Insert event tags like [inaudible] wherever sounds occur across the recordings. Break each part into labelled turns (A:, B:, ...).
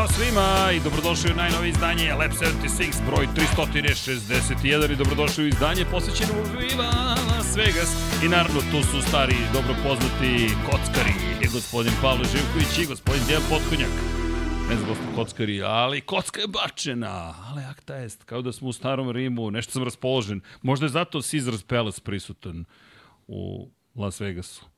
A: Ćao svima i dobrodošli u najnovije izdanje Lab 76 broj 361 i dobrodošli u izdanje posvećeno Viva Las Vegas. I naravno tu su stari dobro poznati kockari i gospodin Pavle Živković i gospodin Dejan Potkonjak. Ne znam gospodin kockari, ali kocka je bačena, ali akta jest, kao da smo u starom Rimu, nešto sam raspoložen, možda je zato Caesar's Palace prisutan u Las Vegasu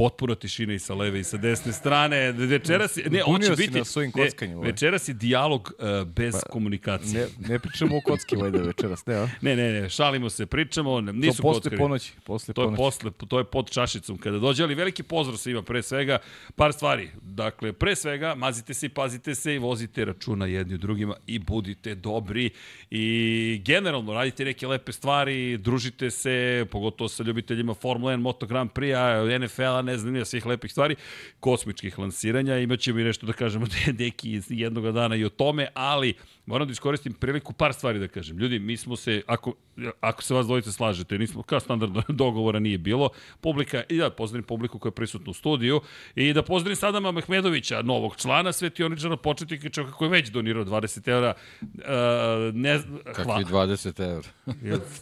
A: potpuna tišina i sa leve i sa desne strane. Večeras je, ne, on će biti,
B: na svojim kockanjima.
A: Ne, večeras je dijalog uh, bez pa, komunikacije.
B: Ne, ne pričamo o kocki vajda večeras, ne, a? [laughs]
A: Ne, ne, ne, šalimo se, pričamo, nisu
B: to posle
A: kockari.
B: ponoći, posle
A: to je
B: ponoći.
A: posle, to je pod čašicom kada dođe, ali veliki pozdrav svima pre svega, par stvari. Dakle, pre svega, mazite se i pazite se i vozite računa jedni u drugima i budite dobri i generalno radite neke lepe stvari, družite se, pogotovo sa ljubiteljima Formula 1, Moto Grand Prix-a, NFL-a, ne znam, svih lepih stvari, kosmičkih lansiranja, imaćemo i nešto da kažemo [laughs] deki jednog dana i o tome, ali moram da iskoristim priliku par stvari da kažem. Ljudi, mi smo se, ako, ako se vas dvojice slažete, nismo, kao standardno [laughs] dogovora nije bilo, publika, i da pozdravim publiku koja je prisutna u studiju, i da pozdravim Sadama Mehmedovića, novog člana svetioničara početnika, čovjeka koji je već donirao 20 eura. Uh, ne,
C: Kakvi 20 eura?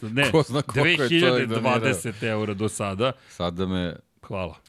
A: ne,
C: Ko zna koliko je čovjek
A: 2020 eura do sada.
C: Sada me...
A: Hvala.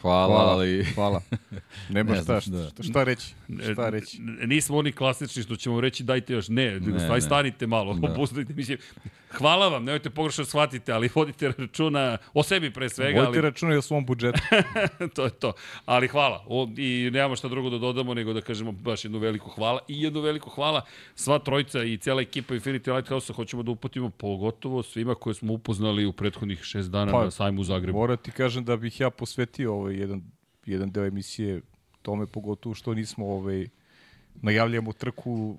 C: Hvala,
B: Hvala,
C: ali...
B: hvala. [laughs] Nema
C: Ne
B: šta,
C: znam, da.
B: šta, šta reći? Šta reći?
A: Nismo oni klasični što ćemo reći dajte još ne,
C: Ne, ne.
A: stanite malo,
C: Da.
A: opustite. Mislim, hvala vam, nemojte pogrešno shvatite, ali vodite računa o sebi pre svega.
B: Vodite
A: ali,
B: računa i o svom budžetu. [laughs]
A: to je to. Ali hvala. O, I nemamo šta drugo da dodamo nego da kažemo baš jednu veliku hvala. I jednu veliku hvala sva trojica i cijela ekipa Infinity Lighthouse-a hoćemo da uputimo pogotovo svima koje smo upoznali u prethodnih šest dana
B: Pa,
A: na sajmu u Zagrebu.
B: Moram ti kažem da bih ja posvetio ovaj jedan, jedan deo emisije tome, pogotovo što nismo ovaj, najavljamo trku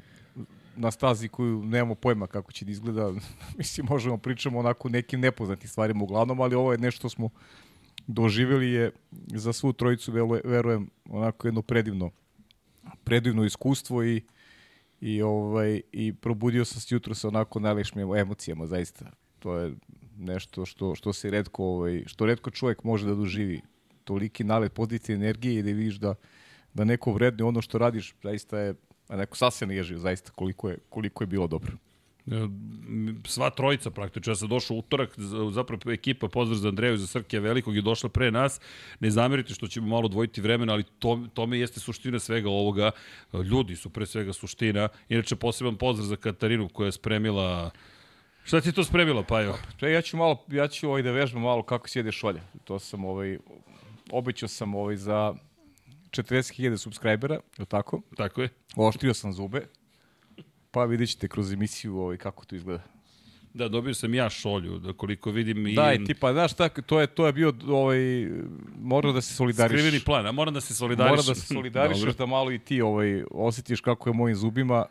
B: na stazi koju nemamo pojma kako će da izgleda. [laughs] Mislim, možemo pričamo onako nekim nepoznatim stvarima uglavnom, ali ovo je nešto smo doživjeli je za svu trojicu, verujem, onako jedno predivno, predivno iskustvo i i ovaj i probudio sam se jutro sa onako najlepšim emocijama zaista. To je nešto što što se retko ovaj što retko čovjek može da doživi. Toliki nalet pozitivne energije i da vidiš da da neko vredne ono što radiš, zaista je a neko sasvim ježio zaista koliko je koliko je bilo dobro.
A: Sva trojica praktično. Ja sam došao utorak, zapravo ekipa, pozdrav za Andreju i za Srkija Velikog je došla pre nas. Ne zamerite što ćemo malo dvojiti vremena, ali to, tome jeste suština svega ovoga. Ljudi su pre svega suština. Inače, poseban pozdrav za Katarinu koja je spremila... Šta ti to spremila, Pajo?
B: Pre ja ću malo ja ću ovaj da vežbam malo kako sjede šolje. To sam ovaj obećao sam ovaj za 40.000 subscribera, je tako?
A: Tako je.
B: Oštrio sam zube. Pa vidjet ćete kroz emisiju ovaj, kako to izgleda.
A: Da, dobio sam ja šolju, da koliko vidim i...
B: Da, i tipa, znaš šta, to je, to je bio, ovaj, mora da se solidariš.
A: Skriveni plan, a moram da se solidarišem.
B: Mora da se solidarišeš
A: Dobro.
B: da malo i ti ovaj, osjetiš kako je mojim zubima.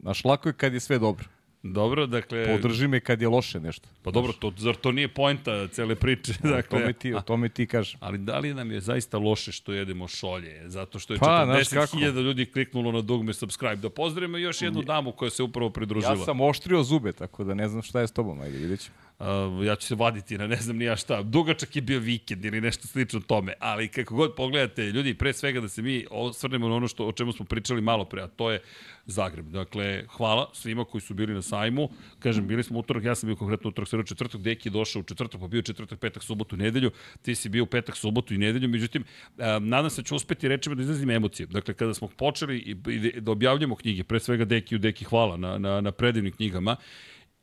B: Znaš, lako je kad je sve dobro.
A: Dobro, dakle...
B: Podrži me kad je loše nešto.
A: Pa dobro, to, zar to nije poenta cele priče?
B: O
A: Dakle,
B: tome ti, o tome ti kažem.
A: Ali da li nam je zaista loše što jedemo šolje? Zato što je
B: Pa, znaš
A: 40.000 ljudi kliknulo na dugme subscribe. Da pozdravimo još jednu damu koja se upravo pridružila.
B: Ja sam oštrio zube, tako da ne znam šta je s tobom. Ajde, vidjet ćemo.
A: Uh, ja ću se vaditi na ne znam ni ja šta. Dugačak je bio vikend ili nešto slično tome. Ali kako god pogledate, ljudi, pre svega da se mi osvrnemo na ono što, o čemu smo pričali malo pre, a to je Zagreb. Dakle, hvala svima koji su bili na sajmu. Kažem, bili smo utorak, ja sam bio konkretno utorak, sve četvrtak, Deki je došao u četvrtak, pa bio četvrtak, petak, subotu, nedelju. Ti si bio petak, subotu i nedelju. Međutim, uh, nadam se da ću uspeti rečima da izrazim emocije. Dakle, kada smo počeli i, i da objavljamo knjige, pre svega Deki u Deki hvala na, na, na predivnim knjigama,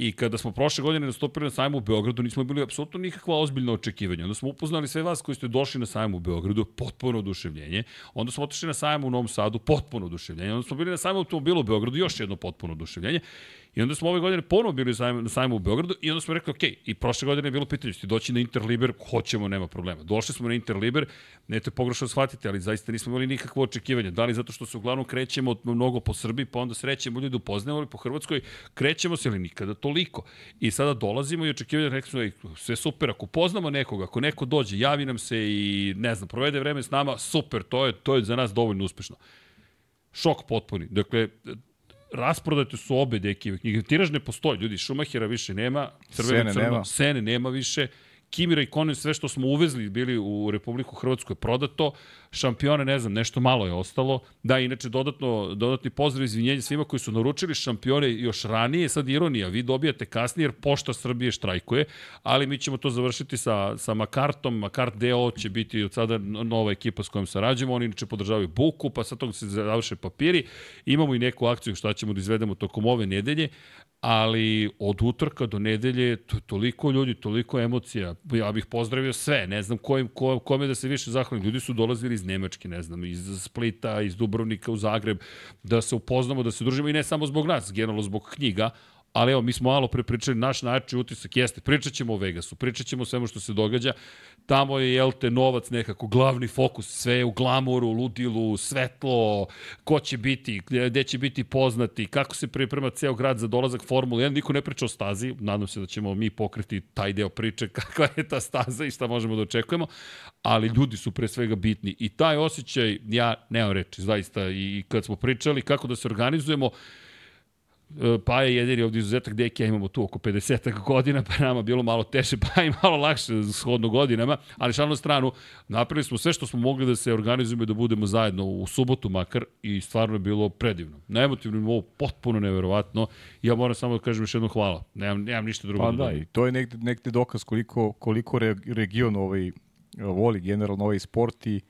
A: I kada smo prošle godine nastupili na sajmu u Beogradu, nismo bili apsolutno nikakva ozbiljna očekivanja. Onda smo upoznali sve vas koji ste došli na sajmu u Beogradu, potpuno oduševljenje. Onda smo otišli na sajmu u Novom Sadu, potpuno oduševljenje. Onda smo bili na sajmu automobilu u Beogradu, još jedno potpuno oduševljenje. I onda smo ove godine ponovo bili na sajmu u Beogradu i onda smo rekli, ok, i prošle godine je bilo pitanje, ćete doći na Interliber, hoćemo, nema problema. Došli smo na Interliber, nećete pogrešno shvatiti, ali zaista nismo imali nikakvo očekivanje. Da li zato što se uglavnom krećemo mnogo po Srbiji, pa onda srećemo ljudi upoznamo, ali po Hrvatskoj krećemo se, ali nikada toliko. I sada dolazimo i očekivanje, rekli smo, "Ej, sve super, ako poznamo nekoga, ako neko dođe, javi nam se i, ne znam, provede vreme s nama, super, to je, to je za nas dovoljno uspešno. Šok potpuni. Dakle, rasprodate su obe dekijeve knjige. Tiraž ne postoji, ljudi, Šumahira više nema, Crvena
B: Sene
A: crno,
B: nema.
A: Sene nema više, Kimi Raikkonen, sve što smo uvezli bili u Republiku Hrvatsku je prodato, šampione, ne znam, nešto malo je ostalo. Da, inače, dodatno, dodatni pozdrav izvinjenja svima koji su naručili šampione još ranije, sad ironija, vi dobijate kasnije jer Pošta Srbije štrajkuje, ali mi ćemo to završiti sa, sa Makartom, Makart DO će biti od sada nova ekipa s kojom sarađujemo, oni inače podržavaju Buku, pa sad toga se završe papiri, imamo i neku akciju šta ćemo da izvedemo tokom ove nedelje, ali od utorka do nedelje to, toliko ljudi, toliko emocija. Ja bih pozdravio sve, ne znam kojim, ko, kome da se više zahvalim. Ljudi su dolazili iz Nemačke, ne znam, iz Splita, iz Dubrovnika u Zagreb, da se upoznamo, da se družimo i ne samo zbog nas, generalno zbog knjiga, ali evo, mi smo malo pre pričali, naš najjači utisak jeste, pričat ćemo o Vegasu, pričat ćemo o svemu što se događa, tamo je, jel te, novac nekako, glavni fokus, sve je u glamoru, ludilu, svetlo, ko će biti, gde će biti poznati, kako se priprema ceo grad za dolazak Formule 1, niko ne priča o stazi, nadam se da ćemo mi pokriti taj deo priče, [laughs] kakva je ta staza i šta možemo da očekujemo, ali ljudi su pre svega bitni. I taj osjećaj, ja nemam reči, zaista, i kad smo pričali kako da se organizujemo, pa je jedini ovdje izuzetak deke, imamo tu oko 50 godina, pa nama bilo malo teže, pa i malo lakše shodno godinama, ali šalno stranu, napravili smo sve što smo mogli da se organizujemo i da budemo zajedno u subotu makar i stvarno je bilo predivno. Na emotivnom nivou potpuno neverovatno. Ja moram samo da kažem još jedno hvala. Nemam, nemam ništa drugo.
B: Pa da, da i to je negde, negde dokaz koliko, koliko region ovaj, voli generalno ovaj sport i,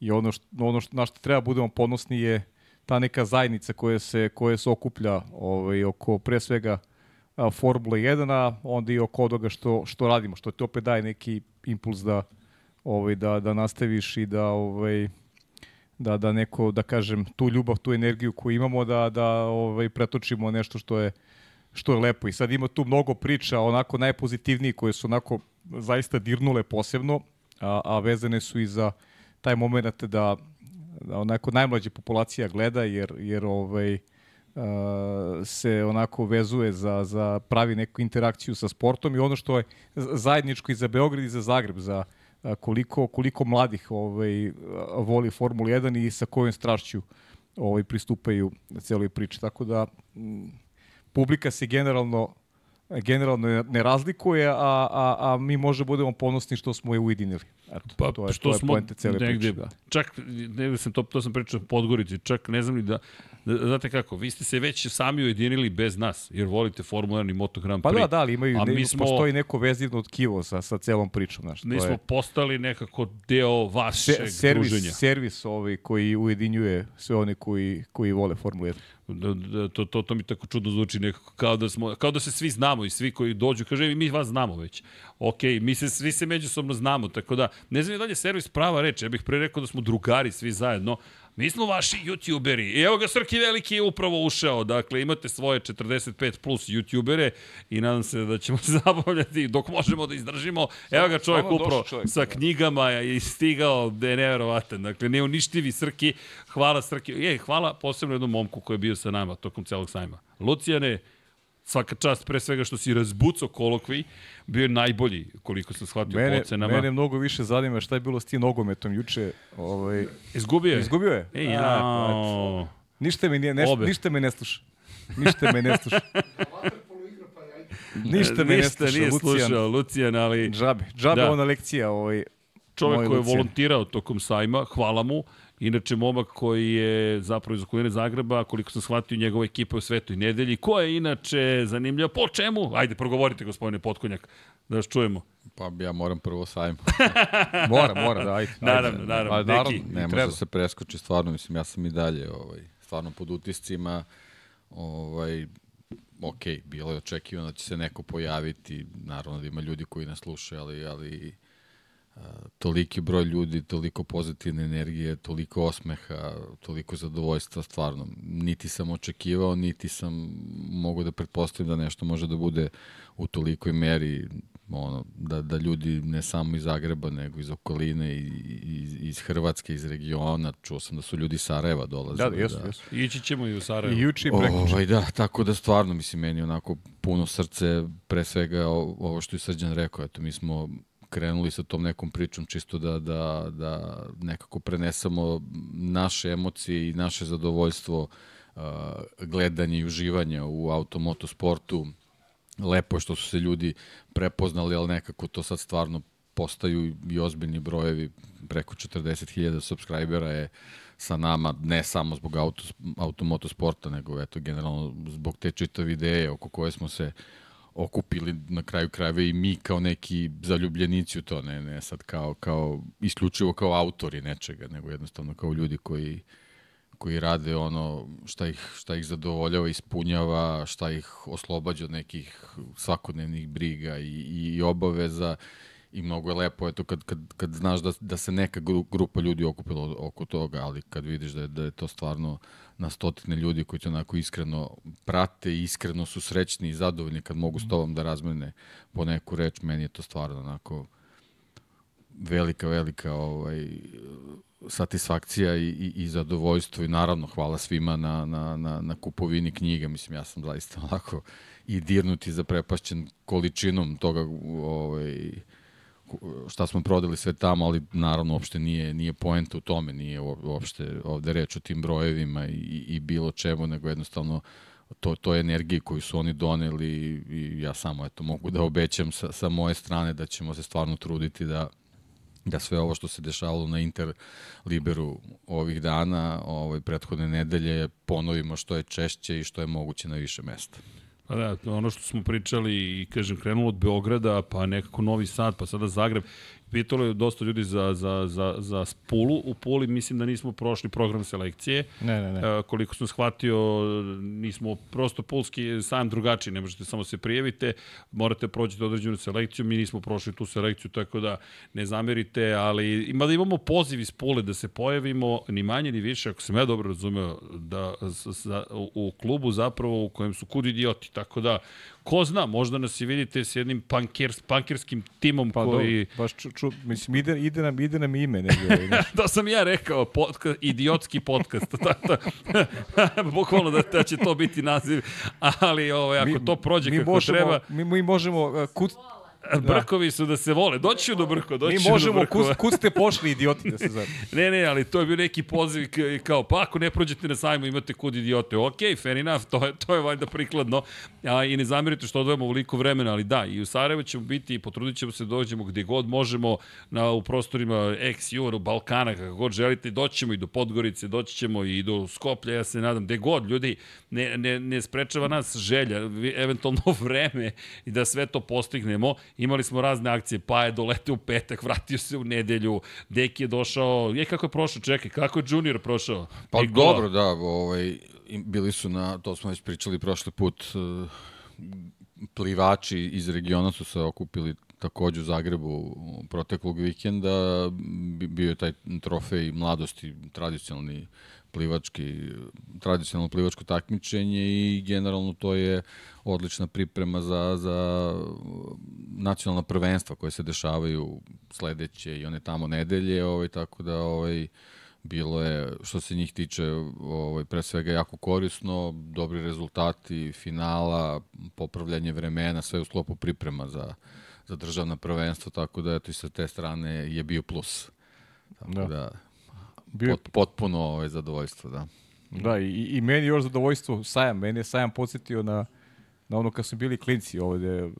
B: i ono, što, ono što, na što treba budemo ponosni je ta neka zajednica koja se, koja se okuplja ovaj, oko pre svega a, Formula 1, a onda i oko toga što, što radimo, što ti opet daje neki impuls da, ovaj, da, da nastaviš i da, ovaj, da, da neko, da kažem, tu ljubav, tu energiju koju imamo, da, da ovaj, pretočimo nešto što je, što je lepo. I sad ima tu mnogo priča, onako najpozitivniji, koje su onako zaista dirnule posebno, a, a vezane su i za taj moment da onako najmlađa populacija gleda jer jer ovaj uh, se onako vezuje za za pravi neku interakciju sa sportom i ono što je zajedničko i za Beograd i za Zagreb za uh, koliko koliko mladih ovaj voli Formulu 1 i sa kojom strašću ovaj pristupaju celoj priči. Tako da m, publika se generalno generalno ne razlikuje, a, a, a mi možda budemo ponosni što smo je ujedinili. Eto,
A: pa, to je, što to je smo cele negde, priče. Da. Čak, negde sam to, to sam pričao Podgorici, čak ne znam ni da, da, znate kako, vi ste se već sami ujedinili bez nas, jer volite Formula 1 i Moto Grand
B: Prix. Pa da, da, ali imaju, a ne, mi smo, postoji neko vezivno tkivo sa, sa celom pričom. Znaš,
A: mi smo je... postali nekako deo vašeg Se,
B: servis,
A: druženja.
B: Servis ovaj koji ujedinjuje sve one koji, koji vole Formula 1.
A: Da, da, to, to, to mi tako čudno zvuči nekako, kao da, smo, kao da se svi znamo i svi koji dođu, kaže, mi vas znamo već. Ok, mi se, svi se međusobno znamo, tako da, ne znam je servis prava reč, ja bih pre rekao da smo drugari svi zajedno, Mi smo vaši youtuberi. I evo ga Srki Veliki je upravo ušao. Dakle, imate svoje 45 plus youtubere i nadam se da ćemo se [laughs] zabavljati dok možemo da izdržimo. Evo ga čovjek upravo čovjek, sa da. knjigama i stigao da je neverovatan. Dakle, neuništivi Srki. Hvala Srki. Je, hvala posebno jednom momku koji je bio sa nama tokom celog sajma. Lucijane, svaka čast pre svega što si razbucao kolokvi, bio je najbolji koliko sam shvatio mene, po ocenama.
B: Mene mnogo više zanima šta je bilo s tim nogometom juče.
A: Ovaj, izgubio je?
B: Izgubio je.
A: Ej, ja.
B: Ništa me, nije, ne, ništa me ne sluša. Ništa me ne sluša. [laughs] ništa me
A: ništa
B: ne sluša,
A: nije Lucijan. slušao, Lucijan, ali...
B: Džabe, džabe da. ona lekcija. Ovaj,
A: Čovjek koji je volontirao tokom sajma, hvala mu. Inače, momak koji je zapravo iz okoline Zagreba, koliko sam shvatio njegova ekipa u svetoj nedelji, ko je inače zanimljiva, po čemu? Ajde, progovorite, gospodine Potkonjak, da vas čujemo.
C: Pa ja moram prvo sajmo. [laughs]
B: mora, mora, da, ajde. [laughs]
A: Naravno, naravno. Pa, naravno,
C: ne može da se preskoči, stvarno, mislim, ja sam i dalje ovaj, stvarno pod utiscima, ovaj, ok, bilo je očekivano da će se neko pojaviti, naravno da ima ljudi koji nas slušaju, ali, ali toliki broj ljudi, toliko pozitivne energije, toliko osmeha, toliko zadovoljstva, stvarno. Niti sam očekivao, niti sam mogu da pretpostavim da nešto može da bude u tolikoj meri ono, da, da ljudi ne samo iz Zagreba, nego iz okoline, iz, iz Hrvatske, iz regiona, čuo sam da su ljudi iz Sarajeva dolazili.
B: Da, da, jesu, da. jesu.
A: Ići ćemo i u Sarajevo.
B: I juče i prekuče.
C: Ovaj, da, tako da stvarno, mislim, meni onako puno srce, pre svega ovo što je Srđan rekao, eto, mi smo krenuli sa tom nekom pričom čisto da, da, da nekako prenesemo naše emocije i naše zadovoljstvo uh, gledanje i uživanja u automotosportu. Lepo je što su se ljudi prepoznali, ali nekako to sad stvarno postaju i ozbiljni brojevi, preko 40.000 subscribera je sa nama, ne samo zbog auto, automotosporta, nego eto, generalno zbog te čitave ideje oko koje smo se okupili na kraju krajeva i mi kao neki zaljubljenici u to, ne, ne sad kao, kao isključivo kao autori nečega, nego jednostavno kao ljudi koji koji rade ono šta ih, šta ih zadovoljava, ispunjava, šta ih oslobađa od nekih svakodnevnih briga i, i obaveza i mnogo je lepo eto kad, kad, kad znaš da, da se neka grupa ljudi okupila oko toga, ali kad vidiš da je, da je to stvarno na stotine ljudi koji te onako iskreno prate i iskreno su srećni i zadovoljni kad mogu s tobom da razmene po neku reč, meni je to stvarno onako velika, velika ovaj, satisfakcija i, i, i zadovoljstvo i naravno hvala svima na, na, na, na kupovini knjiga. Mislim, ja sam zaista [laughs] onako i dirnuti za prepašćen količinom toga ovaj, šta smo prodali sve tamo, ali naravno uopšte nije, nije poenta u tome, nije uopšte ovde reč o tim brojevima i, i bilo čemu, nego jednostavno to, to je energije koju su oni doneli i ja samo eto, mogu da obećam sa, sa moje strane da ćemo se stvarno truditi da, da sve ovo što se dešavalo na Inter Liberu ovih dana, ovaj, prethodne nedelje, ponovimo što je češće i što je moguće na više mesta.
A: Pa da, ono što smo pričali i kažem krenulo od Beograda, pa nekako Novi Sad, pa sada Zagreb Pitalo je dosta ljudi za, za, za, za Pulu. U Puli mislim da nismo prošli program selekcije.
B: Ne, ne, ne.
A: E, koliko sam shvatio, nismo prosto pulski sam drugačiji. Ne možete samo se prijavite, morate proći određenu selekciju. Mi nismo prošli tu selekciju, tako da ne zamerite, ali ima da imamo poziv iz Pule da se pojavimo, ni manje ni više, ako sam ja dobro razumeo, da, za, u klubu zapravo u kojem su kud idioti. Tako da ko zna, možda nas i vidite s jednim pankers, pankerskim timom
B: pa
A: koji...
B: Do, baš ču, ču, mislim, ide, ide, nam, ide nam ime. Nego, [laughs]
A: da sam ja rekao, podcast, idiotski podcast. [laughs] da, da, [laughs] bukvalno da, da će to biti naziv, ali ovaj, ako mi, to prođe kako
B: možemo,
A: treba...
B: Mi, mi možemo uh, kut,
A: Da. Brkovi su da se vole. Doći do Brko, doći
B: Mi možemo, do kud, kud ste pošli idioti da se zove. [laughs]
A: ne, ne, ali to je bio neki poziv kao, pa ako ne prođete na sajmu imate kud idiote. Ok, fair enough, to je, to je valjda prikladno. A, I ne zamirite što odvojamo veliko vremena, ali da, i u Sarajevo ćemo biti i potrudit ćemo se da dođemo gde god možemo na, u prostorima ex Euro, Balkana, kako god želite. Doći ćemo i do Podgorice, doći ćemo i do Skoplja, ja se nadam, gde god, ljudi, ne, ne, ne sprečava nas želja, eventualno [laughs] vreme i da sve to postignemo Imali smo razne akcije, pa je dolete u petak, vratio se u nedelju, Deki je došao, je kako je prošao, čekaj, kako je Junior prošao?
C: Pa I dobro, da, ovaj, bili su na, to smo već pričali prošli put, uh, plivači iz regiona su se okupili takođe u Zagrebu proteklog vikenda, bio je taj trofej mladosti, tradicionalni plivački, tradicionalno plivačko takmičenje i generalno to je odlična priprema za, za nacionalna prvenstva koje se dešavaju sledeće i one tamo nedelje, ovaj, tako da ovaj, bilo je, što se njih tiče, ovaj, pre svega jako korisno, dobri rezultati, finala, popravljanje vremena, sve u sklopu priprema za, za državna prvenstva, tako da eto i sa te strane je bio plus. Tako da, da bio... pot, potpuno ovaj, zadovoljstvo, da.
B: Da, i, i meni još zadovoljstvo sajam. Meni je sajam podsjetio na, na ono kad su bili klinci ovde,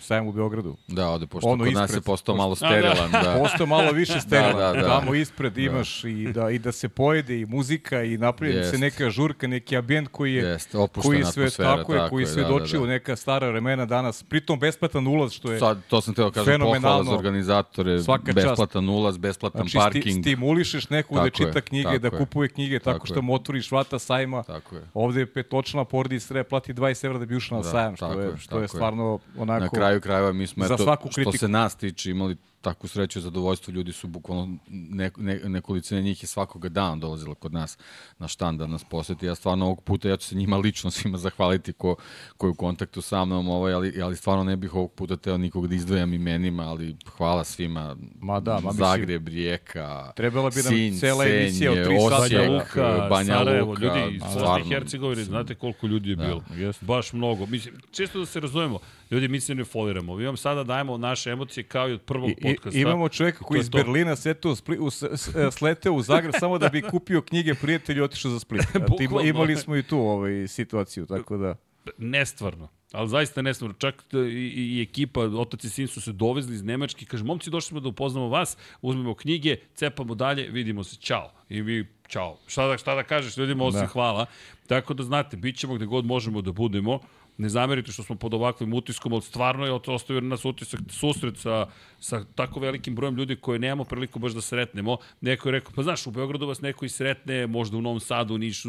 B: sajam u Beogradu.
C: Da, ovde, pošto ono kod ispred, nas je postao malo sterilan.
B: Da. da. [laughs] Postao malo više sterilan. da, da, da. Tamo ispred da. imaš i, da, i da se pojede i muzika i napravi se neka žurka, neki ambijent koji je,
C: Jest,
B: koji sve, tako, je, koji sve da, da, da. neka stara vremena danas. Pritom besplatan ulaz, što je
C: Sad, to sam teo kažem, pohvala za organizatore, Svaka besplatan čast. ulaz, besplatan znači, parking.
B: Sti, stimulišeš nekog da čita knjige, da kupuje knjige tako, tako što mu otvoriš vrata sajma. Tako je. Ovde je petočna porodica treba plati 20 evra da bi ušla na sajam, što je, što je stvarno onako
C: kraju krajeva mi smo, eto, što se nas tiče, imali takvu sreću i zadovoljstvo, ljudi su bukvalno, ne, ne, nekolicine njih je svakoga dana dolazila kod nas na štand da nas poseti. Ja stvarno ovog puta, ja ću se njima lično [laughs] svima zahvaliti ko, ko je u kontaktu sa mnom, ovaj, ali, ali stvarno ne bih ovog puta teo nikog da izdvojam imenima, ali hvala svima.
B: Ma da, ma
C: Zagreb, Rijeka,
B: Trebala bi nam Sinj, cela emisija od 3
A: sata. Banja Luka, Banja Sarajevo, Luka, ljudi iz Bosne i Hercegovine, znate koliko ljudi je da, bilo. Jest. Baš mnogo. Mislim, često da se razumemo, ljudi mi se ne foliramo. Mi vam sada dajemo naše emocije kao i od prvog I, podcasta.
B: Imamo čoveka koji iz Berlina seteo, spli, u, e, sleteo u Zagreb samo da bi kupio knjige prijatelji i otišao za Split. [laughs] Imali smo i tu ovaj, situaciju, tako da...
A: Nestvarno. Ali zaista ne smemo, čak i, i, i ekipa, otac i sin su se dovezli iz Nemačke, kaže, momci, došli smo da upoznamo vas, uzmemo knjige, cepamo dalje, vidimo se, čao. I vi, čao. Šta da, šta da kažeš ljudima, osim da. hvala. Tako da znate, bit ćemo gde god možemo da budemo. Ne zamerite što smo pod ovakvim utiskom, ali stvarno je ostavio nas utisak susret sa, sa tako velikim brojem ljudi koje nemamo priliku baš da sretnemo. Neko je rekao, pa znaš, u Beogradu vas neko i sretne, možda u Novom Sadu, Nišu,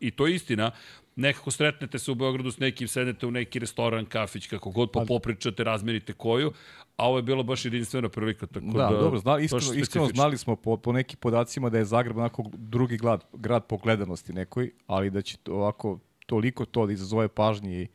A: i to je istina. Nekako sretnete se u Beogradu s nekim, sednete u neki restoran, kafić, kako god, pa popričate, razmerite koju, a ovo je bilo baš jedinstvena prilika. Tako da,
B: da dobro, zna, iskreno, iskreno znali smo po, po nekim podacima da je Zagreb onako drugi grad, grad po gledanosti nekoj, ali da će to ovako toliko to da izazove pažnje i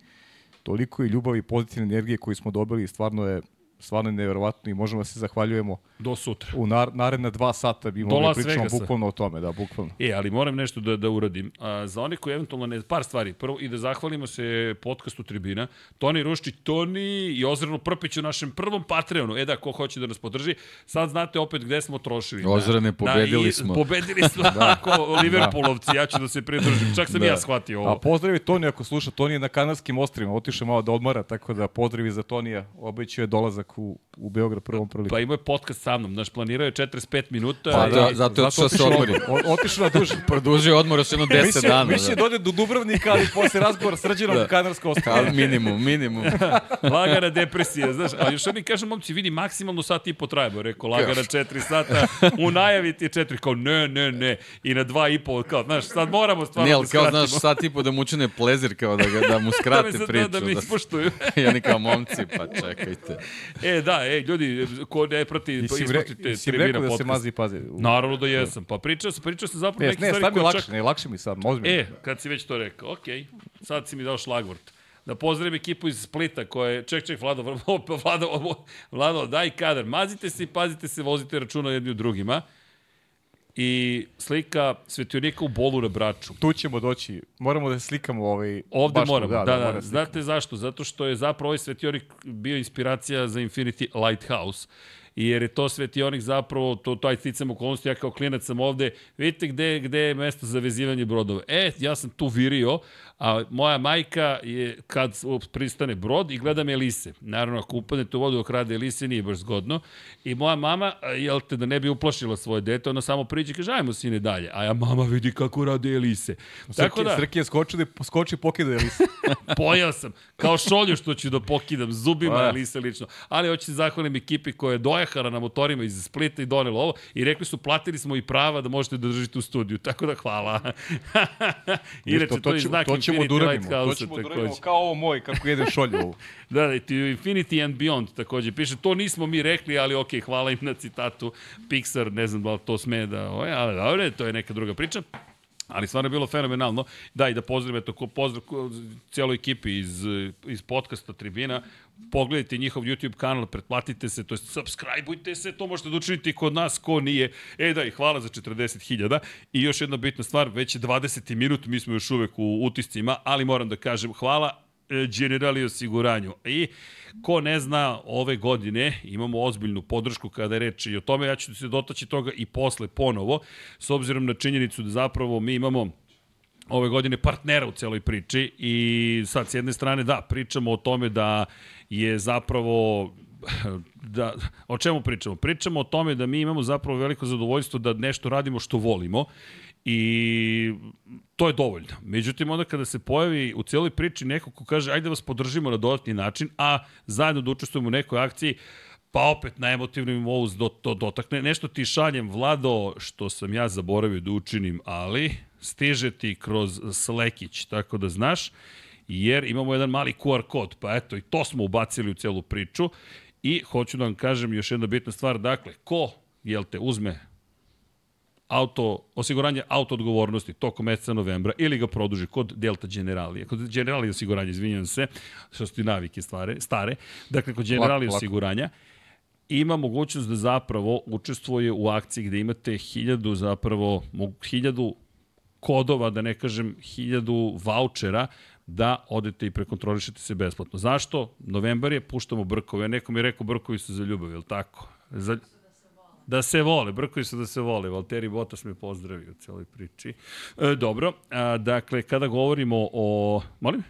B: toliko i ljubavi i pozitivne energije koju smo dobili, stvarno je stvarno je nevjerovatno i možemo da se zahvaljujemo
A: Do sutra.
B: U nar, naredne dva sata bi mogli da pričamo bukvalno o tome, da, bukvalno.
A: E, ali moram nešto da, da uradim. A, za one koji eventualno ne... Par stvari. Prvo, i da zahvalimo se podcastu Tribina. Toni Rušči, Toni i Ozranu Prpiću našem prvom Patreonu. E da, ko hoće da nas podrži. Sad znate opet gde smo trošili.
C: Ozrane, da, pobedili da, smo.
A: Pobedili smo, [laughs] da. ako Liverpoolovci, ja ću da se pridružim. Čak sam da. ja shvatio ovo.
B: A pozdravi Toni ako sluša. Toni je na kanarskim ostrima, otiše malo da odmara, tako da pozdravi za Tonija. Obećuje dolazak u, u Beograd prvom priliku.
A: Pa ima je podcast sa mnom. Znaš, planirao je 45 minuta.
C: Pa, da, zato je otišao se odmori.
B: Otišao na duže. [laughs]
C: Produžio odmor još jedno 10 dana.
B: Više da. dode do Dubrovnika, ali posle razgovora s Rđenom da. Kanarsko ostalo.
C: minimum, minimum. [laughs]
A: lagana depresija, znaš. Ali još oni kažem, momci, vidi, maksimalno sat i po. Rekao, lagana 4 sata, u najavi ti je 4. Kao, ne, ne, ne. I na 2 i po, kao, znaš, sad moramo stvarno
C: ne, ali, da skratimo. kao, znaš, sat i po da mu učine plezir, kao da, ga, da mu [laughs] skrate da priču.
A: Da, da mi ispoštuju.
C: Da, I oni kao momci, pa čekajte.
A: E, da, e, ljudi, ko ne prati, ispratite
B: tribina podcast. da se mazi pazi.
A: Naravno da jesam. Pa pričao sam, pričao sam zapravo neke stvari
B: koje lakše, čak... Ne, lakše mi sad, možda
A: E, kad si već to rekao, okej, okay. sad si mi dao šlagvort. Da pozdravim ekipu iz Splita koja je, ček, ček, [laughs] Vlado, Vlado, Vlado, daj kadar, mazite se i pazite se, vozite računa jedni u drugima. I slika svetionika u bolu na braču.
B: Tu ćemo doći. Moramo da slikamo ovaj...
A: Ovde moramo, da, da, da, da. Znate zašto? Zato što je zapravo ovaj svetionik bio inspiracija za Infinity Lighthouse jer je to svetionik zapravo, to, to aj sticam okolnosti, ja kao klinac sam ovde, vidite gde, gde je mesto za vezivanje brodova. E, ja sam tu virio, a moja majka je kad pristane brod i gledam Elise. Naravno, ako upadnete u vodu dok rade Elise, nije baš zgodno. I moja mama, jel te, da ne bi uplašila svoje dete, ona samo priđe i kaže, ajmo sine dalje. A ja, mama, vidi kako rade Elise.
B: Srki, Tako da, Srki je skoči, da, skoči pokida Elise. [laughs]
A: Pojao sam. Kao šolju što ću da pokidam, zubima pa Elise lično. Ali hoću se zahvalim ekipi koja je dojahara na motorima iz Splita i donela ovo i rekli su, platili smo i prava da možete da držite u studiju. Tako da hvala. [laughs] Inače, to, to, to je znak to ćemo da uradimo. To ćemo da uradimo
B: kao ovo moj, kako jedem šolju ovo. [laughs]
A: da, da, Infinity and Beyond takođe piše, to nismo mi rekli, ali okay, hvala im na citatu. Pixar, ne znam da li to sme da, ovaj, ali dobro, to je neka druga priča. Ali stvarno je bilo fenomenalno. Da, i da pozdravim, eto, pozdrav cijeloj ekipi iz, iz podcasta Tribina. Pogledajte njihov YouTube kanal, pretplatite se, to je subscribeujte se, to možete da učiniti kod nas, ko nije. E da, i hvala za 40.000. I još jedna bitna stvar, već je 20. minut, mi smo još uvek u utiscima, ali moram da kažem hvala Generali osiguranju. I ko ne zna, ove godine imamo ozbiljnu podršku kada je reč i o tome, ja ću se dotaći toga i posle ponovo, s obzirom na činjenicu da zapravo mi imamo ove godine partnera u celoj priči i sad s jedne strane da, pričamo o tome da je zapravo [laughs] da, o čemu pričamo? Pričamo o tome da mi imamo zapravo veliko zadovoljstvo da nešto radimo što volimo i to je dovoljno. Međutim, onda kada se pojavi u cijeloj priči neko ko kaže ajde vas podržimo na dodatni način, a zajedno da učestvujemo u nekoj akciji, pa opet na emotivnom nivou do, to dotakne. Nešto ti šaljem, Vlado, što sam ja zaboravio da učinim, ali stiže ti kroz Slekić, tako da znaš, jer imamo jedan mali QR kod, pa eto, i to smo ubacili u celu priču. I hoću da vam kažem još jedna bitna stvar, dakle, ko, jel te, uzme auto, osiguranje auto odgovornosti tokom meseca novembra ili ga produži kod Delta Generalije, kod Generalije osiguranja, izvinjam se, što su ti navike stvari, stare, dakle kod Generalije osiguranja, ima mogućnost da zapravo učestvuje u akciji gde imate hiljadu zapravo, hiljadu kodova, da ne kažem hiljadu vouchera, da odete i prekontrolišete se besplatno. Zašto? Novembar je, puštamo brkove. Neko mi je rekao brkovi su za ljubav, je li tako? Za, Da se vole, brkovi su da se vole. Valteri Botas me pozdravio u celoj priči. E, dobro, a, dakle, kada govorimo o... Molim?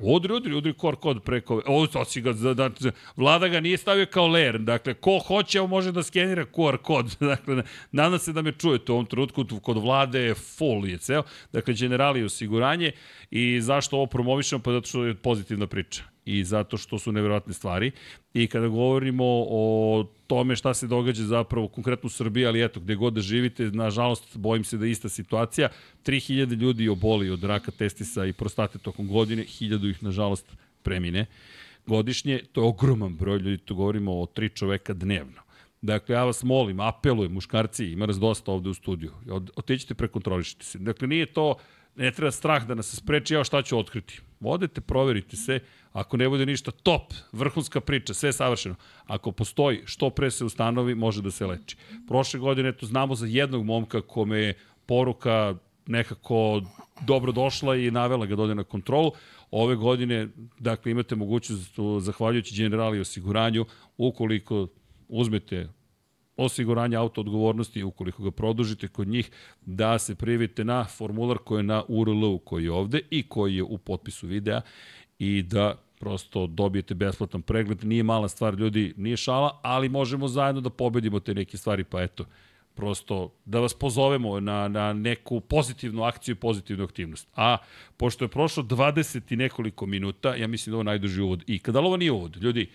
A: Udri, udri, udri kor kod preko... O, to si ga, da, da, vlada ga nije stavio kao layer. Dakle, ko hoće, on može da skenira QR kod. [laughs] Dakle, nadam se da me čujete u ovom trenutku. Kod vlade je full je ceo. Dakle, generali osiguranje. I zašto ovo promovišemo? Pa zato što je pozitivna priča i zato što su neverovatne stvari. I kada govorimo o tome šta se događa zapravo konkretno u Srbiji, ali eto, gde god da živite, nažalost, bojim se da je ista situacija. 3000 ljudi oboli od raka testisa i prostate tokom godine, 1000 ih, nažalost, premine godišnje. To je ogroman broj ljudi, to govorimo o tri čoveka dnevno. Dakle, ja vas molim, apelujem, muškarci, ima raz dosta ovde u studiju, otićete, prekontrolišite se. Dakle, nije to, ne treba strah da nas spreči, ja šta ću otkriti. Odete, proverite se, Ako ne bude ništa, top, vrhunska priča, sve savršeno. Ako postoji, što pre se ustanovi, može da se leči. Prošle godine, eto, znamo za jednog momka kome je poruka nekako dobro došla i navela ga dode da na kontrolu. Ove godine, dakle, imate mogućnost, zahvaljujući generali osiguranju, ukoliko uzmete osiguranje auto odgovornosti, ukoliko ga produžite kod njih, da se prijavite na formular koji je na URL-u koji je ovde i koji je u potpisu videa i da prosto dobijete besplatan pregled. Nije mala stvar, ljudi, nije šala, ali možemo zajedno da pobedimo te neke stvari, pa eto, prosto da vas pozovemo na, na neku pozitivnu akciju i pozitivnu aktivnost. A pošto je prošlo 20 i nekoliko minuta, ja mislim da ovo najduži uvod i kada ovo nije uvod, ljudi,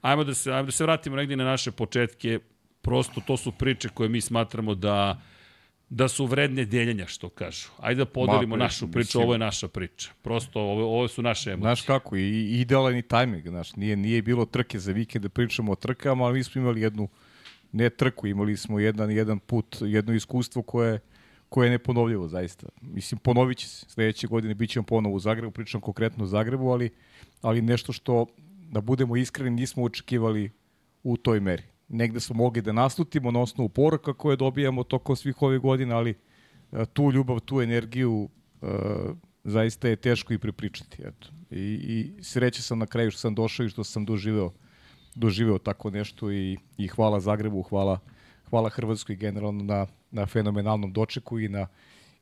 A: ajmo da se, ajmo da se vratimo negdje na naše početke, prosto to su priče koje mi smatramo da da su vredne deljenja, što kažu. Ajde da podelimo Ma, našu priču, mislim, ovo je naša priča. Prosto, ovo, ovo su naše emocije.
B: Znaš kako, i, idealan i tajming, znaš, nije, nije bilo trke za vikend da pričamo o trkama, ali mi smo imali jednu, ne trku, imali smo jedan, jedan put, jedno iskustvo koje, koje je neponovljivo, zaista. Mislim, ponovit će se. Sledeće godine bit ćemo ponovo u Zagrebu, pričam konkretno o Zagrebu, ali, ali nešto što, da budemo iskreni, nismo očekivali u toj meri negde smo mogli da naslutimo na osnovu poruka koje dobijamo tokom svih ovih godina, ali e, tu ljubav, tu energiju e, zaista je teško i prepričati. Eto. I, I sreće sam na kraju što sam došao i što sam doživeo, doživeo tako nešto i, i hvala Zagrebu, hvala, hvala Hrvatskoj generalno na, na fenomenalnom dočeku i na,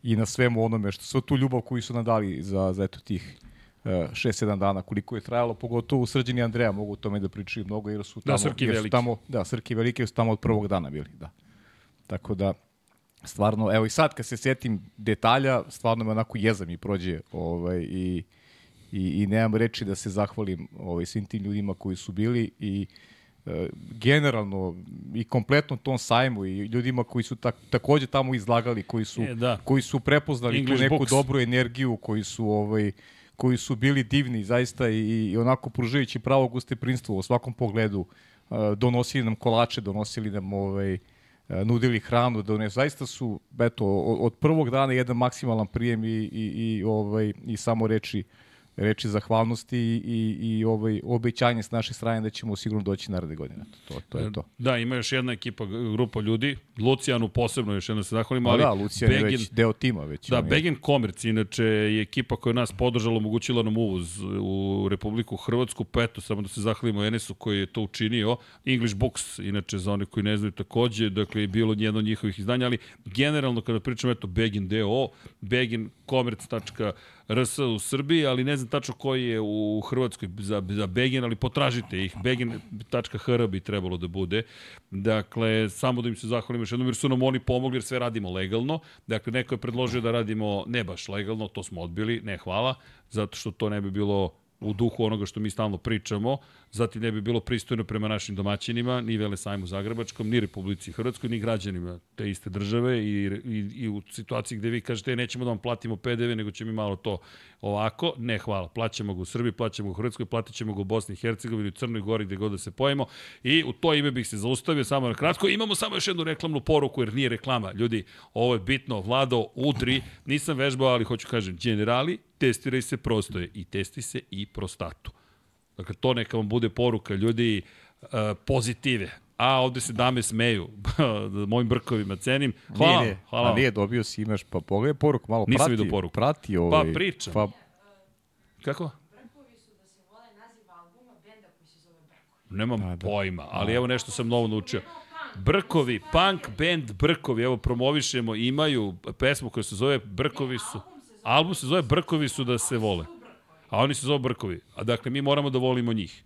B: i na svemu onome što sve tu ljubav koju su nam dali za, za eto tih 6-7 dana koliko je trajalo, pogotovo Srđan i Andreja mogu o tome da pričaju mnogo jer su da, tamo, da, Srki jer su tamo, da, Srki velike su tamo od prvog dana bili, da. Tako da, stvarno, evo i sad kad se setim detalja, stvarno me onako jeza mi prođe ovaj, i, i, i nemam reči da se zahvalim ovaj, svim tim ljudima koji su bili i e, generalno i kompletno tom sajmu i ljudima koji su tak, takođe tamo izlagali, koji su, e, da. koji su prepoznali English tu neku books. dobru energiju, koji su ovaj, koji su bili divni zaista i, i onako pružajući pravo gosteprinstvo u svakom pogledu. Donosili nam kolače, donosili nam ovaj, nudili hranu, da ne zaista su eto od prvog dana jedan maksimalan prijem i i i ovaj i samo reči reči zahvalnosti i, i, i ovaj, obećanje s naše strane da ćemo sigurno doći naredne godine. To, to je to.
A: Da, ima još jedna ekipa, grupa ljudi, Lucijanu posebno još jedno se zahvalimo, pa ali
B: da, Lucijan Begin, je već deo tima već.
A: Da, Begin Komerc, inače je ekipa koja nas podržala, omogućila nam uvoz u Republiku Hrvatsku, pa eto, samo da se zahvalimo Enesu koji je to učinio, English Books, inače za one koji ne znaju takođe, dakle je bilo jedno od njihovih izdanja, ali generalno kada pričamo, eto, Begin DO, Begin Komerc.rs u Srbiji, ali ne znam tačno koji je u Hrvatskoj za, za Begin, ali potražite ih. Begin.hr bi trebalo da bude. Dakle, samo da im se zahvalim još jednom, jer su nam oni pomogli, jer sve radimo legalno. Dakle, neko je predložio da radimo ne baš legalno, to smo odbili, ne hvala, zato što to ne bi bilo u duhu onoga što mi stalno pričamo, zatim ne bi bilo pristojno prema našim domaćinima, ni Vele sajmu Zagrebačkom, ni Republici Hrvatskoj, ni građanima te iste države i, i, i u situaciji gde vi kažete e, nećemo da vam platimo PDV, nego će mi malo to ovako, ne hvala, plaćamo ga u Srbiji, plaćamo ga u Hrvatskoj, platit ćemo ga u Bosni i Hercegovini, u Crnoj Gori, gde god da se pojemo. I u to ime bih se zaustavio samo na kratko. Imamo samo još jednu reklamnu poruku, jer nije reklama. Ljudi, ovo je bitno, Vlado, udri, nisam vežbao, ali hoću kažem, generali, testiraj se prostoje i testi se i prostatu. Dakle, to neka vam bude poruka, ljudi, uh, pozitive. A, ovde se dame smeju, [laughs] mojim brkovima cenim. Hvala,
B: nije, nije. hvala. A nije, dobio si, imaš, pa pogledaj poruku, malo
A: Nisam
B: prati.
A: vidio poruku.
B: Prati ovaj.
A: Pa pričam. Pa...
B: Kako?
A: Nemam A, da. pojma, ali A. evo nešto sam novo naučio. Brkovi, punk band Brkovi, evo promovišemo, imaju pesmu koja se zove Brkovi su. Album se zove Brkovi su da se vole. a oni se zove Brkovi. A dakle, mi moramo da volimo njih.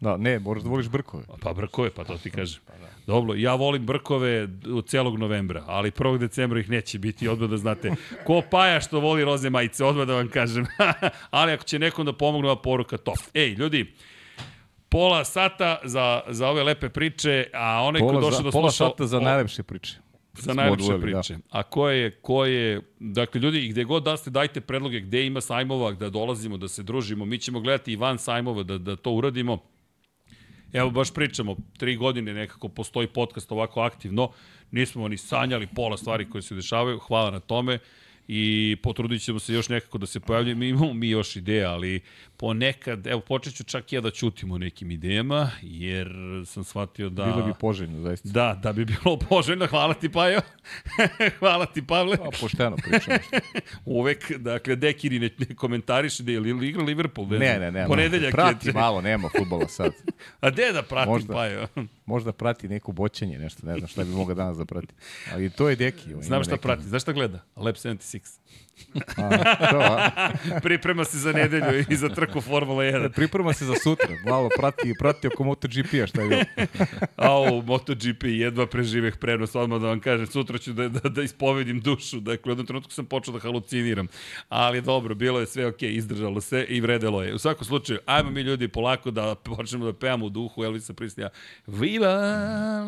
B: Da, ne, moraš da voliš brkove.
A: Pa Brkove, pa to ti kažem. Dobro, ja volim Brkove od celog novembra, ali 1. decembra ih neće biti, odmah da znate. Ko paja što voli roze majice, odmah da vam kažem. [laughs] ali ako će nekom da pomogne ova poruka, to. Ej, ljudi, pola sata za, za ove lepe priče, a onaj ko
B: Pola,
A: došao da
B: pola
A: sluša...
B: sata za najlepše priče.
A: Za najlepše
B: odvojili, da.
A: priče. A ko je, ko je, dakle ljudi, gde god da ste, dajte predloge gde ima sajmova, da dolazimo, da se družimo. Mi ćemo gledati i van sajmova da, da to uradimo. Evo baš pričamo, tri godine nekako postoji podcast ovako aktivno, nismo ni sanjali pola stvari koje se dešavaju, hvala na tome i potrudit ćemo se još nekako da se pojavljaju, mi imamo mi još ideja, ali ponekad, evo počet ću čak ja da ćutim o nekim idejama, jer sam shvatio da...
B: Bilo bi poželjno, zaista.
A: Da, da bi bilo [laughs] poželjno. Hvala ti, Pajo. [laughs] Hvala ti, Pavle.
B: Pa, pošteno pričamo. [laughs]
A: Uvek, dakle, Dekiri ne, ne komentariše da je li igra Liverpool. Ne,
B: Ne, ne, ne.
A: Ponedeljak
B: Prati
A: je.
B: malo, nema futbola sad.
A: A gde da pratim
B: Možda.
A: Pajo?
B: Možda prati neko boćanje, nešto, ne znam šta bi mogao danas da prati. Ali to je deki.
A: Znam šta
B: neki-
A: prati. Znaš šta gleda? Lab 76.
B: A, to, a? [laughs]
A: Priprema se za nedelju i za trku Formula 1.
B: Priprema se za sutra. Malo prati, prati oko MotoGP-a šta je bilo.
A: A u MotoGP jedva preživeh prenos, odmah da vam kažem, sutra ću da, da, da ispovedim dušu. Dakle, u jednom trenutku sam počeo da haluciniram. Ali dobro, bilo je sve okej, izdržalo se i vredelo je. U svakom slučaju, ajmo mi ljudi polako da počnemo da pevamo u duhu Elvisa Prislija. Viva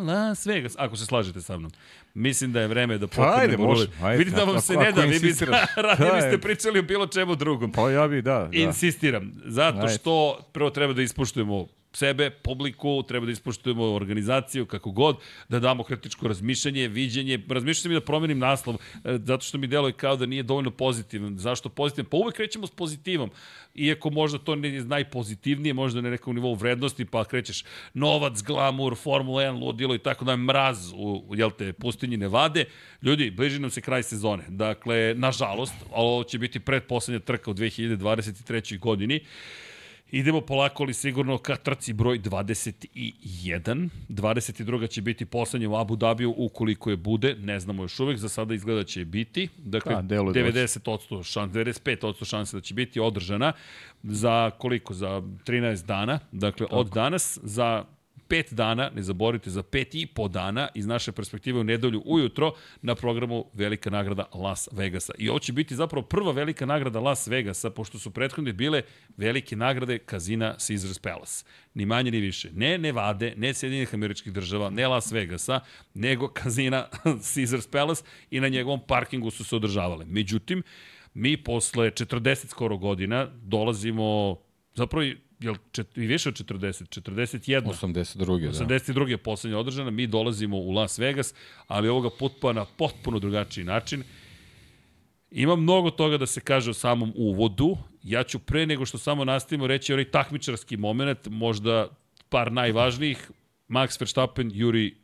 A: Las Vegas, ako se slažete sa mnom. Mislim da je vreme da
B: Pa, ajde,
A: pokrenemo
B: može, ajde,
A: Vidite da vam se ne da, vi bi [laughs]
B: Da,
A: biste pričali o bilo čemu drugom.
B: Pa ja bi, da. da.
A: Insistiram, zato što prvo treba da ispoštujemo sebe, publiku, treba da ispoštujemo organizaciju, kako god, da damo kritičko razmišljanje, viđenje. Razmišljam i da promenim naslov, e, zato što mi deluje kao da nije dovoljno pozitivan. Zašto pozitivan? Pa uvek krećemo s pozitivom. Iako možda to ne je najpozitivnije, možda na nekom nivou vrednosti, pa krećeš novac, glamur, Formula 1, ludilo i tako da mraz u, jel te, pustinji Nevade. Ljudi, bliži nam se kraj sezone. Dakle, nažalost, ovo će biti predposlednja trka u 2023. godini. Idemo polako ali sigurno ka trci broj 21. 22. će biti poslednja u Abu Dhabiju ukoliko je bude, ne znamo još uvek, za sada izgleda će biti. Dakle,
B: Da, deluje da
A: 90% šans, 95% šanse da će biti održana za koliko? Za 13 dana. Dakle, od danas za pet dana, ne zaboravite, za pet i po dana iz naše perspektive u nedelju ujutro na programu Velika nagrada Las Vegasa. I ovo će biti zapravo prva velika nagrada Las Vegasa, pošto su prethodne bile velike nagrade kazina Caesars Palace. Ni manje ni više. Ne Nevade, ne Sjedinjenih američkih država, ne Las Vegasa, nego kazina [laughs] Caesars Palace i na njegovom parkingu su se održavale. Međutim, mi posle 40 skoro godina dolazimo, zapravo jel, čet, i više od 40, 41.
C: 82. Da.
A: 82. je poslednja održana, mi dolazimo u Las Vegas, ali ovoga puta na potpuno drugačiji način. Ima mnogo toga da se kaže o samom uvodu. Ja ću pre nego što samo nastavimo reći onaj takmičarski moment, možda par najvažnijih. Max Verstappen juri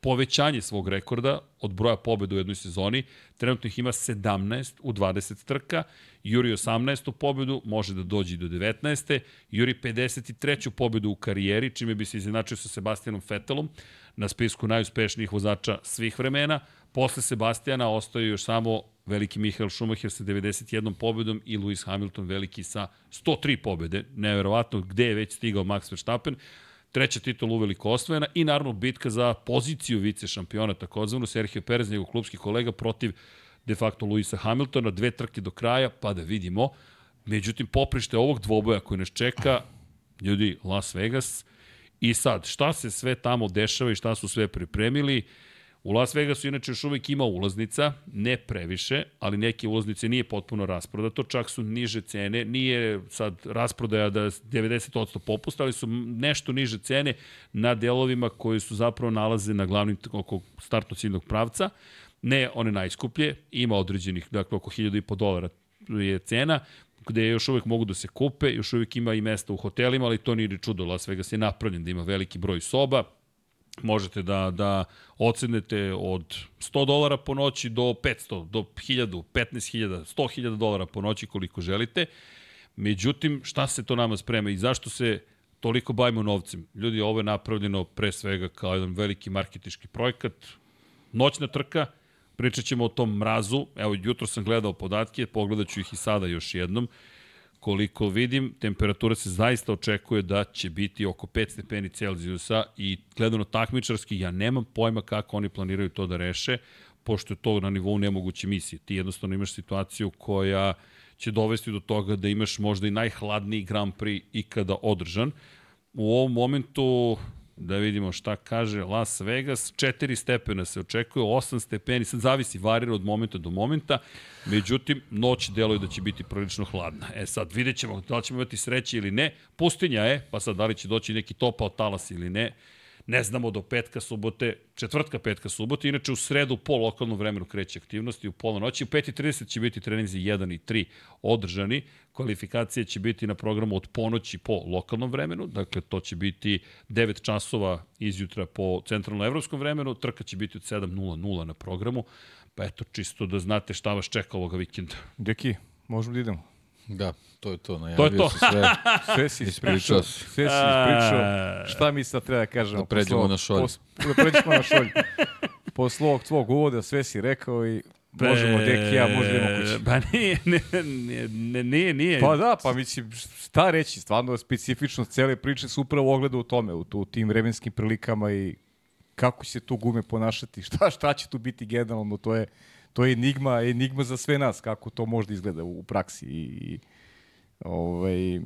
A: povećanje svog rekorda od broja pobjeda u jednoj sezoni. Trenutno ih ima 17 u 20 trka. Juri 18. pobjedu, može da dođe do 19. Juri 53. pobjedu u karijeri, čime bi se izjednačio sa Sebastianom Vettelom na spisku najuspešnijih vozača svih vremena. Posle Sebastijana ostaju još samo veliki Mihael Schumacher sa 91 pobedom i Lewis Hamilton veliki sa 103 pobede. Neverovatno gde je već stigao Max Verstappen treća titula uveliko osvojena i naravno bitka za poziciju vice šampiona takozvano Sergio Perez, njegov klubski kolega protiv de facto Luisa Hamiltona, dve trke do kraja, pa da vidimo. Međutim, poprište ovog dvoboja koji nas čeka, ljudi, Las Vegas, i sad, šta se sve tamo dešava i šta su sve pripremili, U Las Vegasu inače još uvijek ima ulaznica, ne previše, ali neke ulaznice nije potpuno rasprodato, čak su niže cene, nije sad rasprodaja da je 90% popusta, ali su nešto niže cene na delovima koji su zapravo nalaze na glavnim oko startno ciljnog pravca. Ne one najskuplje, ima određenih, dakle oko 1000 dolara je cena, gde još uvek mogu da se kupe, još uvek ima i mesta u hotelima, ali to nije ni čudo, Las Vegas je napravljen da ima veliki broj soba, možete da, da ocenete od 100 dolara po noći do 500, do 1000, 15.000, 100.000 dolara po noći koliko želite. Međutim, šta se to nama sprema i zašto se toliko bavimo novcem? Ljudi, ovo je napravljeno pre svega kao jedan veliki marketički projekat, noćna trka, pričat ćemo o tom mrazu, evo jutro sam gledao podatke, pogledat ću ih i sada još jednom, koliko vidim, temperatura se zaista očekuje da će biti oko 5 stepeni Celzijusa i gledano takmičarski, ja nemam pojma kako oni planiraju to da reše, pošto je to na nivou nemoguće misije. Ti jednostavno imaš situaciju koja će dovesti do toga da imaš možda i najhladniji Grand Prix ikada održan. U ovom momentu da vidimo šta kaže Las Vegas, 4 stepena se očekuje, 8 stepeni, sad zavisi, varira od momenta do momenta, međutim, noć deluje da će biti prilično hladna. E sad, vidjet ćemo da li ćemo imati sreće ili ne, pustinja je, pa sad da li će doći neki topao talas ili ne, ne znamo do petka, subote, četvrtka, petka, subote, inače u sredu po lokalnom vremenu kreće aktivnosti, u pola noći, u 5.30 će biti treninzi 1 i 3 održani, kvalifikacije će biti na programu od ponoći po lokalnom vremenu, dakle to će biti 9 časova izjutra po centralno-evropskom vremenu, trka će biti od 7.00 na programu, pa eto, čisto da znate šta vas čeka ovoga vikenda.
B: Deki, možemo da idemo.
C: Da, to je to. Najavio
A: To je to.
C: si sve. [laughs]
B: Sve si
C: Ispričao
B: sve si ispričao. Šta mi sad treba da kažemo?
C: Da pređemo na šolj.
B: pos- Da pređemo na šolj. Posle ovog tvog uvoda sve si rekao i možemo Deki ja, možda idemo kući.
A: Pa nije, ne, ne, ne, nije, nije.
B: Pa da, pa mislim, šta reći, stvarno specifičnost cele priče se upravo ogleda u tome, u, u tim vremenskim prilikama i kako će se tu gume ponašati, šta, šta će tu biti generalno, to je, to je enigma, enigma za sve nas, kako to možda izgleda u, praksi i, i ovaj,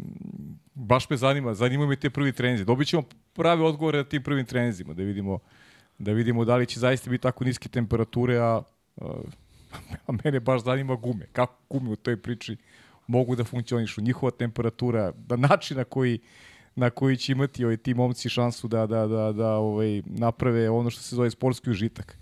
B: baš me zanima, zanima me te prvi treninzi. Dobit ćemo prave odgovore na tim prvim treninzima, da vidimo, da vidimo da li će zaista biti tako niske temperature, a, a mene baš zanima gume. Kako gume u toj priči mogu da funkcionišu, njihova temperatura, da način na koji na koji će imati ovaj, ti momci šansu da, da, da, da ovaj, naprave ono što se zove sportski užitak.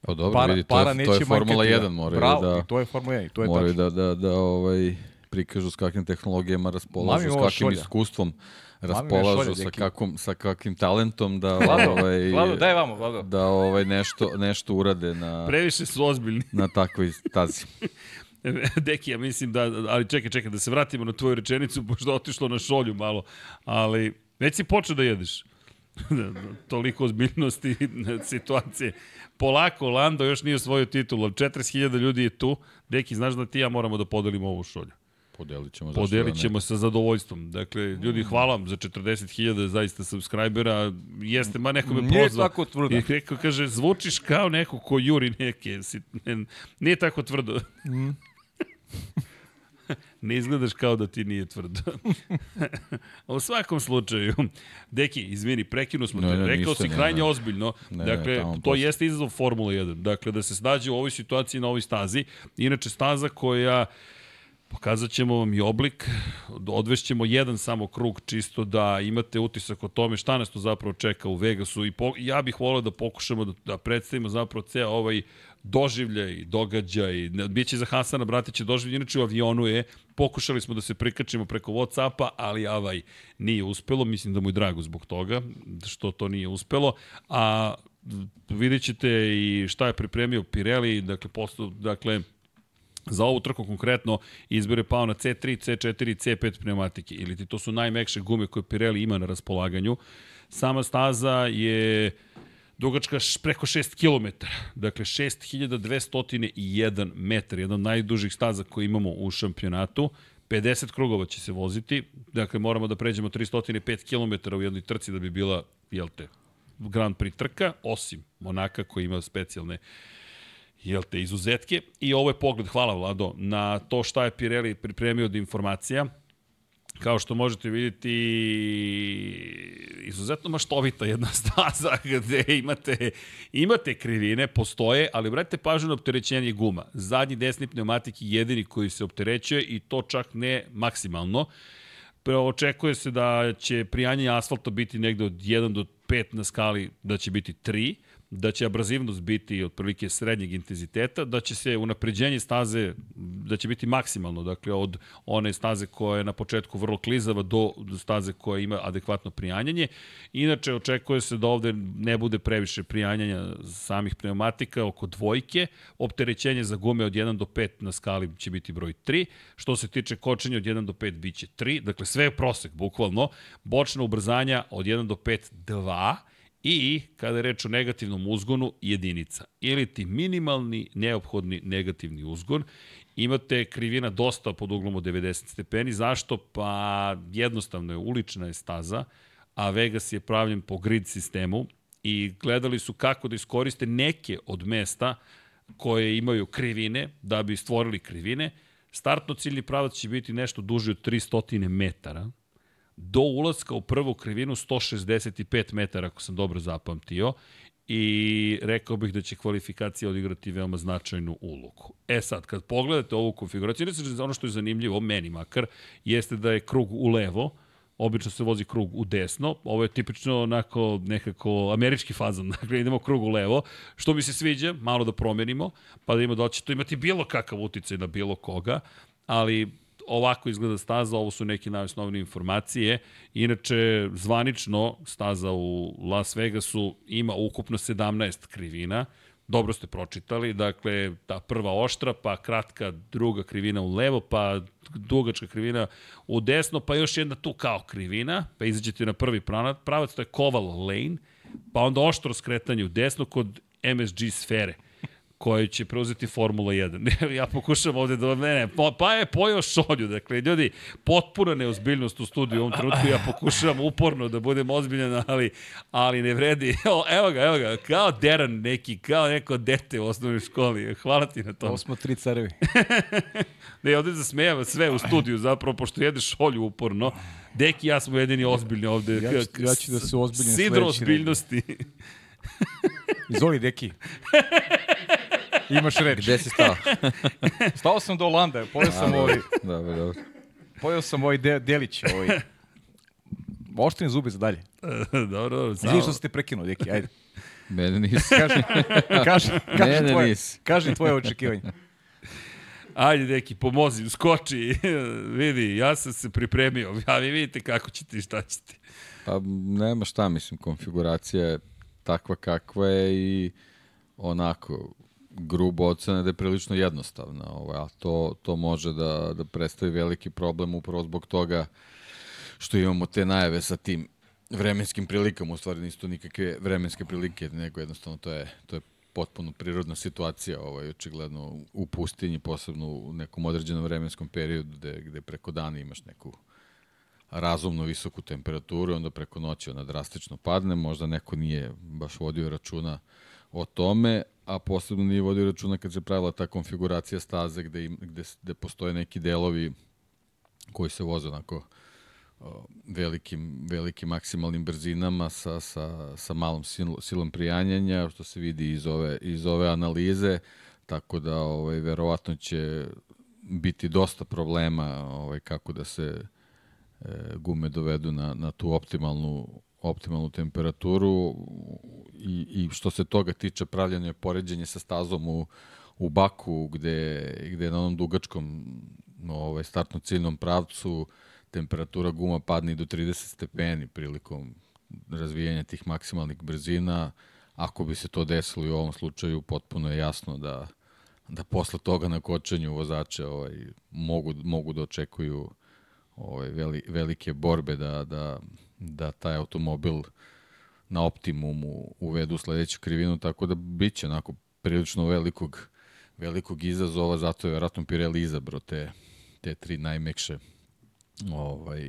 C: Pa dobro,
B: para,
C: vidi, to,
B: para
C: je,
B: neće
C: to je Formula
B: manjkati,
C: 1, moraju
B: Bravo,
C: da,
B: i to je Formula 1, i to je
C: moraju
B: tačno.
C: da, da, da ovaj, prikažu s kakvim tehnologijama raspolažu, s kakvim iskustvom raspolažu,
B: šolja,
C: sa, kakvom, sa kakvim talentom da,
B: Vlado,
C: ovaj,
B: Vlado, daj vamo, Vlado.
C: da ovaj, nešto, nešto urade na,
A: Previše su ozbiljni.
C: na takvoj stazi. [laughs]
A: Deki, ja mislim da, ali čekaj, čekaj, da se vratimo na tvoju rečenicu, pošto otišlo na šolju malo, ali već si počeo da jedeš. [laughs] Toliko ozbiljnosti [laughs] situacije. Polako, Lando još nije osvojio titul, ali 40.000 ljudi je tu. Deki, znaš da ti ja moramo da podelimo ovu šolju.
C: Podelit ćemo. zašto
A: Podelit
C: da
A: ćemo sa zadovoljstvom. Dakle, ljudi, hvala vam za 40.000 zaista subscribera. Jeste, ma neko me
B: Nije
A: pozvao.
B: tako tvrdo.
A: I rekao, kaže, zvučiš kao neko ko juri neke. [laughs] Nije tako tvrdo.
B: Mm.
A: Ne izgledaš kao da ti nije tvrdo. [laughs] U svakom slučaju, Deki, izvini, prekinu smo
C: Ne,
A: te.
C: ne,
A: Rekao
C: ništa,
A: si
C: ne,
A: krajnje
C: ne.
A: ozbiljno.
C: Ne, ne,
A: dakle,
C: tamo
A: to
C: posle.
A: jeste izazov Formula 1. Dakle, da se snađe u ovoj situaciji na ovoj stazi. Inače, staza koja Pokazat ćemo vam i oblik, odvešćemo jedan samo krug čisto da imate utisak o tome šta nas to zapravo čeka u Vegasu i po, ja bih volio da pokušamo da, da predstavimo zapravo ceo ovaj doživljaj, događaj, biće za Hasana Bratića doživljaj, inače u avionu je, pokušali smo da se prikačimo preko Whatsappa, ali avaj nije uspelo, mislim da mu je drago zbog toga, što to nije uspelo, a vidjet ćete i šta je pripremio Pirelli, dakle, posto, dakle, Za ovu trku konkretno izbor pao na C3, C4 i C5 pneumatike. Ili ti to su najmekše gume koje Pirelli ima na raspolaganju. Sama staza je dugačka preko 6 km. Dakle, 6201 metar. Jedna od najdužih staza koje imamo u šampionatu. 50 krugova će se voziti. Dakle, moramo da pređemo 305 km u jednoj trci da bi bila, jel te, Grand Prix trka, osim Monaka koji ima specijalne jel te, izuzetke. I ovo je pogled, hvala Vlado, na to šta je Pirelli pripremio od informacija. Kao što možete vidjeti, izuzetno maštovita jedna [laughs] staza gde imate, imate krivine, postoje, ali vratite pažnju na opterećenje guma. Zadnji desni pneumatik je jedini koji se opterećuje i to čak ne maksimalno. Očekuje se da će prijanje asfalta biti negde od 1 do 5 na skali, da će biti 3, da će abrazivnost biti otprilike srednjeg intenziteta, da će se unapređenje staze, da će biti maksimalno, dakle od one staze koja je na početku vrlo klizava do, staze koja ima adekvatno prijanjanje. Inače, očekuje se da ovde ne bude previše prijanjanja samih pneumatika oko dvojke, opterećenje za gume od 1 do 5 na skali će biti broj 3, što se tiče kočenja od 1 do 5 biće 3, dakle sve je prosek, bukvalno, bočna ubrzanja od 1 do 5 2, i, kada je reč o negativnom uzgonu, jedinica. Ili ti minimalni neophodni negativni uzgon. Imate krivina dosta pod uglom od 90 stepeni. Zašto? Pa jednostavno je, ulična je staza, a Vegas je pravljen po grid sistemu i gledali su kako da iskoriste neke od mesta koje imaju krivine, da bi stvorili krivine. Startno ciljni pravac će biti nešto duži od 300 metara, do ulaska u prvu krivinu 165 metara, ako sam dobro zapamtio, i rekao bih da će kvalifikacija odigrati veoma značajnu ulogu. E sad, kad pogledate ovu konfiguraciju, ono što je zanimljivo, meni makar, jeste da je krug u levo, obično se vozi krug u desno, ovo je tipično onako nekako američki fazan, [laughs] dakle idemo krug u levo, što mi se sviđa, malo da promenimo, pa da ima da će to imati bilo kakav uticaj na bilo koga, ali ovako izgleda staza, ovo su neke najosnovnije informacije. Inače, zvanično, staza u Las Vegasu ima ukupno 17 krivina, dobro ste pročitali, dakle, ta prva oštra, pa kratka druga krivina u levo, pa dugačka krivina u desno, pa još jedna tu kao krivina, pa izađete na prvi pravac, to je Koval Lane, pa onda oštro skretanje u desno kod MSG sfere koji će preuzeti Formula 1. [laughs] ja pokušam ovde da... Ne, ne, pa je pojao šolju. Dakle, ljudi, potpuna neozbiljnost u studiju u ovom trenutku. Ja pokušavam uporno da budem ozbiljan, ali, ali ne vredi. [laughs] Evo ga, evo ga, kao Deran neki, kao neko dete u osnovnoj školi. Hvala ti na tom.
B: Ovo smo tri carevi. [laughs]
A: ne, ovde zasmejava sve u studiju, zapravo, pošto jede šolju uporno. Deki ja smo jedini ozbiljni ovde.
B: Ja ću, ja ću da se ozbiljnim
A: Sidro ozbiljnosti.
B: Izvoli, Deki. Imaš reč.
C: Gde si stao? [laughs]
B: stao sam do Olanda, pojao sam ovaj...
C: Dobro, dobro.
B: Pojao sam ovaj de, delić, ovaj... Oštrini zubi za dalje. [laughs]
A: dobro, dobro.
B: Izvini što ste prekinuo, Deki, ajde.
C: Mene nisi.
B: Kaži, kaži, kaži,
C: Mene
B: tvoje,
C: nisi.
B: kaži tvoje očekivanje.
A: Ajde, deki, pomozi, skoči, [laughs] vidi, ja sam se pripremio, a vi vidite kako ćete i šta ćete.
C: Pa nema šta, mislim, konfiguracija je takva kakva je i onako, grubo ocena da je prilično jednostavna, ovaj, a to, to može da, da predstavi veliki problem upravo zbog toga što imamo te najave sa tim vremenskim prilikama, u stvari nisu to nikakve vremenske prilike, nego jednostavno to je, to je potpuno prirodna situacija, ovaj, očigledno u pustinji, posebno u nekom određenom vremenskom periodu gde, gde preko dana imaš neku razumno visoku temperaturu, onda preko noći ona drastično padne, možda neko nije baš vodio računa o tome, a posebno nije vodio računa kad se pravila ta konfiguracija staze gde, im, gde, gde postoje neki delovi koji se voze onako velikim, velikim maksimalnim brzinama sa, sa, sa malom sil, silom prijanjanja, što se vidi iz ove, iz ove analize, tako da ovaj, verovatno će biti dosta problema ovaj, kako da se e, gume dovedu na, na tu optimalnu optimalnu temperaturu i, i što se toga tiče pravljanje poređenje sa stazom u, u Baku gde, gde na onom dugačkom ovaj, startno ciljnom pravcu temperatura guma padne do 30 stepeni prilikom razvijanja tih maksimalnih brzina. Ako bi se to desilo i u ovom slučaju, potpuno je jasno da, da posle toga na kočenju vozače ovaj, mogu, mogu da očekuju ovaj, veli, velike borbe da, da, da taj automobil na optimumu uvedu sledeću krivinu, tako da bit će onako prilično velikog, velikog izazova, zato je vjerojatno Pirelli izabrao te, te tri najmekše ovaj,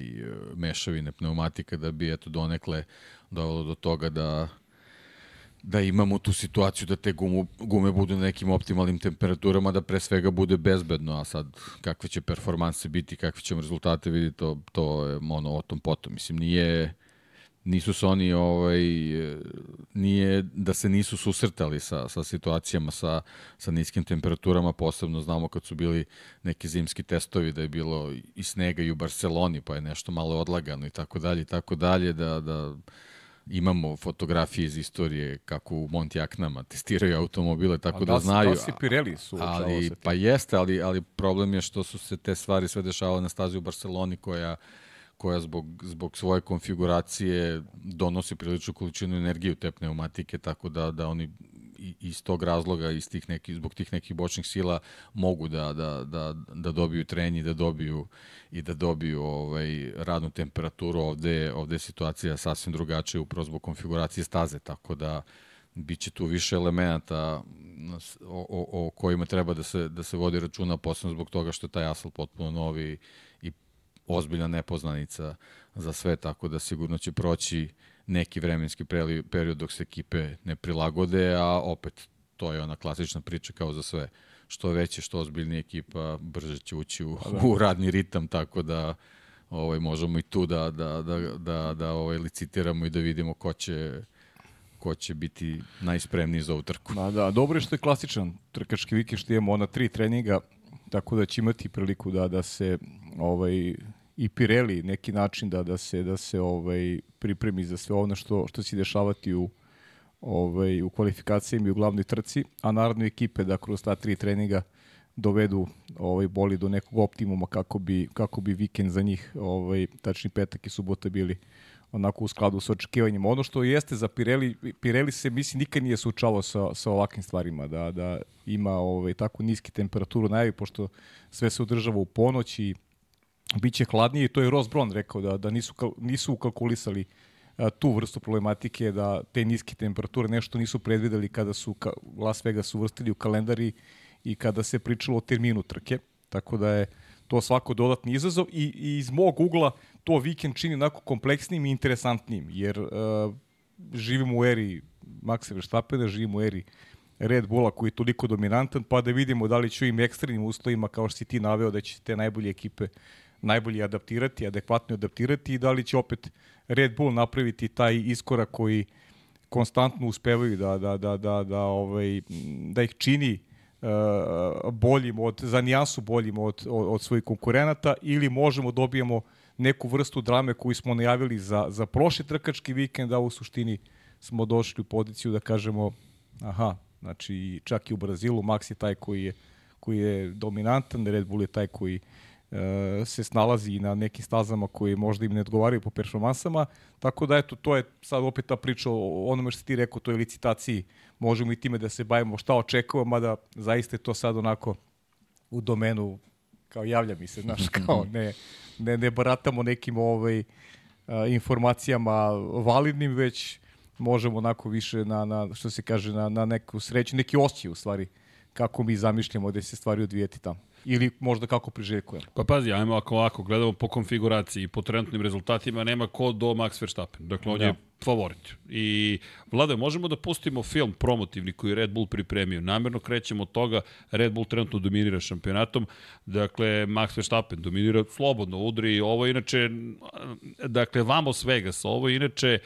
C: mešavine pneumatika da bi eto donekle dovelo do toga da da imamo tu situaciju da te gumu, gume budu na nekim optimalnim temperaturama, da pre svega bude bezbedno, a sad kakve će performanse biti, kakve ćemo rezultate vidjeti, to, to je ono o tom potom. Mislim, nije, nisu se oni, ovaj, nije da se nisu susretali sa, sa situacijama sa, sa niskim temperaturama, posebno znamo kad su bili neki zimski testovi da je bilo i snega i u Barceloni, pa je nešto malo odlagano i tako dalje i tako dalje, da, da imamo fotografije iz istorije kako u Montjaknama testiraju automobile, tako da, da znaju.
B: Da si Pirelli su
C: ali, Pa jeste, ali, ali problem je što su se te stvari sve dešavale na stazi u Barceloni koja koja zbog, zbog svoje konfiguracije donosi priličnu količinu energije u te pneumatike, tako da, da oni iz tog razloga, iz tih neki, zbog tih nekih bočnih sila mogu da, da, da, da dobiju trenji, da dobiju i da dobiju ovaj, radnu temperaturu. Ovde, ovde je situacija sasvim drugačija upravo zbog konfiguracije staze, tako da biće tu više elemenata o, o, o kojima treba da se, da se vodi računa, posebno zbog toga što je taj asfalt potpuno novi i ozbiljna nepoznanica za sve, tako da sigurno će proći neki vremenski period dok se ekipe ne prilagode, a opet to je ona klasična priča kao za sve. Što veće, što ozbiljnija ekipa, brže će ući u, pa da. u radni ritam, tako da ovaj, možemo i tu da, da, da, da, da ovaj, licitiramo i da vidimo ko će, ko će biti najspremniji za ovu trku.
B: Da, da, dobro je što je klasičan trkački vikend što imamo na tri treninga, tako da će imati priliku da da se ovaj i Pirelli neki način da da se da se ovaj pripremi za sve ono što što će dešavati u ovaj u kvalifikacijama i u glavnoj trci, a naravno ekipe da kroz ta tri treninga dovedu ovaj boli do nekog optimuma kako bi kako bi vikend za njih ovaj tačni petak i subota bili onako u skladu sa očekivanjima. Ono što jeste za Pirelli, Pirelli se misli nikad nije suočavao sa, sa ovakvim stvarima, da, da ima ovaj, tako niski temperaturu najavi, pošto sve se održava u ponoć i biće hladnije i to je Ross Brown rekao da, da nisu, nisu ukalkulisali tu vrstu problematike, da te niske temperature nešto nisu predvideli kada su ka, Las Vegas uvrstili u kalendari i kada se pričalo o terminu trke, tako da je to svako dodatni izazov i, i iz mog ugla to vikend čini onako kompleksnim i interesantnim, jer uh, živimo u eri Maxa Verstappena, živimo u eri Red Bulla koji je toliko dominantan, pa da vidimo da li će im ekstremnim uslovima, kao što si ti naveo, da će te najbolje ekipe najbolje adaptirati, adekvatno adaptirati i da li će opet Red Bull napraviti taj iskorak koji konstantno uspevaju da, da, da, da, da, ovaj, da ih čini uh, boljim od, za nijansu boljim od, od, od svojih konkurenata ili možemo dobijemo neku vrstu drame koju smo najavili za, za prošli trkački vikend, a u suštini smo došli u poziciju da kažemo aha, znači čak i u Brazilu Max je taj koji je, koji je dominantan, Red Bull je taj koji e, se snalazi na nekim stazama koji možda im ne odgovaraju po performansama, tako da eto, to je sad opet ta priča o onome što ti rekao, toj licitaciji, možemo i time da se bavimo šta očekujemo, mada zaista je to sad onako u domenu kao javlja mi se, znaš, kao ne, ne, ne baratamo nekim ovaj, informacijama validnim, već možemo onako više na, na što se kaže, na, na neku sreću, neki osjećaj u stvari, kako mi zamišljamo da se stvari odvijeti tamo ili možda kako priželjkujemo.
A: Pa pazi, ajmo ako ovako gledamo po konfiguraciji i po trenutnim rezultatima, nema ko do Max Verstappen. Dakle, on da. je favorit. I, Vlade, možemo da pustimo film promotivni koji Red Bull pripremio. Namerno krećemo od toga, Red Bull trenutno dominira šampionatom, dakle, Max Verstappen dominira slobodno, udri. Ovo je inače, dakle, Vamos Vegas, ovo je inače eh,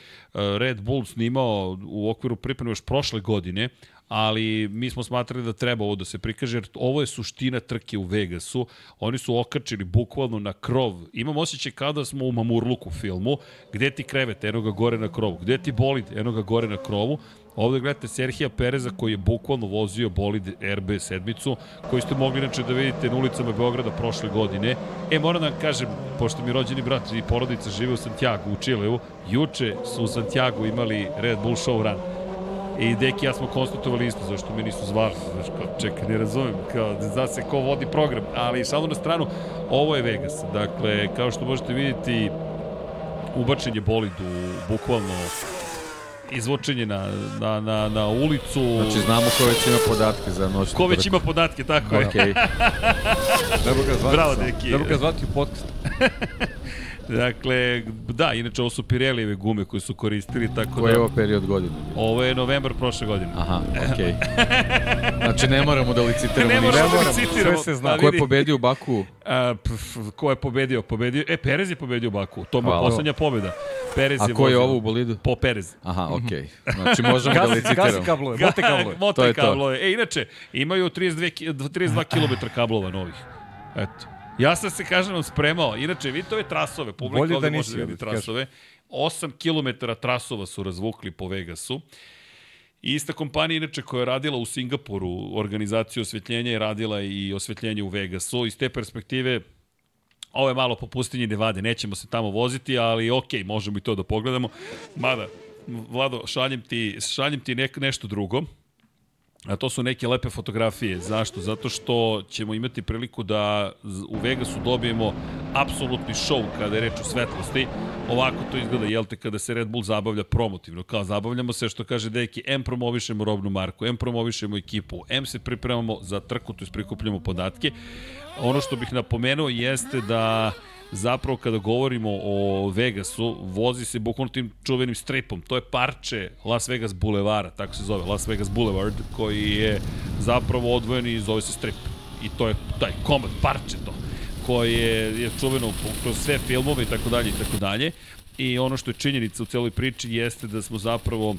A: Red Bull snimao u okviru pripreme još prošle godine, ali mi smo smatrali da treba ovo da se prikaže, jer ovo je suština trke u Vegasu. Oni su okačili bukvalno na krov. Imam osjećaj kada smo u Mamurluku filmu, gde ti krevet, eno ga gore na krovu, gde ti bolid, eno ga gore na krovu, Ovde gledate Serhija Pereza koji je bukvalno vozio bolid RB sedmicu, koji ste mogli inače da vidite na ulicama Beograda prošle godine. E, moram da vam kažem, pošto mi rođeni brat i porodica žive u Santiago, u Čileu, juče su u Santiago imali Red Bull Show Run. I Deki ja smo konstatovali isto, zašto me nisu zvali. Znaš, kao, čekaj, ne razumem, kao, zna se ko vodi program. Ali šalno na stranu, ovo je Vegas. Dakle, kao što možete vidjeti, ubačen je bolid u bukvalno izvočenje na, na, na, na ulicu.
C: Znači znamo ko već ima podatke za noćnu
A: Ko već ima podatke, tako je.
C: Okay. [laughs]
B: Treba ga zvati. Bravo, Deki. Treba ga zvati u podcast. [laughs]
A: Dakle, da, inače ovo su Pirelijeve gume koje su koristili, tako
C: Koji da... je ovo period godine?
A: Ovo je novembar prošle godine.
C: Aha, okej. Okay. znači ne moramo da licitiramo.
A: ne moramo da licitiramo.
C: Sve se zna. Ko je pobedio u Baku?
A: A, pf, ko je pobedio? Pobedio, e, Perez je pobedio u Baku. To je poslednja pobeda. Perez
C: A je ko je ovo u bolidu?
A: Po Perez.
C: Aha, okej. Okay. Znači možemo da licitiramo.
B: Gazi kablove, mote kablove.
A: mote kablove. E, inače, imaju 32, 32 km kablova novih. Eto. Ja sam se, kažem, spremao. Inače, vidite ove trasove, publika Bolje ovde da može da vidi trasove. 8 km trasova su razvukli po Vegasu. I ista kompanija, inače, koja je radila u Singapuru organizaciju osvetljenja, je radila i osvetljenje u Vegasu. Iz te perspektive, ovo je malo po pustinji Nevade, nećemo se tamo voziti, ali ok, možemo i to da pogledamo. Mada, Vlado, šaljem ti, šaljem ti nek, nešto drugo. A to su neke lepe fotografije. Zašto? Zato što ćemo imati priliku da u Vegasu dobijemo apsolutni show kada je reč o svetlosti. Ovako to izgleda, jel te, kada se Red Bull zabavlja promotivno. Kao zabavljamo se, što kaže Deki, M promovišemo robnu marku, M promovišemo ekipu, M se pripremamo za trku, to je prikupljamo podatke. Ono što bih napomenuo jeste da zapravo kada govorimo o Vegasu, vozi se bukvalno tim čuvenim stripom. To je parče Las Vegas Boulevara, tako se zove, Las Vegas Boulevard, koji je zapravo odvojen i zove se strip. I to je taj komad, parče to, koje je, je čuveno kroz sve filmove i tako dalje i tako dalje. I ono što je činjenica u celoj priči jeste da smo zapravo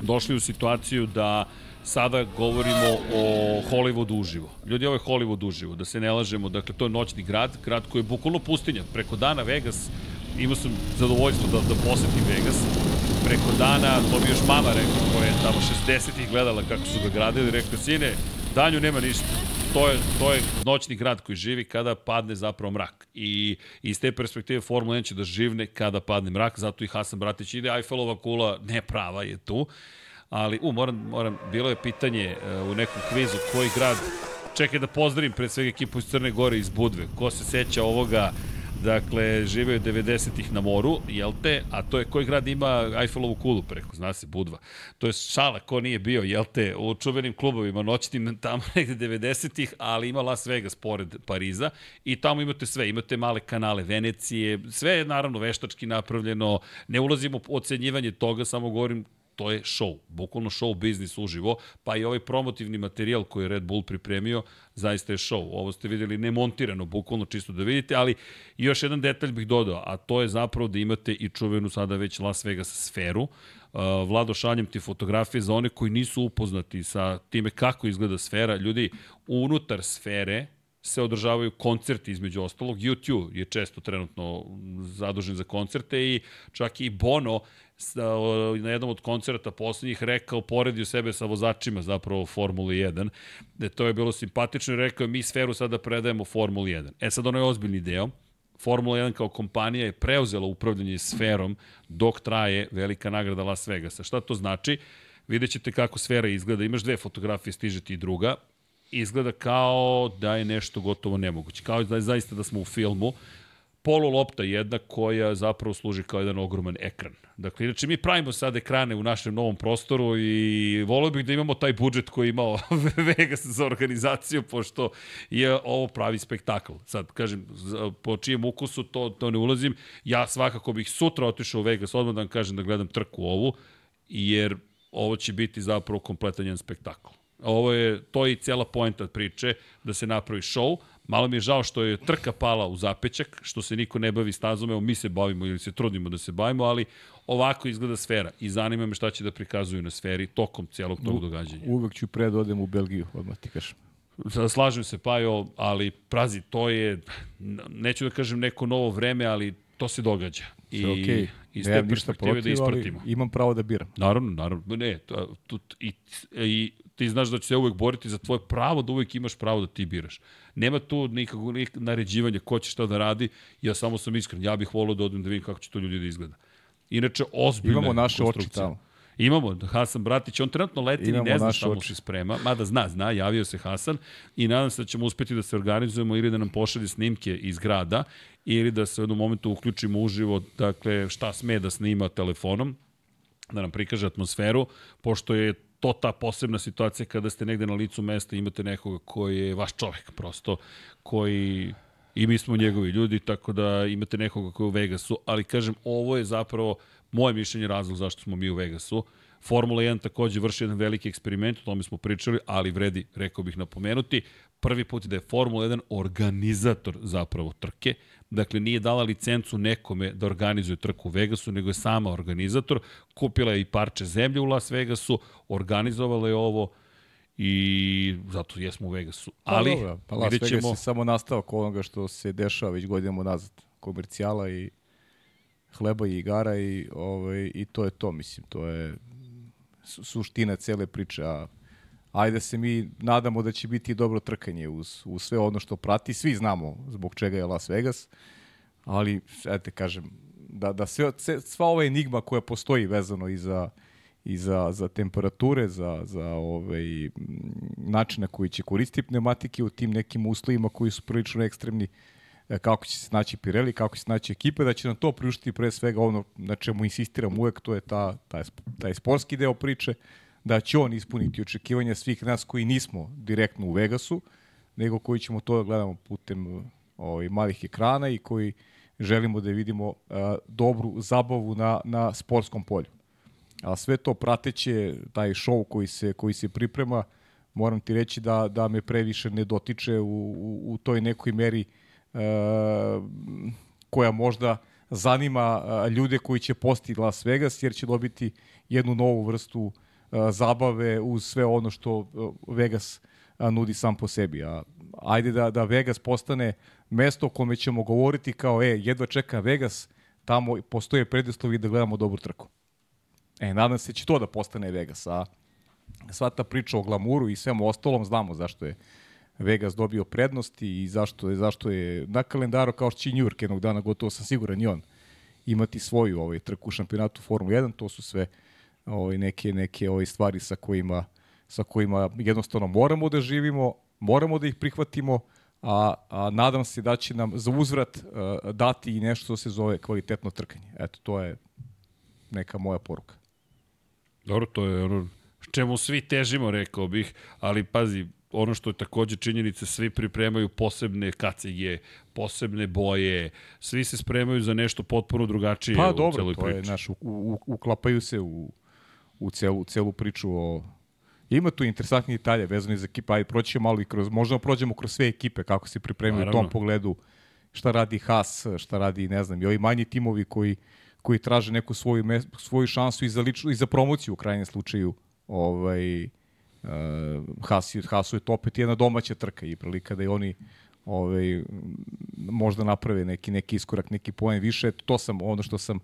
A: došli u situaciju da uh, sada govorimo o Hollywoodu uživo. Ljudi, ovo je Hollywood uživo, da se ne lažemo. Dakle, to je noćni grad, grad koji je bukvalno pustinja. Preko dana Vegas, imao sam zadovoljstvo da, da posetim Vegas. Preko dana, to bi još mama rekla, koja je tamo 60-ih gledala kako su ga gradili, rekla, sine, danju nema ništa. To je, to je noćni grad koji živi kada padne zapravo mrak. I iz te perspektive Formula 1 će da živne kada padne mrak, zato i Hasan Bratić ide, Eiffelova kula ne prava je tu ali u, moram, moram, bilo je pitanje uh, u nekom kvizu koji grad, čekaj da pozdravim pre svega ekipu iz Crne Gore iz Budve, ko se seća ovoga, dakle, živeo 90-ih na moru, jel te, a to je koji grad ima Eiffelovu kulu preko, zna se, Budva. To je šala, ko nije bio, jel te, u čuvenim klubovima, noćnim [laughs] tamo negde 90-ih, ali ima Las Vegas pored Pariza i tamo imate sve, imate male kanale Venecije, sve je naravno veštački napravljeno, ne ulazimo u ocenjivanje toga, samo govorim to je show, bukvalno show biznis uživo, pa i ovaj promotivni materijal koji je Red Bull pripremio, zaista je show. Ovo ste videli nemontirano, bukvalno čisto da vidite, ali još jedan detalj bih dodao, a to je zapravo da imate i čuvenu sada već Las Vegas sferu. Uh, Vlado, šaljem ti fotografije za one koji nisu upoznati sa time kako izgleda sfera. Ljudi, unutar sfere, se održavaju koncerti između ostalog. YouTube je često trenutno zadužen za koncerte i čak i Bono na jednom od koncerta poslednjih rekao, poredio sebe sa vozačima zapravo Formule 1, da to je bilo simpatično i rekao mi sferu sada predajemo Formuli 1. E sad ono je ozbiljni deo, Formula 1 kao kompanija je preuzela upravljanje sferom dok traje velika nagrada Las Vegasa. Šta to znači? Vidjet ćete kako sfera izgleda. Imaš dve fotografije, stiže ti druga. Izgleda kao da je nešto gotovo nemoguće. Kao da je zaista da smo u filmu polu lopta jedna koja zapravo služi kao jedan ogroman ekran. Dakle, inače mi pravimo sad ekrane u našem novom prostoru i volio bih da imamo taj budžet koji je imao [laughs] Vegas za organizaciju, pošto je ovo pravi spektakl. Sad, kažem, po čijem ukusu to, to ne ulazim. Ja svakako bih sutra otišao u Vegas, odmah da vam kažem da gledam trku ovu, jer ovo će biti zapravo kompletan jedan spektakl. Ovo je, to je i cijela poenta priče, da se napravi show, Malo mi je žao što je trka pala u zapećak, što se niko ne bavi stazom, evo mi se bavimo ili se trudimo da se bavimo, ali ovako izgleda sfera i zanima me šta će da prikazuju na sferi tokom cijelog tog događanja.
B: Uvek ću pre da odem u Belgiju, odmah ti kažem.
A: Slažem se, Pajo, ali prazi, to je, neću da kažem neko novo vreme, ali to se događa.
B: I, okay. iz te perspektive da protiv, da ispratimo. imam pravo da biram.
A: Naravno, naravno. Ne, to, to, i, i ti znaš da će se uvek boriti za tvoje pravo, da uvek imaš pravo da ti biraš. Nema tu nikakvog naređivanja ko će šta da radi, ja samo sam iskren, ja bih volio da odem da vidim kako će to ljudi da izgleda. Inače, ozbiljna
B: Imamo naše oči tamo.
A: Imamo, Hasan Bratić, on trenutno leti Imamo i ne zna šta mu se sprema, mada zna, zna, javio se Hasan i nadam se da ćemo uspeti da se organizujemo ili da nam pošalje snimke iz grada ili da se u jednom momentu uključimo uživo, dakle šta sme da snima telefonom, da nam prikaže atmosferu, pošto je to ta posebna situacija kada ste negde na licu mesta i imate nekoga koji je vaš čovek prosto, koji i mi smo njegovi ljudi, tako da imate nekoga koji je u Vegasu, ali kažem, ovo je zapravo moje mišljenje razlog zašto smo mi u Vegasu. Formula 1 takođe vrši jedan veliki eksperiment, o tome smo pričali, ali vredi, rekao bih, napomenuti. Prvi put da je Formula 1 organizator zapravo trke, Dakle, nije dala licencu nekome da organizuje trku u Vegasu, nego je sama organizator. Kupila je i parče zemlje u Las Vegasu, organizovala je ovo i zato jesmo u Vegasu. Pa Ali, pa, dobro,
B: pa Las Vegas ćemo... je samo nastavak onoga što se dešava već godinama nazad. Komercijala i hleba i igara i, ovaj, i to je to, mislim, to je suština cele priče, a ajde se mi nadamo da će biti dobro trkanje uz, uz sve ono što prati. Svi znamo zbog čega je Las Vegas, ali, eto kažem, da, da sve, sva ova enigma koja postoji vezano i za, i za, za temperature, za, za ovaj, način na koji će koristiti pneumatike u tim nekim uslovima koji su prilično ekstremni, kako će se snaći Pirelli, kako će se snaći ekipe, da će nam to priuštiti pre svega ono na čemu insistiram uvek, to je ta, taj, taj sportski deo priče, da će on ispuniti očekivanja svih nas koji nismo direktno u Vegasu, nego koji ćemo to da gledamo putem ovaj, malih ekrana i koji želimo da vidimo a, dobru zabavu na, na sportskom polju. A sve to prateće, taj show koji se, koji se priprema, moram ti reći da, da me previše ne dotiče u, u, u toj nekoj meri a, koja možda zanima a, ljude koji će posti Las Vegas, jer će dobiti jednu novu vrstu a, zabave uz sve ono što Vegas nudi sam po sebi. A ajde da, da Vegas postane mesto o kome ćemo govoriti kao, e, jedva čeka Vegas, tamo postoje predislovi da gledamo dobru trku. E, nadam se da će to da postane Vegas, a sva ta priča o glamuru i svemu ostalom znamo zašto je Vegas dobio prednosti i zašto je, zašto je na kalendaru kao što će York jednog dana, gotovo sam siguran i on, imati svoju ovaj, trku u šampionatu Formula 1, to su sve ovaj, neke, neke ovaj, stvari sa kojima, sa kojima jednostavno moramo da živimo, moramo da ih prihvatimo, a, a nadam se da će nam za uzvrat uh, dati i nešto što se zove kvalitetno trkanje. Eto, to je neka moja poruka.
A: Dobro, to je ono čemu svi težimo, rekao bih, ali pazi, ono što je takođe činjenica, svi pripremaju posebne kacige, posebne boje, svi se spremaju za nešto potpuno drugačije
B: pa,
A: u
B: dobro,
A: celoj
B: priči. Pa dobro, to je, naš, u, u, uklapaju se u, u celu, celu priču o Ima tu interesantni detalje vezani za ekipa, ajde proći malo i kroz, možda prođemo kroz sve ekipe kako se pripremaju Naravno. u tom pogledu, šta radi Haas, šta radi, ne znam, i ovi manji timovi koji, koji traže neku svoju, svoju šansu i za, ličnu, i za promociju u krajnjem slučaju. Ovaj, uh, Haas, Haasu je to opet jedna domaća trka i prilika da i oni ovaj, možda naprave neki, neki iskorak, neki poen više. To sam, ono što sam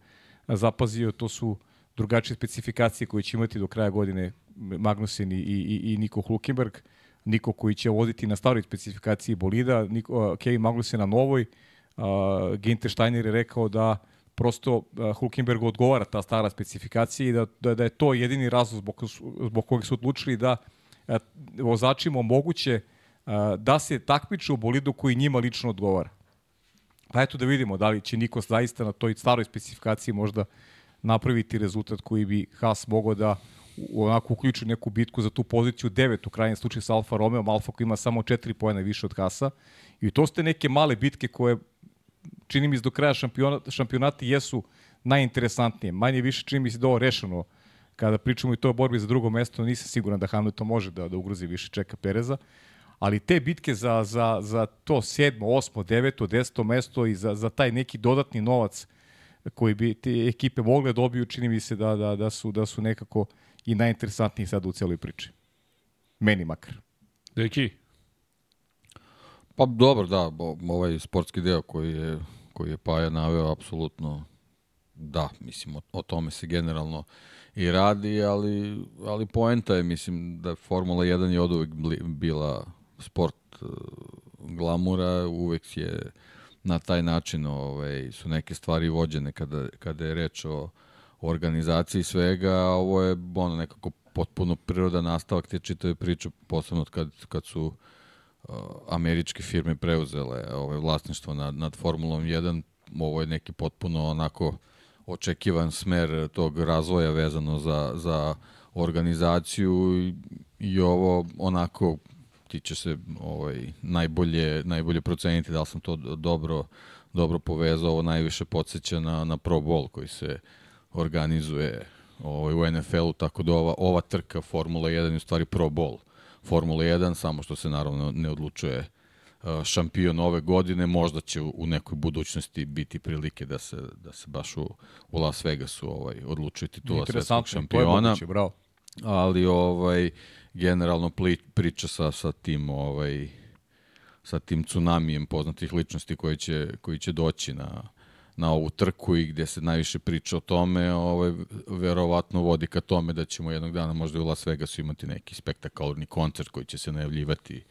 B: zapazio, to su drugačije specifikacije koje će imati do kraja godine Magnussen i, i, i Niko Hulkenberg, Niko koji će voditi na staroj specifikaciji bolida, Niko, uh, Kevin Magnussen na novoj, uh, Ginter Steiner je rekao da prosto uh, Hulkenbergu odgovara ta stara specifikacija i da, da, da je to jedini razlog zbog, zbog kojeg su odlučili da uh, vozačima omoguće uh, da se takmiče u bolidu koji njima lično odgovara. Pa eto da vidimo da li će Niko zaista na toj staroj specifikaciji možda napraviti rezultat koji bi Haas mogao da onako uključi neku bitku za tu poziciju 9 u krajnjem slučaju sa Alfa Romeo, Alfa koji ima samo 4 pojene više od Hasa. I to ste neke male bitke koje čini mi se do kraja šampionata, šampionati jesu najinteresantnije. Manje više čini mi se da ovo rešeno kada pričamo i to o borbi za drugo mesto, nisam siguran da Hamilton može da, da ugrozi više čeka Pereza. Ali te bitke za, za, za to sedmo, osmo, deveto, deseto mesto i za, za taj neki dodatni novac koji bi te ekipe mogle da dobiju, čini mi se da, da, da, su, da su nekako i najinteresantniji sad u celoj priči. Meni makar.
A: Deki?
C: Pa dobro, da, ovaj sportski deo koji je, koji je Paja naveo, apsolutno da, mislim, o, o tome se generalno i radi, ali, ali poenta je, mislim, da Formula 1 je od uvek bila sport uh, glamura, uvek je na taj način ovaj, su neke stvari vođene kada, kada je reč o organizaciji svega, a ovo je ono nekako potpuno prirodan nastavak te čitave priče, posebno kad, kad su uh, američke firme preuzele ovaj, vlasništvo nad, nad Formulom 1, ovo je neki potpuno onako očekivan smer tog razvoja vezano za, za organizaciju i, ovo onako ti će se ovaj, najbolje, najbolje proceniti da li sam to dobro, dobro povezao, ovo najviše podsjeća na, na Pro Bowl koji se uh, organizuje ovaj, u NFL-u, tako da ova, ova trka Formula 1 je u stvari Pro Bowl Formula 1, samo što se naravno ne odlučuje uh, šampion ove godine, možda će u nekoj budućnosti biti prilike da se, da se baš u, u Las Vegasu ovaj, odlučuje titula svetskog šampiona. Moguće,
B: bravo.
C: Ali ovaj, generalno priča sa, sa tim ovaj, sa tim tsunamijem poznatih ličnosti koji će, koji će doći na, na ovu trku i gde se najviše priča o tome, ovaj, verovatno vodi ka tome da ćemo jednog dana možda u Las Vegasu imati neki spektakularni koncert koji će se najavljivati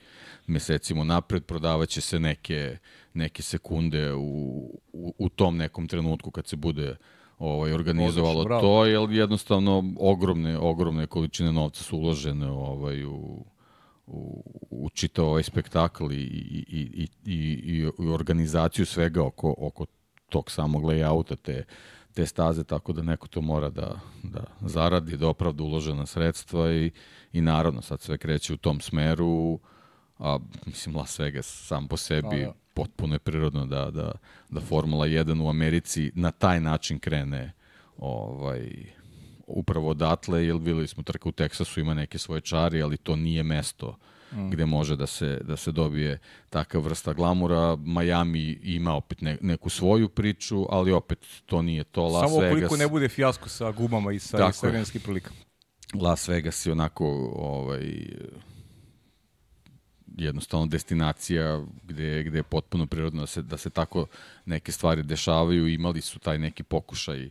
C: mesecima napred, prodavaće se neke, neke sekunde u, u, u tom nekom trenutku kad se bude ovaj, organizovalo
B: Odlično,
C: to, jer jednostavno ogromne, ogromne količine novca su uložene ovaj, u, u, u čitav ovaj spektakl i, i, i, i, i organizaciju svega oko, oko tog samog layouta te, te staze, tako da neko to mora da, da zaradi, da opravda uložena sredstva i, i naravno sad sve kreće u tom smeru, a mislim Las Vegas sam po sebi
B: A, da.
C: potpuno je prirodno da, da, da Formula 1 u Americi na taj način krene ovaj, upravo odatle, jer videli smo trka u Teksasu ima neke svoje čari, ali to nije mesto mm. gde može da se, da se dobije takav vrsta glamura. Miami ima opet ne, neku svoju priču, ali opet to nije to. Las
B: Samo
C: Vegas,
B: ukoliko ne bude fijasko sa gumama i sa,
C: Tako
B: i sa
C: je.
B: vremenskim prilikama.
C: Las Vegas je onako ovaj, jednostavno destinacija gde, gde je potpuno prirodno da se, da se tako neke stvari dešavaju. Imali su taj neki pokušaj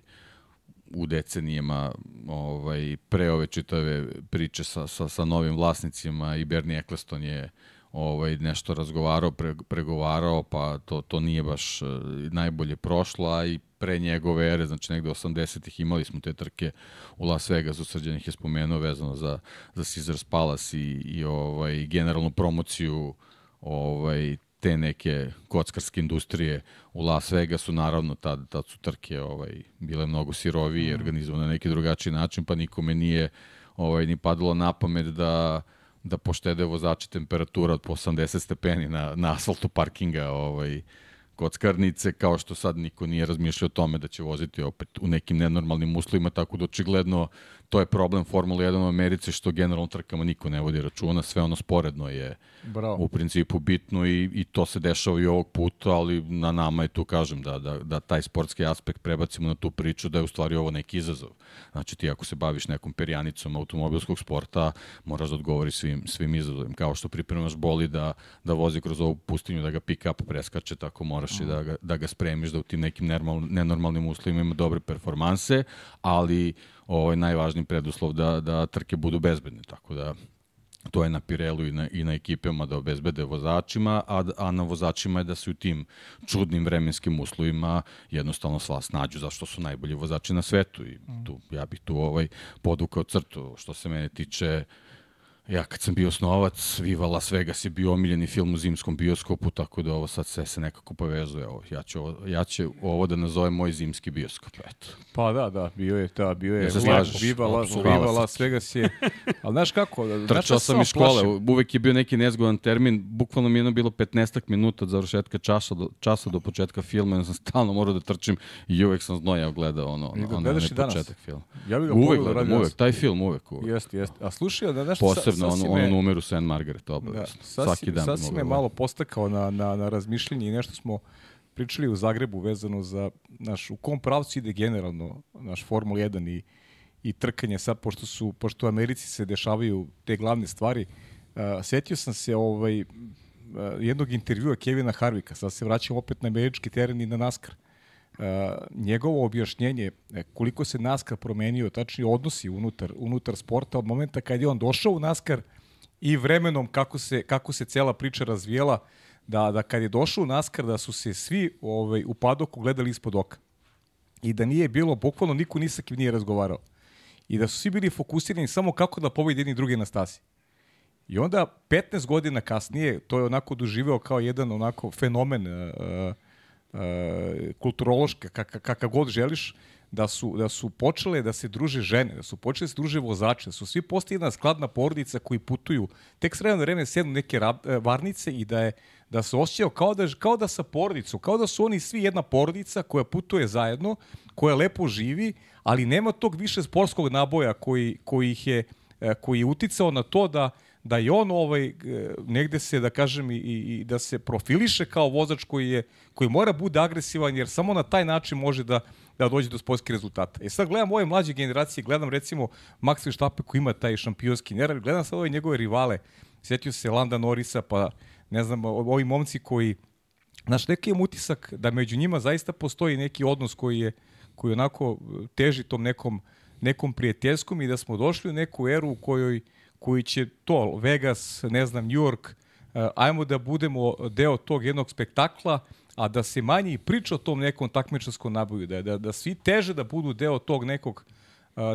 C: u decenijama ovaj, pre ove čitave priče sa, sa, sa novim vlasnicima i Bernie Eccleston je ovaj nešto razgovarao, pre, pregovarao, pa to, to nije baš e, najbolje prošlo, a i pre njegove ere, znači negde 80-ih imali smo te trke u Las Vegasu, Srđan ih je spomenuo vezano za, za Caesars Palace i, i ovaj, generalnu promociju ovaj, te neke kockarske industrije u Las Vegasu, naravno tad, tad su trke ovaj, bile mnogo sirovije, organizovane na neki drugačiji način, pa nikome nije ovaj, ni padalo na pamet da da poštede vozači temperatura od po 80 stepeni na, na asfaltu parkinga ovaj, kockarnice, kao što sad niko nije razmišljao o tome da će voziti opet u nekim nenormalnim uslovima, tako da očigledno to je problem Formula 1 u Americi, što generalno trkama niko ne vodi računa, sve ono sporedno je
B: Bravo.
C: u principu bitno i, i to se dešava i ovog puta, ali na nama je tu, kažem, da, da, da taj sportski aspekt prebacimo na tu priču da je u stvari ovo neki izazov. Znači ti ako se baviš nekom perjanicom automobilskog sporta, moraš da odgovoriš svim, svim izazovima. Kao što pripremaš boli da, da vozi kroz ovu pustinju, da ga pick-up preskače, tako moraš i da ga, da ga spremiš da u tim nekim normal, nenormalnim uslovima ima dobre performanse, ali ovaj, najvažniji preduslov da, da trke budu bezbedne. Tako da to je na Pirelu i na, i na ekipama da obezbede vozačima, a, a na vozačima je da se u tim čudnim vremenskim uslovima jednostavno sva snađu zašto su najbolji vozači na svetu i tu, ja bih tu ovaj podukao crtu. Što se mene tiče, ja kad sam bio osnovac, Viva Las Vegas je bio omiljeni film u zimskom bioskopu, tako da ovo sad sve se nekako povezuje. Ovo. Ja, ću ovo, ja ću ovo da nazovem moj zimski bioskop. Eto.
B: Pa da, da, bio je, da, bio je.
C: Jel se slažeš?
B: Viva, La,
C: Apsolutno.
B: Viva Las Vegas je. Ali znaš kako? [laughs]
C: Trčao sam iz škole,
B: plašim?
C: uvek je bio neki nezgodan termin, bukvalno mi je bilo 15 minuta od završetka časa do, časa do početka filma, ja sam stalno morao da trčim i uvek sam znojao gledao ono,
B: Jel ga
C: ono,
B: gledaš
C: onaj
B: i danas?
C: početak filma.
B: Ja bih ga
C: Uvek
B: pogledao
C: gledam,
B: radi
C: uvek,
B: nas.
C: taj film uvek, uvek.
B: Jeste, jeste. A slušaj, da nešto
C: Posebno
B: sa, sa
C: ono, ono numeru San Margaret,
B: Da,
C: obavezno.
B: sad
C: Svaki
B: si,
C: dan
B: sad si me
C: da
B: malo postakao na, na, na razmišljenje i nešto smo pričali u Zagrebu vezano za, naš, u kom pravcu ide generalno naš Formula 1 i, i trkanje sad, pošto su, pošto u Americi se dešavaju te glavne stvari. Uh, setio sam se ovaj, uh, jednog intervjua Kevina Harvika, sad se vraćam opet na američki teren i na NASCAR. Uh, njegovo objašnjenje e, koliko se NASCAR promenio, tačnije odnosi unutar, unutar sporta od momenta kad je on došao u NASCAR i vremenom kako se, kako se cela priča razvijela, da, da kad je došao u NASCAR da su se svi ovaj, u padoku gledali ispod oka. I da nije bilo, bukvalno niko ni sa kim nije razgovarao. I da su svi bili fokusirani samo kako da pobedi jedni drugi na stasi. I onda 15 godina kasnije to je onako doživeo kao jedan onako fenomen uh, kulturološka, kakav kaka god želiš, da su, da su počele da se druže žene, da su počele da se druže vozače, da su svi postali jedna skladna porodica koji putuju. Tek s vremena vreme sednu neke rab, e, varnice i da je da se osjećao kao da, kao da sa porodicom, kao da su oni svi jedna porodica koja putuje zajedno, koja lepo živi, ali nema tog više sportskog naboja koji, koji ih je e, koji je uticao na to da da je on ovaj e, negde se da kažem i, i da se profiliše kao vozač koji je koji mora bude agresivan jer samo na taj način može da da dođe do sportskih rezultata. E sad gledam ove mlađe generacije, gledam recimo Max Verstappen koji ima taj šampionski nerad, gledam sad ove njegove rivale. Sjetio se Landa Norisa, pa ne znam, ovi momci koji Znaš, neki imam utisak da među njima zaista postoji neki odnos koji je koji onako teži tom nekom, nekom prijateljskom i da smo došli u neku eru u kojoj koji će to, Vegas, ne znam, New York, uh, ajmo da budemo deo tog jednog spektakla, a da se manje priča o tom nekom takmičarskom naboju, da, da, da svi teže da budu deo tog nekog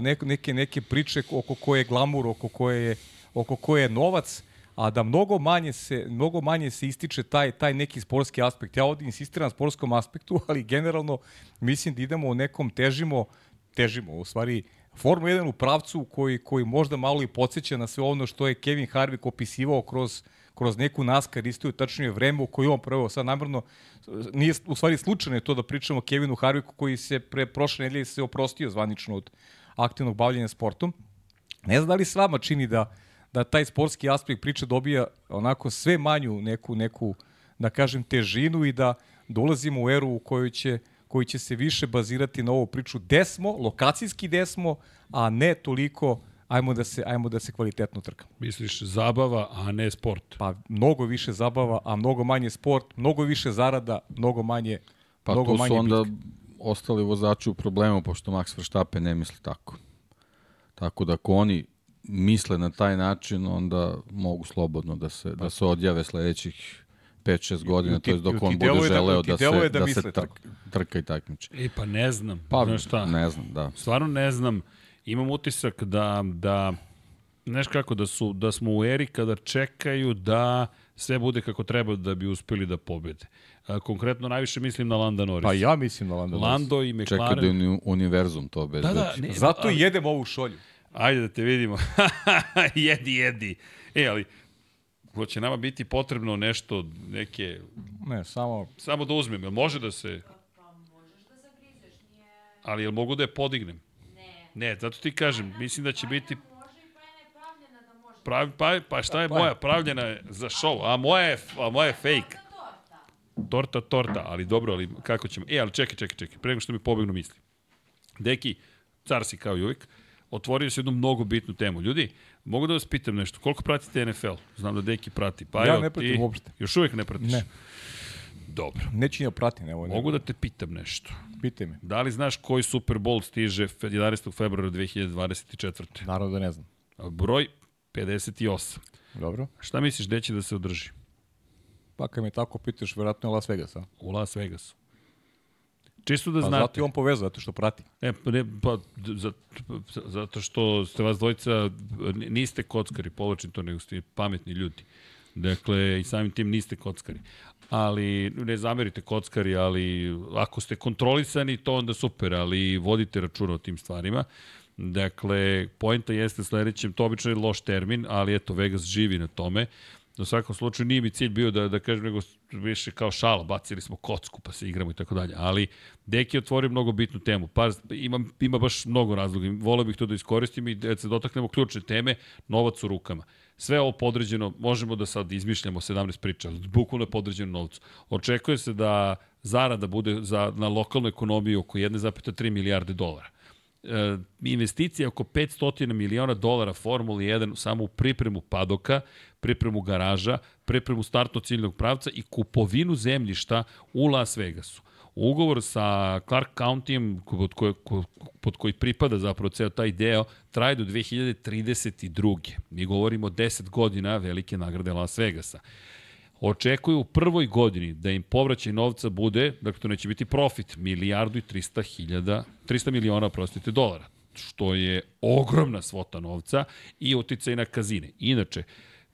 B: neke, neke, neke priče oko koje je glamur, oko koje je, oko koje je novac, a da mnogo manje se mnogo manje se ističe taj taj neki sportski aspekt. Ja ovde insistiram na sportskom aspektu, [laughs] ali generalno mislim da idemo u nekom težimo težimo u stvari Formula 1 u pravcu koji koji možda malo i podsjeća na sve ono što je Kevin Harvick opisivao kroz kroz neku NASCAR istinu tačnije vreme u kojoj on proveo sad namrno nije u stvari slučajno je to da pričamo o Kevinu Harvicku koji se pre prošle nedelje se oprostio zvanično od aktivnog bavljenja sportom. Ne znam da li s vama čini da da taj sportski aspekt priče dobija onako sve manju neku, neku da kažem, težinu i da dolazimo u eru u kojoj će, koji će se više bazirati na ovu priču gde smo, lokacijski gde smo, a ne toliko ajmo da se ajmo da se kvalitetno trkamo.
A: Misliš zabava, a ne sport?
B: Pa mnogo više zabava, a mnogo manje sport, mnogo više zarada, mnogo manje
C: Pa
B: mnogo
C: tu
B: manje
C: su onda
B: bitka.
C: ostali vozači u problemu, pošto Max Verstappen ne misli tako. Tako da ako oni misle na taj način, onda mogu slobodno da se, da se odjave sledećih 5-6 godina,
B: ti-
C: to je dok on bude
B: da-
C: želeo
B: ti
C: da,
B: deluje
C: se,
B: da
C: da, se trk, trka i takmiči.
A: E, pa ne znam.
C: Pa,
A: Znaš šta?
C: ne znam, da.
A: Stvarno ne znam. Imam utisak da, da znaš kako, da, su, da smo u eri kada čekaju da sve bude kako treba da bi uspeli da pobede. A, konkretno najviše mislim na Landa Norris.
B: Pa ja mislim da Lando Norris.
A: Lando i McLaren.
C: da je uni- univerzum to bez
A: Da, da, ne,
B: Zato
A: ali-
B: i jedem ovu šolju.
A: Ajde da te vidimo. [laughs] jedi, jedi. E, ali hoće nama biti potrebno nešto, neke,
B: Ne, samo
A: samo da uzmem. Jel može da se... Ali jel mogu da je podignem? Ne. Ne, zato ti kažem, mislim da će biti... Pravi, pa, pa šta je moja? Pravljena je za show, a moja je, a moja je fake. Torta, torta, ali dobro, ali kako ćemo? E, ali čekaj, čekaj, čekaj, pre nego što mi pobegnu misli. Deki, car si kao i uvijek, otvorio se jednu mnogo bitnu temu. Ljudi, mogu da vas pitam nešto, koliko pratite NFL? Znam da Deki prati. Pa
B: Ja
A: evo,
B: ne pratim
A: ti
B: uopšte.
A: Još uvijek ne pratiš?
B: Ne.
A: Dobro.
B: neću ni da pratim, evo,
A: Mogu da te pitam nešto.
B: pitaj me.
A: Da li znaš koji Super Bowl stiže fe- 11. februara 2024.
B: Naravno da ne znam.
A: Broj 58.
B: Dobro.
A: Šta misliš gde će da se održi?
B: Pa kad me tako pitaš, verovatno je Las Vegas, a?
A: U Las Vegasu. Čisto da
B: Pa
A: znate.
B: zato je on povezao, zato što prati.
A: E, pa ne, pa, zato što ste vas dvojica, niste kockari, povlačim to, nego ste pametni ljudi. Dakle, i samim tim niste kockari. Ali, ne zamerite kockari, ali ako ste kontrolisani, to onda super, ali vodite računa o tim stvarima. Dakle, poenta jeste sledećem, to obično je loš termin, ali eto, Vegas živi na tome. U svakom slučaju nije mi cilj bio da, da kažem, nego više kao šala, bacili smo kocku pa se igramo i tako dalje. Ali Deki je otvorio mnogo bitnu temu. Pa ima, ima baš mnogo razloga. Voleo bih to da iskoristim i da se dotaknemo ključne teme, novac u rukama. Sve ovo podređeno, možemo da sad izmišljamo 17 priča, bukvalno je podređeno novcu. Očekuje se da zarada bude za, na lokalnu ekonomiju oko 1,3 milijarde dolara investicija oko 500 miliona dolara Formuli 1 samo u pripremu padoka, pripremu garaža, pripremu startno ciljnog pravca i kupovinu zemljišta u Las Vegasu. Ugovor sa Clark Countyjem, pod koji, pod koji pripada zapravo ceo taj deo, traje do 2032. Mi govorimo o 10 godina velike nagrade Las Vegasa očekuju u prvoj godini da im povraćaj novca bude, dakle to neće biti profit, milijardu i 300 hiljada, 300 miliona, prostite, dolara, što je ogromna svota novca i uticaj na kazine. Inače,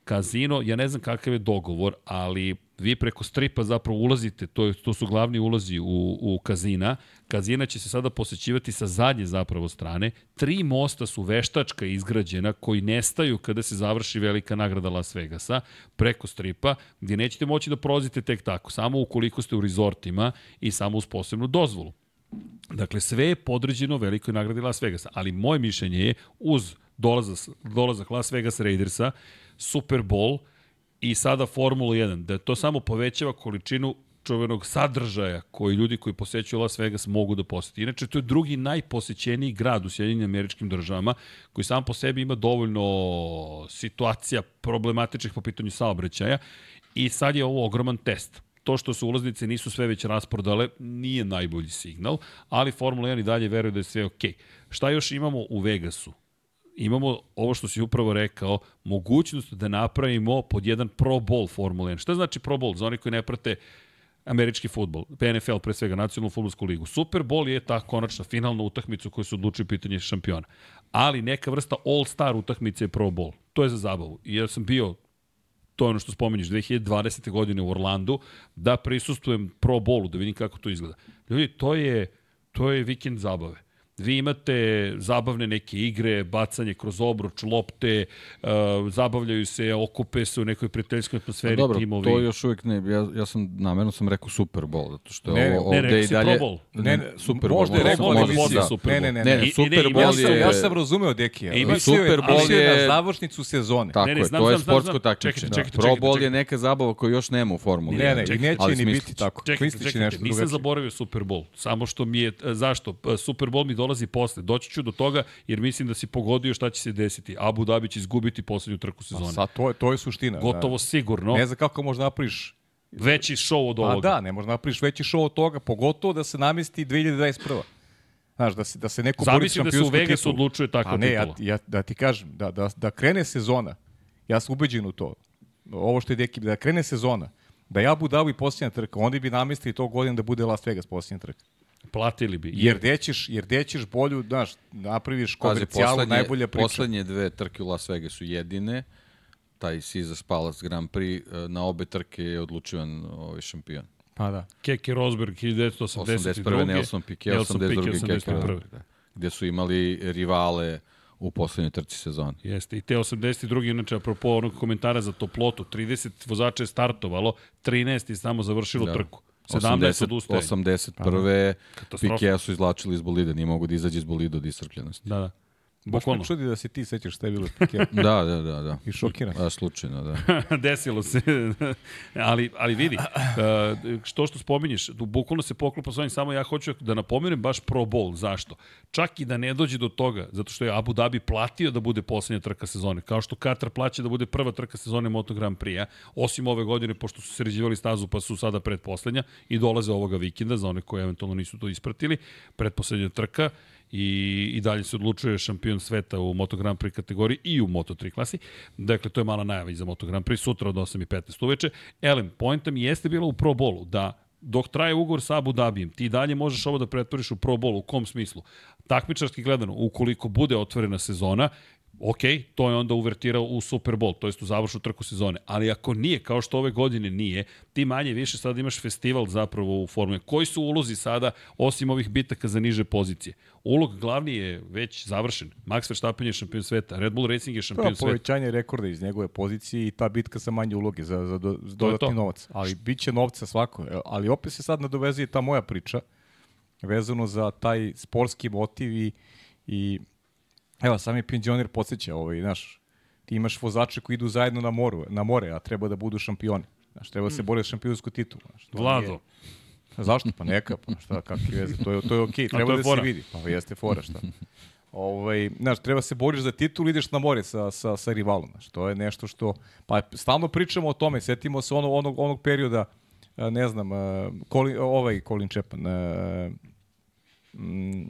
A: kazino, ja ne znam kakav je dogovor, ali vi preko stripa zapravo ulazite, to, je, to su glavni ulazi u, u kazina. Kazina će se sada posećivati sa zadnje zapravo strane. Tri mosta su veštačka izgrađena koji nestaju kada se završi velika nagrada Las Vegasa preko stripa, gdje nećete moći da prolazite tek tako, samo ukoliko ste u rezortima i samo uz posebnu dozvolu. Dakle, sve je podređeno velikoj nagradi Las Vegasa, ali moje mišljenje je uz dolazak, dolazak Las Vegas Raidersa, Super Bowl i sada Formula 1, da to samo povećava količinu čuvenog sadržaja koji ljudi koji posećuju Las Vegas mogu da poseti. Inače, to je drugi najposećeniji grad u Sjedinjenim američkim državama, koji sam po sebi ima dovoljno situacija problematičnih po pitanju saobraćaja i sad je ovo ogroman test to što su ulaznice nisu sve već rasprodale nije najbolji signal, ali Formula 1 i dalje veruje da je sve okej. Okay. Šta još imamo u Vegasu? Imamo ovo što si upravo rekao, mogućnost da napravimo pod jedan Pro Bowl Formula 1. Šta znači Pro Bowl? Za oni koji ne prate američki futbol, NFL pre svega, nacionalnu futbolsku ligu. Super Bowl je ta konačna finalna utakmica u kojoj se odlučuje pitanje šampiona. Ali neka vrsta all-star utakmice je Pro Bowl. To je za zabavu. I ja sam bio to je ono što spominješ, 2020. godine u Orlandu, da prisustujem Pro Bowlu, da vidim kako to izgleda. Ljudi, to je, to je vikend zabave vi imate zabavne neke igre, bacanje kroz obruč, lopte, uh, zabavljaju se, okupe se u nekoj prijateljskoj atmosferi
C: dobro,
A: timovi.
C: to još uvijek ne, ja, ja sam, namerno sam rekao Super Bowl, zato što
B: Ne,
C: je
B: ne,
C: ovo
A: ne,
C: ovde i dalje...
A: Pro Bowl.
B: Ne, ne,
C: Super
B: možda
C: Bowl,
B: je rekao, ali
C: može,
B: mislim,
C: da.
A: Super
B: ne,
A: Bowl.
B: ne, ne,
C: Ne,
B: ne.
C: ne,
A: I-
C: Super
A: i ne,
C: Bowl
B: Ja sam,
C: je...
B: ja sam razumeo Dekija.
A: Ima
B: je-
C: Super Bowl
B: je
C: je-
B: na završnicu sezone.
C: Tako
A: Ne, ne,
C: je,
A: znam,
C: to je sportsko takmičenje.
A: Čekajte,
C: Pro Bowl je neka zabava koju još nema u Formuli.
B: Ne, ne, i neće ni biti tako.
A: Čekajte, čekajte, nisam zaboravio Super Bowl. Samo što mi je, e, zašto? Super Bowl mi dolazi posle. Doći ću do toga jer mislim da si pogodio šta će se desiti. Abu Dhabi će izgubiti poslednju trku
B: A
A: sezone.
B: Sad, to, je, to je suština.
A: Gotovo sigurno.
B: Da. Ne znam kako možda napriš
A: Veći show od
B: Pa
A: ovoga.
B: da, ne možeš napriš veći show od toga, pogotovo da se namesti 2021. Znaš, da se, da se neko bori za
A: Zamislim da se u
B: šampionsku
A: Vegasu
B: titulu.
A: odlučuje takva
B: A ne, ja,
A: titula.
B: ja, da ti kažem, da, da, da krene sezona, ja sam ubeđen u to, ovo što je Deki, da krene sezona, da ja budu i posljednja trka, oni bi namestili to godin da bude Las Vegas posljednja trka.
A: Platili bi.
B: Jer dećeš, jer dećeš bolju, znaš, napraviš komercijalu,
C: poslednje,
B: najbolja priča.
C: poslednje dve trke u Las Vegasu jedine, taj Caesars Palace Grand Prix, e, na obe trke je odlučivan ovaj šampion.
B: Pa da.
A: Keke Rosberg 1982.
C: 81. Nelson Piquet,
A: Nelson
C: 82.
A: Piquet,
C: Keke
A: 81.
C: Rosberg, da. Gde su imali rivale u poslednjoj trci sezone.
A: Jeste, i te 82. inače, apropo onog komentara za toplotu, 30 vozača je startovalo, 13 je samo završilo
C: Da.
A: trku. 17 odustajanja.
C: 81.
A: Katastrofa.
C: Pikea su izlačili iz bolida, nije mogu da izađe iz bolida od iscrpljenosti.
A: Da, da.
B: Baš me
A: Bukvalno.
B: čudi da se ti sećaš šta je bilo Piquetom. [laughs]
C: Da, da, da, da.
B: I šokiran.
C: A, slučajno, da. [laughs]
A: Desilo se. [laughs] ali, ali vidi, uh, što što spominješ, bukvalno se poklopa s ovim, samo ja hoću da napomenem baš Pro Bowl. Zašto? Čak i da ne dođe do toga, zato što je Abu Dhabi platio da bude poslednja trka sezone, kao što Katar plaća da bude prva trka sezone Moto Grand Prix-a, osim ove godine, pošto su sređivali stazu pa su sada predposlednja i dolaze ovoga vikenda, za one koji eventualno nisu to ispratili, predposlednja trka i, i dalje se odlučuje šampion sveta u Moto Grand Prix kategoriji i u Moto 3 klasi. Dakle, to je mala najava i za Moto Grand Prix, sutra od 8.15 uveče. Elem, poenta mi jeste bila u Pro Bowlu, da dok traje ugovor sa Abu Dhabijem, ti dalje možeš ovo da pretvoriš u Pro Bowl, u kom smislu? Takmičarski gledano, ukoliko bude otvorena sezona, ok, to je onda uvertirao u Super Bowl, to jest u završnu trku sezone. Ali ako nije, kao što ove godine nije, ti manje više sad imaš festival zapravo u Formule. Koji su ulozi sada, osim ovih bitaka za niže pozicije? Ulog glavni je već završen. Max Verstappen je šampion sveta, Red Bull Racing je
B: To je
A: šampion sveta.
B: povećanje rekorda iz njegove pozicije i ta bitka sa manje uloge za, za, do, za
A: To je to.
B: dodatni novac. Ali bit će novca svako. E, Ali opet se sad nadovezuje ta moja priča vezano za taj sportski motiv i, i evo, sami penzioner podsjeća, ovaj, znaš, ti imaš vozače koji idu zajedno na, moru, na more, a treba da budu šampioni. Znaš, treba da se bore za šampionsku titulu. Znaš,
A: Vlado,
B: nije- Zašto? Pa neka, pa šta, kakve veze, to je, to je okej,
A: to
B: treba
A: je
B: da
A: fora.
B: se vidi. Pa jeste fora, šta. Ovaj, znaš, treba se boriš za titul, ideš na more sa, sa, sa rivalom. Znaš, to je nešto što... Pa stalno pričamo o tome, setimo se onog, onog, onog perioda, ne znam, Colin, ovaj Colin mm,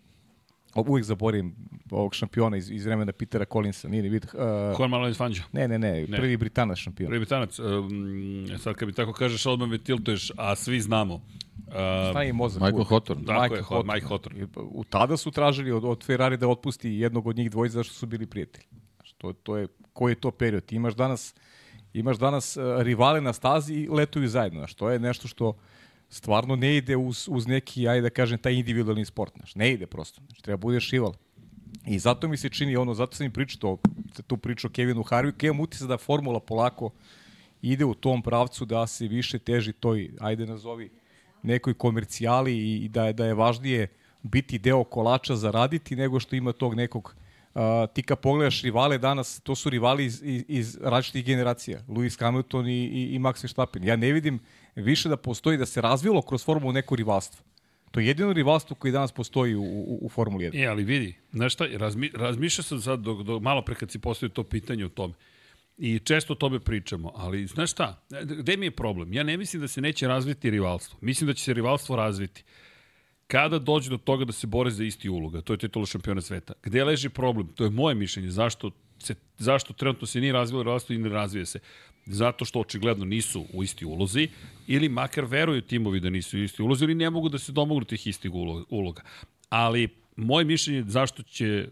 B: uvijek zaborim ovog šampiona iz, iz vremena Petera Collinsa, nije ni vid. Uh,
A: Juan Manuel Fangio.
B: ne, ne, ne,
A: Ne.
B: prvi Britanac šampion.
A: Prvi Britanac, um, sad kad mi tako kažeš, odmah me tiltuješ, a svi znamo. Uh,
B: Šta je mozak?
C: Michael? Hawthorne.
A: Tako
B: Michael
A: je,
B: Hawthorne.
A: Mike
B: pa, U tada su tražili od, od Ferrari da otpusti jednog od njih dvojice zašto su bili prijatelji. Znaš, to, to je, koji je to period? Ti imaš danas, imaš danas uh, rivale na stazi i letuju zajedno. Znaš, to je nešto što stvarno ne ide uz, uz neki, ajde da kažem, taj individualni sport. Znaš, ne ide prosto. Znaš, treba budeš rival. I zato mi se čini ono, zato sam im pričao, tu pričao Kevinu Harvicku, imam utisak da formula polako ide u tom pravcu da se više teži toj, ajde nazovi, nekoj komercijali i, da, je, da je važnije biti deo kolača zaraditi nego što ima tog nekog Uh, ti kad pogledaš rivale danas, to su rivali iz, iz, iz različitih generacija. Lewis Hamilton i, i, i Max Verstappen. Ja ne vidim više da postoji, da se razvilo kroz formulu neko rivalstvo. To je jedino rivalstvo koji danas postoji u, u, u Formuli 1.
A: E, ali vidi, znaš šta, razmi, razmišljao sam sad dok, dok, malo pre kad si postavio to pitanje o tome. I često o tome pričamo, ali znaš šta, gde mi je problem? Ja ne mislim da se neće razviti rivalstvo. Mislim da će se rivalstvo razviti. Kada dođe do toga da se bore za isti uloga, to je titula šampiona sveta. Gde leži problem? To je moje mišljenje. Zašto se, zašto trenutno se nije razvilo razvilo i ne razvije se? Zato što očigledno nisu u isti ulozi ili makar veruju timovi da nisu u isti ulozi ili ne mogu da se domognu tih istih uloga. Ali moje mišljenje je zašto će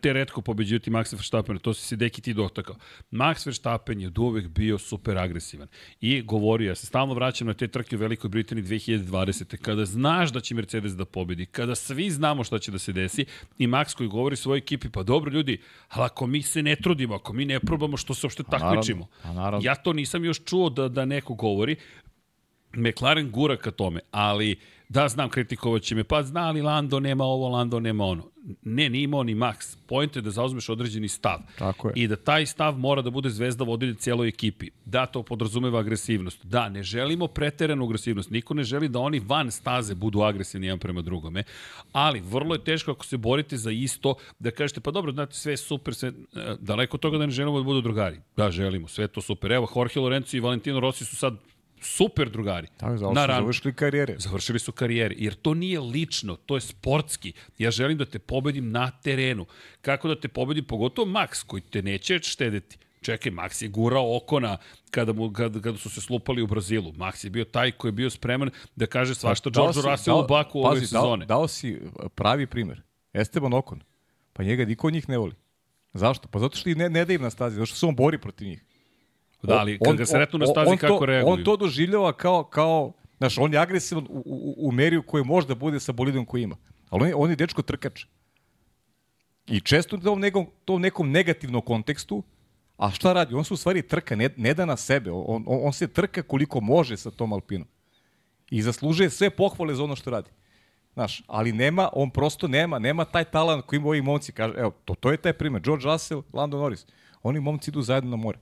A: te redko pobeđivati Maxa Verstappen, to si se deki ti dotakao. Max Verstappen je uvek bio super agresivan i govorio, ja se stalno vraćam na te trke u Velikoj Britaniji 2020. Kada znaš da će Mercedes da pobedi, kada svi znamo šta će da se desi i Max koji govori svojoj ekipi, pa dobro ljudi, ali ako mi se ne trudimo, ako mi ne probamo, što se uopšte takmičimo? Ja to nisam još čuo da, da neko govori, McLaren gura ka tome, ali da znam kritikovat će me, pa zna li Lando nema ovo, Lando nema ono. Ne, nije imao ni Max. Point je da zauzmeš određeni stav.
B: Tako je.
A: I da taj stav mora da bude zvezda vodilja cijeloj ekipi. Da, to podrazumeva agresivnost. Da, ne želimo preteranu agresivnost. Niko ne želi da oni van staze budu agresivni jedan prema drugome. Ali vrlo je teško ako se borite za isto, da kažete, pa dobro, znate, sve je super, sve, e, daleko od toga da ne želimo da budu drugari. Da, želimo, sve to super. Evo, Jorge Lorenzo i Valentino Rossi su sad super drugari.
B: Tako, za na završili karijere.
A: Završili su karijere, jer to nije lično, to je sportski. Ja želim da te pobedim na terenu. Kako da te pobedim, pogotovo Max, koji te neće štedeti. Čekaj, Max je gurao Okona kada, mu, kada, kada su se slupali u Brazilu. Max je bio taj koji je bio spreman da kaže svašta pa, George Russell u Baku ove sezone.
B: Dao, dao si pravi primer. Esteban Okon. Pa njega niko od njih ne voli. Zašto? Pa zato što ih ne, ne da im na stazi, zato što se on bori protiv njih.
A: Da, ali kad ga sretnu na stazi, kako to, reaguju?
B: On to doživljava kao, kao znaš, on je agresivan u, u, u meri u kojoj može da bude sa bolidom koji ima. Ali on je, on je dečko trkač. I često u tom nekom, tom nekom negativnom kontekstu, a šta radi? On se u stvari trka, ne, ne da na sebe. On, on, on se trka koliko može sa tom Alpinom. I zaslužuje sve pohvale za ono što radi. Znaš, ali nema, on prosto nema, nema taj talent koji ima ovi momci. Kaže, evo, to, to je taj primer. George Russell, Lando Norris. Oni momci idu zajedno na more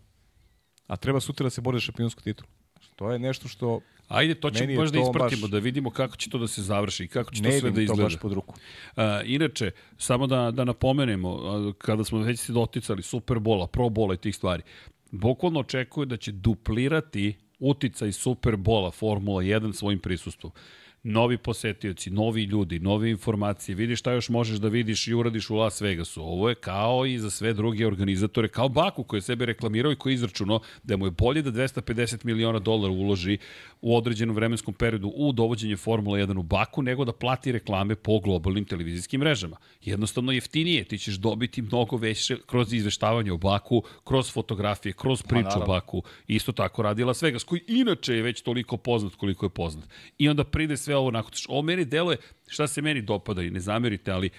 B: a treba sutra da se bori za šampionsku titulu. To je nešto što
A: Ajde, to ćemo baš da ispratimo, baš... da vidimo kako će to da se završi i kako će ne to sve da izgleda. Ne
B: baš pod ruku.
A: Uh, inače, samo da, da napomenemo, kada smo već se doticali Superbola, Probola i tih stvari, bukvalno očekuje da će duplirati uticaj Superbola Formula 1 svojim prisustvom novi posetioci, novi ljudi, nove informacije, vidi šta još možeš da vidiš i uradiš u Las Vegasu. Ovo je kao i za sve druge organizatore, kao Baku koji je sebe reklamirao i koji je izračunao da mu je bolje da 250 miliona dolara uloži u određenom vremenskom periodu u dovođenje Formula 1 u Baku, nego da plati reklame po globalnim televizijskim mrežama. Jednostavno jeftinije, ti ćeš dobiti mnogo veće kroz izveštavanje o Baku, kroz fotografije, kroz priču o Baku. Isto tako radi Las Vegas, koji inače je već toliko poznat koliko je poznat. I onda pride sve ovo nakon. Ovo meni deluje, šta se meni dopada i ne zamerite, ali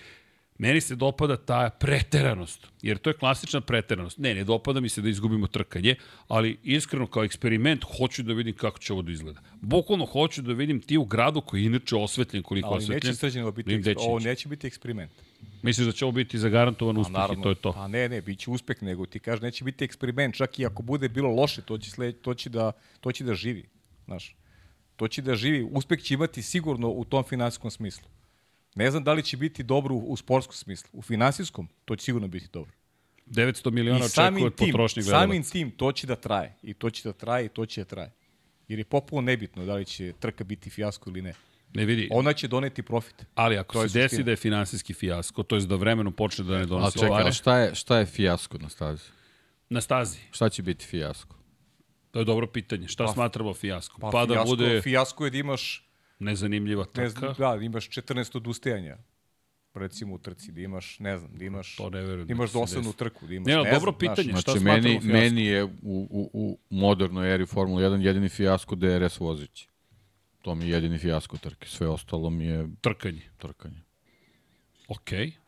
A: Meni se dopada ta preteranost, jer to je klasična preteranost. Ne, ne dopada mi se da izgubimo trkanje, ali iskreno kao eksperiment hoću da vidim kako će ovo da izgleda. Bukvalno hoću da vidim ti u gradu koji je inače osvetljen koliko ali osvetljen.
B: Ali neće sređeno biti, eksper... ovo neće biti eksperiment.
A: Misliš da će ovo biti zagarantovan uspeh naravno, i to je to?
B: A ne, ne, bit će uspeh, nego ti kaže neće biti eksperiment, čak i ako bude bilo loše, to će, sled, to će, da, to će da živi. Znaš, to će da živi, uspeh će imati sigurno u tom finansijskom smislu. Ne znam da li će biti dobro u, sportskom smislu. U finansijskom, to će sigurno biti dobro.
A: 900 miliona očekuje od potrošnjih gledalaca.
B: Samim tim, to će da traje. I to će da traje i to će da traje. Jer je popuno nebitno da li će trka biti fijasko ili ne.
A: Ne vidi.
B: Ona će doneti profit.
A: Ali ako se desi da je finansijski fijasko, to je da vremenom počne da ne donosi A čekaj,
C: šta je, šta je fijasko na stazi?
A: Na stazi.
C: Šta će biti fijasko?
A: To je dobro pitanje. Šta pa, smatramo fijaskom? Pa, pa da fijasko, bude...
B: Fijasko je da imaš
A: Nezanimljiva trka. Ne znam,
B: da, imaš 14 odustajanja recimo u trci, da imaš, ne znam, da imaš, to ne verujem, da imaš dosadnu trku, da imaš, ne,
A: ne dobro znam, pitanje,
C: znaš, šta znači, meni, meni je u, u, u modernoj eri Formula 1 jedini fijasko DRS vozići. To mi je jedini fijasko trke, sve ostalo mi je...
A: Trkanje.
C: Trkanje.
A: Okej. Okay.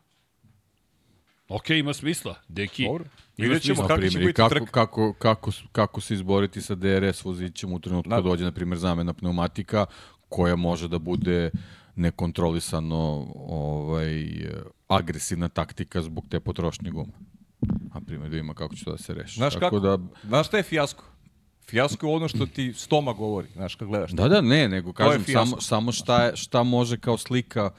A: Ok, ima smisla. Deki,
B: Dobro. Vidjet ćemo kako će biti
C: kako,
B: trk.
C: Kako, kako, kako se izboriti sa DRS vozićem u trenutku kad dođe, na primjer, zamena pneumatika, koja može da bude nekontrolisano ovaj, agresivna taktika zbog te potrošnje guma. A primjer da ima kako će to da se reši.
B: Znaš, kako? Da... Znaš šta je fijasko? Fijasko je ono što ti stoma govori, znaš, kad gledaš.
C: Da, da, ne, nego kažem samo, samo šta, je, šta može kao slika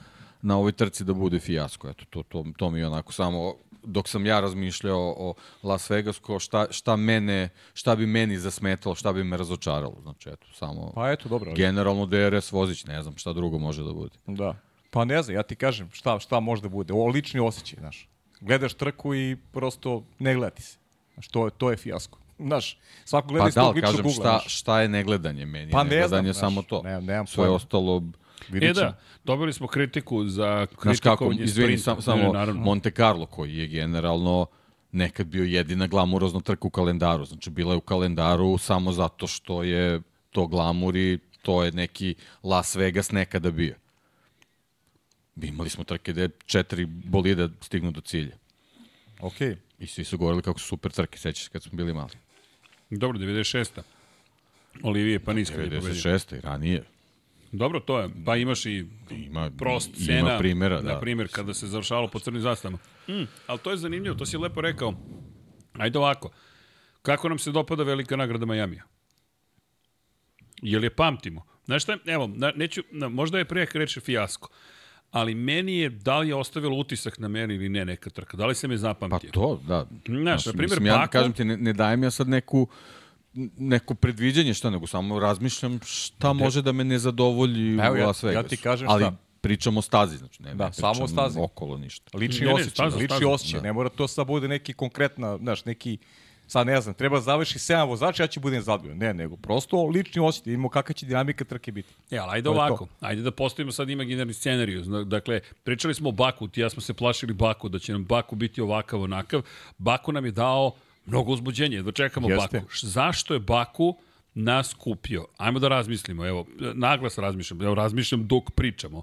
C: na ovoj trci da bude fijasko. Eto, to, to, to mi je onako samo dok sam ja razmišljao o Las Vegasko, šta, šta, mene, šta bi meni zasmetalo, šta bi me razočaralo. Znači, eto, samo...
B: Pa eto, dobro.
C: Generalno DRS vozić, ne znam šta drugo može da bude.
B: Da. Pa ne znam, ja ti kažem šta, šta može da bude. O lični osjećaj, znaš. gledaš trku i prosto ne gleda ti se. Znaš, to, je- to je fijasko. Znaš, svako gleda
C: Pa
B: iz
C: da,
B: tog ličnog
C: kažem,
B: ugla.
C: šta,
B: znaš.
C: šta je negledanje meni?
B: Pa ne znam,
C: negledanje je
B: znaš,
C: samo to.
B: nemam- nemam
C: Sve
B: pojma.
C: ostalo,
B: Vidit
A: E da, dobili smo kritiku za
C: znaš kako,
A: kritikovanje
C: izvini,
A: sprinta.
C: sam,
A: Ne,
C: samo
A: naravno.
C: Monte Carlo koji je generalno nekad bio jedina glamurozna trka u kalendaru. Znači, bila je u kalendaru samo zato što je to glamur i to je neki Las Vegas nekada bio. Imali smo trke gde četiri bolida stignu do cilja.
B: Okej.
C: I svi su govorili kako su super trke, sećaš se kad smo bili mali.
A: Dobro, 96. Olivije Paniska je pobedio.
C: 96. i ranije.
A: Dobro, to je. Pa imaš i
C: Ima,
A: prost
C: ima
A: scena.
C: primjera, da.
A: Na primjer, kada se završavalo po crnim zastavama. Mm, ali to je zanimljivo, to si lepo rekao. Ajde ovako. Kako nam se dopada velika nagrada Majamija? Jel je pamtimo? Znaš šta, evo, neću, možda je prejak reći fijasko, ali meni je, da li je ostavilo utisak na meni ili ne neka trka, da li se me
C: Pa
A: zapamtio?
C: to, da.
A: Znaš, na primjer,
C: mislim, ja,
A: Baku-
C: kažem ti, ne, ne dajem ja sad neku neko predviđanje šta, nego samo razmišljam šta može da me ne zadovolji
B: Evo,
C: u
B: ja-
C: Las
B: ja
C: Vegasu.
B: ti kažem
C: Ali
B: šta.
C: pričamo o stazi, znači ne,
B: Da,
C: ne
B: samo stazi.
C: okolo ništa.
B: Lični
A: Ne, ne,
B: osjećaj,
A: staza,
B: lični
A: staza,
B: osjećaj. Ne mora to sad bude neki konkretna, znaš, neki sad ne znam, treba završi 7 vozača, ja ću budem zadovoljan. Ne, nego prosto lični osjećaj, imamo kakva će dinamika trke biti.
A: E, ali ajde
B: To
A: ovako, ajde da postavimo sad imaginarni scenariju. Dakle, pričali smo o Baku, ti ja smo se plašili Baku, da će nam Baku biti ovakav, onakav. Baku nam je dao mnogo uzbuđenja, da čekamo
B: Jeste.
A: Baku. Zašto je Baku nas kupio? Ajmo da razmislimo, evo, naglas razmišljam, evo, razmišljam dok pričamo.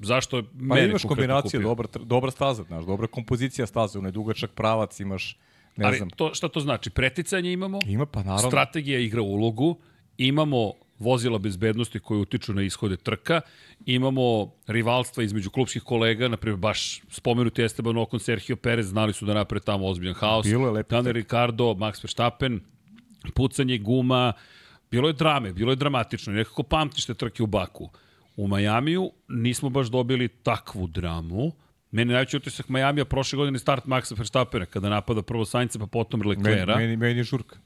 A: Zašto je
B: Pa
A: mene
B: imaš
A: kupio?
B: dobra, dobra staza, znaš, dobra kompozicija staze, onaj dugačak pravac, imaš, ne
A: Ali
B: znam,
A: to, šta to znači? Preticanje imamo,
B: ima pa naravno.
A: strategija igra ulogu, imamo vozila bezbednosti koje utiču na ishode trka, imamo rivalstva između klubskih kolega, na primjer baš spomenuti Esteban Ocon, Sergio Perez, znali su da naprave tamo ozbiljan haos.
B: Bilo je lepih
A: Daniel Ricardo, Max Verstappen, pucanje guma, bilo je drame, bilo je dramatično. Nekako pamtiš te trke u Baku. U Majamiju nismo baš dobili takvu dramu. Meni najveći utisak Majamija prošle godine start Maxa Verstappena, kada napada prvo Sainca pa potom
B: Meni,
A: Leclerca.
B: meni, meni je žurka.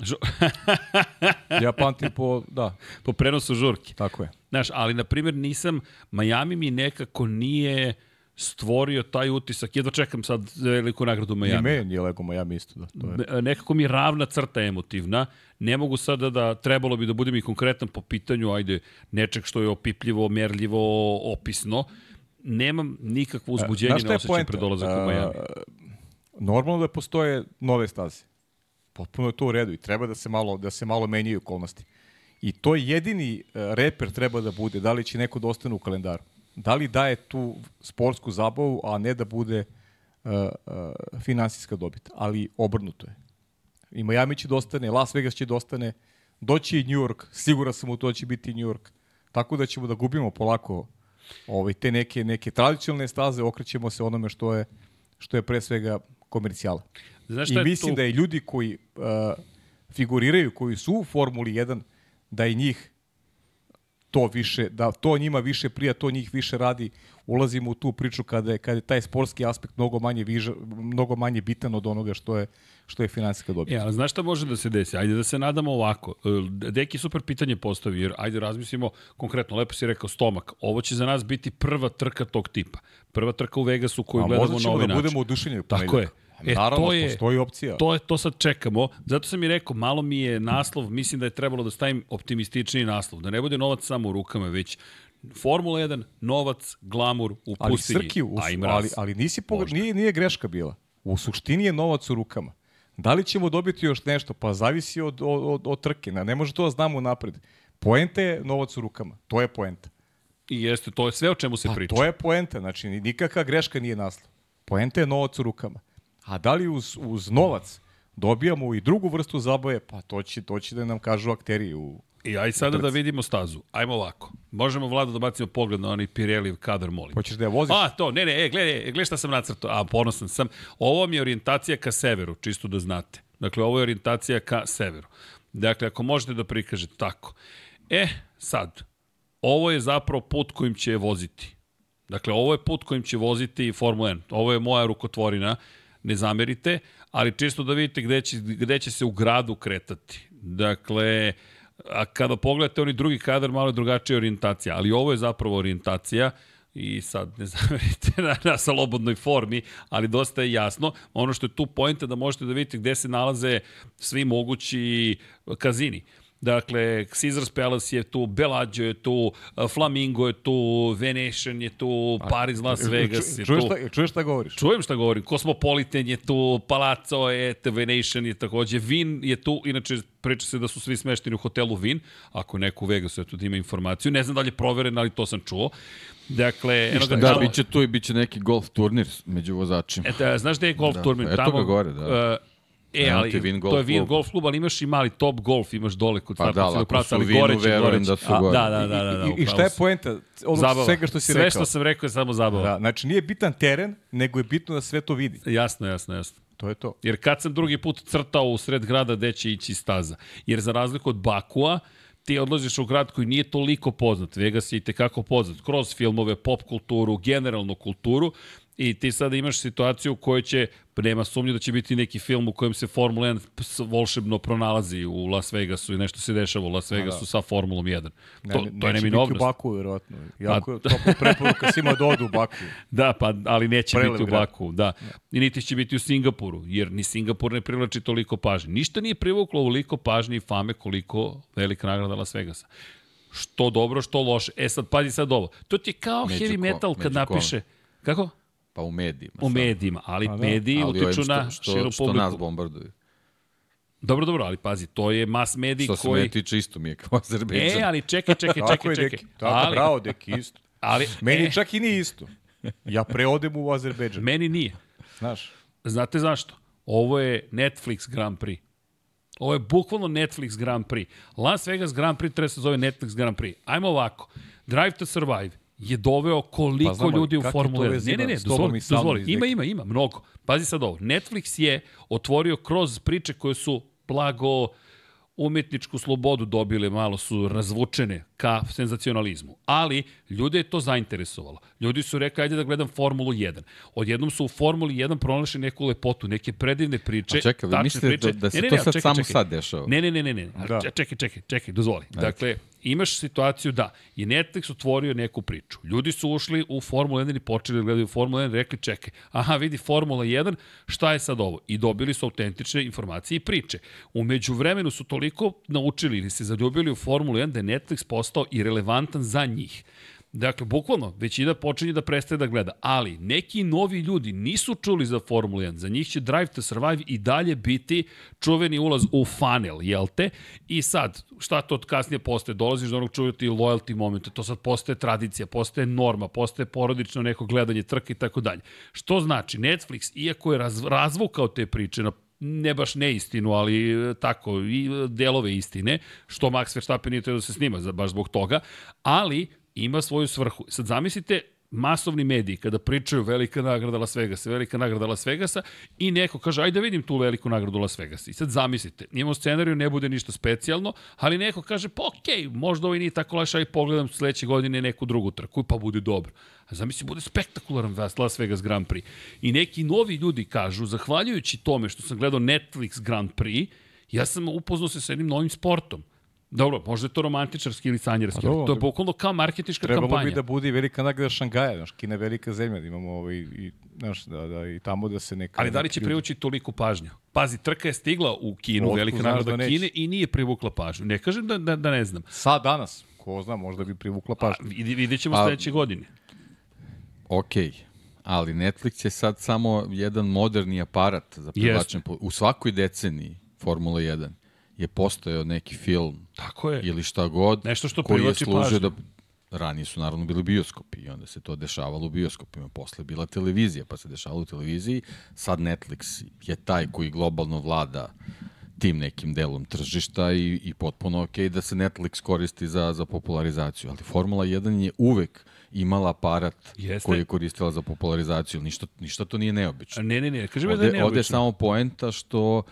B: [laughs] Ja pamtim po, da,
A: po prenosu žurke.
B: tako je.
A: Znaš, ali na primjer nisam, Miami mi nekako nije stvorio taj utisak. Jedva čekam sad veliku nagradu
B: I
A: Miami.
B: meni nije Lego Miami isto, da. To je.
A: Ne- Nekako mi je ravna crta emotivna. Ne mogu sada da, trebalo bi da budem i konkretan po pitanju, ajde, nečeg što je opipljivo, merljivo, opisno. Nemam nikakvo uzbuđenje,
B: je
A: osjećam
B: poenta?
A: pred dolazak u Miami.
B: Normalno da postoje nove staze. Potpuno je to u redu i treba da se malo, da se malo menjaju okolnosti. I to je jedini uh, reper treba da bude, da li će neko da ostane u kalendaru. Da li daje tu sportsku zabavu, a ne da bude uh, uh, finansijska dobit. Ali obrnuto je. I Miami će da ostane, Las Vegas će da ostane, doći i New York, siguran sam u to će biti New York. Tako da ćemo da gubimo polako ovaj, te neke, neke tradicionalne staze, okrećemo se onome što je, što je pre svega komercijala.
A: Znaš
B: I
A: šta je
B: mislim
A: tu?
B: da i ljudi koji uh, figuriraju, koji su u Formuli 1, da i njih to više, da to njima više prija, to njih više radi. Ulazimo u tu priču kada je, kada je taj sportski aspekt mnogo manje, viža, mnogo manje bitan od onoga što je, što je finansijska dobit.
A: E, ali znaš šta može da se desi? Ajde da se nadamo ovako. E, Deki super pitanje postavi, jer ajde razmislimo konkretno, lepo si rekao stomak. Ovo će za nas biti prva trka tog tipa. Prva trka u Vegasu koju
B: A
A: gledamo
B: možda
A: na
B: ćemo
A: ovaj
B: da
A: način.
B: budemo oduševljeni u
A: Tako je. E,
B: Naravno,
A: to je-
B: postoji opcija.
A: To je to sad čekamo. Zato sam i rekao, malo mi je naslov, mislim da je trebalo da stavim optimističniji naslov, da ne bude novac samo u rukama, već Formula 1, novac, glamur u
B: ali
A: pustinji,
B: Srki, u,
A: a i mraz.
B: ali, ali nisi pogre,
A: Možda.
B: nije, nije greška bila. U suštini je novac u rukama. Da li ćemo dobiti još nešto? Pa zavisi od, od, od, od trke. Ne može to da znamo napred. Poenta je novac u rukama. To je poenta.
A: I jeste, to je sve o čemu se
B: Pa
A: priča.
B: to je poenta. Znači, ni- nikakva greška nije naslov. Poenta je novac u rukama. A da li uz, uz novac dobijamo i drugu vrstu zabave, pa to će, to će da nam kažu akteri u...
A: I aj sada da vidimo stazu. Ajmo ovako. Možemo, Vlado, da bacimo pogled na onaj Pirelli kadar, molim.
B: Hoćeš da je voziš?
A: A, to, ne, ne, e, gledaj, e, gledaj šta sam nacrtao. A, ponosan sam. Ovo mi je orijentacija ka severu, čisto da znate. Dakle, ovo je orijentacija ka severu. Dakle, ako možete da prikažete tako. E, sad, ovo je zapravo put kojim će je voziti. Dakle, ovo je put kojim će voziti Formula 1. Ovo je moja rukotvorina, ne zamerite, ali čisto da vidite gde će, gde će se u gradu kretati. Dakle, a kada pogledate oni drugi kadar, malo je drugačija orijentacija, ali ovo je zapravo orijentacija. i sad ne [laughs] zamerite na, na slobodnoj formi, ali dosta je jasno. Ono što je tu pojenta da možete da vidite gde se nalaze svi mogući kazini. Dakle, Caesars Palace je tu, Bellagio je tu, Flamingo je tu, Venetian je tu, Paris, Las Vegas je
B: čuješ
A: tu.
B: Šta, čuješ šta govoriš?
A: Čujem šta govorim. Cosmopolitan je tu, Palazzo je, Venetian je takođe, Vin je tu, inače priča se da su svi smešteni u hotelu Vin, ako neko u Vegasu eto da ima informaciju. Ne znam da li je proveren, ali to sam čuo. Dakle, eno ga
C: Da,
A: tamo-
C: biće tu i biće neki golf turnir među vozačima.
A: E, da, znaš gde je golf
C: Da,
A: turnir?
C: eto
A: Tamo,
C: ga gore, da.
A: Uh, E, ali to
C: Golf
A: je Vin
C: klub.
A: Golf klub, ali imaš i mali Top Golf, imaš dole kod
C: Pa da,
A: pravca,
C: su
A: ali
C: Vinu,
A: goreće,
C: verujem
A: goreće.
C: da su
A: A,
C: gore.
A: Da, da, da, da, da,
B: I, I šta je poenta od
A: Zabava.
B: svega što si
A: Sve
B: rekao?
A: što sam rekao je samo zabava.
B: Da, znači nije bitan teren, nego je bitno da sve to vidi.
A: Jasno, jasno, jasno.
B: To je to.
A: Jer kad sam drugi put crtao u sred grada gde će ići staza. Jer za razliku od Bakua, ti odlaziš u grad koji nije toliko poznat. Vegas je i tekako poznat. Kroz filmove, pop kulturu, generalnu kulturu. I ti sada imaš situaciju u kojoj će, pa nema sumnje da će biti neki film u kojem se Formula 1 s- volšebno pronalazi u Las Vegasu i nešto se dešava u Las Vegasu sa Formulom 1.
B: Ne,
A: To,
B: ne,
A: to je
B: neće
A: neminovnost.
B: biti u Baku, verovatno. Jako je [laughs] topla preporuka svima da odu u Baku.
A: Da, pa, ali neće
B: Prelev
A: biti u
B: grad.
A: Baku, da. I niti će biti u Singapuru, jer ni Singapur ne privlači toliko pažnje. Ništa nije privuklo ovoliko pažnje i fame koliko velika nagrada Las Vegasa. Što dobro, što loše. E sad, pazi sad ovo. To ti je kao
C: Među
A: heavy
C: ko-
A: metal kad
C: među kome?
A: napiše... Kako?
C: Pa u medijima.
A: U
C: sad.
A: medijima, ali
B: A da.
A: mediji
C: Ali
A: utiču
C: što,
A: na
C: što,
A: širu
C: što
A: publiku.
C: nas bombarduju.
A: Dobro, dobro, ali pazi, to je mas medij
C: Što se
A: koji...
C: mene tiče isto mi je kao Azerbejdžan.
A: E, ali čekaj, čekaj,
B: Tako
A: čekaj,
B: je,
A: čekaj.
B: deki. Tako,
A: ali,
B: bravo, deki, isto.
A: ali,
B: Meni
A: e,
B: čak i nije isto. Ja preodem u Azerbejdžan.
A: meni nije.
B: Znaš,
A: Znate zašto? Ovo je Netflix Grand Prix. Ovo je bukvalno Netflix Grand Prix. Las Vegas Grand Prix treba se zove Netflix Grand Prix. Ajmo ovako. Drive to Survive je doveo koliko
B: Pa znam, ali
A: ljudi u
B: to
A: Formula 1.
B: veze
A: Ne, ne, ne, dozvoli, dozvoli. Ima, ima, ima, mnogo. Pazi sad ovo. Netflix je otvorio kroz priče koje su blago umetničku slobodu dobile, malo su razvučene ka senzacionalizmu. Ali ljude je to zainteresovalo. Ljudi su rekli, ajde da gledam Formulu 1. Odjednom su u Formuli 1 pronašli neku lepotu, neke predivne priče.
C: A čekaj, vi mislite da- da se
A: Ne, ne,
C: to
A: ne,
C: sad
A: čekaj,
C: samo
A: čekaj.
C: sad dešava?
A: Ne, ne, ne, ne, ne.
B: Da.
A: Da. Čekaj, čekaj, čekaj, dozvoli. Dakle, imaš situaciju da je Netflix otvorio neku priču. Ljudi su ušli u Formula 1 i počeli da gledaju Formula 1 i rekli čekaj, aha, vidi Formula 1, šta je sad ovo? I dobili su autentične informacije i priče. Umeđu vremenu su toliko naučili ili se zaljubili u Formulu 1 da je Netflix postao i relevantan za njih. Dakle, bukvalno, većina počinje da prestaje da gleda. Ali, neki novi ljudi nisu čuli za Formulu 1. Za njih će Drive to Survive i dalje biti čuveni ulaz u funnel, jel te? I sad, šta to kasnije postaje? Dolaziš do onog čuvati loyalty momenta, to sad postaje tradicija, postaje norma, postaje porodično neko gledanje trke i tako dalje. Što znači, Netflix, iako je raz, razvukao te priče na ne baš neistinu, ali e, tako, i e, delove istine, što Max Verstappen nije trebao da se snima, za- baš zbog toga, ali ima svoju svrhu. Sad zamislite masovni mediji kada pričaju velika nagrada Las Vegasa, velika nagrada Las Vegasa i neko kaže ajde da vidim tu veliku nagradu Las Vegasa. I sad zamislite, imamo scenariju, ne bude ništa specijalno, ali neko kaže pa okej, možda ovo i nije tako loše, aj pogledam sledeće godine neku drugu trku pa bude dobro. A zamisli, bude spektakularan Las Vegas Grand Prix. I neki novi ljudi kažu, zahvaljujući tome što sam gledao Netflix Grand Prix, ja sam upoznao se sa jednim novim sportom. Dobro, možda je to romantičarski ili sanjarski,
B: Pa
A: ali
B: dobro,
A: to je bukvalno kao marketička
B: trebalo
A: kampanja.
B: bi da bude velika nagrada Šangaja, znaš, Kina je velika zemlja, da imamo ovaj, i, znaš, da, da, i tamo da se neka...
A: Ali da li će privući toliko pažnju? Pazi, trka je stigla u Kinu,
B: Otkud
A: velika nagrada
B: da?
A: Kine i nije privukla pažnju. Ne kažem da, da, da ne znam.
B: Sad danas, ko zna, možda bi privukla
A: Pa,
B: pažnju.
A: vidi- vidjet ćemo
C: A-
A: sledeće godine.
C: Ok, ali Netflix je sad samo jedan moderni aparat za privlačenje. U svakoj deceniji Formula 1 je postojao neki film
A: Tako je.
C: ili šta god
A: Nešto što
C: koji je služio
A: pažnju.
C: da ranije su naravno bili bioskopi i onda se to dešavalo u bioskopima. Posle bila televizija, pa se dešavalo u televiziji. Sad Netflix je taj koji globalno vlada tim nekim delom tržišta i, i potpuno ok da se Netflix koristi za, za popularizaciju. Ali Formula 1 je uvek imala aparat
A: Jeste.
C: koji je koristila za popularizaciju. Ništa, ništa to nije neobično.
A: Ne, ne, ne, kažem ja da je
C: Ovde, ovde je
A: neobično.
C: samo poenta što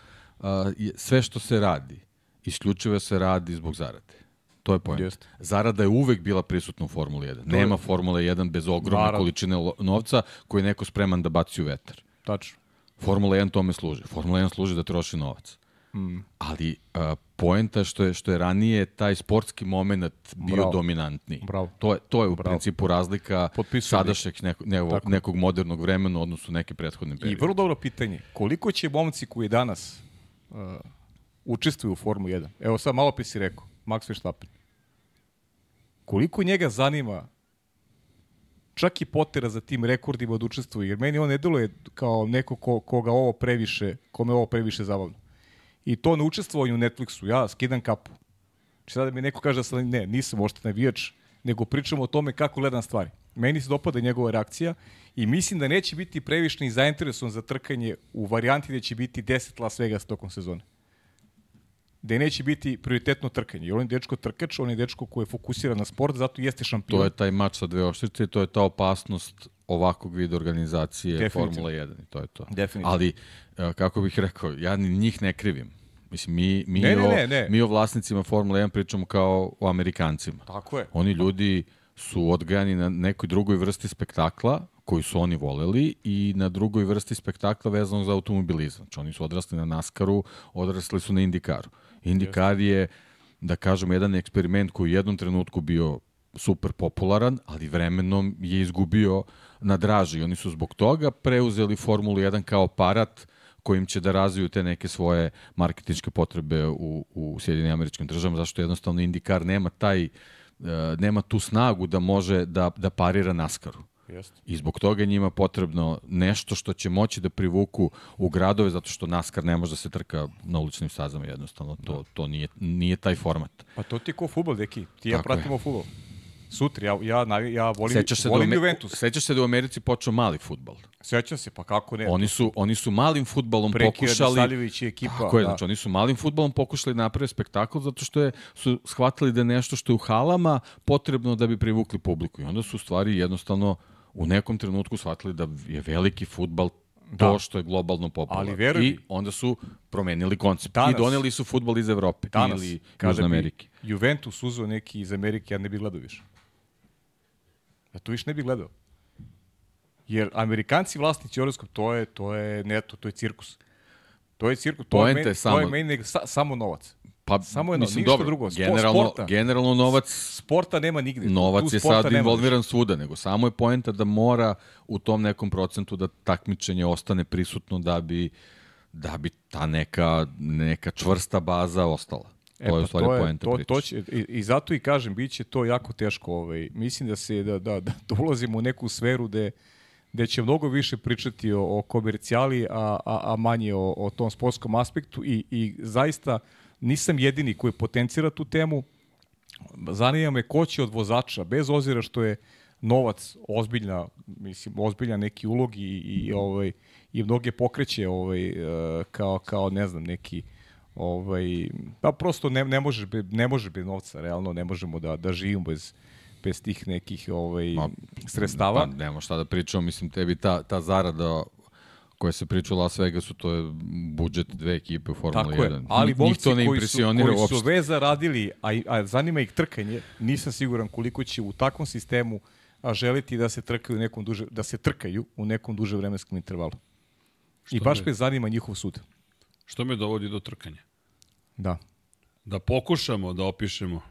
C: a, je, sve što se radi, isključivo se radi zbog zarade. To je poenta.
B: Jeste.
C: Zarada je uvek bila prisutna u Formuli 1. Nema Formule 1 bez ogromne
B: Naravno.
C: količine novca koji je neko spreman da baci u vetar.
B: Tačno.
C: Formula 1 tome služi. Formula 1 služi da troši novac. mm. ali uh, poenta što je, što je ranije taj sportski moment bio
B: Bravo.
C: dominantniji.
B: Bravo.
C: To je, to je u
B: Bravo.
C: principu razlika
B: Potpisujem.
C: sadašnjeg neko, nekog, nekog modernog vremena u odnosu neke prethodne
B: I
C: periode.
B: vrlo dobro pitanje, koliko će momci koji danas uh, učestvuju u Formu 1, evo sad malo si rekao, Max Verstappen, koliko njega zanima čak i potera za tim rekordima da učestvuje, jer meni on ne deluje kao neko ko, koga ovo previše, kome ovo previše zabavno. I to na učestvovanju u Netflixu, ja skidam kapu. Znači sada mi neko kaže da sam, ne, nisam ošte navijač, nego pričamo o tome kako gledam stvari. Meni se dopada njegova reakcija i mislim da neće biti previše ni zainteresovan za trkanje u varijanti da će biti 10 Las Vegas tokom sezone. Da neće biti prioritetno trkanje. Jer on je dečko trkač, on je dečko koji je fokusiran na sport, zato jeste šampion.
C: To je taj mač sa dve oštrice i to je ta opasnost ovakvog vida organizacije. Formula 1 i to je to.
B: Definitivno.
C: Ali, e, kako bih rekao, ja ni njih ne krivim. Mislim, mi, mi,
B: Ne,
C: o,
B: ne, ne.
C: mi o vlasnicima Formula 1 pričamo kao o Amerikancima.
B: Tako je.
C: Oni ljudi su odgajani na nekoj drugoj vrsti spektakla koju su oni voleli i na drugoj vrsti spektakla vezanog za automobilizam. Znači oni su odrasli na NASCAR-u, odrasli su na Indikaru. Indikar je, da kažemo, jedan eksperiment koji u jednom trenutku bio super popularan, ali vremenom je izgubio na draži. Oni su zbog toga preuzeli Formulu 1 kao aparat kojim će da razviju te neke svoje marketinške potrebe u, u Sjedinim američkim državama, zašto jednostavno Indikar nema taj e, nema tu snagu da može da, da parira NASCAR-u.
B: Jeste.
C: I zbog toga je njima potrebno nešto što će moći da privuku u gradove, zato što NASCAR ne može da se trka na uličnim stazama jednostavno. To, to nije, nije taj format.
B: Pa to ti je ko futbol, deki. Ti i ja
C: Tako je.
B: pratimo futbol. Sutra, ja, ja, ja volim,
C: Sećaš se, da u,
B: volim Juventus.
C: sećaš se da u Americi počeo mali futbal.
B: Sećam se, pa kako ne.
C: Oni su, oni su malim futbalom
B: Prekija
C: pokušali...
B: Radosavljević i ekipa.
C: Tako je,
B: da.
C: znači oni su malim futbolom pokušali da naprave spektakl zato što je, su shvatili da je nešto što je u halama potrebno da bi privukli publiku. I onda su stvari jednostavno u nekom trenutku shvatili da je veliki futbal to
B: Da.
C: što je globalno popularno.
B: Ali veruj
C: I onda su promenili koncept.
B: Danas-
C: I doneli su futbol iz Evrope
B: Danas,
C: ili Južne Amerike.
B: Juventus uzeo neki iz Amerike, ja ne bih gledao više. Ja to više ne bih gledao. Jer Amerikanci vlasnici Euroskop, to je, to je neto, to je cirkus. To je cirkus, to je,
C: Poenta je
B: to
C: samo-
B: je meni nego sa, samo novac.
C: Pa,
B: Samo jedno,
C: mislim,
B: ništa
C: dobro,
B: drugo. Spo-
C: Generalno,
B: sporta.
C: generalno novac
B: Sporta nema nigde.
C: Novac je sad involviran svuda, nego samo je poenta da mora u tom nekom procentu da takmičenje ostane prisutno da bi da bi ta neka, neka čvrsta baza ostala.
B: E,
C: to je
B: pa
C: stvari
B: to je-
C: poenta
B: to,
C: priče.
B: to će, i, I zato i kažem, bit će to jako teško. Ovaj. Mislim da se da, da, da, da ulazimo u neku sferu gde, gde će mnogo više pričati o, o komercijali, a, a, a manje o, o tom sportskom aspektu i, i zaista nisam jedini koji potencira tu temu. Zanima me ko će od vozača, bez ozira što je novac ozbiljna, mislim, ozbiljna neki ulog i, i, ovaj, i mnoge pokreće ovaj, e, kao, kao, ne znam, neki ovaj, pa prosto ne, ne, možeš be, ne može bez novca, realno ne možemo da, da živimo bez, bez tih nekih ovaj,
C: Ma,
B: sredstava.
C: Pa nema šta da pričamo, mislim, tebi ta, ta zarada koja se priča u Las Vegasu, to je budžet dve ekipe u Formuli
B: Tako
C: 1.
B: je, ali
C: Njih
B: momci
C: to ne
B: koji su, koji su
C: uopšte.
B: veza radili, a, a zanima ih trkanje, nisam siguran koliko će u takvom sistemu a, želiti da se trkaju u nekom duže, da se trkaju u nekom duže vremenskom intervalu. I baš
A: me
B: zanima njihov sud.
A: Što me dovodi do trkanja?
B: Da.
A: Da pokušamo da opišemo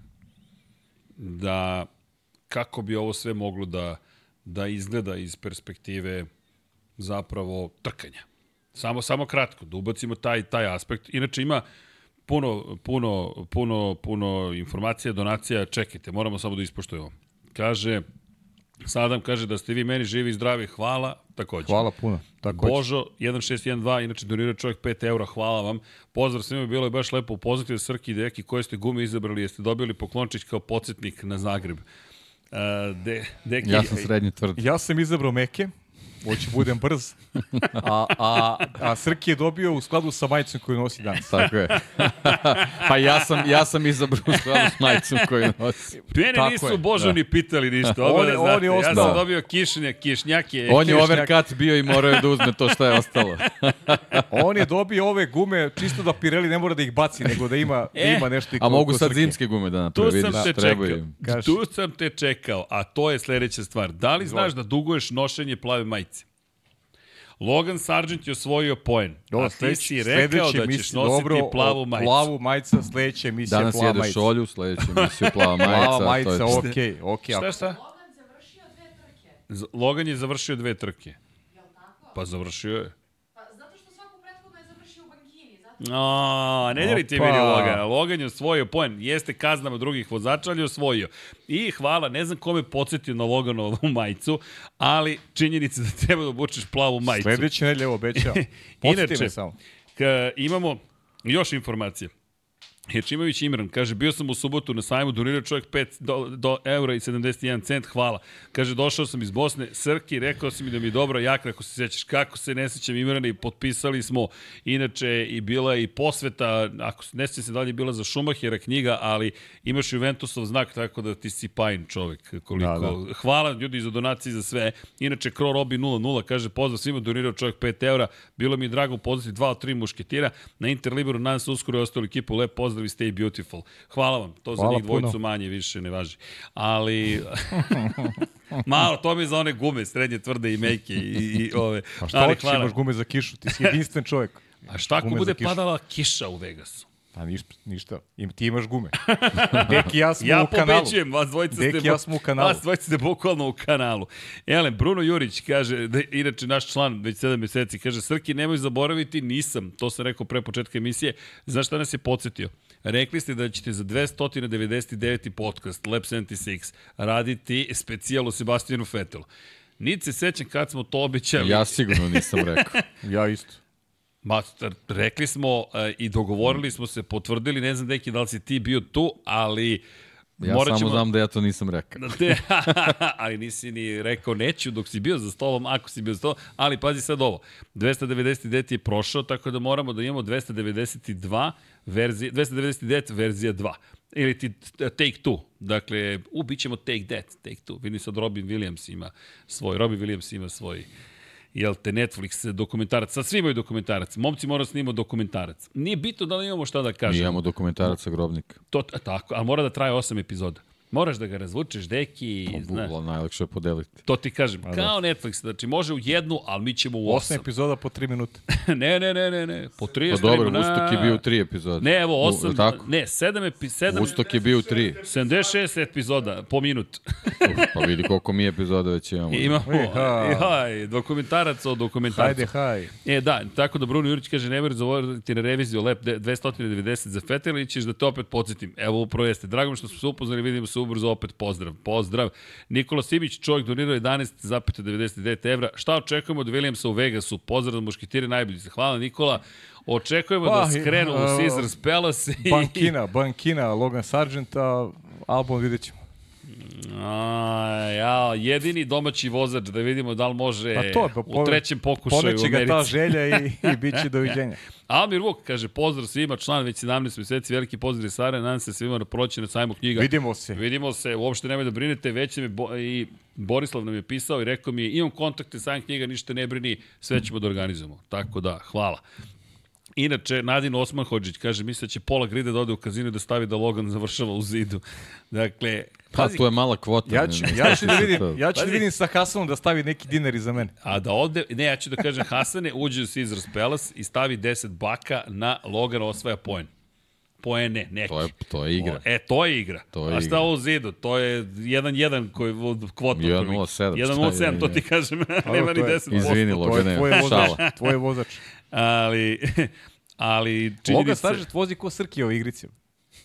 A: da kako bi ovo sve moglo da, da izgleda iz perspektive zapravo trkanja. Samo, samo kratko, da ubacimo taj, taj aspekt. Inače ima puno, puno, puno, puno informacija, donacija, čekajte, moramo samo da ispoštujemo. Kaže, Sadam kaže da ste vi meni živi i zdravi, hvala, takođe.
B: Hvala puno. Tako
A: Božo, 1612, inače donirao čovjek 5 eura, hvala vam. Pozdrav svima, bilo je baš lepo upoznati da Srki i Deki koje ste gume izabrali, jeste dobili poklončić kao podsjetnik na Zagreb. Uh, de, deki,
C: Ja sam srednji tvrd.
B: Ja sam izabrao meke, hoću budem brz, a, a, a Srki je dobio u skladu sa majicom koju nosi danas.
C: Tako je. pa ja sam, ja sam izabrao u skladu s majicom koju nosi.
A: Mene
B: Tako
A: nisu
B: je,
A: Božo
C: da.
A: ni pitali ništa. Ovo
B: On
A: da
B: je- on je
A: ja
B: ostao.
A: sam dobio kišnjak, kišnjake.
C: On je
B: Kišnjak.
C: overcut bio i morao je da uzme to što je ostalo.
B: On je dobio ove gume čisto da Pirelli ne mora da ih baci, nego da ima, [laughs]
A: E,
B: da ima nešto i
C: A mogu sad
B: Srki.
C: zimske gume da
A: Tu
C: naprave,
A: sam
C: vidiš,
A: te
C: trebaju
A: čekao. Tu sam te čekao, a to je sledeća stvar. Da li znaš da duguješ nošenje plave majice? Logan Sargent je osvojio poen.
B: Ovo,
A: a ti si rekao
B: sledeće
A: da ćeš
B: emisije-
A: nositi
B: dobro,
A: plavu majicu.
B: Plavu majica, sledeća emisija
C: Danas
B: plava
C: jedeš
B: majica.
C: olju, sledeću emisiju plava majica. [laughs]
B: Plava majica,
C: to je...
B: okej, okej.
A: Šta,
B: ako-
A: šta?
D: Logan završio dve trke.
A: Logan je završio dve trke. Pa završio je.
D: Pa zato što svaku prethodno je završio u
A: No, ne djelite
B: Opa.
A: meni Logana. Logan je osvojio poen. Jeste kaznama drugih vozača, ali je osvojio. I hvala, ne znam kome podsjetio na Loganovu [laughs] majicu, ali činjenica da treba da obučeš plavu majicu.
B: Sledeće nedelje obećao. [laughs] Podsjeti me samo.
A: Ka, imamo još informacije. Hečimović Imran, kaže, bio sam u subotu na sajmu, donirao čovjek 5 do, do eura i 71 cent, hvala. Kaže, došao sam iz Bosne, Srki, rekao si mi da mi je dobro, jak, ako se sećaš, kako se ne sećam Imrana i potpisali smo, inače i bila je i posveta, ako se ne sećam se da li je bila za Šumahera knjiga, ali imaš Juventusov znak, tako da ti si pajin čovjek. Koliko.
B: Da, da.
A: Hvala ljudi za donacije za sve. Inače, Kro Robi 00 kaže, pozdrav svima, donirao čovjek 5 eura, bilo mi je drago pozdraviti dva od tri mušketira. Na Interliberu nadam se uskoro je ostalo ekipu, lep pozdrav i stay beautiful. Hvala vam, to za
B: Hvala
A: njih dvojicu
B: puno.
A: manje više ne važi. Ali, [laughs] malo, to mi je za one gume, srednje tvrde i mejke i, i ove.
B: Pa šta hoćeš, imaš gume za kišu, ti si jedinstven čovjek.
A: A šta ako bude
B: za kišu.
A: padala kiša u Vegasu?
B: Pa ništa, ništa. Im, ti imaš gume. [laughs] Deki i ja smo
A: Ja
B: u kanalu.
A: pobeđujem, vas dvojica ste...
B: Deki ja smo u kanalu.
A: Vas dvojica ste bukvalno u kanalu. Elem, Bruno Jurić kaže, da, inače naš član već 7 meseci, kaže, Srki, nemoj zaboraviti, nisam, to sam rekao pre početka emisije, znaš šta nas je podsjetio? Rekli ste da ćete za 299. podcast Lab 76 raditi specijal o Sebastijanu Fetelu. Niti se sećam kad smo to obećali.
C: Ja sigurno nisam rekao. [laughs]
B: Ja isto.
A: Ma, rekli smo e, i dogovorili smo se, potvrdili, ne znam deki da li si ti bio tu, ali
C: Ja
A: morat
C: samo
A: ćemo-
C: znam da ja to nisam rekao.
A: Da te, [laughs] ali nisi ni rekao neću dok si bio za stolom, ako si bio za stolom, ali pazi sad ovo, 299 je prošao, tako da moramo da imamo 292 verzije, 299 verzija 2 ili ti t- take two. Dakle, u, bit ćemo take that, take two. Vidim sad Robin Williams ima svoj, Robin Williams ima svoj jel te, Netflix dokumentarac, sad svi imaju dokumentarac, momci moraju snimati dokumentarac. Nije bitno da li imamo šta da
C: Mi
A: kažemo.
C: imamo dokumentarac sa grobnika.
A: To, tako, ali mora da traje 8 epizoda. Moraš da ga razvučeš, deki, znaš.
C: Bukvalno najlakše je podeliti.
A: To ti kažem, kao Netflix, znači može u jednu, ali mi ćemo u
B: Osam
A: osam.
B: epizoda po tri minuta. [laughs]
A: ne, ne, ne, ne, ne, po 30
C: Pa dobro,
A: vremena.
C: Ustok je bio u tri epizode.
A: Ne, evo,
C: U-
A: osam,
C: tako?
A: ne, sedam, epi, sedam,
C: Ustok je bio u tri.
A: 76 epizoda po minut. [laughs]
C: Pa vidi koliko mi epizoda već imamo.
A: I imamo,
B: Iha.
A: jaj, dokumentarac o dokumentarcu.
B: Hajde, haj.
A: E, da, tako da Bruno Jurić kaže, ne možeš zavoriti na reviziju LEP 290 za Fetel ili ćeš da te opet podsjetim. Evo, upravo jeste. Drago mi što smo se upoznali, vidimo se ubrzo opet. Pozdrav, pozdrav. Nikola Simić, čovjek donirao 11,99 evra. Šta očekujemo od Williamsa u Vegasu? Pozdrav za mušketire najbolji. Hvala Nikola. Očekujemo
B: Pa,
A: da skrenu u
B: uh,
A: Caesars Palace. i-
B: Bankina, Bankina, Logan Sargenta, album vidjet ćemo.
A: A, ja, jedini domaći vozač, da vidimo da li može
B: Pa to pa
A: u trećem pokušaju u
B: Poneće ga ta
A: Americi. [laughs]
B: želja i, i bit će doviđenja.
A: Amir Vuk kaže, pozdrav svima, član već 17 meseci, veliki pozdrav Sare, nadam se svima na proći na sajmu knjiga.
B: Vidimo se.
A: Vidimo se, uopšte nemoj da brinete, već mi bo, i Borislav nam je pisao i rekao mi, imam kontakte sajam knjiga, ništa ne brini, sve ćemo da organizujemo. Tako da, hvala. Inače, Nadin Osman Hođić kaže, misle da će pola grida da ode u kazinu da stavi da Logan završava u zidu. Dakle,
C: Pa,
A: pazi,
C: to je mala kvota.
B: Ja ću,
C: ne
B: ja ću da vidim, ja ću da vidim sa Hasanom da stavi neki dinar iza mene.
A: A da ode, ne, ja ću da kažem Hasane, uđe u Caesars Palace i stavi 10 baka na Logan osvaja poen. Poene, neki.
C: To je, to je igra.
A: E, to je igra.
C: To je
A: A šta ovo zidu? To je 1-1 koji od kvota.
C: 1:07, šta je,
A: 1-0-7, to ti kažem. [laughs] Nema ni
B: to je-
A: 10%.
C: Izvini,
B: je
C: Logane,
B: tvoj vozač.
C: šala.
B: Tvoj vozač.
A: Ali, [laughs] ali
B: Logan
A: činjenica...
B: Sargent vozi ko Srki u igrici.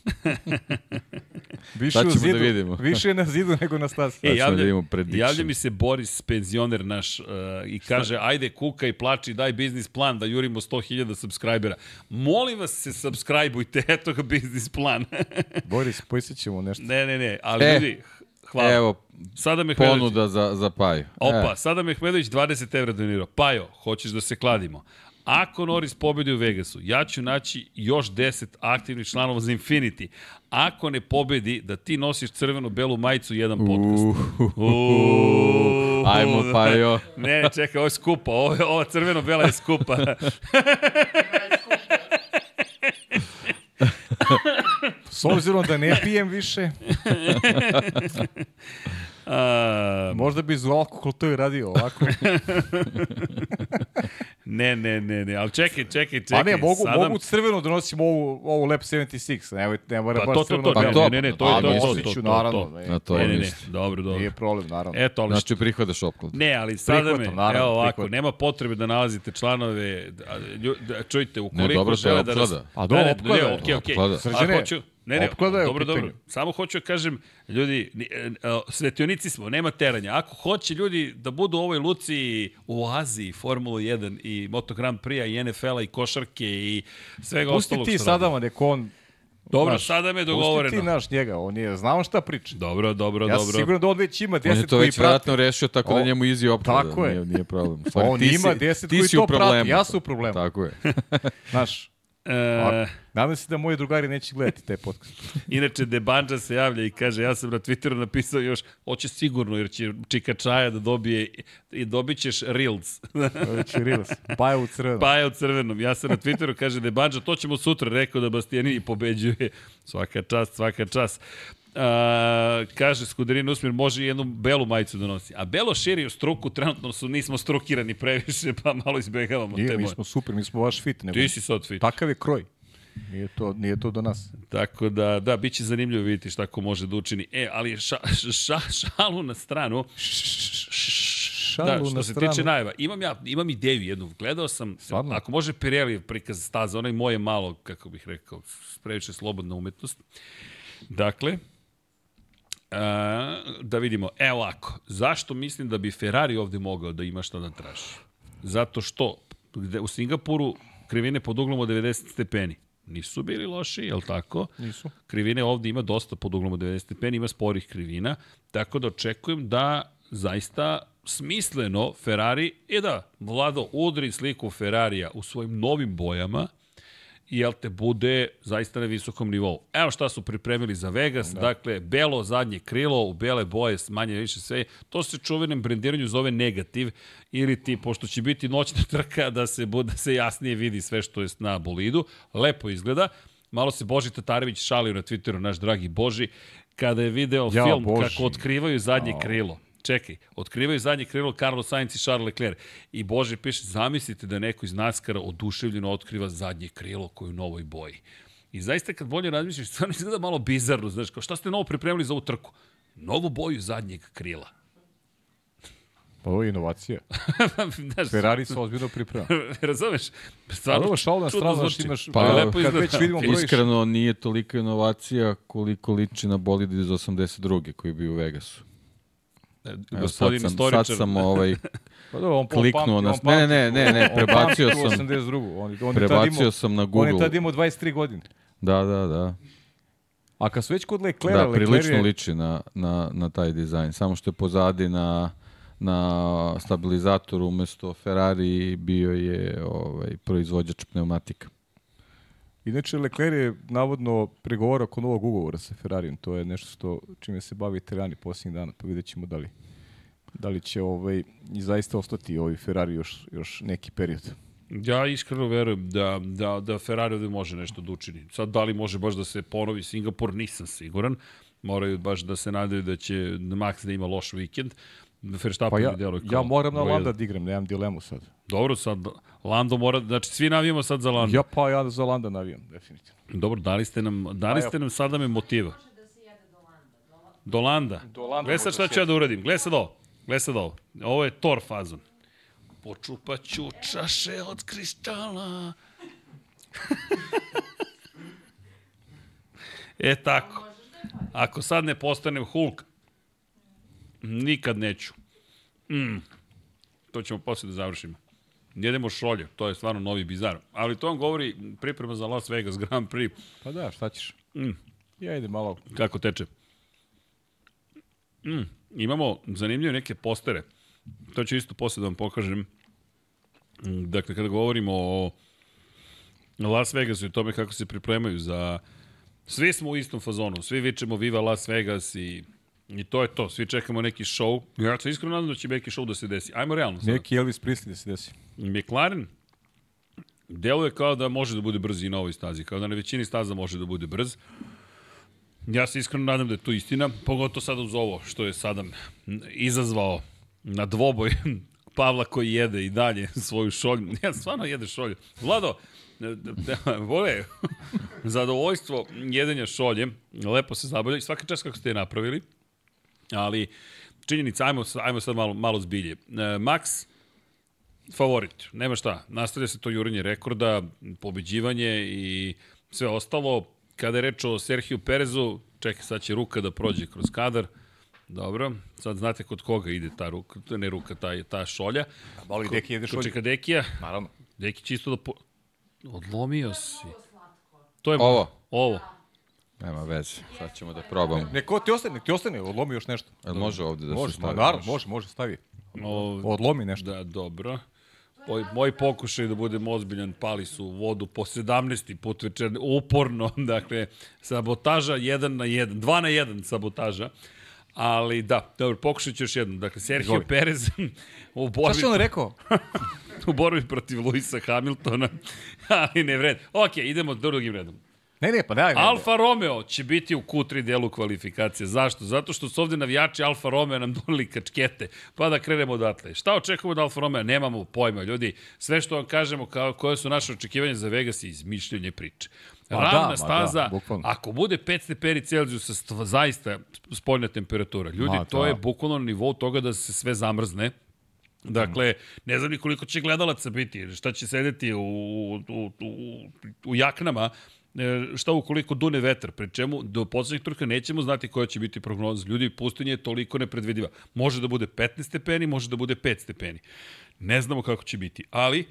B: [laughs] Više,
C: da
B: zidu,
C: vidimo. [laughs]
B: više je na zidu nego na stazi.
A: E, javlja,
C: da
A: javlja mi se Boris, penzioner naš, uh, i kaže, ajde kuka i plači, daj biznis plan da jurimo 100.000 subscribera. Molim vas se subscribeujte, [laughs] eto ga biznis plan.
B: Boris, pojsit ćemo nešto.
A: ne, ne, ne, ali
C: E,
A: ljudi, hvala.
C: Evo,
A: Sada me
C: ponuda za, za paj.
A: opa,
C: E,
A: sada me Hmedović 20 evra donirao. Pajo, hoćeš da se kladimo. Ako Norris pobedi u Vegasu, ja ću naći još 10 aktivnih članova za Infinity. Ako ne pobedi, da ti nosiš crveno-belu majicu jedan podcast. Uuu.
C: Ajmo, Pajo. [laughs]
A: Ne, ne, čekaj, ovo je skupa, ovo, ova crveno-bela je skupa. [laughs]
B: S obzirom da ne pijem više, [laughs]
A: A,
B: Možda bi alkohol to i radio ovako. [laughs]
A: ne, ne, ne, ne, ali čekaj, čekaj, čekaj.
B: Pa ne, mogu,
A: sada-
B: mogu crveno da nosim ovu, ovu Lab 76. Ne, ne mora
A: Pa
B: baš
A: to, to,
B: crveno.
A: to,
C: Pa
A: ne,
C: to-
A: ne, ne, to
C: a,
A: je to, to, to, to,
B: naravno,
A: to.
B: ne.
C: Na to
A: Ne, ne, ne, dobro, dobro.
B: Nije problem, naravno.
A: Eto, ali
C: Znači, prihvataš opklad.
A: Ne, ali sada me,
B: naravno,
A: evo ovako,
B: prihvatam.
A: nema potrebe da nalazite članove, da, lju, da, čujte, ukoliko
C: dobro, to je
A: žele da...
C: opklada.
B: A do,
A: Ne, ne,
B: opklada
A: ne, okej, okej.
B: Srđane,
A: ne, ne,
B: opklada je
A: dobro, dobro. Samo hoću da kažem, ljudi, e, e, svetionici smo, nema teranja. Ako hoće ljudi da budu u ovoj luci u Aziji, Formula 1 i Moto Grand Prix-a i NFL-a i košarke i svega
B: Pusti
A: ostalog
B: ti
A: što
B: sada, ma neko on...
A: Dobro,
B: znaš,
A: sada me je
B: Pusti
A: dogovoreno.
B: ti naš njega, on je, znao šta priča.
A: Dobro, dobro,
B: Ja sam
A: dobro.
B: siguran da on već ima
C: On je to
B: koji
C: već
B: prati.
C: vjerojatno rešio tako da
B: O,
C: njemu easy opklada.
B: tako je.
C: Nije, nije problem. [laughs] Stvari,
B: On
C: ti
B: ima
C: si-
B: deset
C: ti
B: koji
C: si u
B: to prati, ja sam u problemu.
C: Tako je. [laughs]
B: Znaš,
A: E,
B: nadam se da moji drugari neće gledati taj podcast. [laughs]
A: Inače, Debanđa se javlja i kaže, ja sam na Twitteru napisao još, hoće sigurno, jer će Čika Čaja da dobije, i dobit ćeš Reels.
B: Već je Rilas. Pa je u crvenom.
A: pa je u crvenom. Ja sam na Twitteru, kaže Debanđa, to ćemo sutra, rekao da Bastianini pobeđuje. Svaka čast, svaka čast. A, kaže Skuderin Usmir, može jednu belu majicu da nosi. A belo širi u struku, trenutno su, nismo strukirani previše, pa malo izbegavamo
B: Nije,
A: te
B: mi smo super, mi smo baš fit. Nego,
A: Ti si sad fit.
B: Takav je kroj. Nije to, nije to do nas.
A: Tako da, da, bit će zanimljivo vidjeti šta ko može da učini. E, ali ša, ša, šalu na stranu,
B: Šalu
A: da, što
B: na
A: se
B: stranu.
A: tiče najava, imam ja, imam ideju jednu, gledao sam,
B: Stvarno?
A: ako može Pirelli prikaz staza, onaj moje malo, kako bih rekao, previše slobodna umetnost. Dakle, a, da vidimo, evo ovako, zašto mislim da bi Ferrari ovde mogao da ima šta da traži? Zato što gde, u Singapuru krivine pod uglom od 90 stepeni nisu bili loši, je li tako?
B: Nisu.
A: Krivine ovde ima dosta pod uglom od 90 stepeni, ima sporih krivina, tako da očekujem da zaista smisleno Ferrari, i da, Vlado udri sliku Ferrarija u svojim novim bojama, i jel te bude zaista na visokom nivou. Evo šta su pripremili za Vegas, da. dakle, belo zadnje krilo, u bele boje, manje više sve, to se čuvenem brendiranju zove negativ, ili ti, pošto će biti noćna [laughs] trka, da se, da se jasnije vidi sve što je na bolidu, lepo izgleda, Malo se Boži Tatarević šalio na Twitteru, naš dragi Boži, kada je video
B: Ja,
A: film
B: Boži.
A: kako otkrivaju zadnje krilo. Čekaj, otkrivaju zadnje krilo Carlos Sainz i Charles Leclerc. I Bože piše, zamislite da neko iz NASCAR-a oduševljeno otkriva zadnje krilo koje je u novoj boji. I zaista kad bolje razmišljaš, stvarno izgleda malo bizarno, znaš, kao šta ste novo pripremili za ovu trku? Novu boju zadnjeg krila.
B: Pa ovo je inovacija. [laughs]
A: znaš,
B: Ferrari se ozbiljno priprema. [laughs]
A: razumeš? Stvarno,
B: ovo šal na
A: čudno
B: stranu, znaš, imaš,
C: Pa,
B: pa,
A: lepo
B: kad
A: izgleda.
B: već vidimo broj
C: Iskreno, nije tolika inovacija koliko liči na bolid iz 82. koji je bio u Vegasu.
A: Gospodin
C: sad sam,
A: istoričar.
C: sad sam ovaj, [laughs]
B: Pa dobro, on,
C: kliknuo
B: on
C: na- ne,
B: on
C: ne, ne, ne,
B: on
C: prebacio
B: tu
C: sam.
B: 82. On, on
C: prebacio
B: imao,
C: sam na
B: On je
C: Google.
B: tad imao 23 godine.
C: Da, da, da.
B: A kad su već kod
C: Da,
B: Leclerc
C: prilično
B: je,
C: liči na, na, na taj dizajn. Samo što je pozadi na, na stabilizatoru umesto Ferrari bio je ovaj, proizvođač pneumatika.
B: Inače, Leclerc je navodno pregovarao oko novog ugovora sa Ferrarijem. To je nešto što, čime se bavi Italijani posljednjih dana, pa vidjet ćemo da li, da li će ovaj, i zaista ostati ovaj Ferrari još, još neki period.
A: Ja iskreno verujem da, da, da Ferrari ovde može nešto da učini. Sad, da li može baš da se ponovi Singapur, nisam siguran. Moraju baš da se nadaju da će Max da ima loš vikend. Verstappen
B: Pa ja,
A: mi deluje kao
B: ja moram na Landa da igram, nemam dilemu sad.
A: Dobro, sad Lando mora, znači svi navijamo sad za Lando.
B: Ja pa ja za Landa navijam, definitivno.
A: Dobro, dali ste nam, dali
B: Pa ja-
A: ste nam sada me motiva. Do Landa.
B: Do Landa
A: Gle sad šta
B: da
A: ću ja da uradim. Gle sad ovo. Gle sad ovo. Ovo je Thor fazon. Počupaću čaše od kristala. [laughs] e tako. Ako sad ne postanem Hulk, nikad neću. Mm. To ćemo posle da završimo. Jedemo šolje, to je stvarno novi bizar. Ali to vam govori priprema za Las Vegas Grand Prix.
B: Pa da, šta ćeš?
A: Mm.
B: Ja idem malo.
A: Kako teče? Mm, imamo zanimljive neke postere. To ću isto posle da vam pokažem. Dakle, kada govorimo o Las Vegasu i tome kako se pripremaju za... Svi smo u istom fazonu, svi vičemo Viva Las Vegas i, i to je to. Svi čekamo neki show. Ja se iskreno nadam da će neki show da se desi. Ajmo realno sada.
B: Neki Elvis Presley da se desi.
A: McLaren deluje kao da može da bude brz i na ovoj stazi, kao da na većini staza može da bude brz. Ja se iskreno nadam da je to istina, pogotovo sada uz ovo što je sada izazvao na dvoboj [laughs] Pavla koji jede i dalje [laughs] svoju šolju. Ja stvarno jede šolju. Vlado, [laughs] vole, zadovoljstvo jedenja šolje, lepo se zabavlja i svaka čast kako ste je napravili, ali činjenica, ajmo, ajmo sad malo, malo zbilje. E, Max, favorit, nema šta, nastavlja se to jurenje rekorda, pobeđivanje i sve ostalo. Kada je reč o Serhiju Perezu, čekaj, sad će ruka da prođe kroz kadar, Dobro, sad znate kod koga ide ta ruka, ne ruka, ta, ta šolja.
B: Boli Deki jede
A: Kod
B: šolju.
A: čeka Dekija,
B: Naravno.
A: Deki čisto da... Po... Odlomio si. To je
C: Ovo?
A: Ovo.
C: Nema veze, sad ćemo da probamo.
B: Neko ti ostane, nek ti ostane, odlomi još nešto.
C: Jel može ovde da
B: može,
C: se stavi?
B: naravno, može, može, stavi.
A: O,
B: Odlomi nešto.
A: da, dobro. Moj, moj pokušaj da budem ozbiljan, pali su u vodu po 17. put večer, uporno, [laughs] dakle, sabotaža 1 na 1, 2 na 1 sabotaža. Ali da, dobro, pokušat ću još jednom. Dakle, Sergio
B: Izvoli.
A: Perez [laughs] u
B: Šta
A: borbi,
B: si on rekao? [laughs]
A: u borbi protiv Luisa Hamiltona, ali ne vred. Ok, idemo drugim redom.
B: Ne, ne, pa daj. ne,
A: Alfa Romeo će biti u Q3 delu kvalifikacije. Zašto? Zato što su ovde navijači Alfa Romeo nam [laughs] doneli kačkete, pa da krenemo odatle. Šta očekujemo od Alfa Romeo? Nemamo pojma, ljudi. Sve što vam kažemo, kao, koje su naše očekivanja za Vegas je izmišljanje priče.
B: Ma
A: Ravna
B: da, ma
A: staza,
B: da, bukvalno.
A: ako bude 5 stepeni Celzijusa, zaista spoljna temperatura. Ljudi,
B: Ma,
A: to
B: da.
A: je bukvalno na nivou toga da se sve zamrzne. Dakle, ne znam ni koliko će gledalaca biti, šta će sedeti u, u, u, u, u jaknama, šta ukoliko dune vetar, pri čemu do poslednjeg trka nećemo znati koja će biti prognoza. Ljudi, pustinje je toliko nepredvidiva. Može da bude 15 stepeni, može da bude 5 stepeni. Ne znamo kako će biti, ali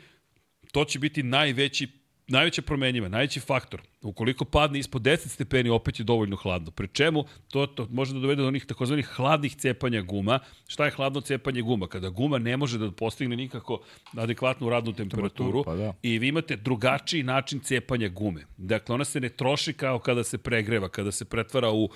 A: to će biti najveći najveća promenjiva, najveći faktor. Ukoliko padne ispod 10 stepeni, opet je dovoljno hladno. Pri čemu to, to može da dovede do onih takozvanih hladnih cepanja guma. Šta je hladno cepanje guma? Kada guma ne može da postigne nikako adekvatnu radnu temperaturu
B: pa da.
A: i vi imate drugačiji način cepanja gume. Dakle, ona se ne troši kao kada se pregreva, kada se pretvara u,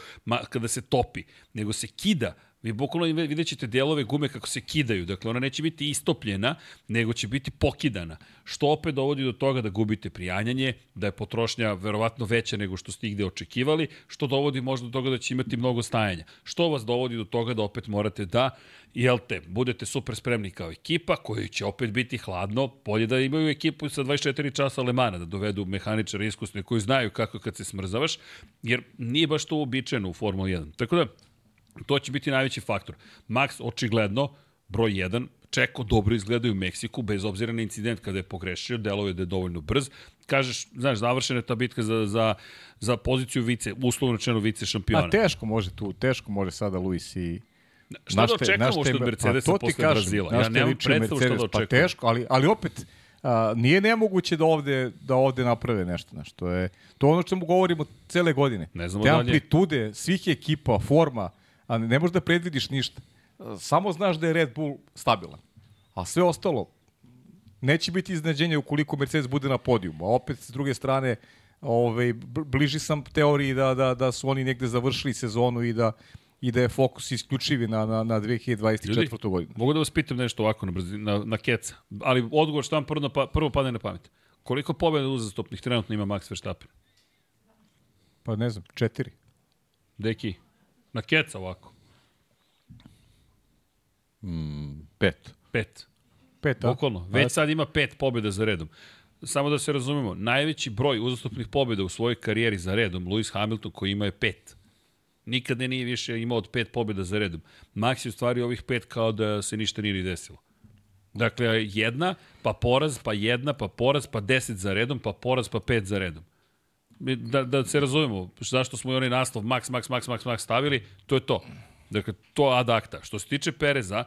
A: kada se topi, nego se kida Vi bukvalno vidjet ćete delove gume kako se kidaju. Dakle, ona neće biti istopljena, nego će biti pokidana. Što opet dovodi do toga da gubite prijanjanje, da je potrošnja verovatno veća nego što ste igde očekivali, što dovodi možda do toga da će imati mnogo stajanja. Što vas dovodi do toga da opet morate da, jel te, budete super spremni kao ekipa, koji će opet biti hladno, bolje da imaju ekipu sa 24 časa Lemana, da dovedu mehaničare iskusne koji znaju kako kad se smrzavaš, jer nije baš to uobičajeno u Formula 1. Tako da, To će biti najveći faktor. Max, očigledno, broj 1, Čeko dobro izgledaju u Meksiku, bez obzira na incident kada je pogrešio, deluje da je dovoljno brz. Kažeš, znaš, završena je ta bitka za, za, za poziciju vice, uslovno rečeno vice šampiona.
B: A teško može tu, teško može sada Luis i...
A: Šta da
B: šta
A: što od Mercedesa
B: pa
A: posle
B: kažem,
A: Brazila? Ja nemam predstavu šta da očekujem.
B: Pa teško, ali, ali opet, a, nije nemoguće da ovde, da ovde naprave nešto. Znaš, to je to ono što mu govorimo cele godine.
A: Ne znamo
B: Te
A: dalje.
B: amplitude svih ekipa, forma, a ne, možeš da predvidiš ništa. Samo znaš da je Red Bull stabilan. A sve ostalo, neće biti iznenađenja ukoliko Mercedes bude na podijumu. A opet, s druge strane, ovaj, bl- bliži sam teoriji da, da, da su oni negde završili sezonu i da i da je fokus isključivi na, na, na 2024. godinu.
A: Mogu da vas pitam nešto ovako na, brzi, na, na keca, ali odgovor što vam prvo, na pa, prvo padne na pamet. Koliko pobjeda uzastopnih trenutno ima Max Verstappen?
B: Pa ne znam, četiri.
A: Deki, na keca ovako.
C: Pet.
A: Pet.
B: Pet, a?
A: Bukvalno. Već sad ima pet pobjeda za redom. Samo da se razumemo, najveći broj uzastopnih pobjeda u svojoj karijeri za redom, Lewis Hamilton koji ima je pet. Nikad ne nije više imao od pet pobjeda za redom. Max je u stvari ovih pet kao da se ništa nije ni desilo. Dakle, jedna, pa poraz, pa jedna, pa poraz, pa deset za redom, pa poraz, pa pet za redom. Da, da se razumemo, zašto smo i onaj naslov Max, Max, Max, Max, Max stavili, to je to. Dakle, to ad acta. Što se tiče Pereza,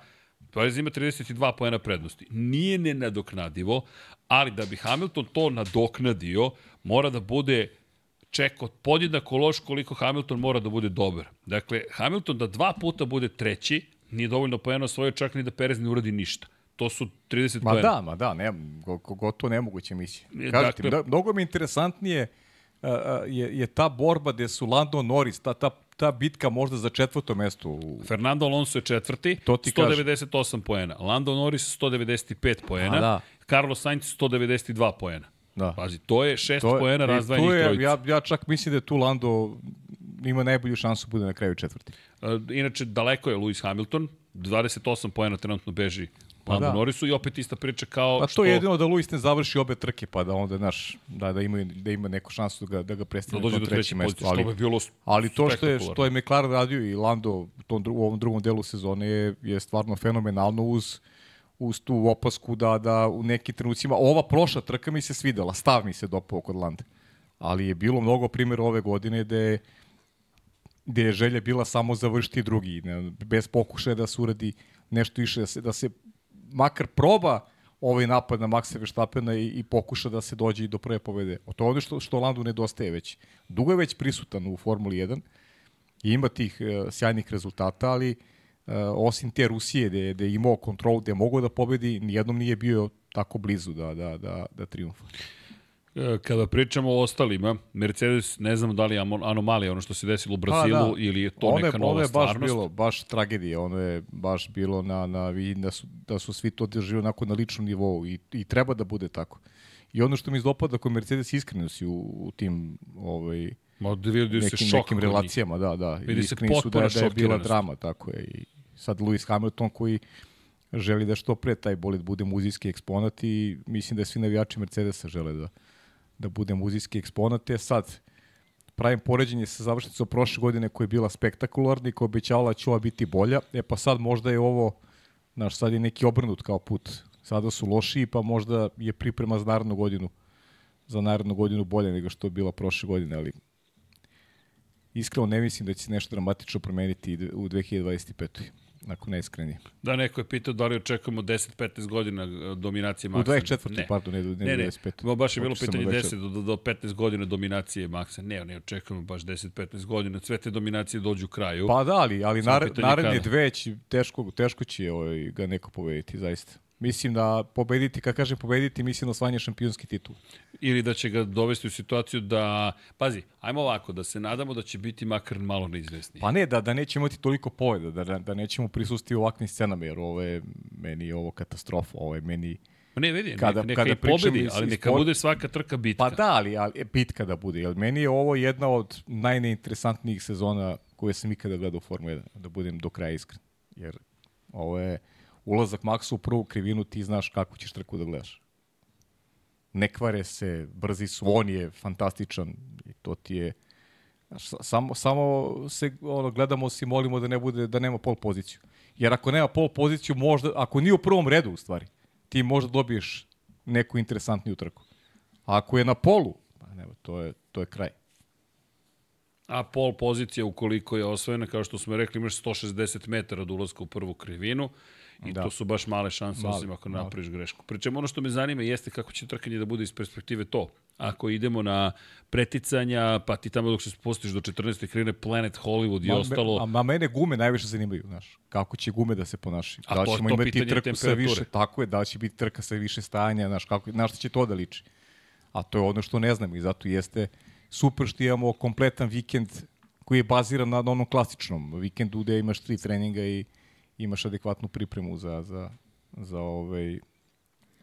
A: Perez ima 32 poena prednosti. Nije nenadoknadivo, ali da bi Hamilton to nadoknadio, mora da bude ček od podjednako loš koliko Hamilton mora da bude dobar. Dakle, Hamilton da dva puta bude treći, nije dovoljno poena osvojio čak ni da Perez ne uradi ništa. To su 30
B: Ma
A: poena.
B: da, ma da, ne, go, go- gotovo nemoguće misija.
A: Je,
B: Kažem
A: dakle-
B: da, mnogo mi je interesantnije uh, je, je ta borba gde su Lando Norris, ta, ta, ta bitka možda za četvrto mesto u,
A: Fernando Alonso je četvrti,
B: To ti kažem.
A: 198 poena. Lando Norris 195 poena.
B: A, da.
A: Carlos Sainz 192 poena.
B: Da.
A: Pazi, to je šest
B: To
A: poena
B: je,
A: trojica.
B: ja, ja čak mislim da je tu Lando ima najbolju šansu da bude na kraju četvrti.
A: Inače, daleko je Lewis Hamilton, 28 pojena trenutno beži pa Lando
B: da.
A: Norrisu i opet ista priča kao
B: Pa to
A: što...
B: je jedino da Luis ne završi obe trke, pa da onda, znaš, da, da, ima, da ima neku šansu da ga, da ga
A: da
B: prestane
A: dođe
B: na
A: do treće što
B: Ali,
A: bi bilo
B: ali to što je, što je McLaren radio i Lando u, tom, u ovom drugom delu sezone je, je stvarno fenomenalno uz uz tu opasku da, da u nekim trenucima, ova prošla trka mi se svidela, stav mi se dopao kod Lande. Ali je bilo mnogo primjera ove godine gde, gde je želja bila samo završiti drugi, ne, bez pokušaja da se uradi nešto više, da se, da se makar proba ovaj napad na Maxa Verstappena i, i pokuša da se dođe i do prve pobede. O to je ono što, što Landu nedostaje već. Dugo je već prisutan u Formuli 1 i ima tih uh, sjajnih rezultata, ali uh, osim te Rusije gde je imao kontrol, gde je mogao da pobedi, nijednom nije bio tako blizu da, da, da, da triumfa.
A: E, Kada pričamo o ostalima, Mercedes, ne znam da li je anomalija ono što se desilo u Brazilu
B: da.
A: ili je to
B: ono je,
A: neka nova
B: ono je baš
A: stvarnost.
B: bilo, baš tragedija, ono je baš bilo na, na da su, da su svi to držili onako na ličnom nivou i, i treba da bude tako. I ono što mi izdopada kod Mercedes iskrenosti u, u tim ovaj,
A: Ma, da vidi se
B: nekim,
A: šok
B: nekim relacijama, da, da.
A: Vidi se
B: su da, je- da je bila drama, tako je. I sad Lewis Hamilton koji želi da što pre taj bolid bude muzijski eksponat i mislim da svi navijači Mercedesa žele da, da bude muzijski eksponat. E sad, pravim poređenje sa završnicom prošle godine koja je bila spektakularna i koja obećavala da će ova biti bolja. E pa sad možda je ovo, znaš, sad je neki obrnut kao put. Sada su lošiji, pa možda je priprema za narednu godinu za narednu godinu bolje nego što je bila prošle godine, ali iskreno ne mislim da će se nešto dramatično promeniti u 2025. Ako ne iskrenije.
A: Da, neko je pitao da li očekujemo 10-15 godina e, dominacije
B: U
A: Maxa.
B: 24.
A: Ne.
B: pardon, ne, ne,
A: Ne, ne,
B: 25.
A: Ma baš je bilo pitanje
B: na
A: 10 do, do, do 15 godina dominacije Maxa. Ne, ne očekujemo baš 10-15 godina. Sve te dominacije dođu u kraju.
B: Pa da, ali, ali naredne dve će, teško, teško će ovaj, ga neko pobediti, zaista. Mislim da pobediti, kad kažem pobediti, mislim na osvajanje šampionski titul.
A: Ili da će ga dovesti u situaciju da... Pazi, ajmo ovako, da se nadamo da će biti makar malo neizvesniji.
B: Pa ne, da, da neće imati toliko pobjeda, da, da, da nećemo prisusti u ovakvim scenama, jer ovo je meni ovo katastrofa, ovo je meni...
A: Ma ne, vidi,
B: Kada-
A: neka,
B: kada
A: pobedi,
B: iz-
A: ali neka
B: sport-
A: bude svaka trka bitka.
B: Pa da, ali, ali bitka da bude. Jer meni je ovo jedna od najneinteresantnijih sezona koje sam ikada gledao u Formu 1, da budem do kraja iskren. Jer ovo je ulazak Maxa u prvu krivinu, ti znaš kako ćeš trku da gledaš. Ne kvare se, brzi su, on je fantastičan i to ti je Znaš, sa- samo, samo se ono, gledamo se i molimo da ne bude da nema pol poziciju. Jer ako nema pol poziciju, možda, ako nije u prvom redu u stvari, ti možda dobiješ neku interesantniju trku. A ako je na polu, pa nema, to je, to je kraj.
A: A pol pozicija ukoliko je osvojena, kao što smo rekli, imaš 160 metara od ulaska u prvu krivinu i da. To su baš male šanse,
B: Male,
A: osim ako napraviš grešku. Pričem, ono što me zanima jeste kako će trkanje da bude iz perspektive to. Ako idemo na preticanja, pa ti tamo dok se spustiš do 14. krivine Planet Hollywood i
B: Ma,
A: ostalo,
B: A, a mene gume najviše zanimaju, znaš. Kako će gume da se ponašaju?
A: A
B: da
A: to
B: ćemo
A: to
B: imati trku sa više, tako je, da će biti trka sa više stajanja, znaš, kako, znaš šta će to da liči? A to je ono što ne znamo i zato jeste super što imamo kompletan vikend koji je baziran na onom klasičnom vikendu gde imaš tri treninga i imaš adekvatnu pripremu za, za, za, ovaj,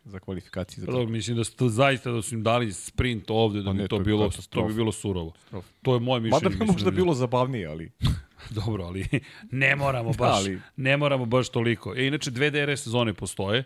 B: za kvalifikacije. Za
A: dobro, mislim da ste to zaista da su im dali sprint ovde, da
B: Pa
A: bi
B: ne,
A: to,
B: to je
A: bilo, to bi bilo surovo.
B: Katastrofa.
A: To je moje mišljenje.
B: Mada bi možda
A: da-
B: bilo zabavnije, ali... [laughs]
A: Dobro, ali ne moramo
B: Da,
A: baš,
B: ali-
A: ne moramo baš toliko. E, inače, dve DRS zone postoje,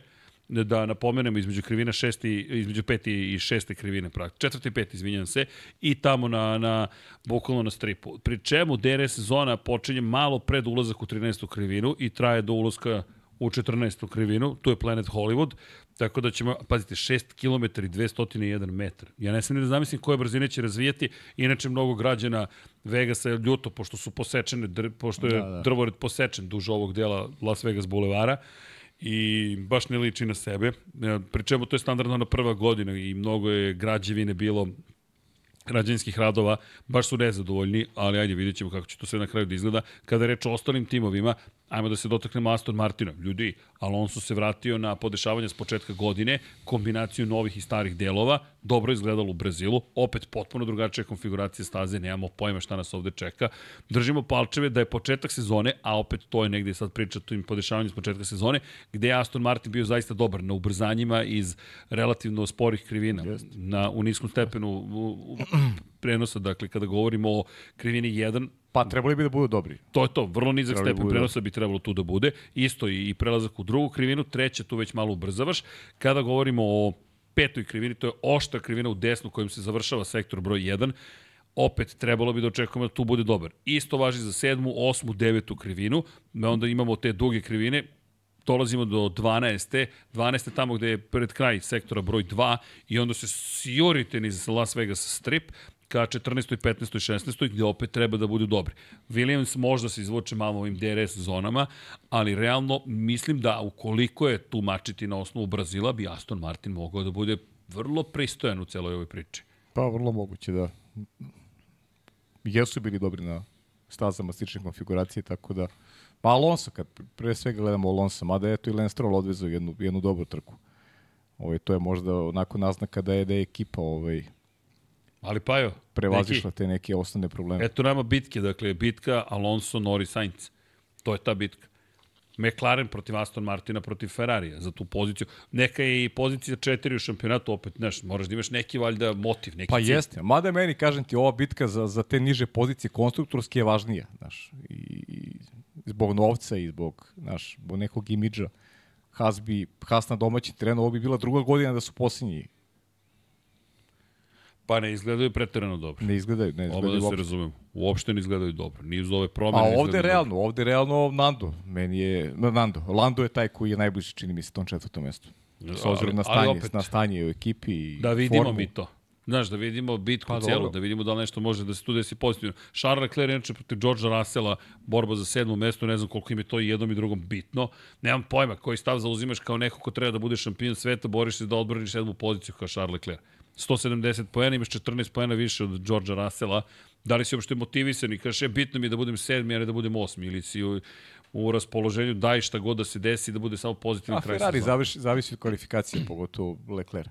A: da napomenemo između krivina šesti, između peti i šeste krivine, praktično. Četvrti i peti, izvinjam se, i tamo na, na bukvalno na stripu. Pri čemu DRS zona počinje malo pred ulazak u 13. krivinu i traje do ulaska u 14. krivinu, tu je Planet Hollywood, tako da ćemo, pazite, 6 km i 201 metar. Ja ne sam ni da zamislim koje brzine će razvijati, inače mnogo građana Vegasa je ljuto, pošto su posečene, dr, pošto je da,
B: Da,
A: da.
B: da.
A: drvored posečen duž ovog dela Las Vegas bulevara i baš ne liči na sebe. E, Pri čemu to je standardno na prva godina i mnogo je građevine bilo građanskih radova, baš su nezadovoljni, ali ajde vidjet ćemo kako će to sve na kraju da izgleda. Kada reč o ostalim timovima, ajmo da se dotaknemo Aston Martina. Ljudi, Alonso se vratio na podešavanje s početka godine, kombinaciju novih i starih delova, dobro izgledalo u Brazilu, opet potpuno drugačija konfiguracija staze, nemamo pojma šta nas ovde čeka. Držimo palčeve da je početak sezone, a opet to je negde sad priča tim podešavanjem s početka sezone, gde je Aston Martin bio zaista dobar na ubrzanjima iz relativno sporih krivina, na, u niskom stepenu u, u, prenosa, dakle kada govorimo o krivini 1,
B: Pa trebali bi da budu dobri.
A: To je to, vrlo nizak
B: Trebalo bi
A: stepen
B: bude
A: prenosa bi trebalo tu da bude. Isto i, i prelazak u drugu krivinu, treća tu već malo ubrzavaš. Kada govorimo o petoj krivini, to je oštra krivina u desnu kojim se završava sektor broj 1, opet trebalo bi da očekujemo da tu bude dobar. Isto važi za sedmu, osmu, devetu krivinu, onda imamo te duge krivine, dolazimo do 12. 12. tamo gde je pred kraj sektora broj 2 i onda se sjurite niz Las Vegas Strip ka 14. 15. i 16. gde opet treba da budu dobri. Williams možda se izvuče malo ovim DRS zonama, ali realno mislim da ukoliko je tu mačiti na osnovu Brazila, bi Aston Martin mogao da bude vrlo pristojan u celoj ovoj priči.
B: Pa vrlo moguće da jesu bili dobri na stazama slične konfiguracije, tako da pa Alonso, kad pre svega gledamo Alonso, mada je to i Lance Stroll odvezao jednu, jednu dobru trku. Ovaj, to je možda onako naznaka da je, da je ekipa ovaj,
A: Ali pa jo,
B: prevazišla te neke osnovne probleme.
A: Eto nama bitke, dakle, bitka Alonso, Norris, Sainz. To je ta bitka. McLaren protiv Aston Martina protiv Ferrarija za tu poziciju. Neka je i pozicija četiri u šampionatu, opet, znaš, moraš da imaš neki valjda motiv, neki
B: Pa
A: cilj.
B: jeste, mada meni, kažem ti, ova bitka za, za te niže pozicije konstruktorske je važnija, znaš, i, i zbog novca i zbog, znaš, zbog nekog imidža. Haas, bi, Haas na domaćem terenu, ovo bi bila druga godina da su posljednji.
A: Pa ne izgledaju preterano dobro.
B: Ne izgledaju, ne
A: Oba
B: izgledaju
A: da se
B: uopšte.
A: razumemo. Uopšte ne izgledaju dobro. Ni uz ove
B: A
A: promene ne
B: ovde
A: izgledaju
B: realno, ovde realno Nando, meni je, no, Nando, Lando je taj koji je najbliži, čini mi se, tom četvrtom mestu. S obzirom na stanje,
A: opet-
B: na stanje u ekipi i
A: Da vidimo
B: formu.
A: mi to. Znaš, da vidimo bitku
B: Pa
A: celu,
B: dobro.
A: da vidimo da li nešto može da se tu desi pozitivno. Charles Leclerc inače protiv Georgea Russella, borba za sedmo mesto, ne znam koliko im je to i jednom i drugom bitno. Nemam pojma koji stav zauzimaš kao neko ko treba da bude šampion sveta, boriš se da odbraniš sedmu poziciju kao Charles Leclerc. 170 poena, imaš 14 poena više od Georgea Russella. Da li si uopšte motivisan i kažeš, e, bitno mi je da budem sedmi, a ne da budem osmi, ili si u, u raspoloženju, daj šta god da se desi, da bude samo pozitivan
B: A
A: kraj
B: Ferrari
A: sezone.
B: zavisi, zavisi od kvalifikacije, pogotovo Leclerc.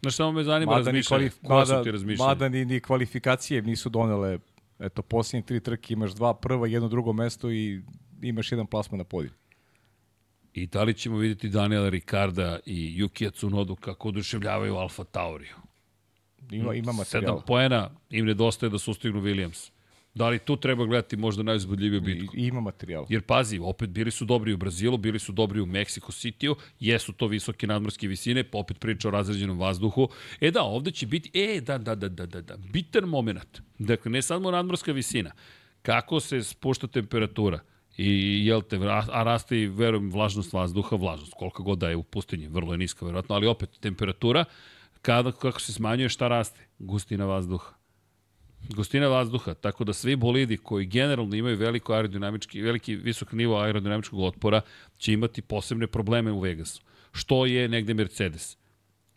A: Znaš, samo me zanima
B: Mada ni,
A: razmišljanje.
B: kvalif,
A: Koja su
B: mada,
A: ti
B: mada ni, ni kvalifikacije nisu donele, eto, posljednje tri trke imaš dva prva, jedno drugo mesto i imaš jedan plasman na podiju.
A: I da li ćemo vidjeti Daniela Ricarda i Yukija Tsunodu kako oduševljavaju Alfa Tauriju?
B: Ima, ima materijala.
A: Sedam poena im nedostaje da sustignu Williams. Da li tu treba gledati možda najuzbudljiviju bitku?
B: I ima materijala.
A: Jer pazi, opet bili su dobri u Brazilu, bili su dobri u Mexico Cityu, jesu to visoke nadmorske visine, pa opet priča o razređenom vazduhu. E da, ovde će biti, e da, da, da, da, da, da, bitan moment. Dakle, ne samo nadmorska visina, kako se spušta temperatura i jel te, a raste i, verujem, vlažnost vazduha, vlažnost, koliko god da je u pustinji, vrlo je niska, verovatno, ali opet temperatura, kada, kako se smanjuje, šta raste? Gustina vazduha gustina vazduha, tako da svi bolidi koji generalno imaju veliko aerodinamički, veliki visok nivo aerodinamičkog otpora će imati posebne probleme u Vegasu. Što je negde Mercedes.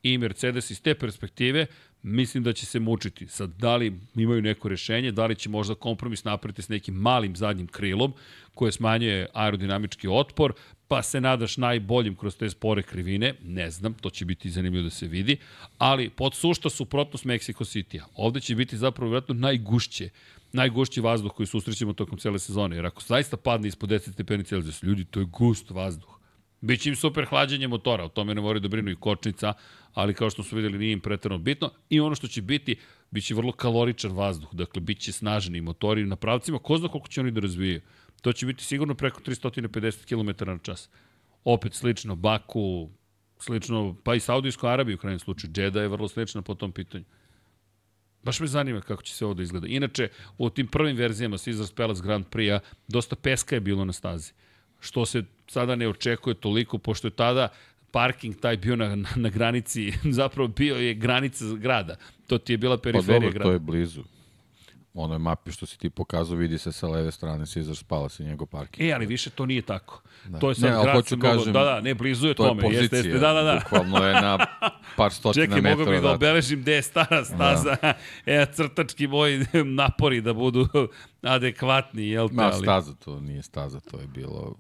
A: I Mercedes iz te perspektive mislim da će se mučiti. Sad, da li imaju neko rešenje, da li će možda kompromis napraviti s nekim malim zadnjim krilom koje smanjuje aerodinamički otpor, pa se nadaš najboljim kroz te spore krivine, ne znam, to će biti zanimljivo da se vidi, ali pod sušta suprotnost Mexico City-a. Ovde će biti zapravo vjerojatno najgušće, najgušći vazduh koji susrećemo tokom cele sezone, jer ako zaista padne ispod 10 stepeni Celsius, ljudi, to je gust vazduh. Biće im super hlađenje motora, o tome ne moraju da brinu i kočnica, ali kao što su videli nije im pretredno bitno. I ono što će biti, bit će vrlo kaloričan vazduh, dakle bit će snažni motori na pravcima, ko zna koliko će oni da razvijaju. To će biti sigurno preko 350 km na čas. Opet slično Baku, slično, pa i Saudijskoj Arabiji u krajnjem slučaju. Džeda je vrlo slična po tom pitanju. Baš me zanima kako će se ovo da izgleda. Inače, u tim prvim verzijama Caesars Palace Grand Prix-a dosta peska je bilo na stazi. Što se sada ne očekuje toliko, pošto je tada parking taj bio na, na, na granici, [laughs] zapravo bio je granica grada. To ti je bila
C: Pa
A: periferija
C: dobro,
A: grada.
C: to je blizu. Onoj mapi što si ti pokazao vidi se sa leve strane Caesars Palace i njegov parking.
A: E, ali više to nije tako. Da. To je sad
C: Ne,
A: grad
C: hoću
A: sa mnogo,
C: kažem,
A: da, da, ne, blizu je
C: To je
A: tome.
C: pozicija,
A: jeste, jeste, da, da, da.
C: bukvalno je na par stotina
A: Čekaj,
C: metara.
A: mogu bih da obeležim gde je stara staza. Da. [laughs] E, crtački moji [laughs] napori da budu adekvatni, jel te?
C: Ma,
A: ali,
C: staza to nije staza, to je bilo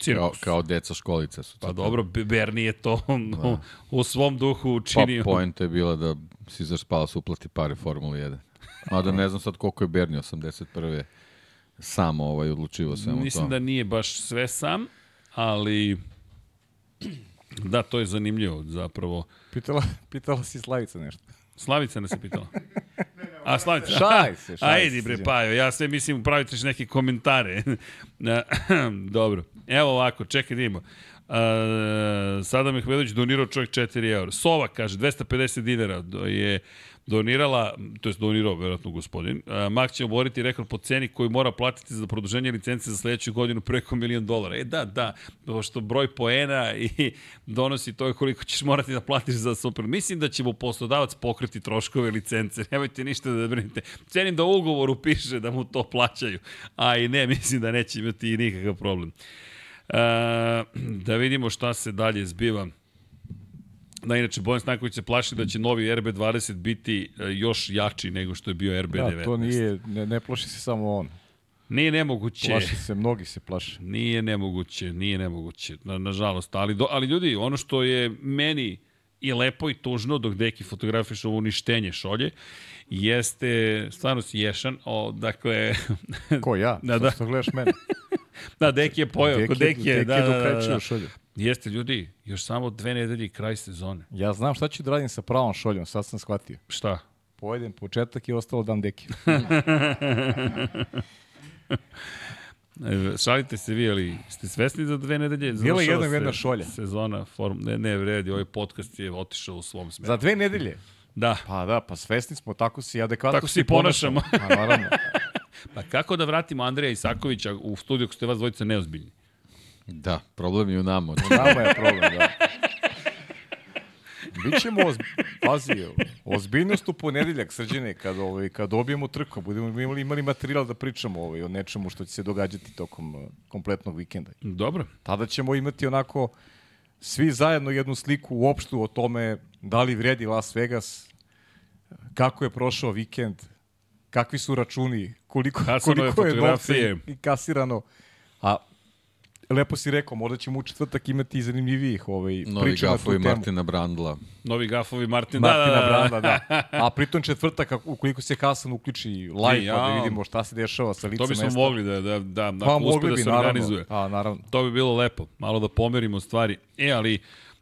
A: cirkus.
C: kao deca školice su.
A: Pa dobro, Be- Bernie je to da. [laughs] u svom duhu
C: Pa
A: učinio.
C: point je bila da Caesars Palace uplati pare Formula 1. Mada ne znam sad koliko je Bernie 81. sam ovaj odlučivo svemu
A: Mislim
C: to.
A: da nije baš sve sam, ali da, to je zanimljivo zapravo.
B: Pitala, [laughs] pitala si Slavica nešto.
A: Slavica nas je pitala. [laughs] A Slavica,
B: Šaj se, šaj [laughs]
A: Ajde
B: se,
A: bre. Pajo, ja sve mislim praviti ćeš neke komentare. [laughs] [clears throat] Dobro, evo ovako, čekaj da imamo. Uh, Sada Mehmedović donirao čovjek 4 eura. Sova kaže 250 dinara je donirala, to je donirao verovatno gospodin. Uh, Mak će oboriti rekord po ceni koju mora platiti za produženje licence za sledeću godinu preko milion dolara. E da, da, pošto broj poena i [laughs] donosi to je koliko ćeš morati da platiš za super. Mislim da će mu poslodavac pokriti troškove licence. [laughs] Nemojte ništa da brinete. Cenim da u ugovoru piše da mu to plaćaju. A i ne, [laughs] mislim da neće imati nikakav problem. E, [clears throat] da vidimo šta se dalje zbiva. Da, inače, Bojan Stanković se plaši da će novi RB20 biti e, još jači nego što je bio RB19.
B: Da, to nije, ne, ne plaši se samo on.
A: Nije nemoguće.
B: Plaši se, mnogi se plaše.
A: Nije nemoguće, nije nemoguće, na, nažalost. Ali, do, ali ljudi, ono što je meni i lepo i tužno dok deki fotografiš ovo uništenje šolje, jeste, stvarno si ješan, o, dakle,
B: Ko ja? [laughs]
A: Da.
B: da. Što gledaš mene?
A: Da, deki je pojao, deki je, da, da, da, da.
B: šolju.
A: Jeste, ljudi, još samo dve nedelje kraj sezone.
B: Ja znam šta ću da radim sa pravom šoljom, sad sam shvatio.
A: Šta?
B: Pojedem početak i ostalo dam deki. [laughs] [laughs]
A: E, Šalite se vi, ali ste svesni za dve nedelje?
B: Bila je jednom
A: se
B: jedna šolja.
A: Sezona, form, ne, ne, vredi, ovaj podcast je otišao u svom smeru.
B: Za dve nedelje?
A: Da,
B: Pa da, pa svesni smo, tako se adekvatno
A: Tako se ponašamo.
B: Pa naravno. [laughs]
A: pa kako da vratimo Andreja Isakovića u studiju ako ste vas dvojica neozbiljni?
C: Da, problem je u nama.
B: Nama je problem, da. Bićemo, ozb... pazi, ozbiljnost u ponedeljak, srđene, kad, ovaj, kad dobijemo trku, budemo imali, imali materijal da pričamo ovaj, o nečemu što će se događati tokom uh, kompletnog vikenda.
A: Dobro.
B: Tada ćemo imati onako svi zajedno jednu sliku uopštu o tome da li vredi Las Vegas, kako je prošao vikend, kakvi su računi, koliko,
A: Hasanove
B: koliko je novca
A: fotografije.
B: i kasirano. A lepo si rekao, možda ćemo u četvrtak imati i zanimljivijih ovaj,
C: Novi
B: priča na tu
C: gafovi
B: temu.
C: Martina Brandla.
A: Novi gafovi Martin.
B: Martina
A: da, da, da,
B: Branda, da. [laughs] A pritom četvrtak, ukoliko se Hasan uključi live,
A: Ja.
B: pa da vidimo šta se dešava sa lica
A: To bismo
B: mesta.
A: mogli da, da, da,
B: Pa
A: ako uspe
B: mogli
A: da
B: bi,
A: se
B: naravno.
A: organizuje.
B: A, naravno.
A: To bi bilo lepo, malo da pomerimo stvari. E, ali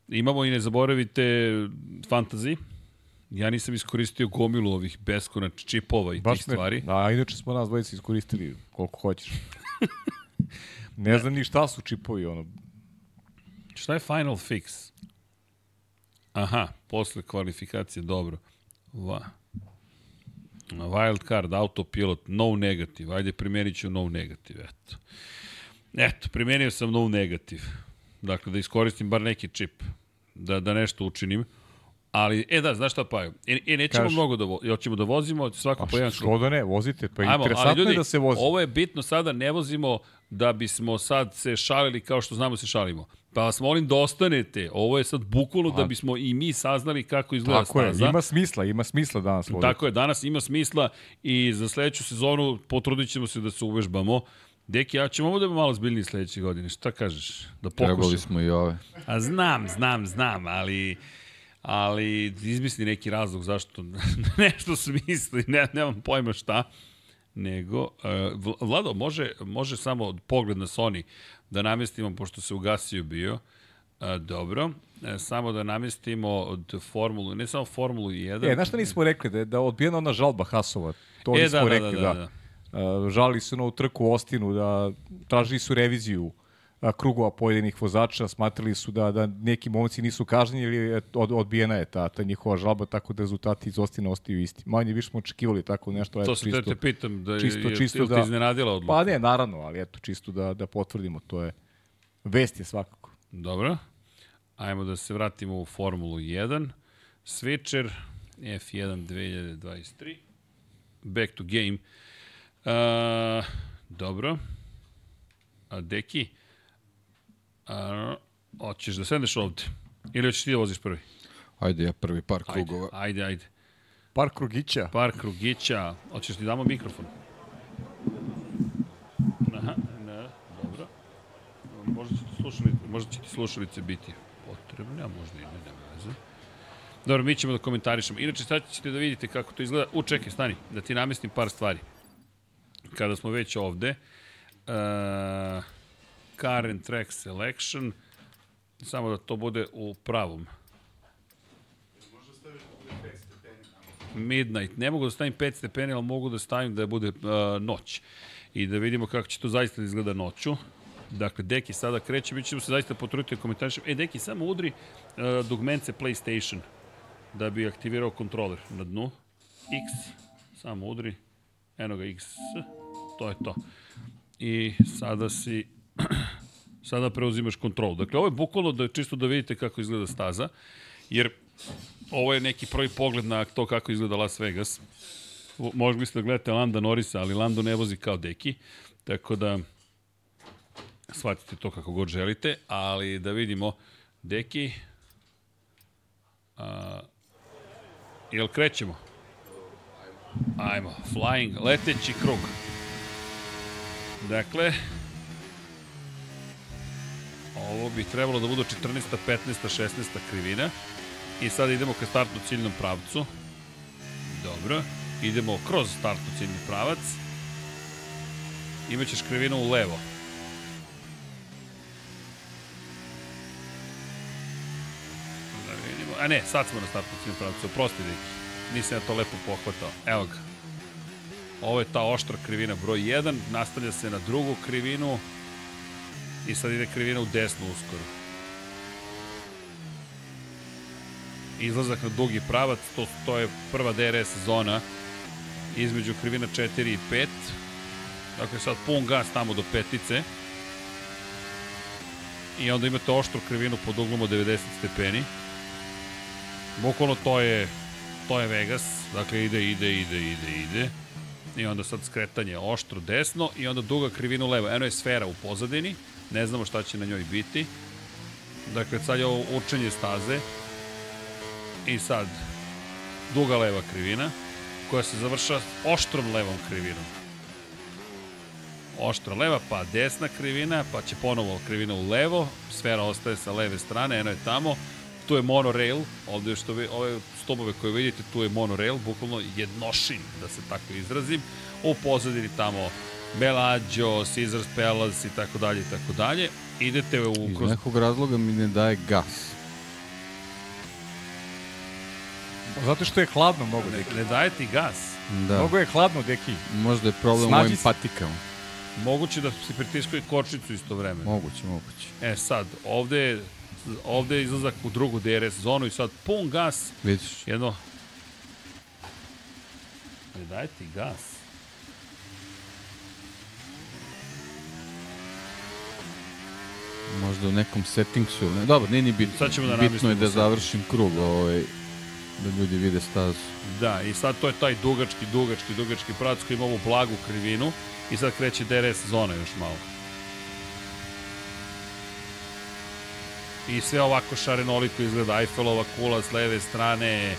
A: imamo i ne zaboravite fantasy. Ja nisam iskoristio gomilu ovih beskonač čipova i
B: Baš
A: tih
B: me,
A: stvari.
B: Da, a inače smo nas dvojice iskoristili koliko hoćeš. [laughs] ne znam ni šta su čipovi, ono.
A: Šta je final fix? Aha, posle kvalifikacije, dobro. Va. Wild card, autopilot, no negative. Ajde, primenit ću no negative, eto. Eto, primenio sam no negative. Dakle, da iskoristim bar neki čip. Da, da nešto učinim. Ali, e da, znaš šta pa je? E, e nećemo
B: Kaži.
A: mnogo da, vo, jel ćemo da vozimo svako
B: Pa
A: po jedan
B: što da ne, vozite, pa
A: Ajmo,
B: interesantno
A: ali ljudi,
B: je da se vozi.
A: ovo je bitno sada, ne vozimo da bismo sad se šalili kao što znamo se šalimo. Pa vas molim da ostanete. Ovo je sad bukvalno da bismo i mi saznali kako izgleda
B: Tako je,
A: staza.
B: ima smisla, ima smisla danas voziti.
A: Tako je, danas ima smisla i za sledeću sezonu potrudit ćemo se da se uvežbamo. Deki, ja ćemo ovo da malo zbiljniji sledeće godine. Šta kažeš? Da
C: Trebali
A: pokušamo.
C: smo i ove.
A: A znam, znam, znam, ali ali izmisli neki razlog zašto [laughs] nešto smisli, ne, nemam pojma šta. Nego, uh, Vl- Vlado, može, može samo pogled na Sony da namestimo, pošto se ugasio bio, uh, dobro, e, samo da namestimo od formulu, ne samo formulu 1.
B: E, znaš šta nismo rekli, da je, da je odbijena ona žalba Hasova. To
A: E,
B: nismo
A: da, da,
B: rekli,
A: da, da, da.
B: Uh, žali su na ovu trku u Ostinu, da tražili su reviziju krugova pojedinih vozača, smatrali su da, da neki momci nisu kažnjeni ili je od, odbijena je ta, ta njihova žalba, tako da rezultati iz Ostina ostaju isti. Manje više smo očekivali tako nešto.
A: To se te, te pitam, da
B: čisto-
A: je, je,
B: čisto
A: je,
B: da-
A: iznenadila odluka?
B: Pa ne, naravno, ali eto, čisto da, da potvrdimo, to je vest je svakako.
A: Dobro. Ajmo da se vratimo u Formulu 1. Switcher F1 2023. Back to game. Uh, dobro. A, deki, a, hoćeš da sedneš ovde? Ili hoćeš ti da voziš prvi?
C: Ajde, ja prvi par
A: Ajde,
C: krugova.
A: ajde, ajde.
B: Par krugića.
A: Par krugića. Hoćeš ti damo mikrofon? Aha, ne, dobro. Možda će ti slušalice, možda će ti slušalice biti potrebne, a možda i ne, nema veze. Dobro, mi ćemo da komentarišemo. Inače, sad ćete da vidite kako to izgleda. U, čekaj, stani, da ti namestim par stvari. Kada smo već ovde, uh, and track selection, samo da to bude u pravom. midnight. Ne mogu da stavim 5 stepeni, ali mogu da stavim da bude uh, noć. I da vidimo kako će to zaista da izgleda noću. Dakle, Deki sada kreće, mi ćemo se zaista potruditi da komentarišem. E, Deki, samo udri uh, dugmence PlayStation da bi aktivirao kontroler na dnu. X, samo udri. Eno ga X, to je to. I sada si sada preuzimaš kontrol. Dakle, ovo je bukvalno da čisto da vidite kako izgleda staza, jer ovo je neki prvi pogled na to kako izgleda Las Vegas. Možda ste da gledate Landa Norisa, ali Lando ne vozi kao deki, tako da shvatite to kako god želite, ali da vidimo deki a, jel krećemo? Ajmo, flying, leteći krug. Dakle, Ovo bi trebalo da budu 14. 15. 16. krivina. I sad idemo ka startno ciljnom pravcu. Dobro. Idemo kroz startno ciljni pravac. Imaćeš krivinu u levo. Da vidimo. A ne, sad smo na startno ciljnom pravcu. Oprosti, Deki. Nisam ja to lepo pohvatao. Evo ga. Ovo je ta oštra krivina broj 1. Nastavlja se na drugu krivinu i sad ide krivina u desnu uskoro. Izlazak na dugi pravac, to, to je prva DRS zona između krivina 4 i 5. Dakle, sad pun gas tamo do petice. I onda imate oštru krivinu pod uglom od 90 stepeni. Bukvalno to je, to je Vegas. Dakle, ide, ide, ide, ide, ide. I onda sad skretanje oštro desno i onda duga krivina levo. Eno je sfera u pozadini ne znamo šta će na njoj biti. Dakle, sad je ovo učenje staze i sad duga leva krivina koja se završa oštrom levom krivinom. Oštra leva, pa desna krivina, pa će ponovo krivina u levo, sfera ostaje sa leve strane, eno je tamo, tu je monorail, ovde što vi, ove stobove koje vidite, tu je monorail, bukvalno jednošin, da se tako izrazim, u pozadini tamo Bellagio, Caesars Palace i tako dalje i tako dalje. Idete u...
C: Iz kroz... nekog razloga mi ne daje gas.
B: Zato što je hladno mnogo,
A: Deki. Ne daje ti gas.
B: Da. Mnogo je hladno, Deki.
C: Možda je problem Snađi u ovim patikama.
A: Moguće da se pritiskuje kočnicu isto vreme.
C: Moguće, moguće.
A: E sad, ovde je, ovde je izlazak u drugu DRS zonu i sad pun gas.
C: Vidiš.
A: Jedno... Ne daje ti gas.
C: Možda u nekom settingsu. Ne, dobro, nije ni bitno.
A: Sad ćemo da
C: bitno je da završim krug, ovaj, da ljudi vide stazu.
A: Da, i sad to je taj dugački, dugački, dugački pravac koji ima ovu blagu krivinu i sad kreće DRS zona još malo. I sve ovako šarenoliko izgleda Eiffelova kula s leve strane,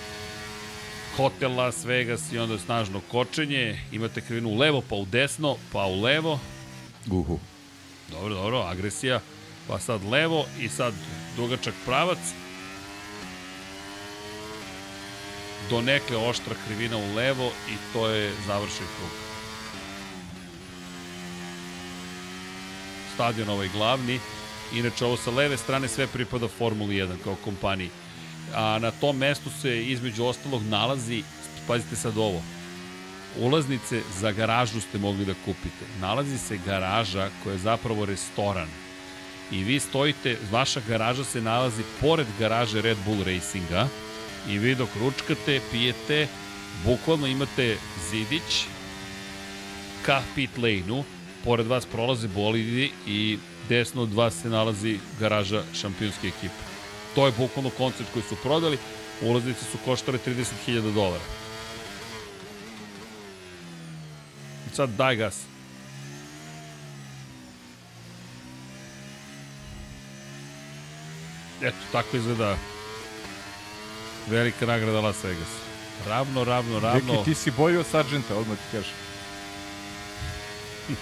A: hotel Las Vegas i onda snažno kočenje. Imate krivinu u levo, pa u desno, pa u levo.
C: Uhu.
A: Dobro, dobro, agresija pa sad levo i sad dugačak pravac. Do nekle oštra krivina u levo i to je završen krug. Stadion ovaj glavni. Inače, ovo sa leve strane sve pripada Formuli 1 kao kompaniji. A na tom mestu se između ostalog nalazi, pazite sad ovo, ulaznice za garažu ste mogli da kupite. Nalazi se garaža koja je zapravo restoran i vi stojite, vaša garaža se nalazi pored garaže Red Bull Racinga i vi dok ručkate, pijete, bukvalno imate zidić ka pit lane-u, pored vas prolaze bolidi i desno od vas se nalazi garaža šampionske ekipe. To je bukvalno koncept koji su prodali, ulaznice su koštale 30.000 dolara. Sad daj gas. Eto, tako izgleda velika nagrada Las Vegas. Ravno, ravno, ravno.
B: Neki, ti si bolji od Sargenta, odmah ti kažem. [laughs]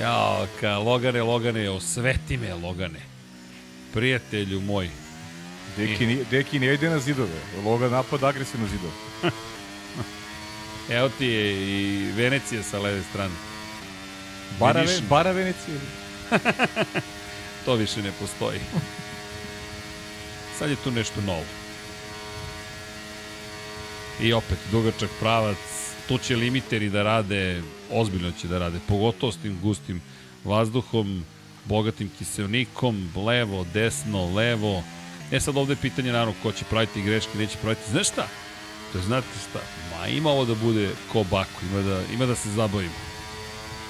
A: Jao, ka Logane, Logane, osveti me, Logane. Prijatelju moj.
B: Deki, I... Deki ne ide na zidove. Logan napad agresivno zidove. [laughs]
A: Evo ti je i Venecija sa leve strane.
B: Bara, Vidiš... bara Venecija. [laughs]
A: To više ne postoji. Sad je tu nešto novo. I opet, dugačak pravac, tu će limiteri da rade, ozbiljno će da rade, pogotovo s tim gustim vazduhom, bogatim kiselnikom, levo, desno, levo. E sad ovde je pitanje naravno ko će praviti greške, neće praviti. Znaš šta? To je, znate šta? Ma ima ovo da bude ko baku, ima da, ima da se zabavimo.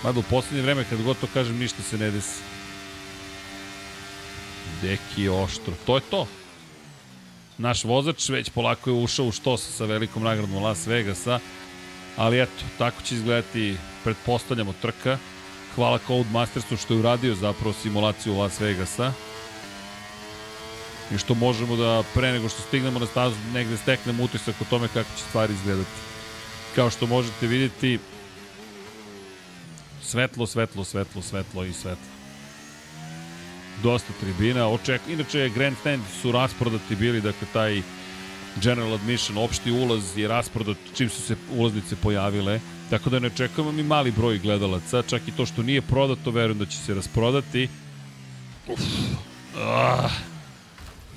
A: Mada u poslednje vreme kad god to kažem ništa se ne desi. Deki oštro. To je to. Naš vozač već polako je ušao u štos sa velikom nagradom Las Vegasa. Ali eto, tako će izgledati, pretpostavljamo, trka. Hvala Codemastersu što je uradio zapravo simulaciju Las Vegasa. I što možemo da pre nego što stignemo na stazu negde steknemo utisak o tome kako će stvari izgledati. Kao što možete vidjeti, svetlo, svetlo, svetlo, svetlo i svetlo. Dosta tribina, oček... inače Grandstand su rasprodati bili, dakle taj General Admission, opšti ulaz je rasprodat čim su se ulaznice pojavile, tako da ne čekamo mi mali broj gledalaca, čak i to što nije prodato, verujem da će se rasprodati. Uf. Ah.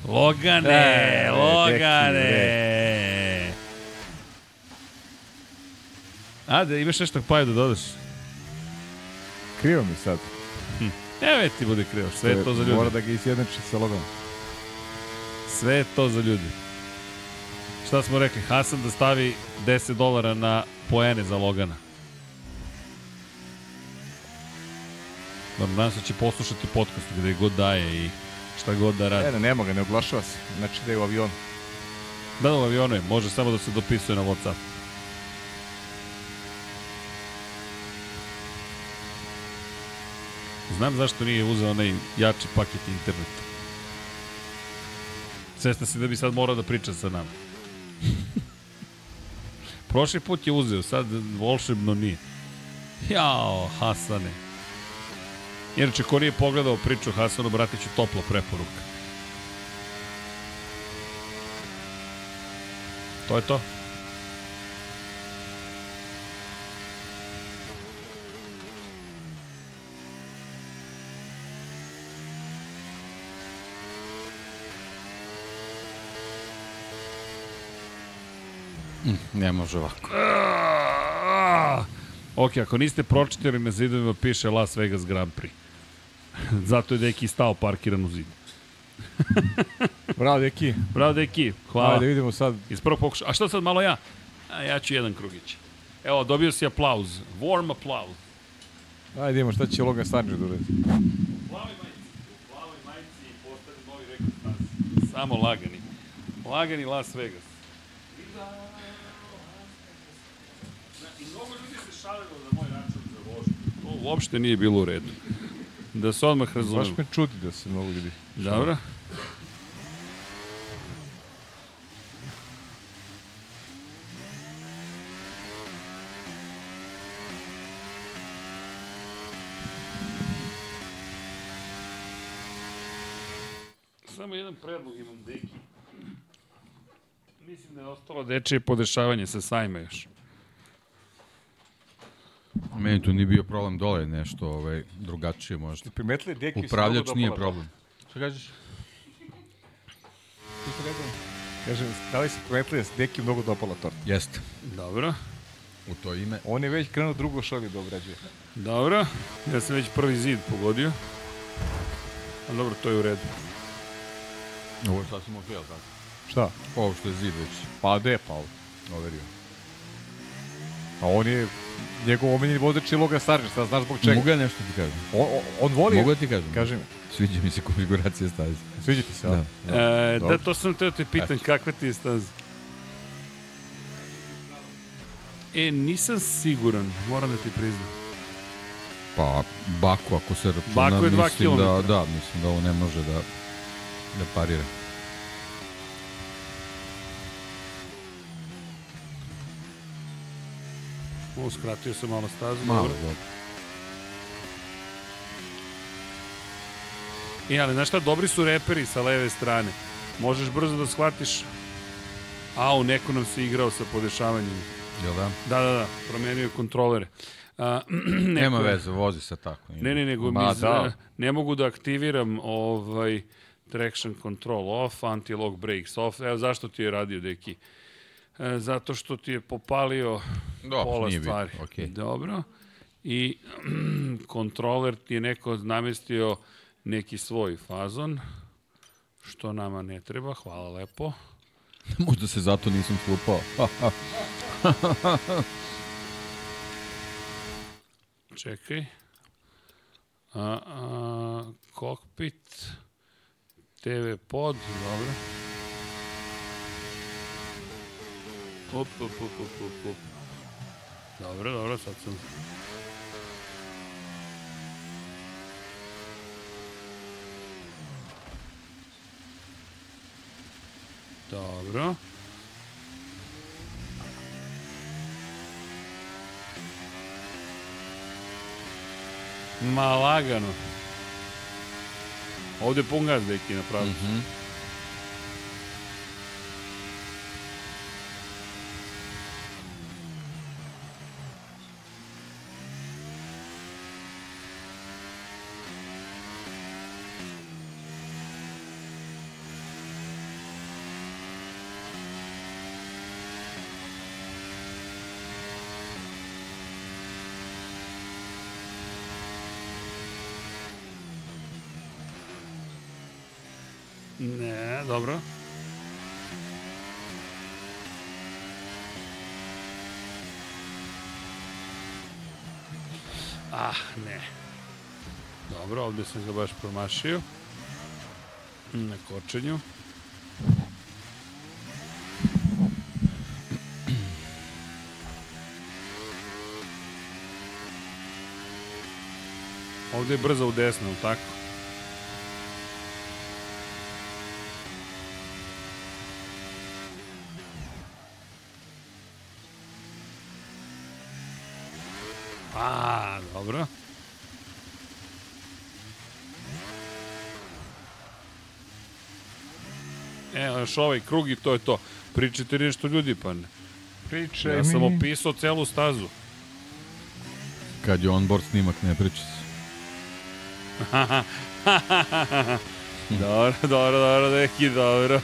A: Logane,
B: E,
A: Logane. A, da imaš nešto Paju da dodaš?
B: Krivo mi sad.
A: Evo ti bude krivo, sve je to za ljudi.
B: Mora da ga izjednači sa logom.
A: Sve je to za ljudi. Šta smo rekli? Hasan da stavi 10 dolara na poene za Logana. Dobro, nadam se da će poslušati podcast gde god daje i šta god da radi.
B: E, ne, nema ga, ne oglašava se. Znači da je u avionu.
A: Da, da, u avionu je. Može samo da se dopisuje na Whatsapp. Znam zašto nije uzeo onaj jači paket interneta. Svesna si da bi sad morao da priča sa nama. [laughs] Prošli put je uzeo, sad volšebno nije. Jao, Hasane. Inače, ko nije pogledao priču Hasanu Bratiću, toplo preporuka. To je to.
C: Ne može ovako.
A: Ah! Ok, ako niste pročitali na zidovima piše Las Vegas Grand Prix. [laughs] Zato je Deki stao parkiran u zid. [laughs]
B: Bravo, deki.
A: Bravo Deki, hvala.
B: Ajde, vidimo sad.
A: Iz prvog pokuša. A što sad malo ja? A ja ću jedan krugić. Evo, dobio si aplauz. Warm aplauz.
B: Ajde, vidimo šta će Logan Sargent da uradi.
A: U plavoj majici. Plavoj majici postane novi rekord. Samo lagani. Lagani Las Vegas. I mnogo ljudi se šalilo na moj račun za vožnju. To uopšte nije bilo u redu. Da se odmah
B: Baš
A: razumemo.
B: me čudi da se mnogo ljudi.
A: Dobro. Samo jedan predlog imam, Deki. Mislim da je ostalo dečije podešavanje sa sajma još.
C: Meni tu nije bio problem dole, nešto ovaj, drugačije možda.
B: Primetili deki se
C: Upravljač
B: mnogo
C: nije
B: dopala
C: problem. Šta kažeš?
B: Ti si rekao? Kažem, da li si primetili da se deki mnogo dopala torta?
C: Jeste.
A: Dobro.
C: U to ime.
B: On je već krenuo drugo šalje da obrađuje.
A: Dobro. Ja sam već prvi zid pogodio. A dobro, to je u redu.
C: Ovo je sasvim ok, ali tako?
B: Šta?
C: Ovo što je zid već
B: Pa de, pa
C: overio.
B: A on je, njegov omenjeni vozač je Logan Sargent, sad znaš zbog čega.
C: Mogu ja nešto ti kažem?
B: On, on, on voli...
C: Mogu ja ti kažem?
B: Kaži mi,
C: Sviđa mi se konfiguracija staze.
B: sviđa ti se,
C: Da.
B: da.
A: E, da, to sam teo te pitan, kakva ti je staza? E, nisam siguran, moram da ti priznam.
C: Pa, Baku, ako se računa,
A: Baku je dva
C: mislim da,
A: kilometra.
C: da, mislim da ovo ne može da, da parira.
A: O, skratio sam malo stazu.
C: Malo,
A: dobro.
C: dobro.
A: E, ali znaš šta, dobri su reperi sa leve strane. Možeš brzo da shvatiš Au, neko nam se igrao sa podešavanjem.
C: Jel da?
A: Da, da, da, promenio je kontrolere. A, [clears throat] neko
C: Nema veze, vozi se tako.
A: Ne, ne, nego
B: Ma,
A: mi
B: da.
A: ne mogu da aktiviram ovaj traction control off, anti-lock brakes off. Evo zašto ti je radio, deki. E, zato što ti je popalio
C: Dobro,
A: pola
C: nije bitno,
A: stvari.
C: okej.
A: Dobro. I [clears throat] kontroler ti je neko namestio neki svoj fazon, što nama ne treba, hvala lepo. [laughs]
C: Možda se zato nisam slupao. [laughs]
A: Čekaj. A, a, kokpit, TV pod, dobro. Up, up, up, up, up, up. Dobro, dobro, sad sam... Dobro. Ma lagano. Ovde je pun gaz, deki, napravio. Mm -hmm. Ne, dobro. Ah, ne. Dobro, ovde sam ga baš promašio. Na kočenju. Ovde je brzo u desno, tako? Još ovaj krug i to je to. Pričajte nešto ljudi, pa ne.
B: Pričaj
A: Ja sam opisao celu stazu.
C: Kad je onboard snimak, ne priča se. [laughs]
A: dobro, dobro, dobro, neki, dobro.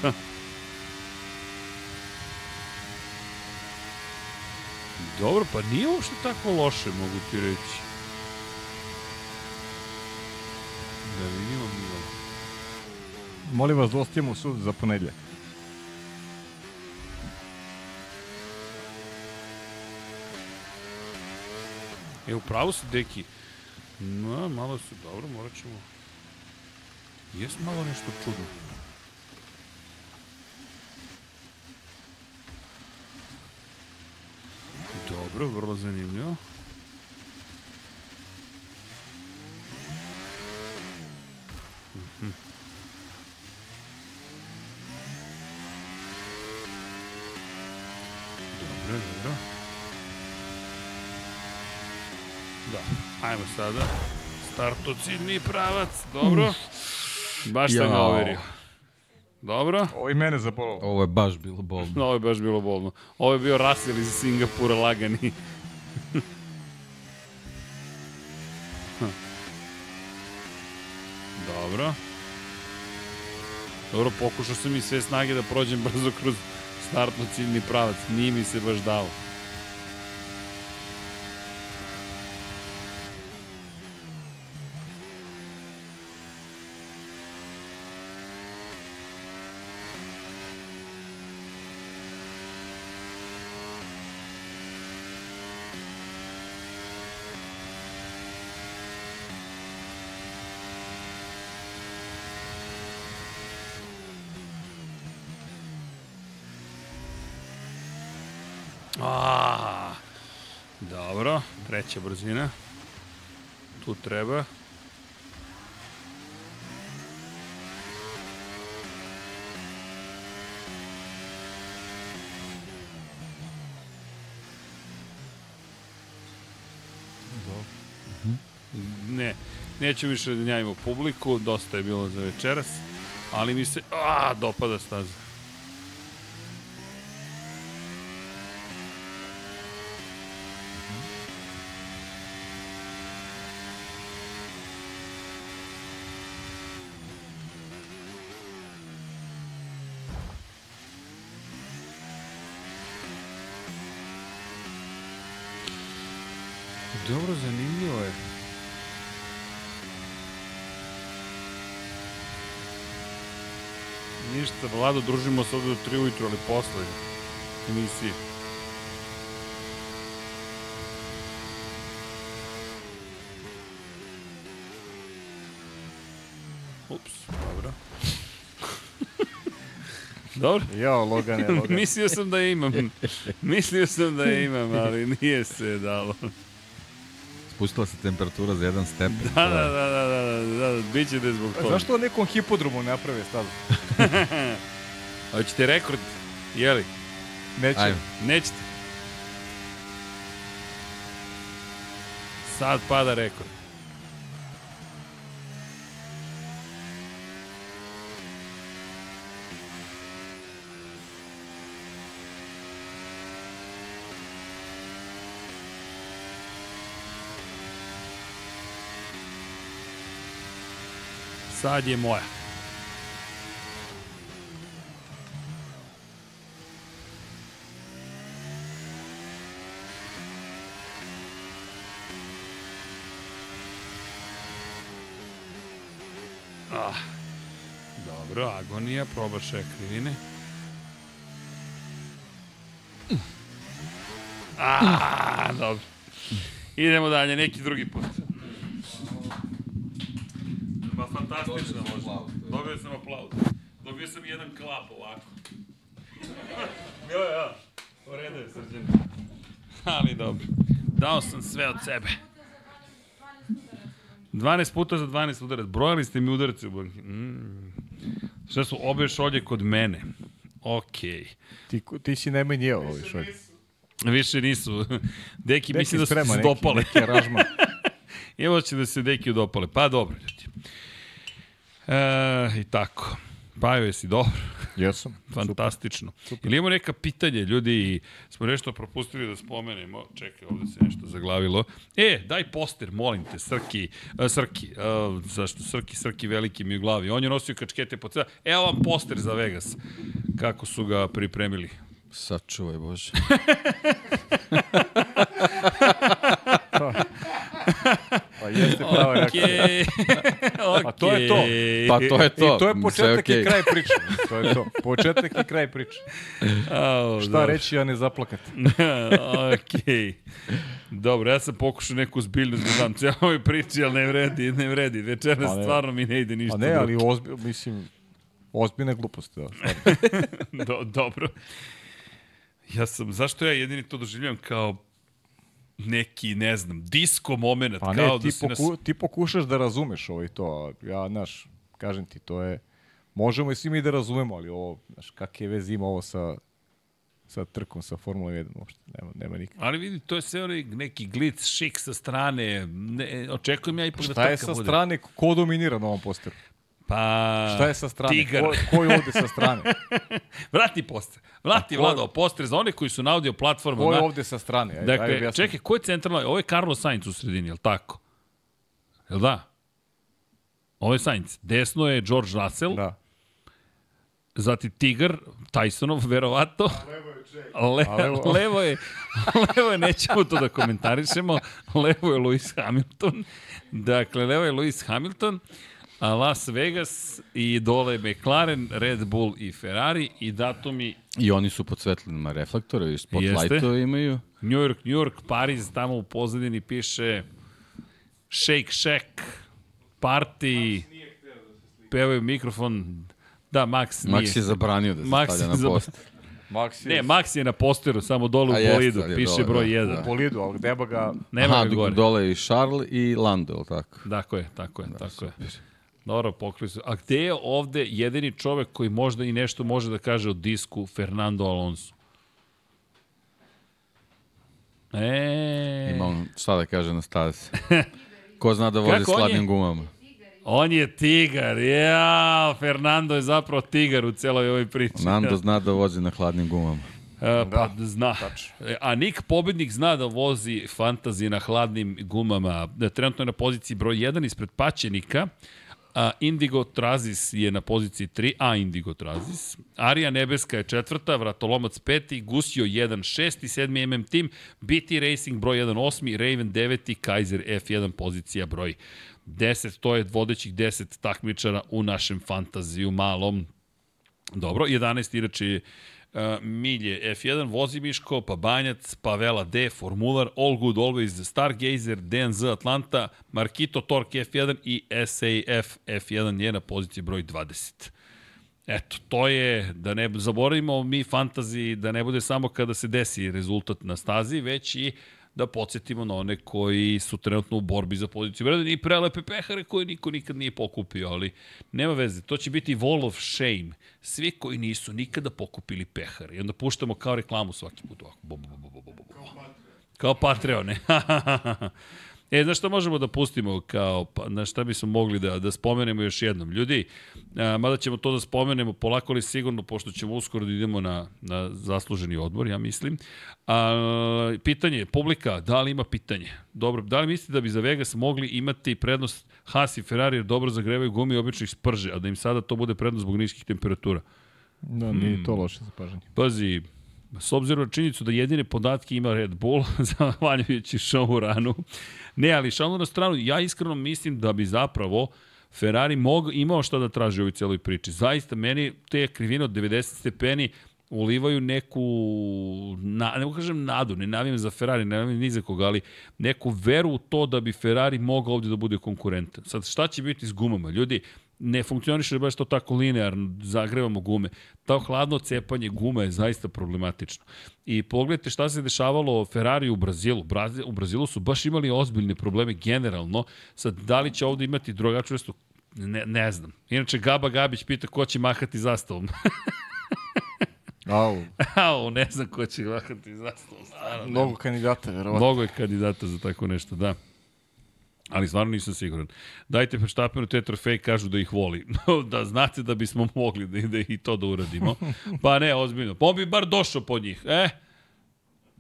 A: Dobro, pa nije uopšte tako loše, mogu ti reći. Da vidimo mi.
B: Molim vas, dostijemo sud za ponedljak.
A: E, upravo si, deki. No, malo su, dobro, morat ćemo... Jes malo nešto čudno. Dobro, vrlo zanimljivo. Mhm. Dobro, dobro. Da, ajmo sada. Starto ciljni pravac, dobro. Baš sam ga
C: Jao.
A: overio. Dobro.
B: Ovo i mene zabolalo.
C: Ovo je baš bilo bolno.
A: No, ovo je baš bilo bolno. Ovo je bio Russell iz Singapura lagani. [laughs] Dobro. Dobro, pokušao sam i sve snage da prođem brzo kroz startno ciljni pravac. Nije mi se baš dalo. A, dobro, treća brzina. Tu treba. Ne, neću više da njavimo publiku, dosta je bilo za večeras, ali mi se, a, dopada staza. Dobro, zanimljivo je. Vlado, družimo se ovde do 3 ujutru, ali posle emisije. Ups, dobro. [laughs] dobro.
B: Jao, Logane, Logane.
A: Mislio sam da je imam. Mislio sam da je imam, ali nije se dalo.
C: Spustila se temperatura za jedan stepen.
A: Da, da, da, da, da, da, da, bit će da je zbog toga.
B: Zašto nekom hipodromu ne naprave stazu? [laughs]
A: Hoćete rekord, jeli?
B: Neće.
C: Ajmo.
A: Nećete. Sad pada rekord. Sad je moja. Ah. Dobro, agonija, probašaj krivine. Ah, dobro. Idemo dalje, neki drugi put. Ma fantastično može. Dobio sam aplauz. Dobio sam jedan klap ovako. [laughs] Jo, ja. U redu je srđan. Ali dobro. Dao sam sve od sebe. 12 puta za 12 udarac. Brojali ste mi udarce u banki. Sve su obe šolje kod mene. Okej.
B: Ti, ti si najmanji jeo ovaj šolj.
A: Više nisu. [laughs] Deki,
B: Deki
A: mislim da su
B: sprema
A: se
B: neki-
A: dopale.
B: Neki aranžman. [laughs]
A: Evo će da se deki dopale. Pa dobro, ljudi. E, I tako. Pa jesi dobro.
B: Jesam.
A: Fantastično. Ili imamo neka pitanja, ljudi, smo nešto propustili da spomenemo. Čekaj, ovde se nešto zaglavilo. E, daj poster, molim te, Srki, uh, Srki, uh, zašto Srki, Srki veliki mi u glavi. On je nosio kačkete po cela. Evo vam poster za Vegas. Kako su ga pripremili.
C: Sačuvaj, Bože. [laughs]
B: reakcija.
A: Okej. [laughs]
B: A to je to.
C: Pa to je to.
B: I to je početak
C: okej.
B: i kraj priče. To je to. Početak i kraj priče.
A: Au,
B: Šta
A: dobro.
B: reći, a ne zaplakati. [laughs]
A: Okej. Dobro, ja sam pokušao neku zbiljnost da dam cijelo ovoj priči, ali ne vredi, ne vredi. Večeras
B: Pa ne.
A: stvarno mi ne ide ništa.
B: A ne, ali ozbi, mislim, ozbiljne gluposti. Da. [laughs]
A: Do, dobro. Ja sam, zašto ja jedini to doživljam kao neki, ne znam, disko moment,
B: Pa ne,
A: kao
B: ti,
A: da si nas...
B: poku, ti pokušaš da razumeš ovaj to. a Ja, znaš, kažem ti, to je... Možemo i svi mi da razumemo, ali ovo, znaš, kakve veze ima ovo sa, sa trkom, sa Formula 1, uopšte, nema, nema nikakve.
A: Ali vidi, to je sve onaj neki glic, šik sa strane. Ne, očekujem ja ipak da
B: Šta
A: trka
B: je sa
A: bude.
B: strane, ko dominira na ovom posteru?
A: Pa...
B: Šta je sa strane?
A: Tigar.
B: Ko, ko je ovde sa strane? [laughs]
A: Vrati poster. Vrati,
B: ko-
A: Vlado, poster za one koji su na audio platformu.
B: Ko je ovde sa strane? Ajde, ajde,
A: Dakle,
B: objasni.
A: čekaj, ko je centralno? Ovo je Carlos Sainz u sredini, je li tako? Je li da? Ovo je Sainz. Desno je George Russell, da. Zatim Tigar, Tysonov, verovato. Le,
B: A levo- [laughs]
A: levo, je, levo je, nećemo to da komentarišemo, levo je Lewis Hamilton. Dakle, levo je Lewis Hamilton, a Las Vegas i dole je McLaren, Red Bull i Ferrari i datumi
C: I oni su pod svetlinama reflektora i spotlightove imaju.
A: New York, New York, Pariz, tamo u pozadini piše Shake Shack, Party, pevaju mikrofon, da, Max nije.
C: Max je zabranio da se
A: Max
C: stavlja na post.
B: Max
A: Ne,
B: je
A: Max je na posteru, samo dole u
C: A jeste,
A: piše
C: dole,
A: broj
C: da,
A: 1.
B: u bolidu, ali gdeba ga...
A: Nema
C: Aha,
A: ga gore.
C: dole i Charles i Lando, je li tako?
A: Tako je, tako je, tako je. Dobro, pokrili su. A gde je ovde jedini čovek koji možda i nešto može da kaže o disku Fernando Alonso? E,
C: Ima on šta da kaže na stazi. [laughs] Ko zna da vozi hladnim gumama?
A: On je tigar, ja, Fernando je zapravo tigar u celoj ovoj priči.
C: Nando [laughs] zna da vozi na hladnim gumama.
A: E, pa zna. E, A Nik pobednik zna da vozi fantazi na hladnim gumama. Da, trenutno je na poziciji broj 1 ispred Paćenika. A, Indigo Trazis je na poziciji 3, a Indigo Trazis. Arija Nebeska je četvrta, Vratolomac peti, Gusio 1, šesti, sedmi MM Team, BT Racing broj 1, osmi, Raven 9, Kaiser F1 pozicija broj 10. To je vodećih 10 takmičara u našem fantaziju malom. Dobro, 11 inače je Milje F1, Vozimiško, pa Banjac, pa Vela D, Formular, All Good Always, Stargazer, DNZ Atlanta, Markito Torque F1 i SAF F1 je na poziciji broj 20. Eto, to je, da ne zaboravimo mi fantazi, da ne bude samo kada se desi rezultat na stazi, već i da podsjetimo na one koji su trenutno u borbi za poziciju vreda i prelepe pehare koje niko nikad nije pokupio, ali nema veze, to će biti wall of shame. Svi koji nisu nikada pokupili pehare. I onda puštamo kao reklamu svaki put ovako. Bo, bo, bo, bo, bo, bo. Kao Patreon? [laughs] E, znaš šta možemo da pustimo kao, pa, na šta bismo mogli da, da spomenemo još jednom? Ljudi, a, mada ćemo to da spomenemo polako ali sigurno, pošto ćemo uskoro da idemo na, na zasluženi odmor, ja mislim. A, pitanje, publika, da li ima pitanje? Dobro, da li mislite da bi za Vegas mogli imati prednost Haas i Ferrari jer dobro zagrevaju gumi i obično ih sprže, a da im sada to bude prednost zbog niskih temperatura?
B: Da, nije to loše za pažanje.
A: Pazi, s obzirom na činjenicu da jedine podatke ima Red Bull, [laughs] zahvaljujući show ranu. Ne, ali šalno na stranu, ja iskreno mislim da bi zapravo Ferrari mog, imao šta da traži u ovoj celoj priči. Zaista, meni te krivine od 90 stepeni ulivaju neku, na, ne kažem nadu, ne navijam za Ferrari, ne navijam ni za koga, ali neku veru u to da bi Ferrari mogao ovde da bude konkurentan. Sad, šta će biti s gumama? Ljudi, ne funkcioniše baš to tako linearno, zagrevamo gume. To hladno cepanje gume je zaista problematično. I pogledajte šta se dešavalo Ferrari u Brazilu. Brazil, u Brazilu su baš imali ozbiljne probleme generalno. Sad, da li će ovde imati drugačiju vrstu Ne, ne znam. Inače, Gaba Gabić pita ko će mahati zastavom. [laughs]
B: Au,
A: Au, ne znam ko će mahati zastavom. Stvarno,
B: mnogo kandidata, verovatno.
A: Mnogo je kandidata za tako nešto, da. Ali stvarno nisam siguran. Dajte Verstappenu te trofeje, kažu da ih voli. [laughs] da znate da bismo mogli da, da i to da uradimo. [laughs] Pa ne, ozbiljno. Pa on bi bar došao po njih. E,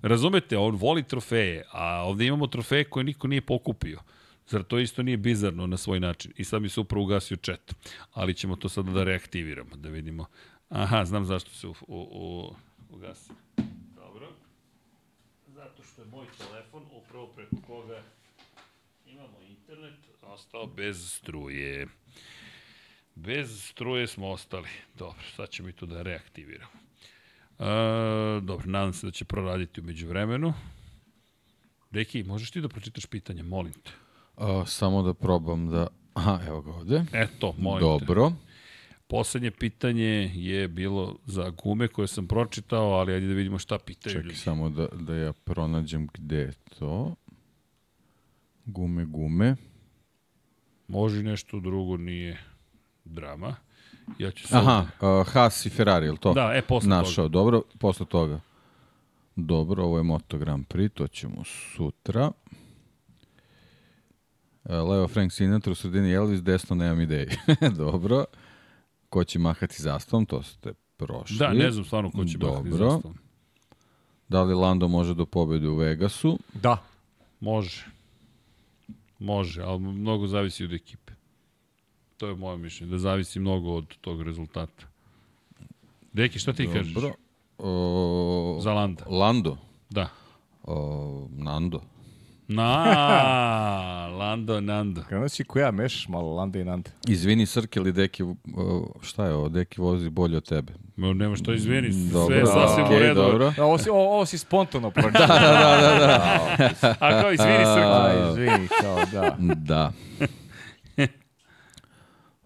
A: razumete, on voli trofeje, a ovde imamo trofeje koje niko nije pokupio. Zar to isto nije bizarno na svoj način? I sad mi se upravo ugasio chat. Ali ćemo to sada da reaktiviramo, da vidimo. Aha, znam zašto se u, u, u, ugasio. Dobro. Zato što je moj telefon upravo preko koga ostao bez struje. Bez struje smo ostali. Dobro, sad ćemo i to da reaktiviramo. E, dobro, nadam se da će proraditi umeđu vremenu. Deki, možeš ti da pročitaš pitanje, molim te.
C: A, samo da probam da... Aha, evo ga ovde.
A: Eto, molim te.
C: Dobro.
A: Poslednje pitanje je bilo za gume koje sam pročitao, ali ajde da vidimo šta pitaju
C: Čekaj
A: ljudi.
C: samo da, da ja pronađem gde je to. Gume, gume.
A: Može nešto drugo, nije drama. Ja ću sad...
C: Aha, uh, Haas i Ferrari, je li to?
A: Da, e, posle
C: Našao,
A: toga.
C: dobro, posle toga. Dobro, ovo je Moto Grand Prix, to ćemo sutra. E, Levo Frank Sinatra, u sredini Elvis, desno nemam ideje. [laughs] dobro. Ko će mahati zastavom, to ste prošli.
A: Da, ne znam stvarno ko će mahati
C: Dobro.
A: zastavom.
C: Da li Lando može do pobede u Vegasu?
B: Da.
A: Može. Može, ali mnogo zavisi od ekipe. To je moje mišljenje, da zavisi mnogo od tog rezultata. Deki, šta ti kažeš?
C: Dobro.
A: Za Landa.
C: Lando.
A: Da.
C: O, Nando.
A: Na, Lando, Nando.
B: Kada si ko ja mešaš malo Landa i Nanda.
C: Izvini Srke ili Deki, o, šta je ovo, Deki vozi bolje od tebe.
A: Ma, Nema što izvini, sve
C: Dobro,
A: je sasvim
C: okej,
A: u redu.
C: Dobro.
B: A, ovo, si, ovo, ovo si spontano pročitao. da, da, da, da.
A: A kao, izvini, Srki.
B: A, izvini, kao, da.
C: Da.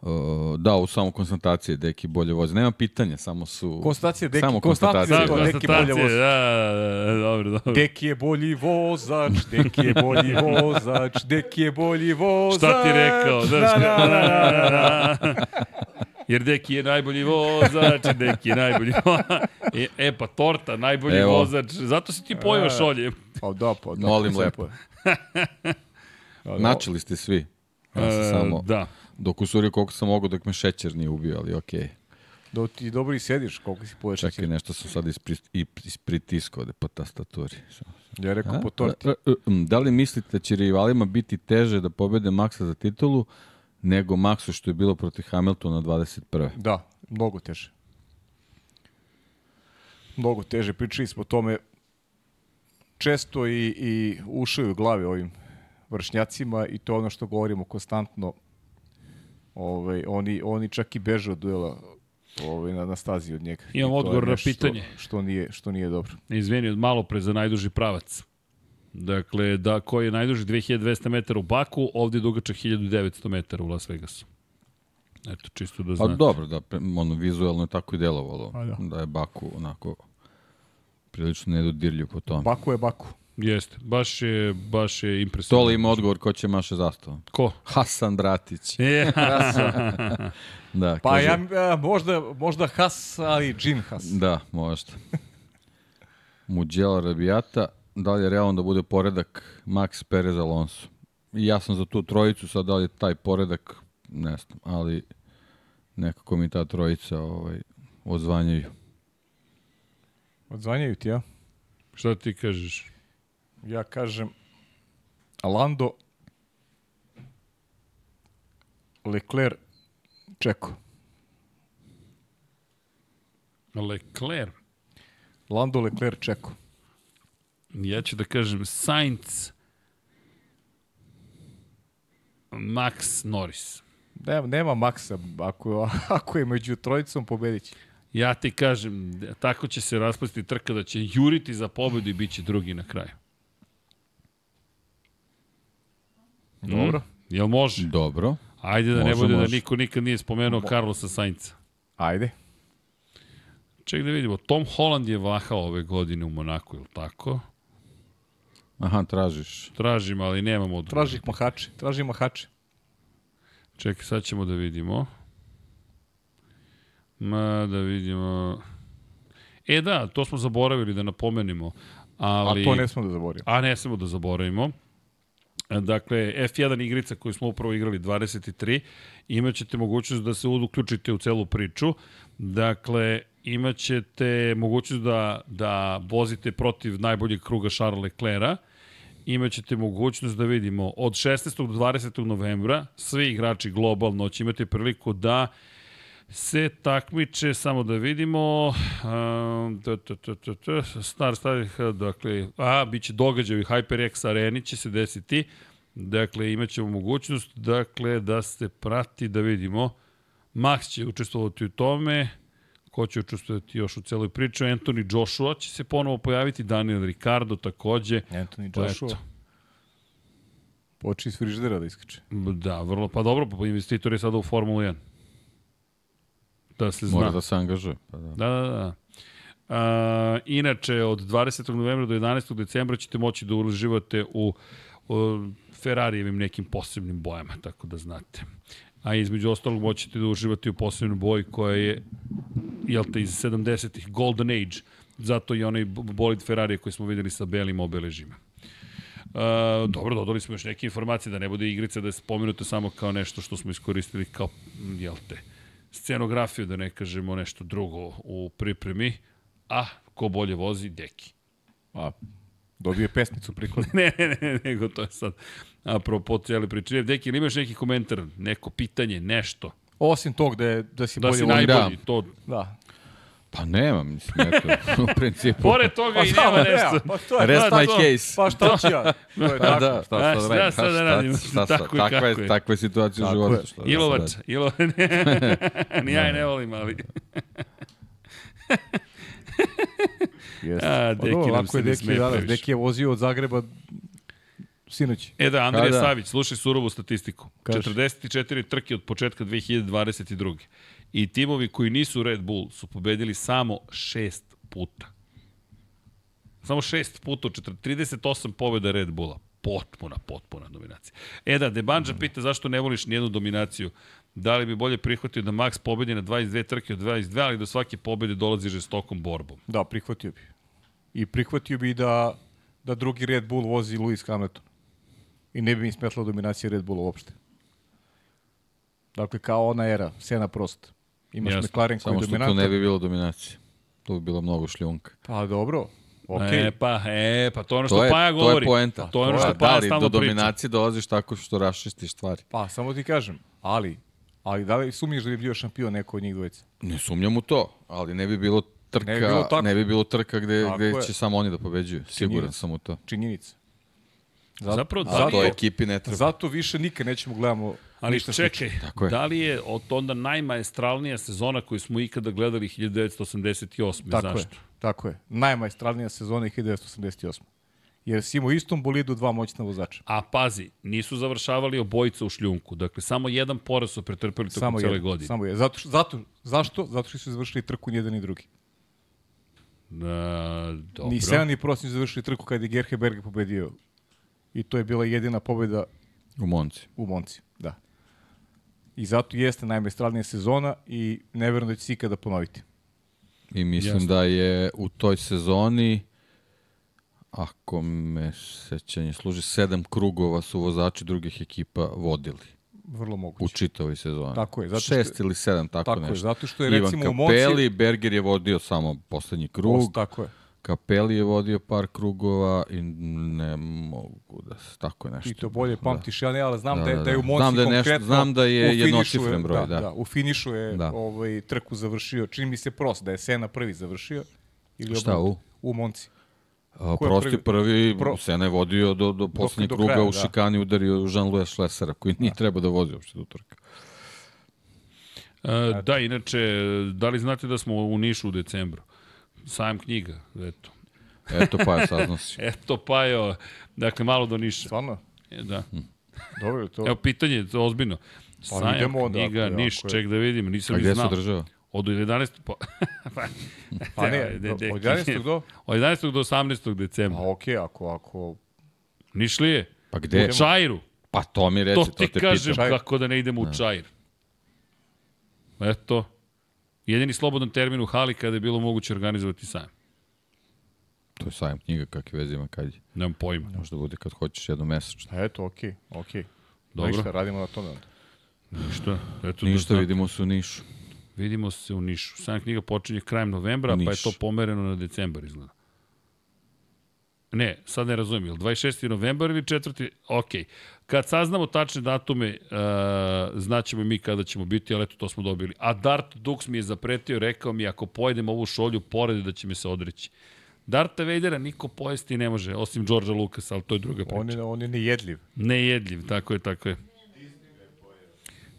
C: O, da, u samo konstatacije Deki bolje vozi. Nema pitanja, samo su...
B: Konstatacije, Deki,
C: Samo
B: konstatacije,
A: Da,
C: konstatacije.
B: to, Deki bolje vozi.
A: da, da, da, dobro, dobro.
B: Deki je bolji vozač, Deki je bolji [laughs] vozač, Deki je bolji vozač.
A: Šta ti rekao?
B: Da, da, da, da, da. [laughs]
A: Jer Deki je najbolji vozač, Deki je najbolji vozač. [laughs] E, e pa torta, najbolji
C: Evo.
A: vozač. Zato si ti pojeo šolje.
B: Pa da, pa da.
C: Molim lepo.
B: pa- Da, da.
C: Načeli ste svi. Ja sam
A: E,
C: samo
A: Da.
C: Dok usurio koliko sam mogao dok me šećer nije ubio, ali okej.
B: Da ti dobro i sediš, koliko si poješ.
C: Čekaj, nešto sam sad ispri, ispritiskao ovde po tastaturi.
B: Ja rekao
C: A?
B: po torti.
C: Da li mislite da će rivalima biti teže da pobede Maksa za titulu nego Maxu što je bilo protiv Hamiltona 21.
B: Da, mnogo teže. Mnogo teže. Pričali smo o tome često i, i ušaju u glavi ovim vršnjacima i to ono što govorimo konstantno. Ovaj, oni, oni čak i beže od duela ovaj, na, na stazi od njega.
A: Imam odgovor na pitanje.
B: Što nije, što nije dobro.
A: Izvini, od malo pre za najduži pravac. Dakle, da, koji je najduži 2200 metara u Baku, ovde je dugačak 1900 metara u Las Vegasu. Eto, čisto da
C: Pa
A: znate.
C: dobro, da, ono, vizualno je tako i delovalo.
B: Pa da.
C: da. je Baku onako prilično nedodirljiv po tome.
B: Baku je Baku.
A: Jeste, baš je, baš je impresivno.
C: Tole ima odgovor ko će maše zastavom.
A: Ko?
C: Hasan Bratić. [laughs]
A: Je, [laughs]
C: Da,
B: Pa
C: kaže,
B: ja, a, možda, možda Has, ali Jin Has.
C: Da, možda. Muđela Rabijata, da li je realno da bude poredak Max Perez Alonso? I ja sam za tu trojicu, sad da li je taj poredak, ne znam, ali nekako mi ta trojica ovaj, odzvanjaju.
B: Odzvanjaju ti, ja?
A: šta ti kažeš?
B: Ja kažem Lando Leclerc Čeko.
A: Leclerc.
B: Lando Leclerc Čeko.
A: Ja ću da kažem Sainz, Max Norris.
B: Nema, nema Maksa, ako, [laughs] ako je među trojicom pobedit će.
A: Ja ti kažem, tako će se raspasti trka da će juriti za pobedu i bit će drugi na kraju.
B: Dobro.
A: Jel može?
C: Dobro.
A: Ajde da ne
C: Može,
A: bude da
C: može.
A: niko nikad nije spomenuo Carlosa Sainca.
B: Ajde.
A: Ček da vidimo, Tom Holland je vahao ove godine u Monaku, ili tako?
C: Aha, tražiš.
A: Tražim, ali nemamo odgovor.
B: Traži ih mahače. Traži mahače.
A: Čekaj, sad ćemo da vidimo. Ma, da vidimo. E da, to smo zaboravili da napomenemo. Ali...
B: A to ne smo da zaboravimo.
A: A ne smemo da zaboravimo. Dakle, F1 igrica koju smo upravo igrali 23, imaćete mogućnost da se uključite u celu priču. Dakle, imaćete mogućnost da, da vozite protiv najboljeg kruga Charles Leclerca, imaćete mogućnost da vidimo od 16. do 20. novembra svi igrači globalno će imati priliku da se takmiče, samo da vidimo, um, t, t, t, t, t, star starih, dakle, a, bit će događaj u HyperX areni, će se desiti, dakle, imat ćemo mogućnost, dakle, da se prati, da vidimo, Max će učestvovati u tome, ko će učestvovati još u celoj priči, Anthony Joshua će se ponovo pojaviti, Daniel Ricardo takođe,
B: Anthony
A: Pa
B: Joshua.
A: eto.
B: Poči iz frižidera da iskače.
A: da, vrlo, pa dobro, pa investitor je sada u Formulu 1. Da se zna.
C: Mora da se angažuje. Pa da.
A: Da, da, da. A, inače, od 20. novembra do 11. decembra ćete moći da uživate u, u Ferrarijevim nekim posebnim bojama, tako da znate. A između ostalog moćete da uživate u posebnoj boji koja je, jel te, iz 70-ih, Golden Age, zato i onaj bolid Ferrari koji smo videli sa belim obeležima. Uh, dobro, dodali smo još neke informacije da ne bude igrica da je spomenuto samo kao nešto što smo iskoristili kao, jel te, scenografiju, da ne kažemo nešto drugo u pripremi, a ko bolje vozi, deki.
B: A, dobije pesmicu prikladno. [laughs]
A: ne, ne, ne, nego to je sad apropo cijeli priče. Deki, ili imaš neki komentar, neko pitanje, nešto?
B: Osim tog da, je, da si
A: Da
B: bolje
A: si najbolji,
C: da.
A: to...
B: Da.
C: Pa nema, mislim, eto, [laughs] u principu.
A: Pored toga i
B: šta,
A: nema
B: ma,
A: nešto.
B: Pa to je,
C: Rest
B: pa,
C: my
B: to-
C: case.
B: Pa šta ću ja? [laughs] To je
C: Pa
B: tako.
C: da, šta
A: A,
C: sad
A: šta
C: radim?
A: sad da radim? [laughs]
C: Šta,
A: Tako i
C: Takva
A: kako je.
C: takva je situacija u životu. Šta da
A: Ilovač? Ilovač, ni ja je ne volim, ali...
B: Jeste.
A: A,
B: Pa
A: Deki
B: dobro,
A: nam se ne
B: Deki
A: sme
B: danas.
A: previše.
B: Deki je vozio od Zagreba sinoć.
A: E da, Andrija
C: Pa da.
A: Savić, slušaj surovu statistiku.
B: Kaži.
A: 44 trke od početka 2022. I timovi koji nisu Red Bull su pobedili samo šest puta. Samo šest puta od 40 38 pobjeda Red Bulla. Potpuna, potpuna dominacija. E da, Debanđa pita zašto ne voliš nijednu dominaciju. Da li bi bolje prihvatio da Max pobedi na 22 trke od 22, ali do svake pobede dolazi žestokom borbom.
B: Da, prihvatio bi. I prihvatio bi da, da drugi Red Bull vozi Lewis Hamilton. I ne bi mi smetla dominacija Red Bulla uopšte. Dakle, kao ona era, Sena Prost. Imaš
A: Jasno.
B: McLaren koji
C: Samo
B: je
C: što tu
B: dominantan.
C: ne bi bilo dominacije. Tu bi bilo mnogo šljunka.
B: Pa dobro, okej.
A: Okay. E pa, e pa, to je ono što
C: To je,
A: Paja
C: to
A: govori.
C: je poenta.
A: To je ono
C: Pa
A: što
C: da,
A: Paja
C: ali
A: stalno
C: do
A: priča.
C: dominacije dolaziš tako što rašistiš stvari.
B: Pa, samo ti kažem, Ali, ali da li sumnjiš da bi bio šampion neko od njih dvojica?
C: Ne sumnjam u to, ali ne bi bilo trka,
B: Ne bi bilo tako.
C: ne bi bilo trka gde,
B: Tako
C: gde
B: je.
C: će samo oni da pobeđuju. Siguran
B: Činjenica.
C: sam u to.
B: Činjenica.
A: Zapravo, da
C: A
A: li
C: to
A: je,
C: ekipi ne treba.
B: Zato više nikad nećemo gledamo
A: ali
B: ništa
A: čekaj,
C: Tako je.
A: da li je od onda najmajestralnija sezona koju smo ikada gledali 1988.
B: Tako
A: Zašto?
B: je, tako je. Najmajstralnija sezona je 1988. Jer si imao u istom bolidu dva moćna vozača.
A: A pazi, nisu završavali obojica u šljunku. Dakle, samo jedan poraz su pretrpeli tokom
B: Samo
A: cele
B: jedan,
A: godine.
B: Samo je. Zato, zato, zašto? Zato što su završili trku jedan ni drugi.
A: E, dobro.
B: Ni Sevan ni Prost nisu završili trku kad je Gerhe Berger pobedio. I to je bila jedina pobeda
C: U Monci.
B: u Monci. Da. I zato jeste najmajstralnija sezona i ne verujem da će se ikada ponoviti.
C: I mislim
A: Jasno.
C: da je u toj sezoni, ako me sećanje služi, sedam krugova su vozači drugih ekipa vodili
B: Vrlo
C: u
B: moguće.
C: čitavoj sezoni.
B: Tako je, zato što-
C: Šest ili sedam, tako,
B: Tako je,
C: nešto.
B: zato što je,
C: Ivan
B: recimo, u
C: Kapeli,
B: Monci-
C: Berger je vodio samo poslednji krug,
B: Post, tako je.
C: Kapeli je vodio par krugova i ne mogu da se, tako je nešto.
B: Ti to bolje pamtiš, ja ne, ali znam da,
C: Da,
B: je,
C: da,
B: da je u
C: da.
B: Monci
C: Znam da je nešto-
B: konkretno
C: znam da je
B: u finišu
C: jednocifren broj, da.
B: da. U finišu je
C: Da.
B: ovaj, trku završio, čini mi se prost, da je Sena prvi završio. Ili
C: Šta,
B: obrnuto. U Monci.
C: A, prosti
B: prvi?
C: prvi,
B: Pro-
C: Sena je vodio do, do poslednjeg
B: do
C: kruga
B: kraja,
C: u
B: da.
C: šikani udario Jean-Louis Schlessera, koji nije trebao da vozi uopšte do trka.
A: E, da, inače, da li znate da smo u Nišu u decembru? Sajam knjiga, eto.
C: Eto pa je saznao si. [laughs]
A: Eto, pa jo, dakle, malo do Niša.
B: Stvarno?
A: E, da.
B: Dobro, to...
A: Evo, pitanje, to je ozbiljno. Sajam
B: idemo onda,
A: knjiga,
B: ako je-
A: Niš,
B: ako je-
A: ček da vidim, nisam
C: A
A: ni
C: gde se
A: znao.
C: održava?
A: Od 11. [laughs] Pa,
B: Pa ne, [laughs]
A: de-
B: do-
A: de-
B: od 11. do...
A: od 11. do 18. decembra.
B: A okej, ako, ako...
A: Nišlije?
C: Pa gde?
A: U Čajru.
C: Pa to mi reci,
A: To
C: to,
A: ti
C: te
A: kažem
C: pitam.
B: Čajir.
A: kako da ne idemo u Čajir. Eto. Jedini slobodan termin u hali kada je bilo moguće organizovati sajam.
C: To je sajam knjiga, kakve veze ima kad je.
A: Nemam pojma.
C: Možda bude kad hoćeš jednom mesečno.
B: A eto, okej, okej.
A: Dobro.
B: Ništa, radimo na tome onda.
A: Ništa. Eto,
C: Ništa,
A: da,
C: vidimo se u Nišu.
A: Vidimo se u Nišu. Sajam knjiga počinje krajem novembra, pa je
C: Niš.
A: to pomereno na decembar izgleda. Ne, sad ne razumijem, je li 26. novembar ili 4. Ok. Kad saznamo tačne datume, uh, znaćemo i mi kada ćemo biti, ali eto, to smo dobili. A Dart Dux mi je zapretio, rekao mi, ako pojedem ovu šolju, porede da će me se odreći. Darta Vadera niko pojesti ne može, osim Đorđa Lukasa, ali to je druga priča.
B: On je, on je nejedljiv.
A: Nejedljiv, tako je, tako je.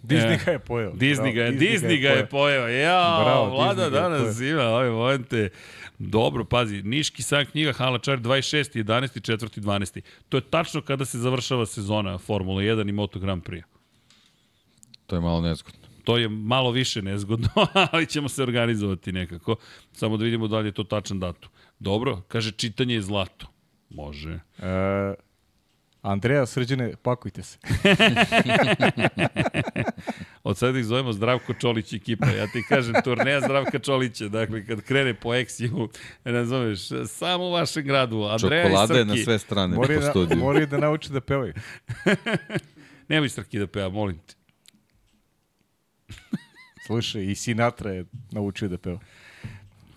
B: Disney
A: E,
B: ga je pojeo.
A: Disney ga je,
B: Bravo,
A: Disney ga je pojeo. Ja,
B: Bravo,
A: vlada
B: Disney
A: danas ima ove momente. Dobro, pazi, Niški sam knjiga Hala Čar 26. 11. 4. 12. To je tačno kada se završava sezona Formula 1 i Moto Grand Prix.
C: To je malo nezgodno.
A: To je malo više nezgodno, [laughs] ali ćemo se organizovati nekako. Samo da vidimo da li je to tačan datum. Dobro, kaže čitanje je zlato. Može.
B: E, Andreja, srđene, pakujte se. [laughs]
A: Od sada ih zovemo Zdravko Čolić ekipa. Ja ti kažem, turneja Zdravka Čolića. Dakle, kad krene po Eksiju, razumeš, samo u vašem gradu. Andreja
C: Čokolada
A: i
C: je na sve strane
B: Moraju
C: po studiju.
B: moraju da nauči da pevaju. [laughs]
A: Nemoj Srki da peva, molim te.
B: Slušaj, i Sinatra je naučio da peva.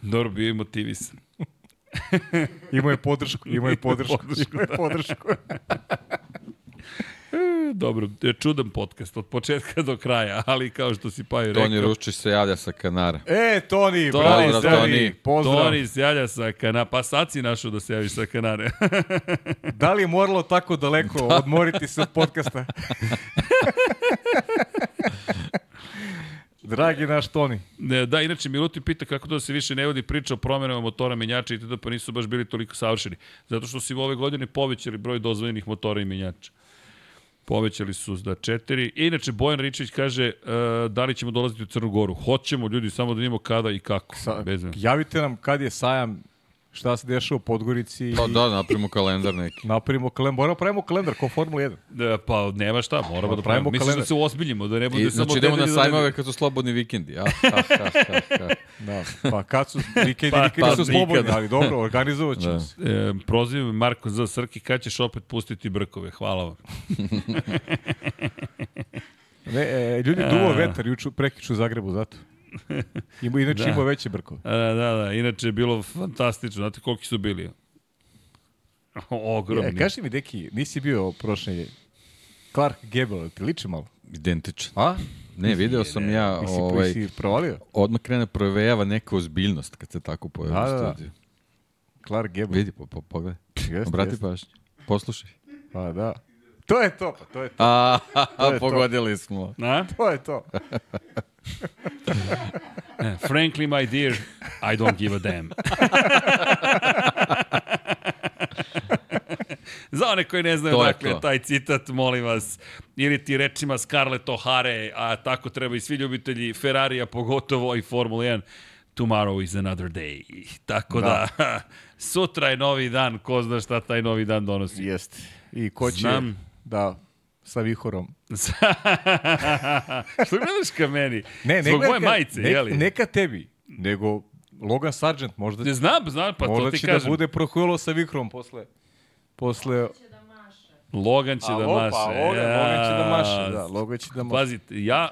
A: Dobro, bio je motivisan. [laughs]
B: Imao je podršku, imao je podršku, [laughs]
A: Podršku,
B: imao je podršku. [laughs]
A: E, Dobro, je čudan podcast od početka do kraja, ali kao što si pa i rekao.
C: Toni Ručić se javlja sa Kanara.
B: E, Toni,
A: Toni,
B: bravo,
C: Pozdrav,
B: Toni,
C: Toni.
B: pozdrav.
A: Toni sjavlja sa kanara. Pa sad si našao da se javiš sa kanare.
B: Da li je moralo tako daleko odmoriti se od podcasta? Dragi naš Toni,
A: Ne, da, inače, Milutin pita kako da se više ne vodi priča o promenama motora, menjača i tada, pa nisu baš bili toliko savršeni. Zato što su ove godine povećali broj dozvoljenih motora i menjača. Povećali su da četiri. Inače, Bojan Ričić kaže uh, da li ćemo dolaziti u Crnu Goru. Hoćemo, ljudi, samo da vidimo kada i kako.
B: sa,
A: Bez me.
B: javite nam kad je sajam, šta se dešava u Podgorici.
C: Pa da, napravimo kalendar neki. [laughs]
B: Napravimo kalendar, moramo pravimo kalendar kao Formula 1.
A: Da, pa nema šta, moramo
B: Pa
A: da
B: pravimo
A: pravimo. Misliš da
B: kalendar.
A: se uozbiljimo, da ne bude
C: I,
A: samo...
C: znači idemo na sajmove kad su slobodni vikendi. A, [laughs] ha, ha, ha, ha.
B: Da, pa kad su [laughs] vikendi,
A: Pa-
B: vikendi
A: pa
B: su slobodni,
A: nikada.
B: ali dobro, organizovat ćemo
C: Da.
B: se.
A: E, prozivam Marko za Srki, kad ćeš opet pustiti brkove? Hvala vam.
B: Ne, e, ljudi, duvo vetar juču, prekiču u Zagrebu, zato. Ima, inače
A: Da.
B: ima veće brkove.
A: A, da, da, inače je bilo fantastično. Znate koliki su bili? [laughs] Ogromni.
B: E, kaži mi, deki, nisi bio prošle Clark Gable, ti liči malo?
C: Identičan.
B: A?
C: Ne, video sam ja,
B: Mislim,
C: ovaj,
B: si provalio?
C: odmah krene provejava neka ozbiljnost kad se tako pojavi
B: Da, da,
C: u
B: da.
C: studiju.
B: Clark Gable.
C: Vidi, po, po, pogledaj.
B: Jeste,
C: Obrati
B: jeste.
C: pažnju. Poslušaj.
B: Pa da. To je to, pa to je to.
C: A,
B: To je to.
C: pogodili smo.
A: Na?
B: To je to. [laughs] [laughs]
A: Frankly, my dear, I don't give a damn. [laughs] Za one koji ne znaju
C: To
A: dakle
C: to.
A: taj citat, molim vas, ili ti rečima Scarlett O'Hare, a tako treba i svi ljubitelji Ferrarija, pogotovo i Formula 1, tomorrow is another day. Tako da, [laughs] sutra je novi dan, ko zna šta taj novi dan donosi.
B: Jeste. I ko će
A: Znam.
B: da sa vihorom. [laughs]
A: Što gledaš ka meni?
B: Ne, ne
A: Zbog moje
B: neka-
A: majice,
B: ne,
A: jeli?
B: Neka tebi, nego Logan Sargent možda,
A: Ne znam, znam, pa
B: možda
A: to ti
B: će
A: kažem.
B: da bude prohuilo sa vihorom posle. Posle...
D: Će da maše.
A: Logan će da maše.
B: Pa, Logan, Logan će da maše, da.
A: Ja.
B: Logan će da maše.
A: Pazite, ja,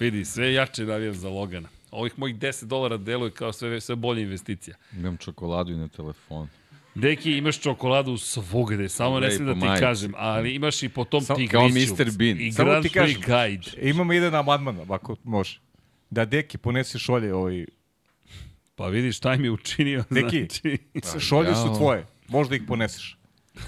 A: vidi, sve jače navijam za Logana. Ovih mojih 10 dolara deluje kao sve, sve bolja investicija.
C: Imam čokoladu i na telefon.
A: Deki, imaš čokoladu svugde, samo ne smijem da ti
C: majice.
A: kažem, ali imaš i po tom
B: Samo-
A: tigriću.
C: kao Mr. Bean.
A: I
B: Samo
A: Grand
B: ti
A: Prix
B: kažem.
A: Guide.
B: Imamo jedan amandman, ako može. Da Deki ponese šolje ovaj...
A: Pa vidiš šta im je učinio.
B: Deki, [laughs]
A: Znači,
B: šolje su tvoje. Možda ih poneseš.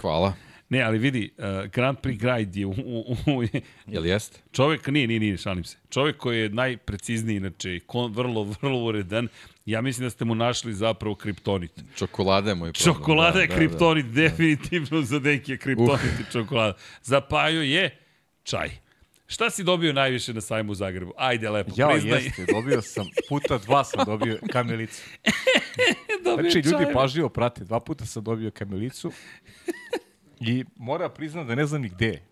C: Hvala.
A: ne, ali vidi, uh, Grand Prix Guide je u, u, u,
C: Jel jeste?
A: Čovek, nije, nije, nije, šalim se. Čovek koji je najprecizniji, inače, kon, vrlo, vrlo uredan, ja mislim da ste mu našli zapravo kriptonit.
C: Čokolada je moj problem.
A: Čokolada je kriptonit, definitivno za neki je kriptonit i čokolada. Za Paju je čaj. Šta si dobio najviše na sajmu u Zagrebu? Ajde, lepo,
B: Ja,
A: priznaj.
B: jeste, dobio sam, puta dva sam dobio kamilicu. [laughs]
A: Dobio
B: Znači, ljudi
A: čaj.
B: pažljivo prate. Dva puta sam dobio kamilicu. I mora priznat da ne znam ni gde je.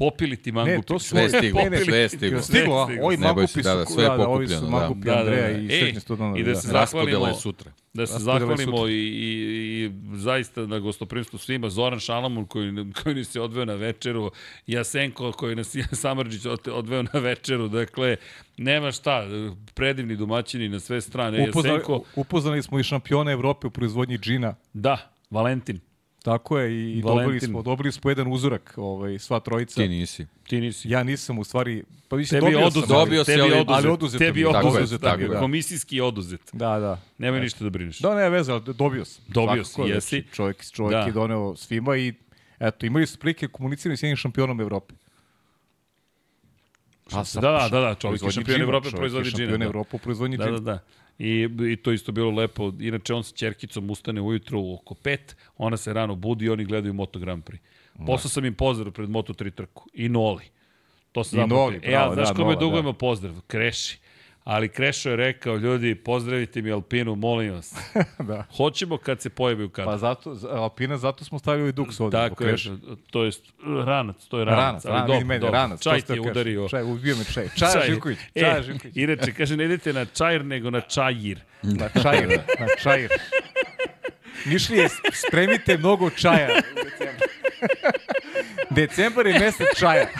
A: Popili ti mangupi.
B: Ne, to su...
C: Sve stiglo,
B: ne, ne,
C: sve stiglo.
B: Stiglo, a?
A: Stiglo.
B: Ovi mangupi su...
C: da, da, sve je
B: ovi su
C: da.
B: mangupi
A: Da, da,
B: Andreja
A: da.
B: i
A: Ej,
B: srednje studanovi.
A: i da
B: da.
A: se
C: Raspodela
A: zahvalimo-
C: je sutra.
A: Da se zahvalimo
B: sutra.
A: i, i, i zaista na gostoprimstvu svima. Zoran Šalamun koji, koji nas je odveo na večeru, Jasenko koji nas je [laughs] Samrđić od- odveo na večeru. Dakle, nema šta, predivni domaćini na sve strane.
B: Upoznali,
A: Jasenko,
B: upoznali smo i šampiona Evrope u proizvodnji džina.
A: da, Valentin,
B: Tako je, i dobili
A: Valentin.
B: smo, dobili smo jedan uzurak, ovaj, sva trojica.
C: Ti nisi.
A: ti nisi.
B: Ja nisam u stvari, pa mislim,
A: Tebi
B: dobio
A: oduzet.
B: sam.
C: Dobio si,
A: tebi oduzet.
B: ali oduzet
A: tebi.
C: Tako je,
A: oduzet.
C: tako je, da.
A: Komisijski oduzet.
B: Da, da.
A: Nemoj ništa da brineš.
B: Da, ne veze, ali dobio sam.
A: Dobio
B: Svakako,
A: si, jesi.
B: Čovjek, čovjek
A: Da.
B: je doneo svima i eto, imali su prilike komunicirati s jednim šampionom Evrope. Pa
A: Da, da, da, da, čovjek je šampion Evrope,
B: čovjek je
A: proizvodi džina,
B: Šampion
A: da.
B: Evrope proizvodnji
A: Da, da, da. I, I to isto bilo lepo. Inače, on sa čerkicom ustane ujutru oko pet, ona se rano budi i oni gledaju Moto Grand Prix. Poslao sam im pozdrav pred Moto 3 trku. I Noli. To se
B: I Noli,
A: E, ja,
B: bravo,
A: znaš
B: da,
A: kome
B: Nola,
A: dugujemo pozdrav? Kreši. Ali Krešo je rekao, ljudi, pozdravite mi Alpinu, molim vas. [laughs]
B: da.
A: Hoćemo kad se pojavi u kadru.
B: Pa zato, za- Alpina, zato smo stavili Dux ovde.
A: Tako je, to je ranac, to je ranac.
B: Ranac,
A: ali
B: ranac,
A: dobro,
B: mene,
A: dobro.
B: ranac.
A: Čaj ti je udario.
B: Čaj, ubio me čaj. Čaj, Živković,
A: E,
B: čaj, Živković.
A: inače, kaže, ne idete na čajr, nego na čajir.
B: Na čajir, na čajir. Mišlije, spremite mnogo čaja u decembru. Decembar je mesec čaja. [laughs]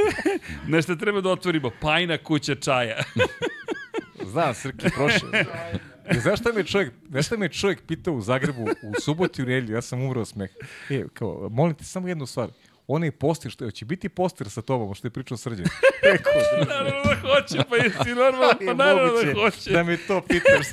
B: [laughs]
A: Nešto treba da otvorimo, pajna kuća čaja. [laughs]
B: Znam, Srki, prošle. I znaš šta me čovjek, znaš šta me čovjek pitao u Zagrebu u subotu i u nedjelju, ja sam umro od smeha. E, kao, molim te samo jednu stvar. Onaj poster, što će biti poster sa tobom, što je pričao Srđan. Rekao, [laughs]
A: naravno da hoće, pa jesi normalno, pa naravno da hoće.
B: da me to pitaš.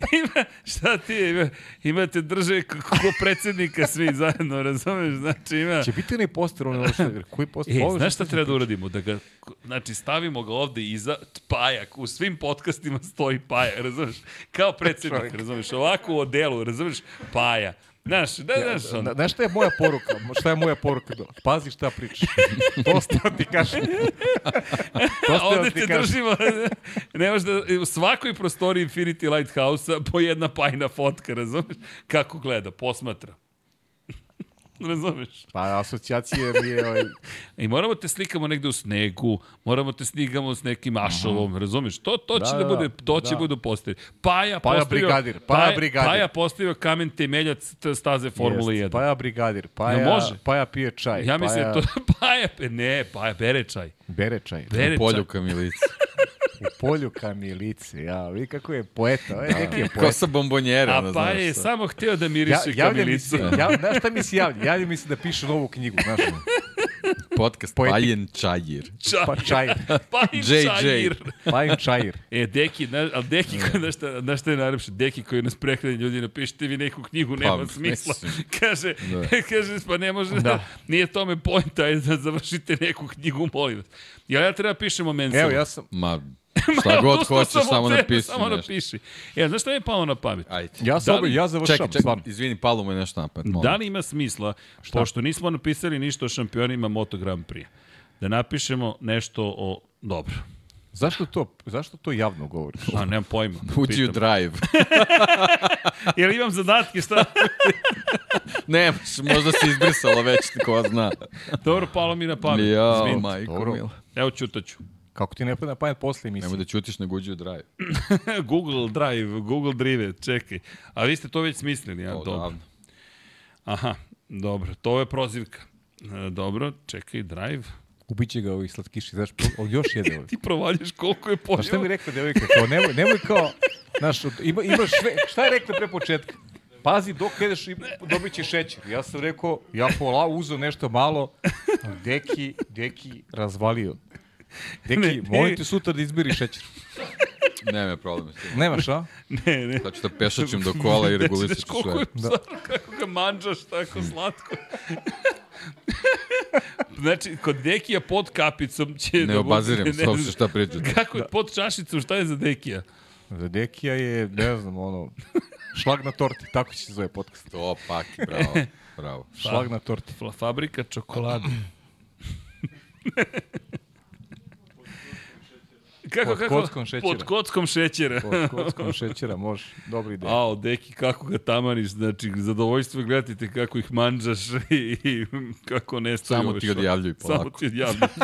B: [laughs]
A: Ima, šta ti je, ima, imate drže kako predsednika svi zajedno, razumeš? Znači ima...
B: Će biti onaj poster, onaj što koji poster?
A: E,
B: Ovo
A: znaš šta treba da uradimo? Da ga, znači, stavimo ga ovde iza pajak. U svim podcastima stoji paja, razumeš? Kao predsednik, razumeš? Ovako u odelu, razumeš? Paja. Znaš, da, znaš, on,
B: Na- Znaš šta je moja poruka? Šta je moja poruka? Pazi šta pričaš. [laughs] to ste ti kažem. to ste
A: ovde te
B: kažem.
A: držimo, ne možeš da, u svakoj prostoriji Infinity Lighthouse-a po jedna pajna fotka, razumeš? Kako gleda, posmatra. [laughs] razumeš?
B: Pa asocijacije mi je... Ovaj,
A: I moramo te slikamo negde u snegu, moramo te slikamo s nekim ašovom, razumeš? To, to će da,
B: Da, da,
A: bude, to će
B: da.
A: budu postavili. Paja,
B: Paja
A: postavio,
B: brigadir, Paja brigadir.
A: Paja postavio kamen temeljac staze Formule 1.
B: jest. Paja brigadir, Paja,
A: Jel može?
B: Paja pije čaj.
A: ja mislim
B: Paja
A: to [laughs] Paja, ne, Paja bere čaj.
B: Bere čaj.
A: Bere čaj.
C: Poljuka [laughs] milica.
B: U polju kamilice, ja, vidi kako je poeta, ovaj neki je
C: Ko
B: poeta.
C: sa bombonjera,
A: A pa je
C: šta.
A: samo hteo da
B: Ja,
A: miriše
B: mi se,
A: kamilicu.
B: ja, znaš šta mi se javlja? Javlja mi se da piše novu knjigu, znaš,
C: Podcast
B: Poetik.
C: Pajen Čajir.
B: pa čajir,
A: Pa i
C: JJ.
A: čajir.
B: pa čajir.
A: E, Deki, na, ali Deki, koji, na, šta, na šta je najlepše, Deki koji nas prehrani ljudi, napišite vi neku knjigu, nema
C: Pa,
A: smisla.
C: mislim. [laughs]
A: kaže, [laughs] kaže, pa ne može, da.
B: Da.
A: nije tome pojenta, ajde da završite neku knjigu, molim vas. Jel ja treba pišemo mensama?
B: Evo, ja sam,
C: Ma, šta god hoćeš, samo napiši
A: Samo napiši. E, znaš šta mi je palo na pamet?
C: Ajde.
B: ja sam,
A: Da li-
B: ja završavam,
C: Čekaj, čekaj,
B: stvarno.
C: izvini, palo mu je nešto napad. molim.
A: Da li ima smisla, pošto nismo napisali ništa o šampionima Moto Grand Prix, da napišemo nešto o... Dobro.
B: Zašto to, zašto to javno govoriš?
A: A, nemam pojma.
C: Uđi u
A: Pitam.
C: drive. [laughs]
A: Jel imam zadatke, šta? [laughs]
C: Nemaš, možda se izbrisalo već, ko zna.
A: Dobro, palo mi na pamet. Izvinite.
C: majko mila.
A: Evo ćutaću.
B: Kako ti ne pada na pamet posle emisije?
C: Nemoj da ćutiš nego uđi u drive. [laughs]
A: Google Drive, Google Drive, čekaj. A vi ste to već smislili, ja?
C: O,
A: Dobro.
C: davno.
A: Aha, dobro, to je prozivka. E, Dobro, čekaj, Drive.
B: Ubiće ga ovih slatkiši, znaš, o, još jede ovih. [laughs]
A: Ti provaljaš koliko je
B: Pa šta mi rekla devojka, kao nemoj, nemoj kao, znaš, ima, imaš sve, šta je rekla pre početka? Pazi, dok jedeš, dobit ćeš šećer. Ja sam rekao, ja pola uzeo nešto malo, deki, deki razvalio. Deki,
A: Ne,
B: molim te sutra da izbiri šećer.
C: Nema problem. s tim.
B: Nemaš, a?
A: Ne, ne.
C: Sad ću da pešačim do kola i regulisat ću sve.
A: je, da. kako ga manđaš tako slatko. znači, kod Dekija pod kapicom će
C: Ne
A: da
C: obaziram,
A: ne
C: stop se šta pričate.
A: Kako je pod čašicom, šta je za Dekija?
B: Za Dekija je, ne znam, ono, šlag na torti, tako će se zove podcast.
C: To, paki, bravo. Bravo.
B: Šlag na torti.
A: Fa- Fabrika čokolade. [clears throat] [clears throat] kako,
B: Pod
A: kako?
B: kockom šećera.
A: Pod kockom šećera.
B: Pod kockom šećera, može. Dobra ideja.
A: Ao, deki, kako ga tamaniš, znači, zadovoljstvo je gledati te kako ih manđaš [laughs] i, i kako nestaju.
C: Samo
A: ove
C: ti odjavljuj
A: Samo
C: polako.
A: ti odjavljuj. [laughs]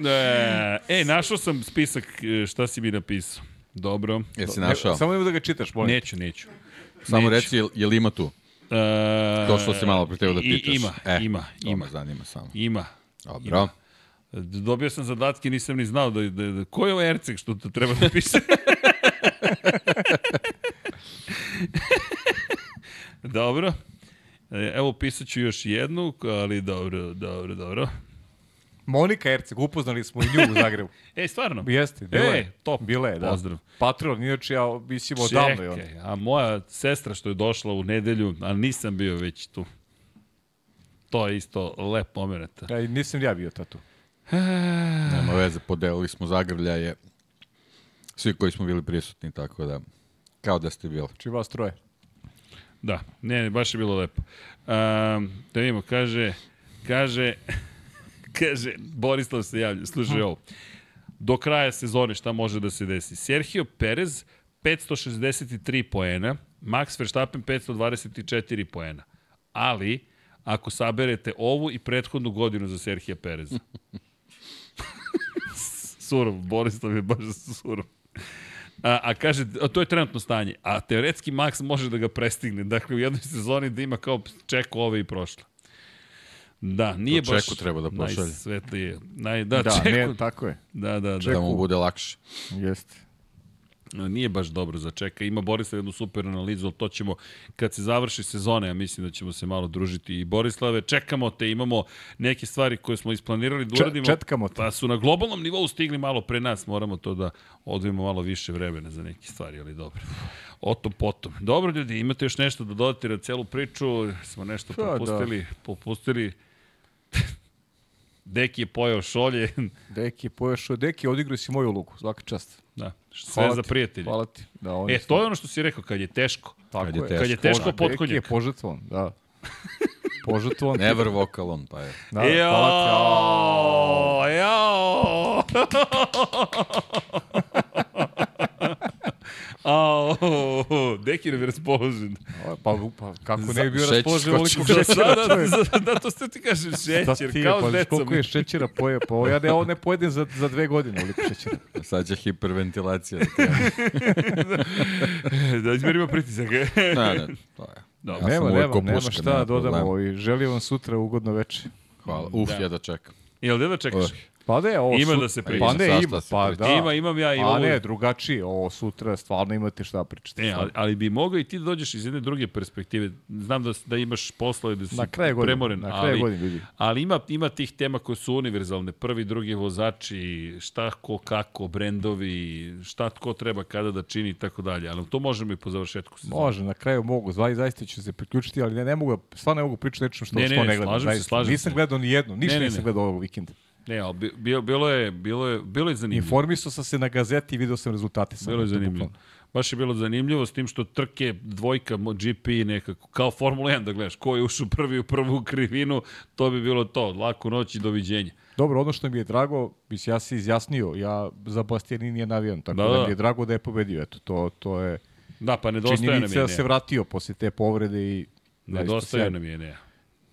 A: E, e, našao sam spisak e, šta si mi napisao. Dobro.
C: Jesi
B: Ne,
C: našao?
B: samo nemoj da ga čitaš, molim.
A: Neću, neću.
C: Samo
A: neću.
C: reci, jel, jel ima tu?
A: E,
C: To što si malo pre teo da
A: i-
C: pitaš.
A: Ima,
C: e,
A: ima, ima.
C: zanima samo.
A: Ima.
C: Dobro.
A: Dobio sam zadatke, nisam ni znao da, da, da ko je ovo Erceg što to treba da piše. [laughs] dobro. E, Evo pisat ću još jednu, ali dobro, dobro, dobro.
B: Monika Erceg, upoznali smo i nju u Zagrebu. [laughs]
A: E, stvarno?
B: Jeste, bila
A: E,
B: je.
A: top.
B: Bila je, da.
A: Pozdrav.
B: Patron, inače ja mislim odavno je on.
A: A moja sestra što je došla u nedelju, ali nisam bio već tu. To je isto lep moment.
B: Ja, nisam ja bio tatu. [sighs]
C: Nema veze, podelili smo zagrljaje. Svi koji smo bili prisutni, tako da, kao da ste bili.
B: Či vas troje.
A: Da, ne, ne, baš je bilo lepo. Um, da vidimo, kaže, kaže, [laughs] kaže, Borislav se javlja, slušaj ovo. Do kraja sezone šta može da se desi? Sergio Perez 563 poena, Max Verstappen 524 poena. Ali, ako saberete ovu i prethodnu godinu za Sergio Pereza. [laughs] surov, Borislav je baš surov. A, a kaže, a to je trenutno stanje. A teoretski Max može da ga prestigne. Dakle, u jednoj sezoni da ima kao čeko ove i prošle. Da, nije
C: To
A: baš
C: Čeku treba da pošalje.
A: najsvetlije. Naj, da,
B: Da,
A: čeku,
B: ne, tako je.
A: da, da, da.
C: Da mu bude lakše.
B: Jeste.
A: Nije baš dobro za čeka. Ima Borislav jednu super analizu, ali to ćemo, kad se završi sezona, ja mislim da ćemo se malo družiti. I Borislave, čekamo te, imamo neke stvari koje smo isplanirali da uradimo.
B: četkamo te.
A: Pa su na globalnom nivou stigli malo pre nas, moramo to da odvijemo malo više vremena za neke stvari, ali dobro. O tom potom. Dobro ljudi, imate još nešto da dodate na celu priču? Smo nešto
B: Pa, da.
A: popustili, popustili. Deki je pojao šolje. [laughs]
B: Deki je poješao, Deki odigrao si moju ulogu, svaka čast.
A: da, sve
B: Hvala
A: za prijatelje.
B: Hvala ti. Da, on
A: E, to je ono što si rekao, kad je teško.
B: Tako
C: Kad je teško.
A: Kad je teško,
B: Deki
A: potkonjak.
B: je požetvovan, da. [laughs] Požetvovan.
C: Never walk alone, pa je.
B: Da, da, hvala ti.
A: Jao, jao. [laughs] [laughs] Ao, Deki nam je raspoložen.
B: A, Pa, pa kako ne bi bio raspoložen ovoliko šećera?
A: Da, da, da, da, to ste ti kažem, šećer,
B: ti je,
A: kao
B: pa
A: s decom.
B: koliko je šećera poje? Pa ovo ja ne, ovo ne pojedem za, za dve godine ovoliko šećera. [laughs]
C: Sad će hiperventilacija. [laughs] da.
A: Da izmerimo pritisak.
C: ne, ne, to je.
A: Da,
C: Ja
B: nema, nema, nema šta da dodamo. Ovi. Želim vam sutra ugodno veče.
C: Hvala. Uf,
A: Da.
C: ja da čekam.
A: Jel da da čekaš?
C: Uh,
B: Pa ne, ovo
A: Ima
B: su-
A: da se priča.
B: Pa ne, ima, pa da.
A: Ima, imam ja i
B: A
A: ovo.
B: ne, drugačije, ovo sutra stvarno imate šta pričati.
A: E, ali, ali bi mogao i ti da dođeš iz jedne druge perspektive. Znam da, da imaš poslove, da si
B: na kraju godine,
A: premoren,
B: na kraju
A: ali,
B: godine ljudi.
A: ali ima, ima tih tema koje su univerzalne. Prvi, drugi vozači, šta, ko, kako, brendovi, šta ko treba kada da čini i tako dalje. Ali to možemo i po završetku sezone.
B: Može, na kraju mogu, zvaj, zaista ću se priključiti, ali ne, ne mogu, stvarno ne mogu pričati nečem što,
A: Ne, ne,
B: što
A: ne,
B: ne gledam.
A: slažem se, slažem
B: nisam gledao ni jednu, ništa
A: Ne, ne,
B: nisam
A: ne.
B: gledao ovog vikenda.
A: Ne, ali bi- bilo, bilo, je, bilo, je, bilo je zanimljivo.
B: Informisao sam se na gazeti i video sam rezultate. Sam
A: Bilo je zanimljivo. Baš je bilo zanimljivo s tim što trke dvojka GP nekako, kao Formula 1 da gledaš, ko je ušao prvi u prvu krivinu, to bi bilo to, laku noć i doviđenja.
B: Dobro, ono što mi je drago, mislim, ja se izjasnio, ja za Bastianini je navijan, tako
A: Da,
B: da,
A: da.
B: mi je drago da je pobedio. Eto, to, to je
A: Da, pa nedostaje nam je
B: da se
A: ne.
B: vratio posle te povrede i
A: Nedostaje nam je ne.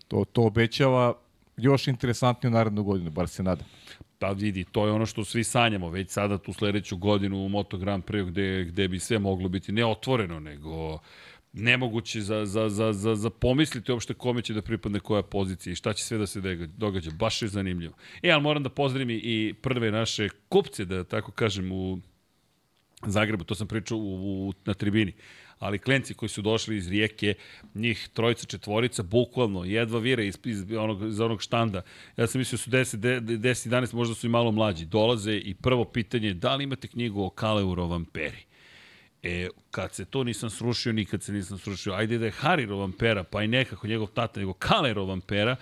B: to, to obećava još interesantniju narednu godinu, bar se nadam.
A: Pa vidi, to je ono što svi sanjamo već sada tu sledeću godinu u Moto Grand Prix gde, gde bi sve moglo biti ne otvoreno, nego nemoguće za, za, za, za, za pomisliti uopšte kome će da pripadne koja pozicija i šta će sve da se događa. Baš je zanimljivo. E, ali moram da pozdravim i prve naše kupce, da tako kažem, u Zagrebu, to sam pričao u, u, na tribini. Ali klenci koji su došli iz rijeke, njih trojica, četvorica, bukvalno, jedva vire iz, iz, onog, iz onog štanda. Ja sam mislio da su 10, 10, 11, možda su i malo mlađi. Dolaze i prvo pitanje je da li imate knjigu o Kaleur vamperi? E, kad se to nisam srušio, nikad se nisam srušio. Ajde da je Hariro vampera, pa i nekako njegov tata, nego Kalero vampera,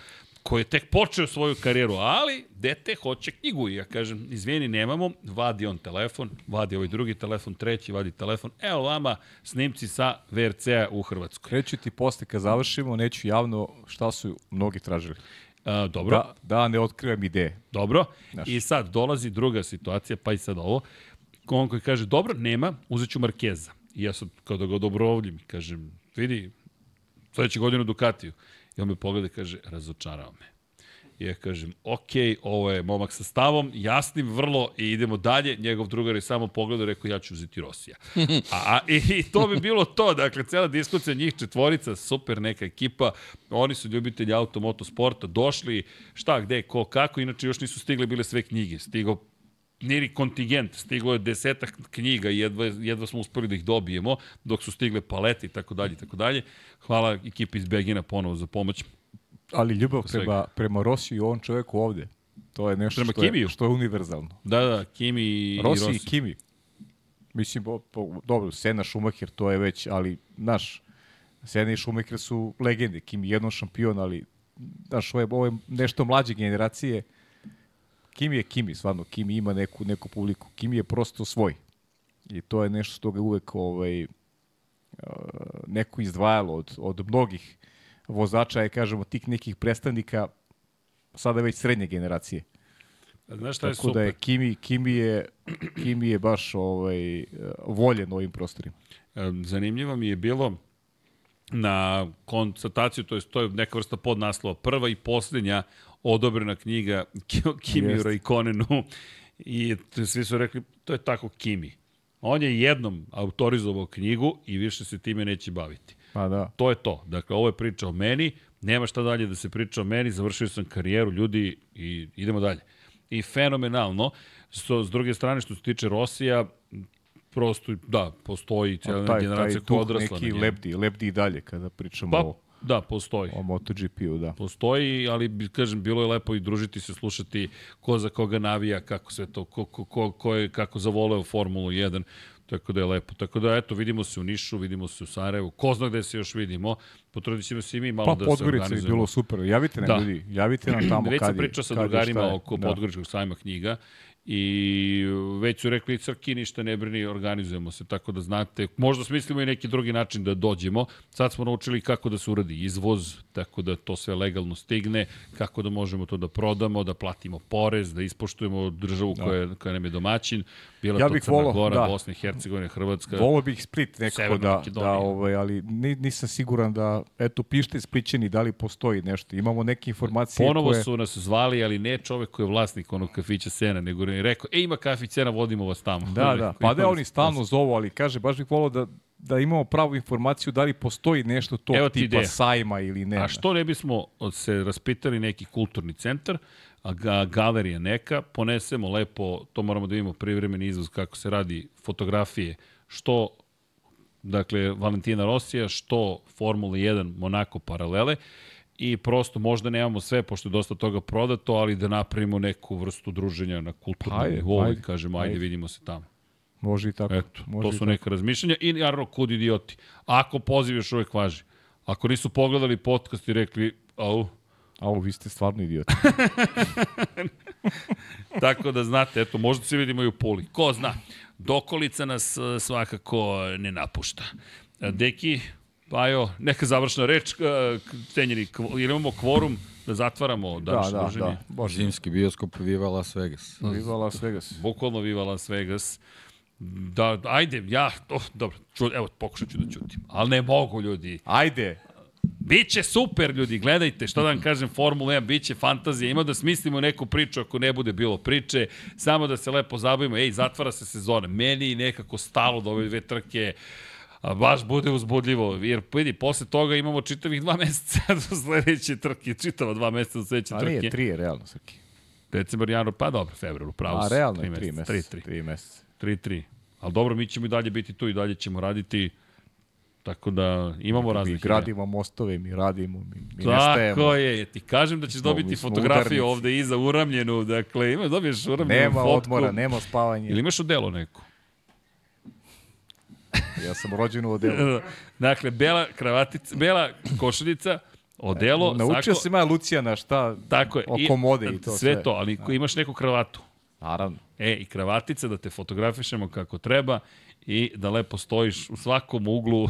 A: koji je tek počeo svoju karijeru, ali dete hoće knjigu. I ja kažem, izvijeni, nemamo, vadi on telefon, vadi ovaj drugi telefon, treći vadi telefon. Evo vama snimci sa VRC-a u Hrvatskoj.
B: Kreću ti posle kad završimo, neću javno šta su mnogi tražili.
A: A, dobro,
B: Da, da ne otkrivam ideje.
A: dobro.
B: Znaš.
A: I sad dolazi druga situacija, pa i sad ovo. On koji kaže, dobro, nema, uzet ću Markeza. I ja sad, kao da ga odobrovljim, kažem, vidi, sledeće godine u Ducatiju. I on me pogleda i kaže, razočarao me. I ja kažem, ok, ovo je momak sa stavom, jasnim vrlo i idemo dalje. Njegov drugar je samo pogledao i rekao, ja ću uzeti Rosija. A, a, i, I to bi bilo to, dakle, cela diskusija njih četvorica, super neka ekipa, oni su ljubitelji auto, moto sporta, došli, šta, gde, ko, kako, inače još nisu stigle bile sve knjige, stigao niri kontingent, stiglo je desetak knjiga i jedva, jedva smo uspeli da ih dobijemo, dok su stigle palete i tako dalje i tako dalje. Hvala ekipi iz Begina ponovo za pomoć.
B: Ali ljubav prema, prema Rosiju i ovom čoveku ovde, to je nešto
A: Prema
B: što je,
A: Kimiju?
B: što je univerzalno.
A: Da, da, Kimi i
B: Rossi
A: Rossi.
B: i Kimi. Mislim, bo, bo, dobro, Sena, Schumacher, to je već, ali, znaš, Sena i Schumacher su legende. Kimi jednom šampion, ali, znaš, ovo je, ovo je nešto mlađe generacije. Kimi je Kimi, stvarno. Kimi ima neku, neku publiku. Kimi je prosto svoj. I to je nešto što ga uvek ovaj, uh, neko izdvajalo od, od mnogih vozača, je, kažemo, tih nekih predstavnika sada već srednje generacije.
A: Znaš šta je
B: Tako da
A: super?
B: je Kimi, Kimi je, Kimi je baš ovaj, voljen ovim prostorima.
A: Zanimljivo mi je bilo na konstataciju, to je, to je neka vrsta podnaslova, prva i posljednja odobrena knjiga Kimi
B: Jeste.
A: Raikonenu i svi su rekli, to je tako Kimi. On je jednom autorizovao knjigu i više se time neće baviti.
B: Pa da.
A: To je to. Dakle, ovo je priča o meni, nema šta dalje da se priča o meni, završio sam karijeru, ljudi, i idemo dalje. I fenomenalno, so, s druge strane, što se tiče Rosija, prosto, da, postoji cijela
B: taj,
A: generacija
B: taj
A: koja odrasla
B: neki lebdi, lebdi i dalje kada pričamo
A: Pa,
B: o,
A: da, postoji.
B: o MotoGP-u, da.
A: Postoji, ali kažem, bilo je lepo i družiti se, slušati ko za koga navija, kako sve to, ko, ko, ko, ko je kako zavoleo Formulu 1, tako da je lepo. Tako da, eto, vidimo se u Nišu, vidimo se u Sarajevu, ko zna gde se još vidimo, potrudit ćemo se i mi malo
B: Pa
A: da se
B: Podgorica je
A: organizujemo.
B: bilo super. Javite nam
A: Da.
B: ljudi, javite nam tamo
A: Već
B: kad
A: sam
B: je.
A: pričao sa
B: kad je,
A: drugarima oko
B: da.
A: Podgoričkog sajma knjiga i već su rekli Crki ništa ne brini, organizujemo se, tako da znate, možda smislimo i neki drugi način da dođemo. Sad smo naučili kako da se uradi izvoz, tako da to sve legalno stigne, kako da možemo to da prodamo, da platimo porez, da ispoštujemo državu koja, koja nam je domaćin, bila
B: Ja
A: to Crna
B: volao,
A: Gora,
B: da.
A: Bosna i Hercegovina, Hrvatska.
B: Volio bih Split nekako
A: Severna
B: da,
A: Makedonija.
B: da ovaj, ali ni, nisam siguran da, eto, pišite Splićani da li postoji nešto. Imamo neke informacije
A: Ponovo
B: koje...
A: su nas zvali, ali ne čovek koji je vlasnik onog kafića Sena, nego je rekao, e, ima kafić Sena, vodimo vas tamo.
B: Da, [laughs] da, pa da
A: "Ima
B: oni stalno zovu, ali kaže, baš bih volao da, da imamo pravu informaciju da li postoji nešto tog
A: Evo ti
B: tipa
A: ideja.
B: sajma ili ne.
A: A što ne bismo se raspitali neki kulturni centar, a ga, galerija neka, ponesemo lepo, to moramo da imamo privremeni izvoz kako se radi fotografije, što dakle Valentina Rosija, što Formula 1 Monako paralele i prosto možda nemamo sve, pošto je dosta toga prodato, ali da napravimo neku vrstu druženja na kulturnom
B: Ajde,
A: nivou i
B: ajde,
A: kažemo, ajde,
B: ajde.
A: vidimo se tamo.
B: Može i tako.
A: Eto,
B: može
A: to su
B: tako.
A: neka razmišljanja i naravno kud idioti. Ako poziv još uvek važi. Ako nisu pogledali podcast i rekli, au,
B: Au, vi ste stvarno idioti. [laughs]
A: Tako da znate, eto, možda se vidimo i u Puli. Ko zna, dokolica nas e, svakako ne napušta. E, Deki, Pajo, neka završna reč, cenjeni, ili imamo kvorum da zatvaramo
B: da,
A: današnje
B: da,
A: druženje?
B: da. Bože.
C: Zimski bioskop Viva Las Vegas.
B: Viva Las Vegas.
A: Bukvalno Viva Las Vegas. Da, ajde, ja, oh, dobro, ču, evo, pokušat ću da ćutim. Ali ne mogu, ljudi.
B: Ajde.
A: Biće super, ljudi, gledajte, šta da vam kažem, Formula 1, biće fantazija, ima da smislimo neku priču ako ne bude bilo priče, samo da se lepo zabavimo, ej, zatvara se sezona, meni nekako stalo da ove dve trke, a, baš bude uzbudljivo, jer vidi, posle toga imamo čitavih dva meseca [laughs] do sledeće trke, čitava dva meseca do sledeće
B: A
A: trke.
B: nije, tri je realno, Srki.
A: Decembar, januar, pa dobro, februar, pravo
B: A
A: si,
B: realno
A: tri
B: je tri
A: meseca, tri, tri.
B: Tri meseca.
A: 3-3. Ali dobro, mi ćemo i dalje biti tu i dalje ćemo raditi. Tako da imamo
B: Mi
A: raznih
B: gradimo mostove, mi radimo, mi, mi nestajemo.
A: Tako je, ti kažem da ćeš
B: Smo-
A: dobiti
B: mi
A: fotografiju
B: udarnici.
A: ovde iza uramljenu, dakle, ima, dobiješ uramljenu
B: Nema
A: fotku.
B: odmora, nema spavanja.
A: Ili imaš odelo neko?
B: Ja sam rođen u odelu. [laughs]
A: dakle, bela kravatica, bela košuljica, odelo,
B: Naučio
A: sako,
B: sam ja Lucijana šta
A: tako je.
B: oko mode i to
A: sve.
B: sve.
A: to, ali ko- imaš neku kravatu.
B: Naravno.
A: E, i kravatica da te fotografišemo kako treba i da lepo stojiš u svakom uglu.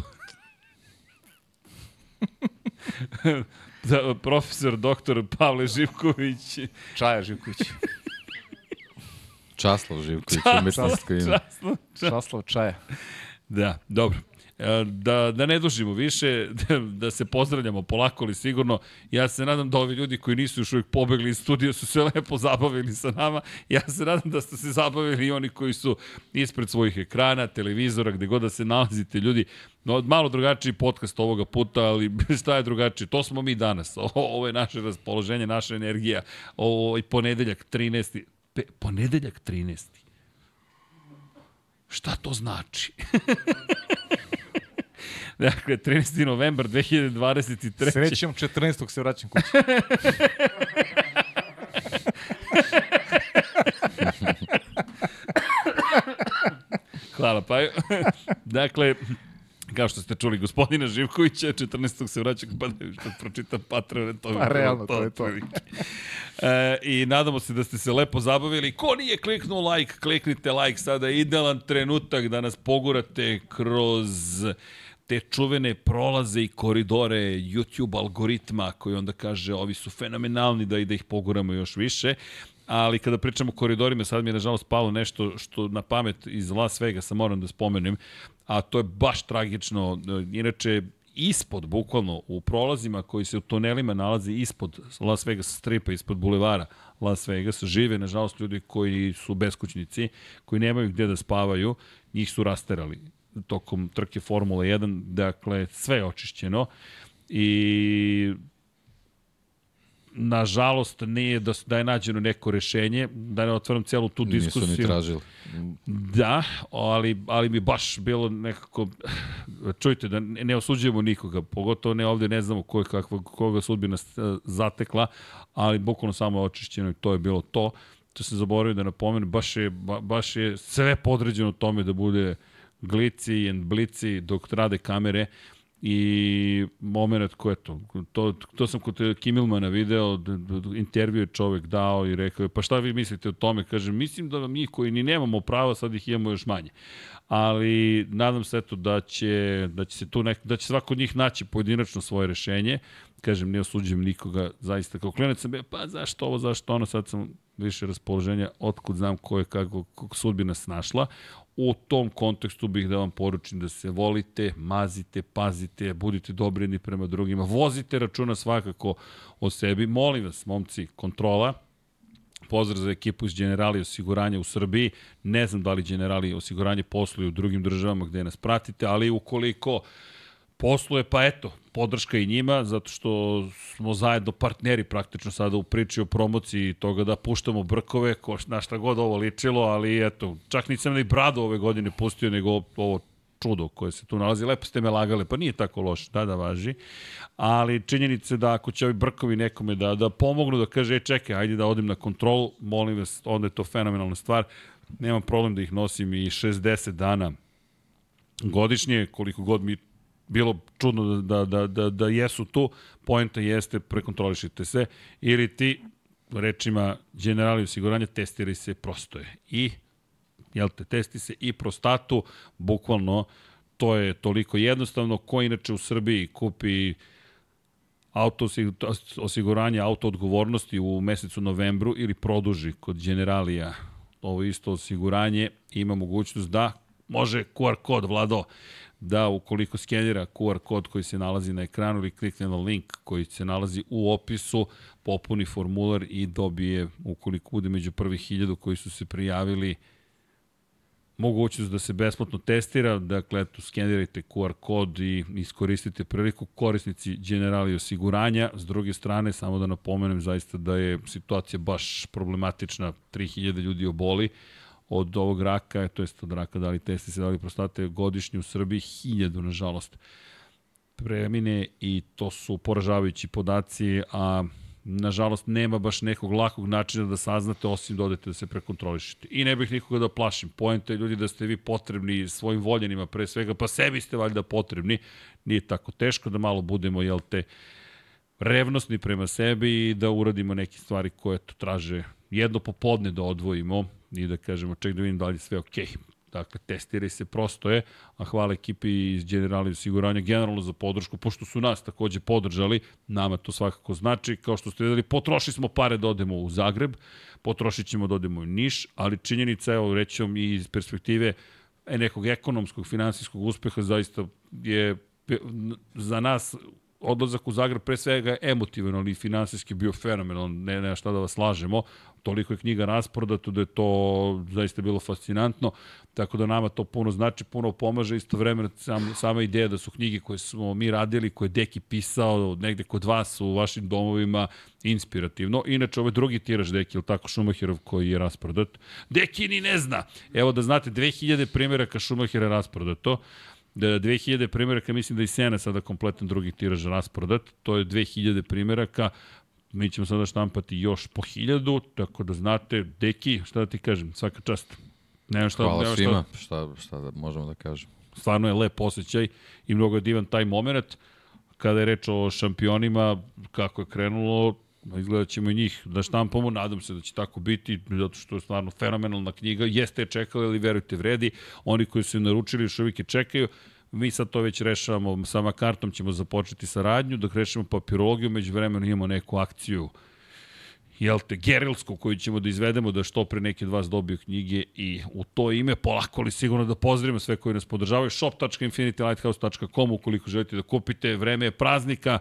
A: da, [laughs] profesor, doktor Pavle Živković.
B: Čaja Živković.
C: Časlav Živković, umetničko ime.
A: Časno.
B: Časlav Čaja.
A: Da, dobro. E, Da, da ne dužimo više, [laughs] da, se pozdravljamo polako ali sigurno. Ja se nadam da ovi ljudi koji nisu još uvijek pobegli iz studija su se [laughs] lepo zabavili sa nama. Ja se nadam da ste se zabavili i oni koji su ispred svojih ekrana, televizora, gde god da se nalazite ljudi. No, malo drugačiji podcast ovoga puta, ali [laughs] šta je drugačije? To smo mi danas. O, ovo je naše raspoloženje, naša energija. Ovo je ponedeljak 13. Pe, ponedeljak 13. Šta to znači? [laughs] dakle, 13. novembar 2023.
B: Srećom 14. se vraćam kući.
A: Hvala, pa [laughs] dakle, kao što ste čuli, gospodina Živkovića, 14. se vraća, pa da što pročitam Patreon, to,
B: Pa, realno, to je to.
A: E, I nadamo se da ste se lepo zabavili. Ko nije kliknuo like, kliknite like sada. Idealan trenutak da nas pogurate kroz te čuvene prolaze i koridore YouTube algoritma koji onda kaže ovi su fenomenalni da i da ih poguramo još više. Ali kada pričamo o koridorima, sad mi je nažalost palo nešto što na pamet iz Las Vegasa moram da spomenem, a to je baš tragično. Inače, ispod, bukvalno, u prolazima koji se u tunelima nalaze ispod Las Vegas stripa, ispod bulevara Las Vegas, žive, nažalost, ljudi koji su beskućnici, koji nemaju gde da spavaju, njih su rasterali tokom trke Formula 1, dakle, sve je očišćeno i nažalost nije da, da je nađeno neko rešenje, da ne otvaram celu tu diskusiju.
C: Nisu ni tražili.
A: Da, ali, ali mi baš bilo nekako, [laughs] čujte, da ne, osuđujemo nikoga, pogotovo ne ovde, ne znamo ko je kakva, koga sudbina s- zatekla, ali bukvalno samo je očišćeno i to je bilo to. To se zaboravio da napomenem, baš je, ba, baš je sve podređeno tome da bude glici and blici dok rade kamere i moment ko je to, to, to sam kod Kimilmana video, intervju je čovek dao i rekao je, pa šta vi mislite o tome? Kažem, mislim da mi koji ni nemamo prava, sad ih imamo još manje. Ali nadam se eto da će, da će se tu nek, da će svako od njih naći pojedinačno svoje rešenje. Kažem, ne osuđujem nikoga, zaista kao klinac sam pa zašto ovo, zašto ono, sad sam više raspoloženja, otkud znam ko je kako, kako sudbina snašla. U tom kontekstu bih da vam poručim da se volite, mazite, pazite, budite dobri jedni prema drugima, vozite računa svakako o sebi. Molim vas, momci, kontrola, pozdrav za ekipu iz Generali osiguranja u Srbiji. Ne znam da li Generali osiguranje posluju u drugim državama gde nas pratite, ali ukoliko posluje, pa eto, podrška i njima, zato što smo zajedno partneri praktično sada u priči o promociji toga da puštamo brkove, ko, na šta god ovo ličilo, ali eto, čak nisam ni bradu ove godine pustio, nego ovo čudo koje se tu nalazi. Lepo ste me lagale, pa nije tako loše, da, da važi. Ali činjenice da ako će ovi brkovi nekome da, da pomognu, da kaže, e, čekaj, ajde da odem na kontrolu, molim vas, onda je to fenomenalna stvar. Nemam problem da ih nosim i 60 dana godišnje, koliko god mi bilo čudno da, da, da, da jesu tu, poenta jeste prekontrolišite se, ili ti, rečima generali osiguranja, testiraj se prostoje. I, jel te, testi se i prostatu, bukvalno, to je toliko jednostavno, ko inače u Srbiji kupi auto osiguranje auto odgovornosti u mesecu novembru ili produži kod generalija ovo isto osiguranje, ima mogućnost da može QR kod vlado da ukoliko skenira QR kod koji se nalazi na ekranu ili klikne na link koji se nalazi u opisu, popuni formular i dobije, ukoliko bude među prvih hiljadu koji su se prijavili, mogućnost da se besplatno testira, dakle, eto, skenirajte QR kod i iskoristite priliku korisnici generali osiguranja. S druge strane, samo da napomenem zaista da je situacija baš problematična, 3000 ljudi oboli, od ovog raka, to jest od raka da li testi da li prostate godišnje u Srbiji, hiljadu, nažalost, premine i to su poražavajući podaci, a nažalost nema baš nekog lakog načina da saznate osim da odete da se prekontrolišete. I ne bih nikoga da plašim. Pojenta je ljudi da ste vi potrebni svojim voljenima pre svega, pa sebi ste valjda potrebni. Nije tako teško da malo budemo, jel te, revnosni prema sebi i da uradimo neke stvari koje to traže jedno popodne da odvojimo i da kažemo ček da vidim da li je sve okej. Okay. Dakle, testiraj se, prosto je, a hvala ekipi iz Generali osiguranja generalno za podršku, pošto su nas takođe podržali, nama to svakako znači, kao što ste videli, potrošili smo pare da odemo u Zagreb, potrošit ćemo da odemo u Niš, ali činjenica, evo, rećem i iz perspektive e, nekog ekonomskog, finansijskog uspeha, zaista je za nas odlazak u Zagreb pre svega emotivan, ali finansijski bio fenomenal, ne, ne šta da vas lažemo, toliko je knjiga rasprodato da je to zaista bilo fascinantno, tako da nama to puno znači, puno pomaže, istovremeno sam, sama ideja da su knjige koje smo mi radili, koje Deki pisao negde kod vas u vašim domovima, inspirativno. Inače, ovaj drugi tiraž Deki, ili tako, Šumacherov koji je rasprodat. Deki ni ne zna! Evo da znate, 2000 primjeraka Šumachera rasprodato. Da 2000 primjeraka, mislim da i Sena sada kompletan drugi tiraž rasprodat, to je 2000 primjeraka, mi ćemo sada štampati još po hiljadu, tako da znate, deki, šta da ti kažem, svaka čast.
C: Nema šta, Hvala nema svima, šta, šta, šta da možemo da kažemo.
A: Stvarno je lep osjećaj i mnogo je divan taj moment. Kada je reč o šampionima, kako je krenulo, izgleda ćemo i njih da štampamo, nadam se da će tako biti, zato što je stvarno fenomenalna knjiga, jeste je čekali, ali verujte vredi, oni koji su je naručili još uvijek je čekaju, mi sad to već rešavamo, sama kartom ćemo započeti saradnju, dok rešimo papirologiju, među vremenu imamo neku akciju jel te, gerilsku koju ćemo da izvedemo da što pre neki od vas dobiju knjige i u to ime polako li sigurno da pozdravimo sve koji nas podržavaju shop.infinitylighthouse.com ukoliko želite da kupite vreme praznika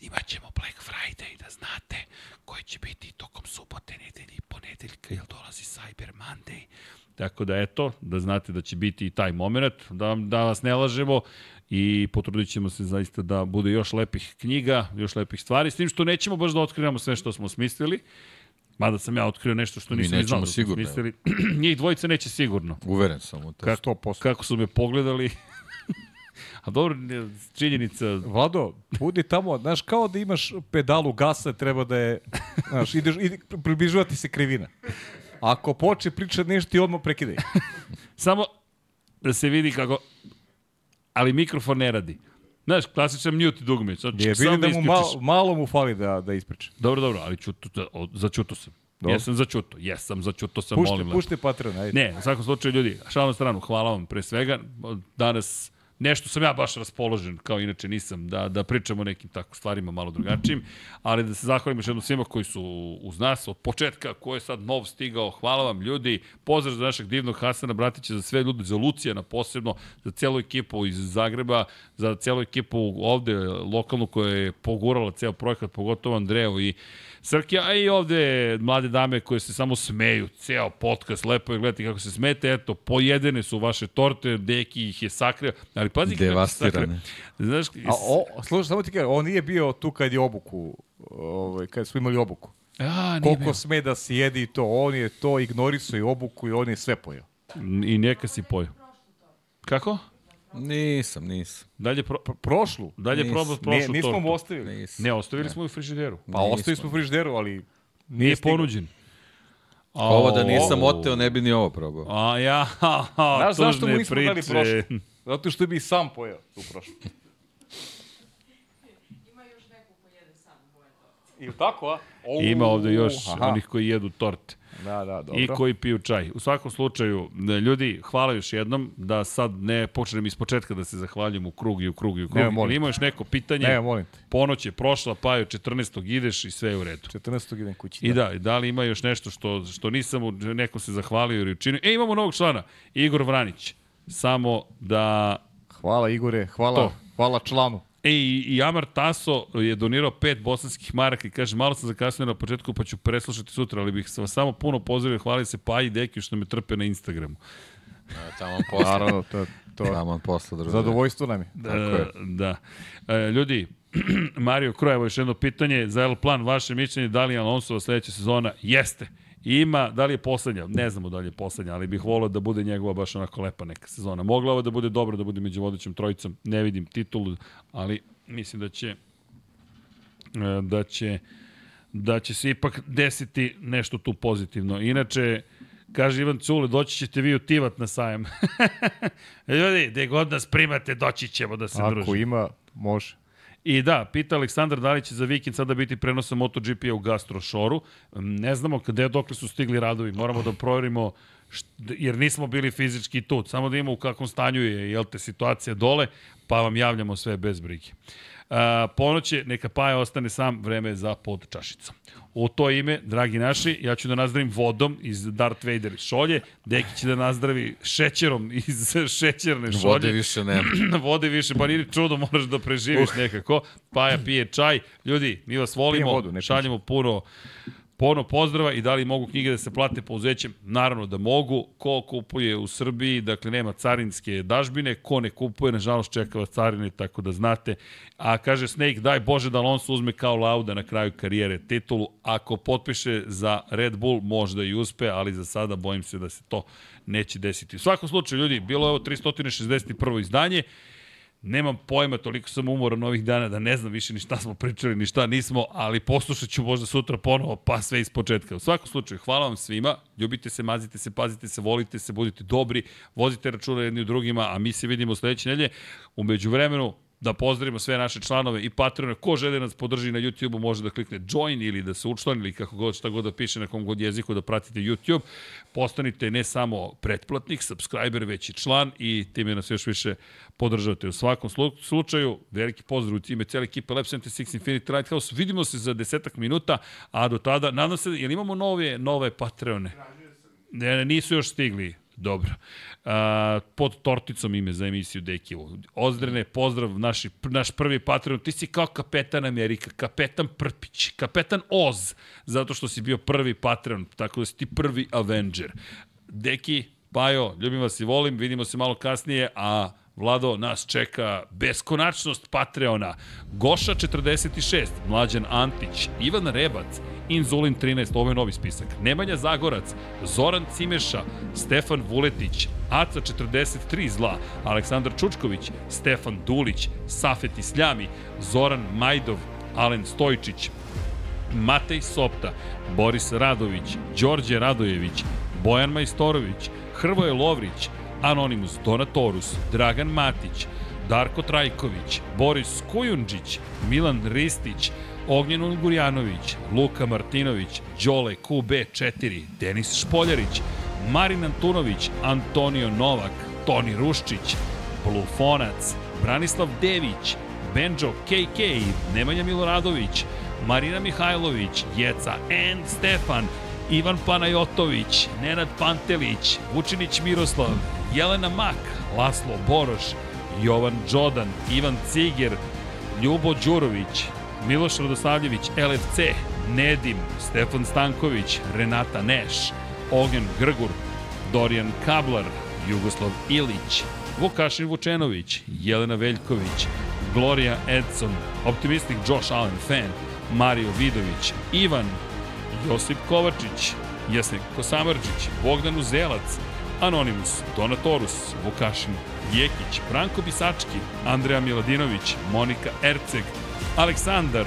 A: imaćemo Black Friday da znate koji će biti tokom subote, nedelje i ponedeljka jel dolazi Cyber Monday Tako da eto, da znate da će biti i taj moment, da, da vas ne lažemo i potrudit ćemo se zaista da bude još lepih knjiga, još lepih stvari, s tim što nećemo baš da otkrivamo sve što smo smislili, Mada sam ja otkrio nešto što nisam znao da
C: sigurno.
A: Smislili. [clears throat] Njih dvojica neće sigurno.
C: Uveren sam u to.
A: Kako, 100%. kako su me pogledali. [laughs] A dobro, činjenica...
B: Vlado, budi tamo, znaš, kao da imaš pedalu gasa, treba da je, znaš, ideš, ide, približavati se krivina. Ako počne pričati nešto, ti odmah prekidaj. [laughs]
A: Samo da se vidi kako... Ali mikrofon ne radi. Znaš, klasičan mute dugme. Znači,
B: je, vidim da, mu malo, malo mu fali da, da ispriča.
A: Dobro, dobro, ali čuto, da, začuto sam. Dobro. Jesam začuto, jesam začuto sam,
B: pušte,
A: molim.
B: Pušte Patreon, ajde.
A: Ne, u svakom slučaju, ljudi, šalno stranu, hvala vam pre svega. Danas nešto sam ja baš raspoložen, kao inače nisam, da, da pričamo o nekim tako stvarima malo drugačijim, ali da se zahvalim još jednom svima koji su uz nas od početka, ko je sad nov stigao, hvala vam ljudi, pozdrav za našeg divnog Hasana Bratića, za sve ljude, za Lucijana posebno, za celu ekipu iz Zagreba, za celu ekipu ovde lokalnu koja je pogurala ceo projekat, pogotovo Andreju i Srkija, a i ovde mlade dame koje se samo smeju, ceo podcast, lepo je gledati kako se smete, eto, pojedene su vaše torte, Deki ih je sakrio, ali pazi kako
C: Devastirane.
A: Znaš,
B: A o, slušaj, samo ti kažem, on nije bio tu kad je obuku, ovaj, kad smo imali obuku.
A: A, nije
B: Koliko
A: bio.
B: sme da se jedi i to, on je to ignorisao i obuku i on je sve pojao.
A: I neka si pojao. Kako?
C: Nisam, nisam.
A: Dalje, pro,
B: Pr- Prošlu.
A: dalje
C: Nis-
A: probao
B: Nije,
A: prošlu
B: nismo mu ostavili.
C: Nisam.
A: Ne, ostavili smo ju u frižideru.
B: Pa
C: Nismo.
B: ostavili smo u frižderu, ali
A: Nije
B: stigao.
A: ponuđen.
C: Ovo da nisam
A: Au.
C: oteo, ne bi ni ovo probao.
A: A ja, [laughs] ha, ha,
B: Znaš zašto mu
A: tužne
B: nismo dali
A: priče.
B: prošlu? Zato što bi sam pojao tu prošlu. [laughs]
D: Ima još neko ko jede sam boje to.
B: I tako, a? O,
A: Ima ovde još
B: aha.
A: onih koji jedu torte.
B: Da, da, dobro.
A: I koji piju čaj. U svakom slučaju, ne, ljudi, hvala još jednom, da sad ne počnem iz početka da se zahvaljujem u krug i u krug i u krug.
B: Nema, molim
A: Ili ima još neko pitanje?
B: Ne, molim te.
A: Ponoć je prošla, pa je 14. ideš i sve je u redu.
B: 14. idem kući.
A: I da, i da li ima još nešto što, što nisam u nekom se zahvalio ili učinio? E, imamo novog člana, Igor Vranić. Samo da...
B: Hvala Igore, hvala,
A: To.
B: hvala članu.
A: E, i, i Amar Taso je donirao pet bosanskih maraka i kaže, malo sam zakasnio na početku, pa ću preslušati sutra, ali bih vas samo puno pozdravio, hvali se pa i Deki što me trpe na Instagramu.
C: Tamo posle.
B: Naravno, to, to
C: Tamo posle, druže.
B: zadovoljstvo nam je.
A: E, da. E, ljudi, [clears throat] Mario Krojevo, još jedno pitanje za El Plan, vaše mišljenje, da li je Alonsova sledeća sezona? Jeste. Ima, da li je poslednja? Ne znamo da li je poslednja, ali bih volao da bude njegova baš onako lepa neka sezona. Mogla ovo da bude dobro, da bude među vodećom trojicom. Ne vidim titulu, ali mislim da će e, da će da će se ipak desiti nešto tu pozitivno. Inače, kaže Ivan Cule, doći ćete vi u Tivat na sajam. [laughs] Ljudi, gde god nas primate, doći ćemo da se
B: Ako
A: družimo.
B: ima, može.
A: I da, pita Aleksandar da li će za vikend sada biti prenosa MotoGP-a u Gastro Šoru. Ne znamo gde dokle su stigli radovi. Moramo da proverimo jer nismo bili fizički tu. Samo da imamo u kakvom stanju je jel te, situacija dole, pa vam javljamo sve bez brige. A, ponoće, neka Paja ostane sam, vreme je za pod čašicom. U to ime, dragi naši, ja ću da nazdravim vodom iz Darth Vader šolje, Deki će da nazdravi šećerom iz [laughs] šećerne šolje.
C: Vode više nema. [clears throat]
A: vode više, pa nije ni čudo, moraš da preživiš uh. nekako. Paja pije čaj. Ljudi, mi vas volimo,
B: vodu,
A: šaljemo puno Puno pozdrava i da li mogu knjige da se plate pouzećem? Naravno da mogu. Ko kupuje u Srbiji, dakle nema carinske dažbine, ko ne kupuje, nažalost čeka vas carine, tako da znate. A kaže Snake, daj Bože da Alonso uzme kao lauda na kraju karijere titulu. Ako potpiše za Red Bull, možda i uspe, ali za sada bojim se da se to neće desiti. U svakom slučaju, ljudi, bilo je ovo 361. izdanje. Nemam pojma, toliko sam umoran ovih dana da ne znam više ni šta smo pričali, ni šta nismo, ali poslušat ću možda sutra ponovo, pa sve iz početka. U svakom slučaju, hvala vam svima, ljubite se, mazite se, pazite se, volite se, budite dobri, vozite računa jedni u drugima, a mi se vidimo sledeće nedelje. Umeđu vremenu, da pozdravimo sve naše članove i patrone. Ko želi da nas podrži na YouTube-u može da klikne join ili da se učlani ili kako god šta god da piše na kom god jeziku da pratite YouTube. Postanite ne samo pretplatnik, subscriber, već i član i time nas još više podržavate. U svakom slu- slučaju, veliki pozdrav u time cijele ekipe Lab 76 Infinity Lighthouse. Vidimo se za desetak minuta, a do tada, nadam se, jel imamo nove, nove Patreone? Ne, ne, nisu još stigli. Dobro. A, pod torticom ime za emisiju Dekivo. Ozdrene, pozdrav, naši, naš prvi Patreon. Ti si kao kapetan Amerika, kapetan Prpić, kapetan Oz, zato što si bio prvi Patreon, tako da si ti prvi Avenger. Deki, Pajo, ljubim vas i volim, vidimo se malo kasnije, a Vlado, nas čeka beskonačnost Patreona. Goša 46, Mlađan Antić, Ivan Rebac, Inzulin 13, ovo je novi spisak. Nemanja Zagorac, Zoran Cimeša, Stefan Vuletić, Aca 43 zla, Aleksandar Čučković, Stefan Dulić, Safet Isljami, Zoran Majdov, Alen Stojčić, Matej Sopta, Boris Radović, Đorđe Radojević, Bojan Majstorović, Hrvoje Lovrić, Anonimus Donatorus, Dragan Matić, Darko Trajković, Boris Kujundžić, Milan Ristić, Ognjen Ungurjanović, Luka Martinović, Đole QB4, Denis Špoljarić, Marin Antunović, Antonio Novak, Toni Ruščić, Blufonac, Branislav Dević, Benjo KK, Nemanja Miloradović, Marina Mihajlović, Jeca N. Stefan, Ivan Panajotović, Nenad Pantelić, Vučinić Miroslav, Jelena Mak, Laslo Boroš, Jovan Đodan, Ivan Ciger, Ljubo Đurović, Miloš Radosavljević, LFC, Nedim, Stefan Stanković, Renata Neš, Ognjen Grgur, Dorijan Kablar, Jugoslav Ilić, Vukašin Vučenović, Jelena Veljković, Gloria Edson, Optimistic Josh Allen fan, Mario Vidović, Ivan, Josip Kovačić, Jesnik Kosamrđić, Bogdan Uzelac, Anonimus, Donatorus, Vukašin Jekić, Branko Bisački, Andreja Miladinović, Monika Erceg, Aleksandar,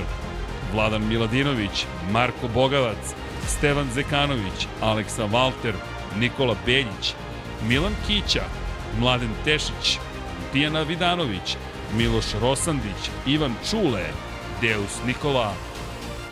A: Vladan Miladinović, Marko Bogavac, Stevan Zekanović, Aleksa Valter, Nikola Beljić, Milan Kića, Mladen Tešić, Tijana Vidanović, Miloš Rosandić, Ivan Čule, Deus Nikola,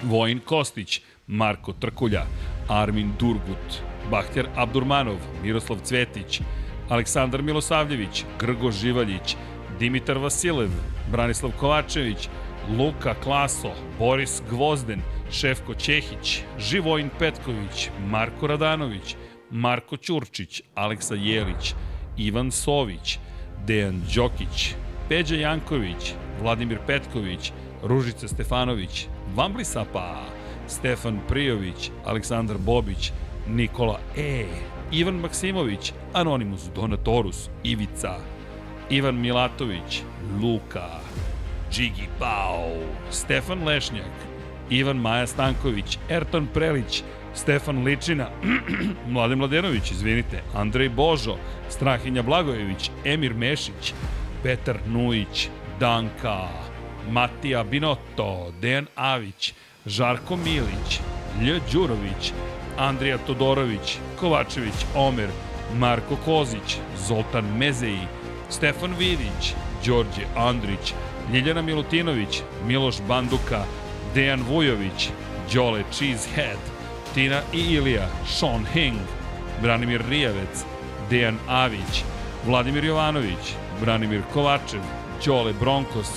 A: Vojin Kostić, Marko Trkulja, Armin Durgut, Bahter Abdurmanov, Miroslav Cvetić, Aleksandar Milosavljević, Grgo Živaljić, Dimitar Vasilev, Branislav Kovačević, Luka Klaso, Boris Gvozden, Šefko Ćehić, Živojin Petković, Marko Radanović, Marko Ćurčić, Aleksa Jelić, Ivan Sović, Dejan Đokić, Peđa Janković, Vladimir Petković, Ružica Stefanović, Vambli Sapa, Stefan Prijović, Aleksandar Bobić, Nikola E, Ivan Maksimović, Anonimus Donatorus, Ivica, Ivan Milatović, Luka, Džigi Pao, Stefan Lešnjak, Ivan Maja Stanković, Erton Prelić, Stefan Ličina, [clears throat] Mladen Mladenović, izvinite, Andrej Božo, Strahinja Blagojević, Emir Mešić, Petar Nujić, Danka, Matija Binotto, Dejan Avić, Žarko Milić, Lj. Đurović, Andrija Todorović, Kovačević, Omer, Marko Kozić, Zoltan Mezeji, Stefan Vidić, Đorđe Andrić, Ljiljana Milutinović, Miloš Banduka, Dejan Vujović, Đole Cheesehead, Tina i Ilija, Sean Hing, Branimir Rijavec, Dejan Avić, Vladimir Jovanović, Branimir Kovačev, Đole Bronkos,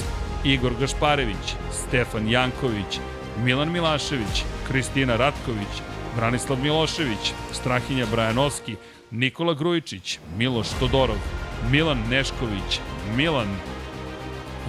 A: Igor Gašparević, Stefan Janković, Milan Milašević, Kristina Ratković, Branislav Milošević, Strahinja Brajanovski, Nikola Grujičić, Miloš Todorov, Milan Nešković, Milan,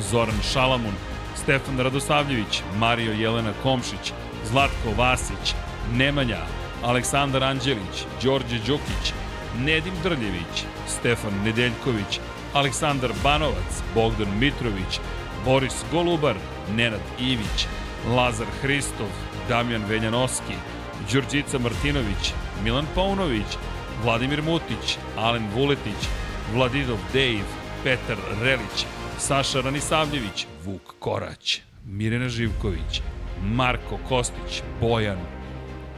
A: Zoran Šalamun, Stefan Radosavljević, Mario Jelena Komšić, Zlatko Vasić, Nemanja, Aleksandar Anđelić, Đorđe Đukić, Nedim Drljević, Stefan Nedeljković, Aleksandar Banovac, Bogdan Mitrović, Boris Golubar, Nenad Ivić, Lazar Hristov, Damjan Veljanoski, Đurđica Martinović, Milan Paunović, Vladimir Mutić, Alen Vuletić, Vladidov Dejv, Petar Relić, Saša Ranisavljević, Vuk Korać, Mirena Živković, Marko Kostić, Bojan,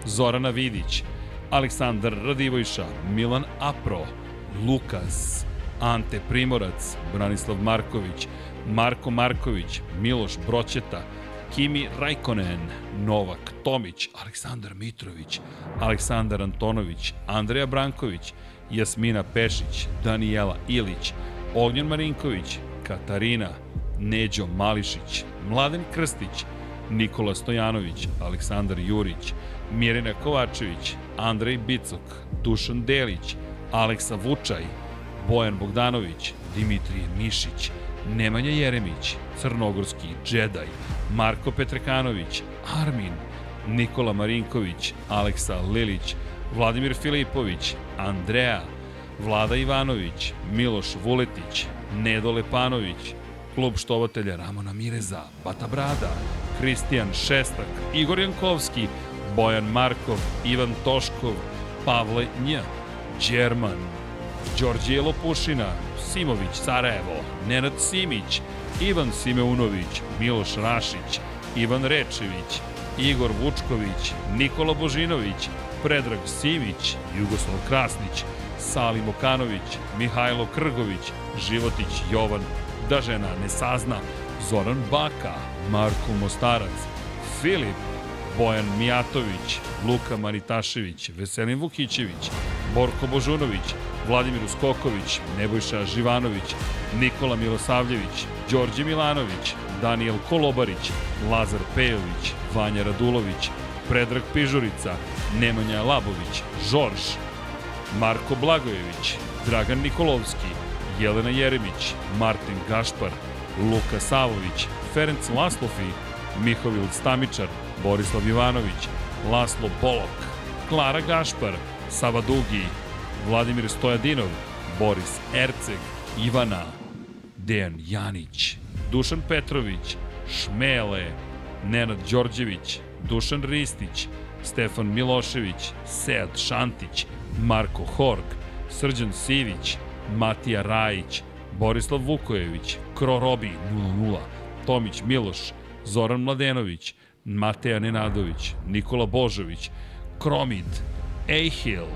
A: Zorana Vidić, Aleksandar Radivojša, Milan Apro, Lukas, Ante Primorac, Branislav Marković, Marko Marković, Miloš Broćeta, Kimi Rajkonen, Novak Tomić, Aleksandar Mitrović, Aleksandar Antonović, Andreja Branković, Jasmina Pešić, Danijela Ilić, Ognjen Marinković, Katarina, Neđo Mališić, Mladen Krstić, Nikola Stojanović, Aleksandar Jurić, Mirina Kovačević, Andrej Bicok, Dušan Delić, Aleksa Vučaj, Bojan Bogdanović, Dimitrije Mišić, Nemanja Jeremić, Crnogorski Džedaj, Marko Petrekanović, Armin, Nikola Marinković, Aleksa Lilić, Vladimir Filipović, Andreja, Vlada Ivanović, Miloš Vuletić, Nedo Lepanović, klub štovatelja Ramona Mireza, Bata Brada, Kristijan Šestak, Igor Jankovski, Bojan Markov, Ivan Toškov, Pavle Nj, Đerman, Đorđije Lopušina, Simović Sarajevo, Nenad Simić, Ivan Simeunović, Miloš Rašić, Ivan Rečević, Igor Vučković, Nikola Božinović, Predrag Simić, Jugoslav Krasnić, Salim Okanović, Mihajlo Krgović, Životić Jovan, da žena ne sazna, Zoran Baka, Marko Mostarac, Filip, Bojan Mijatović, Luka Maritašević, Veselin Vukićević, Borko Božunović, Vladimir Uskoković, Nebojša Živanović, Nikola Milosavljević, Đorđe Milanović, Daniel Kolobarić, Lazar Pejović, Vanja Radulović, Predrag Pižurica, Nemanja Labović, Žorž, Marko Blagojević, Dragan Nikolovski, Jelena Jeremić, Martin Gašpar, Luka Savović, Ferenc Laslofi, Mihovil Stamičar, Borislav Ivanović, Laslo Bolok, Klara Gašpar, Sava Dugi, Vladimir Stojadinov, Boris Erceg, Ivana, Dejan Janić, Dušan Petrović, Šmele, Nenad Đorđević, Dušan Ristić, Stefan Milošević, Sead Šantić, Marko Horg, Srđan Sivić, Matija Rajić, Borislav Vukojević, Kro Robi 00, Tomić Miloš, Zoran Mladenović, Mateja Nenadović, Nikola Božović, Kromid, Ejhil,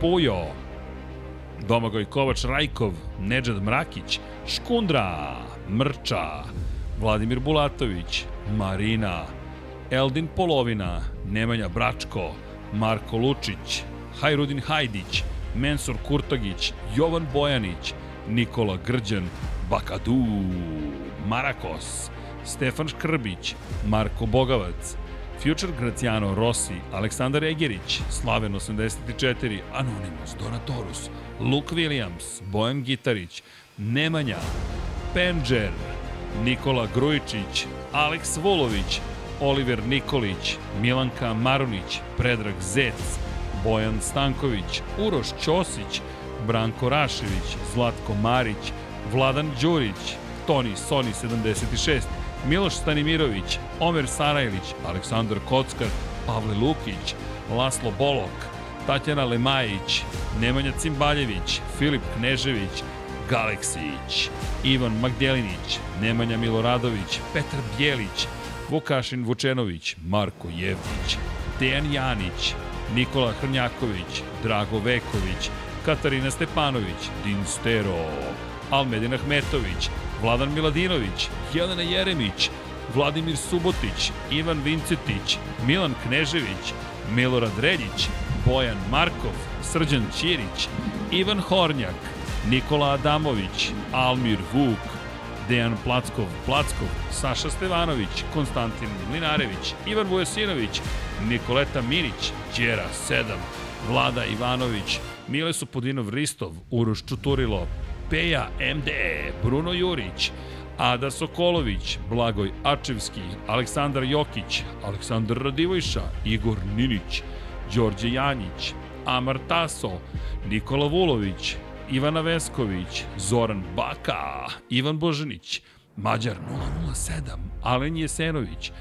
A: Pujo, Domagoj Kovač Rajkov, Nedžad Mrakić, Škundra, Mrča, Vladimir Bulatović, Marina, Eldin Polovina, Nemanja Bračko, Marko Lučić, Hajrudin Hajdić, Mensur Kurtagić, Jovan Bojanić, Nikola Grđan, Bakadu, Marakos, Stefan Škrbić, Marko Bogavac, Future Graciano Rossi, Aleksandar Egerić, Slaven 84, Anonymous, Donatorus, Luke Williams, Bojan Gitarić, Nemanja, Penđer, Nikola Grujičić, Aleks Vulović, Oliver Nikolić, Milanka Marunić, Predrag Zec, Bojan Stanković, Uroš Ćosić, Branko Rašević, Zlatko Marić, Vladan Đurić, Toni Soni 76, Miloš Stanimirović, Omer Sarajlić, Aleksandar Kockar, Pavle Lukić, Laslo Bolok, Tatjana Lemajić, Nemanja Cimbaljević, Filip Knežević, Galeksić, Ivan Magdjelinić, Nemanja Miloradović, Petar Bjelić, Vukašin Vučenović, Marko Jevnić, Dejan Janić, Nikola Hrnjaković, Drago Veković, Katarina Stepanović, Din Stero, Almedin Ahmetović, Vladan Miladinović, Jelena Jeremić, Vladimir Subotić, Ivan Vincetić, Milan Knežević, Milorad Reljić, Bojan Markov, Srđan Ćirić, Ivan Hornjak, Nikola Adamović, Almir Vuk, Dejan Plackov, Plackov, Saša Stevanović, Konstantin Mlinarević, Ivan Vujosinović, Nikoleta Minić, Đera 7, Vlada Ivanović, Mile Supodinov Ristov, Uroš Čuturilo, Peja MD, Bruno Jurić, Ada Sokolović, Blagoj Ačevski, Aleksandar Jokić, Aleksandar Radivojša, Igor Ninić, Đorđe Janjić, Amar Taso, Nikola Vulović, Ivana Vesković, Zoran Baka, Ivan Božanić, Mađar 007, Alen Jesenović,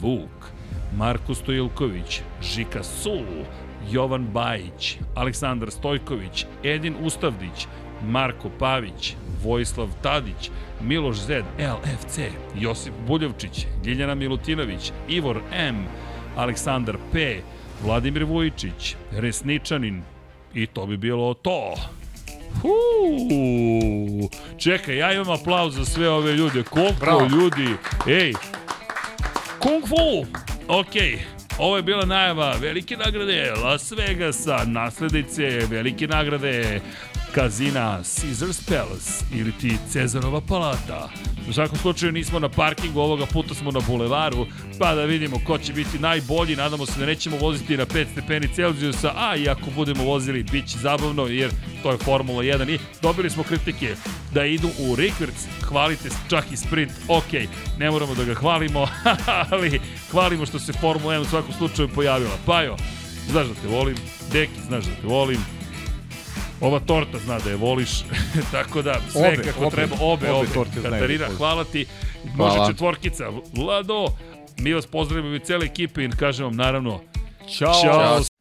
A: Vuk, Marko Stojilković, Žika Sul, Jovan Bajić, Aleksandar Stojković, Edin Ustavdić, Marko Pavić, Vojislav Tadić, Miloš Zed, LFC, Josip Buljovčić, Ljiljana Milutinović, Ivor M, Aleksandar P, Vladimir Vujičić, Resničanin i to bi bilo to. Huu, čekaj, ja imam aplauz za sve ove ljude. Koliko
B: Bravo.
A: ljudi, ej, Kung Fu, okej, Ovo je bila najava velike nagrade Las Vegasa, nasledice velike nagrade kazina Caesars Palace ili ti Cezarova palata. U svakom slučaju nismo na parkingu, ovoga puta smo na bulevaru, pa da vidimo ko će biti najbolji. Nadamo se da nećemo voziti na 5 stepeni Celzijusa, a i ako budemo vozili, bit će zabavno, jer to je Formula 1 i dobili smo kritike da idu u Rikverc, hvalite čak i sprint, ok, ne moramo da ga hvalimo, [laughs] ali hvalimo što se Formula 1 u svakom slučaju pojavila. Pajo, znaš da te volim, Deki, znaš da te volim, Ova torta zna da je voliš, [laughs] tako da sve
B: Obe,
A: kako
B: obe,
A: treba, obe,
B: obe
A: obe.
B: da
A: Katarina, hvala ti. Može
C: Hvala.
A: četvorkica. Vlado, mi vas pozdravimo i cele ekipe i kažem vam naravno
B: Ćao.
A: Ćao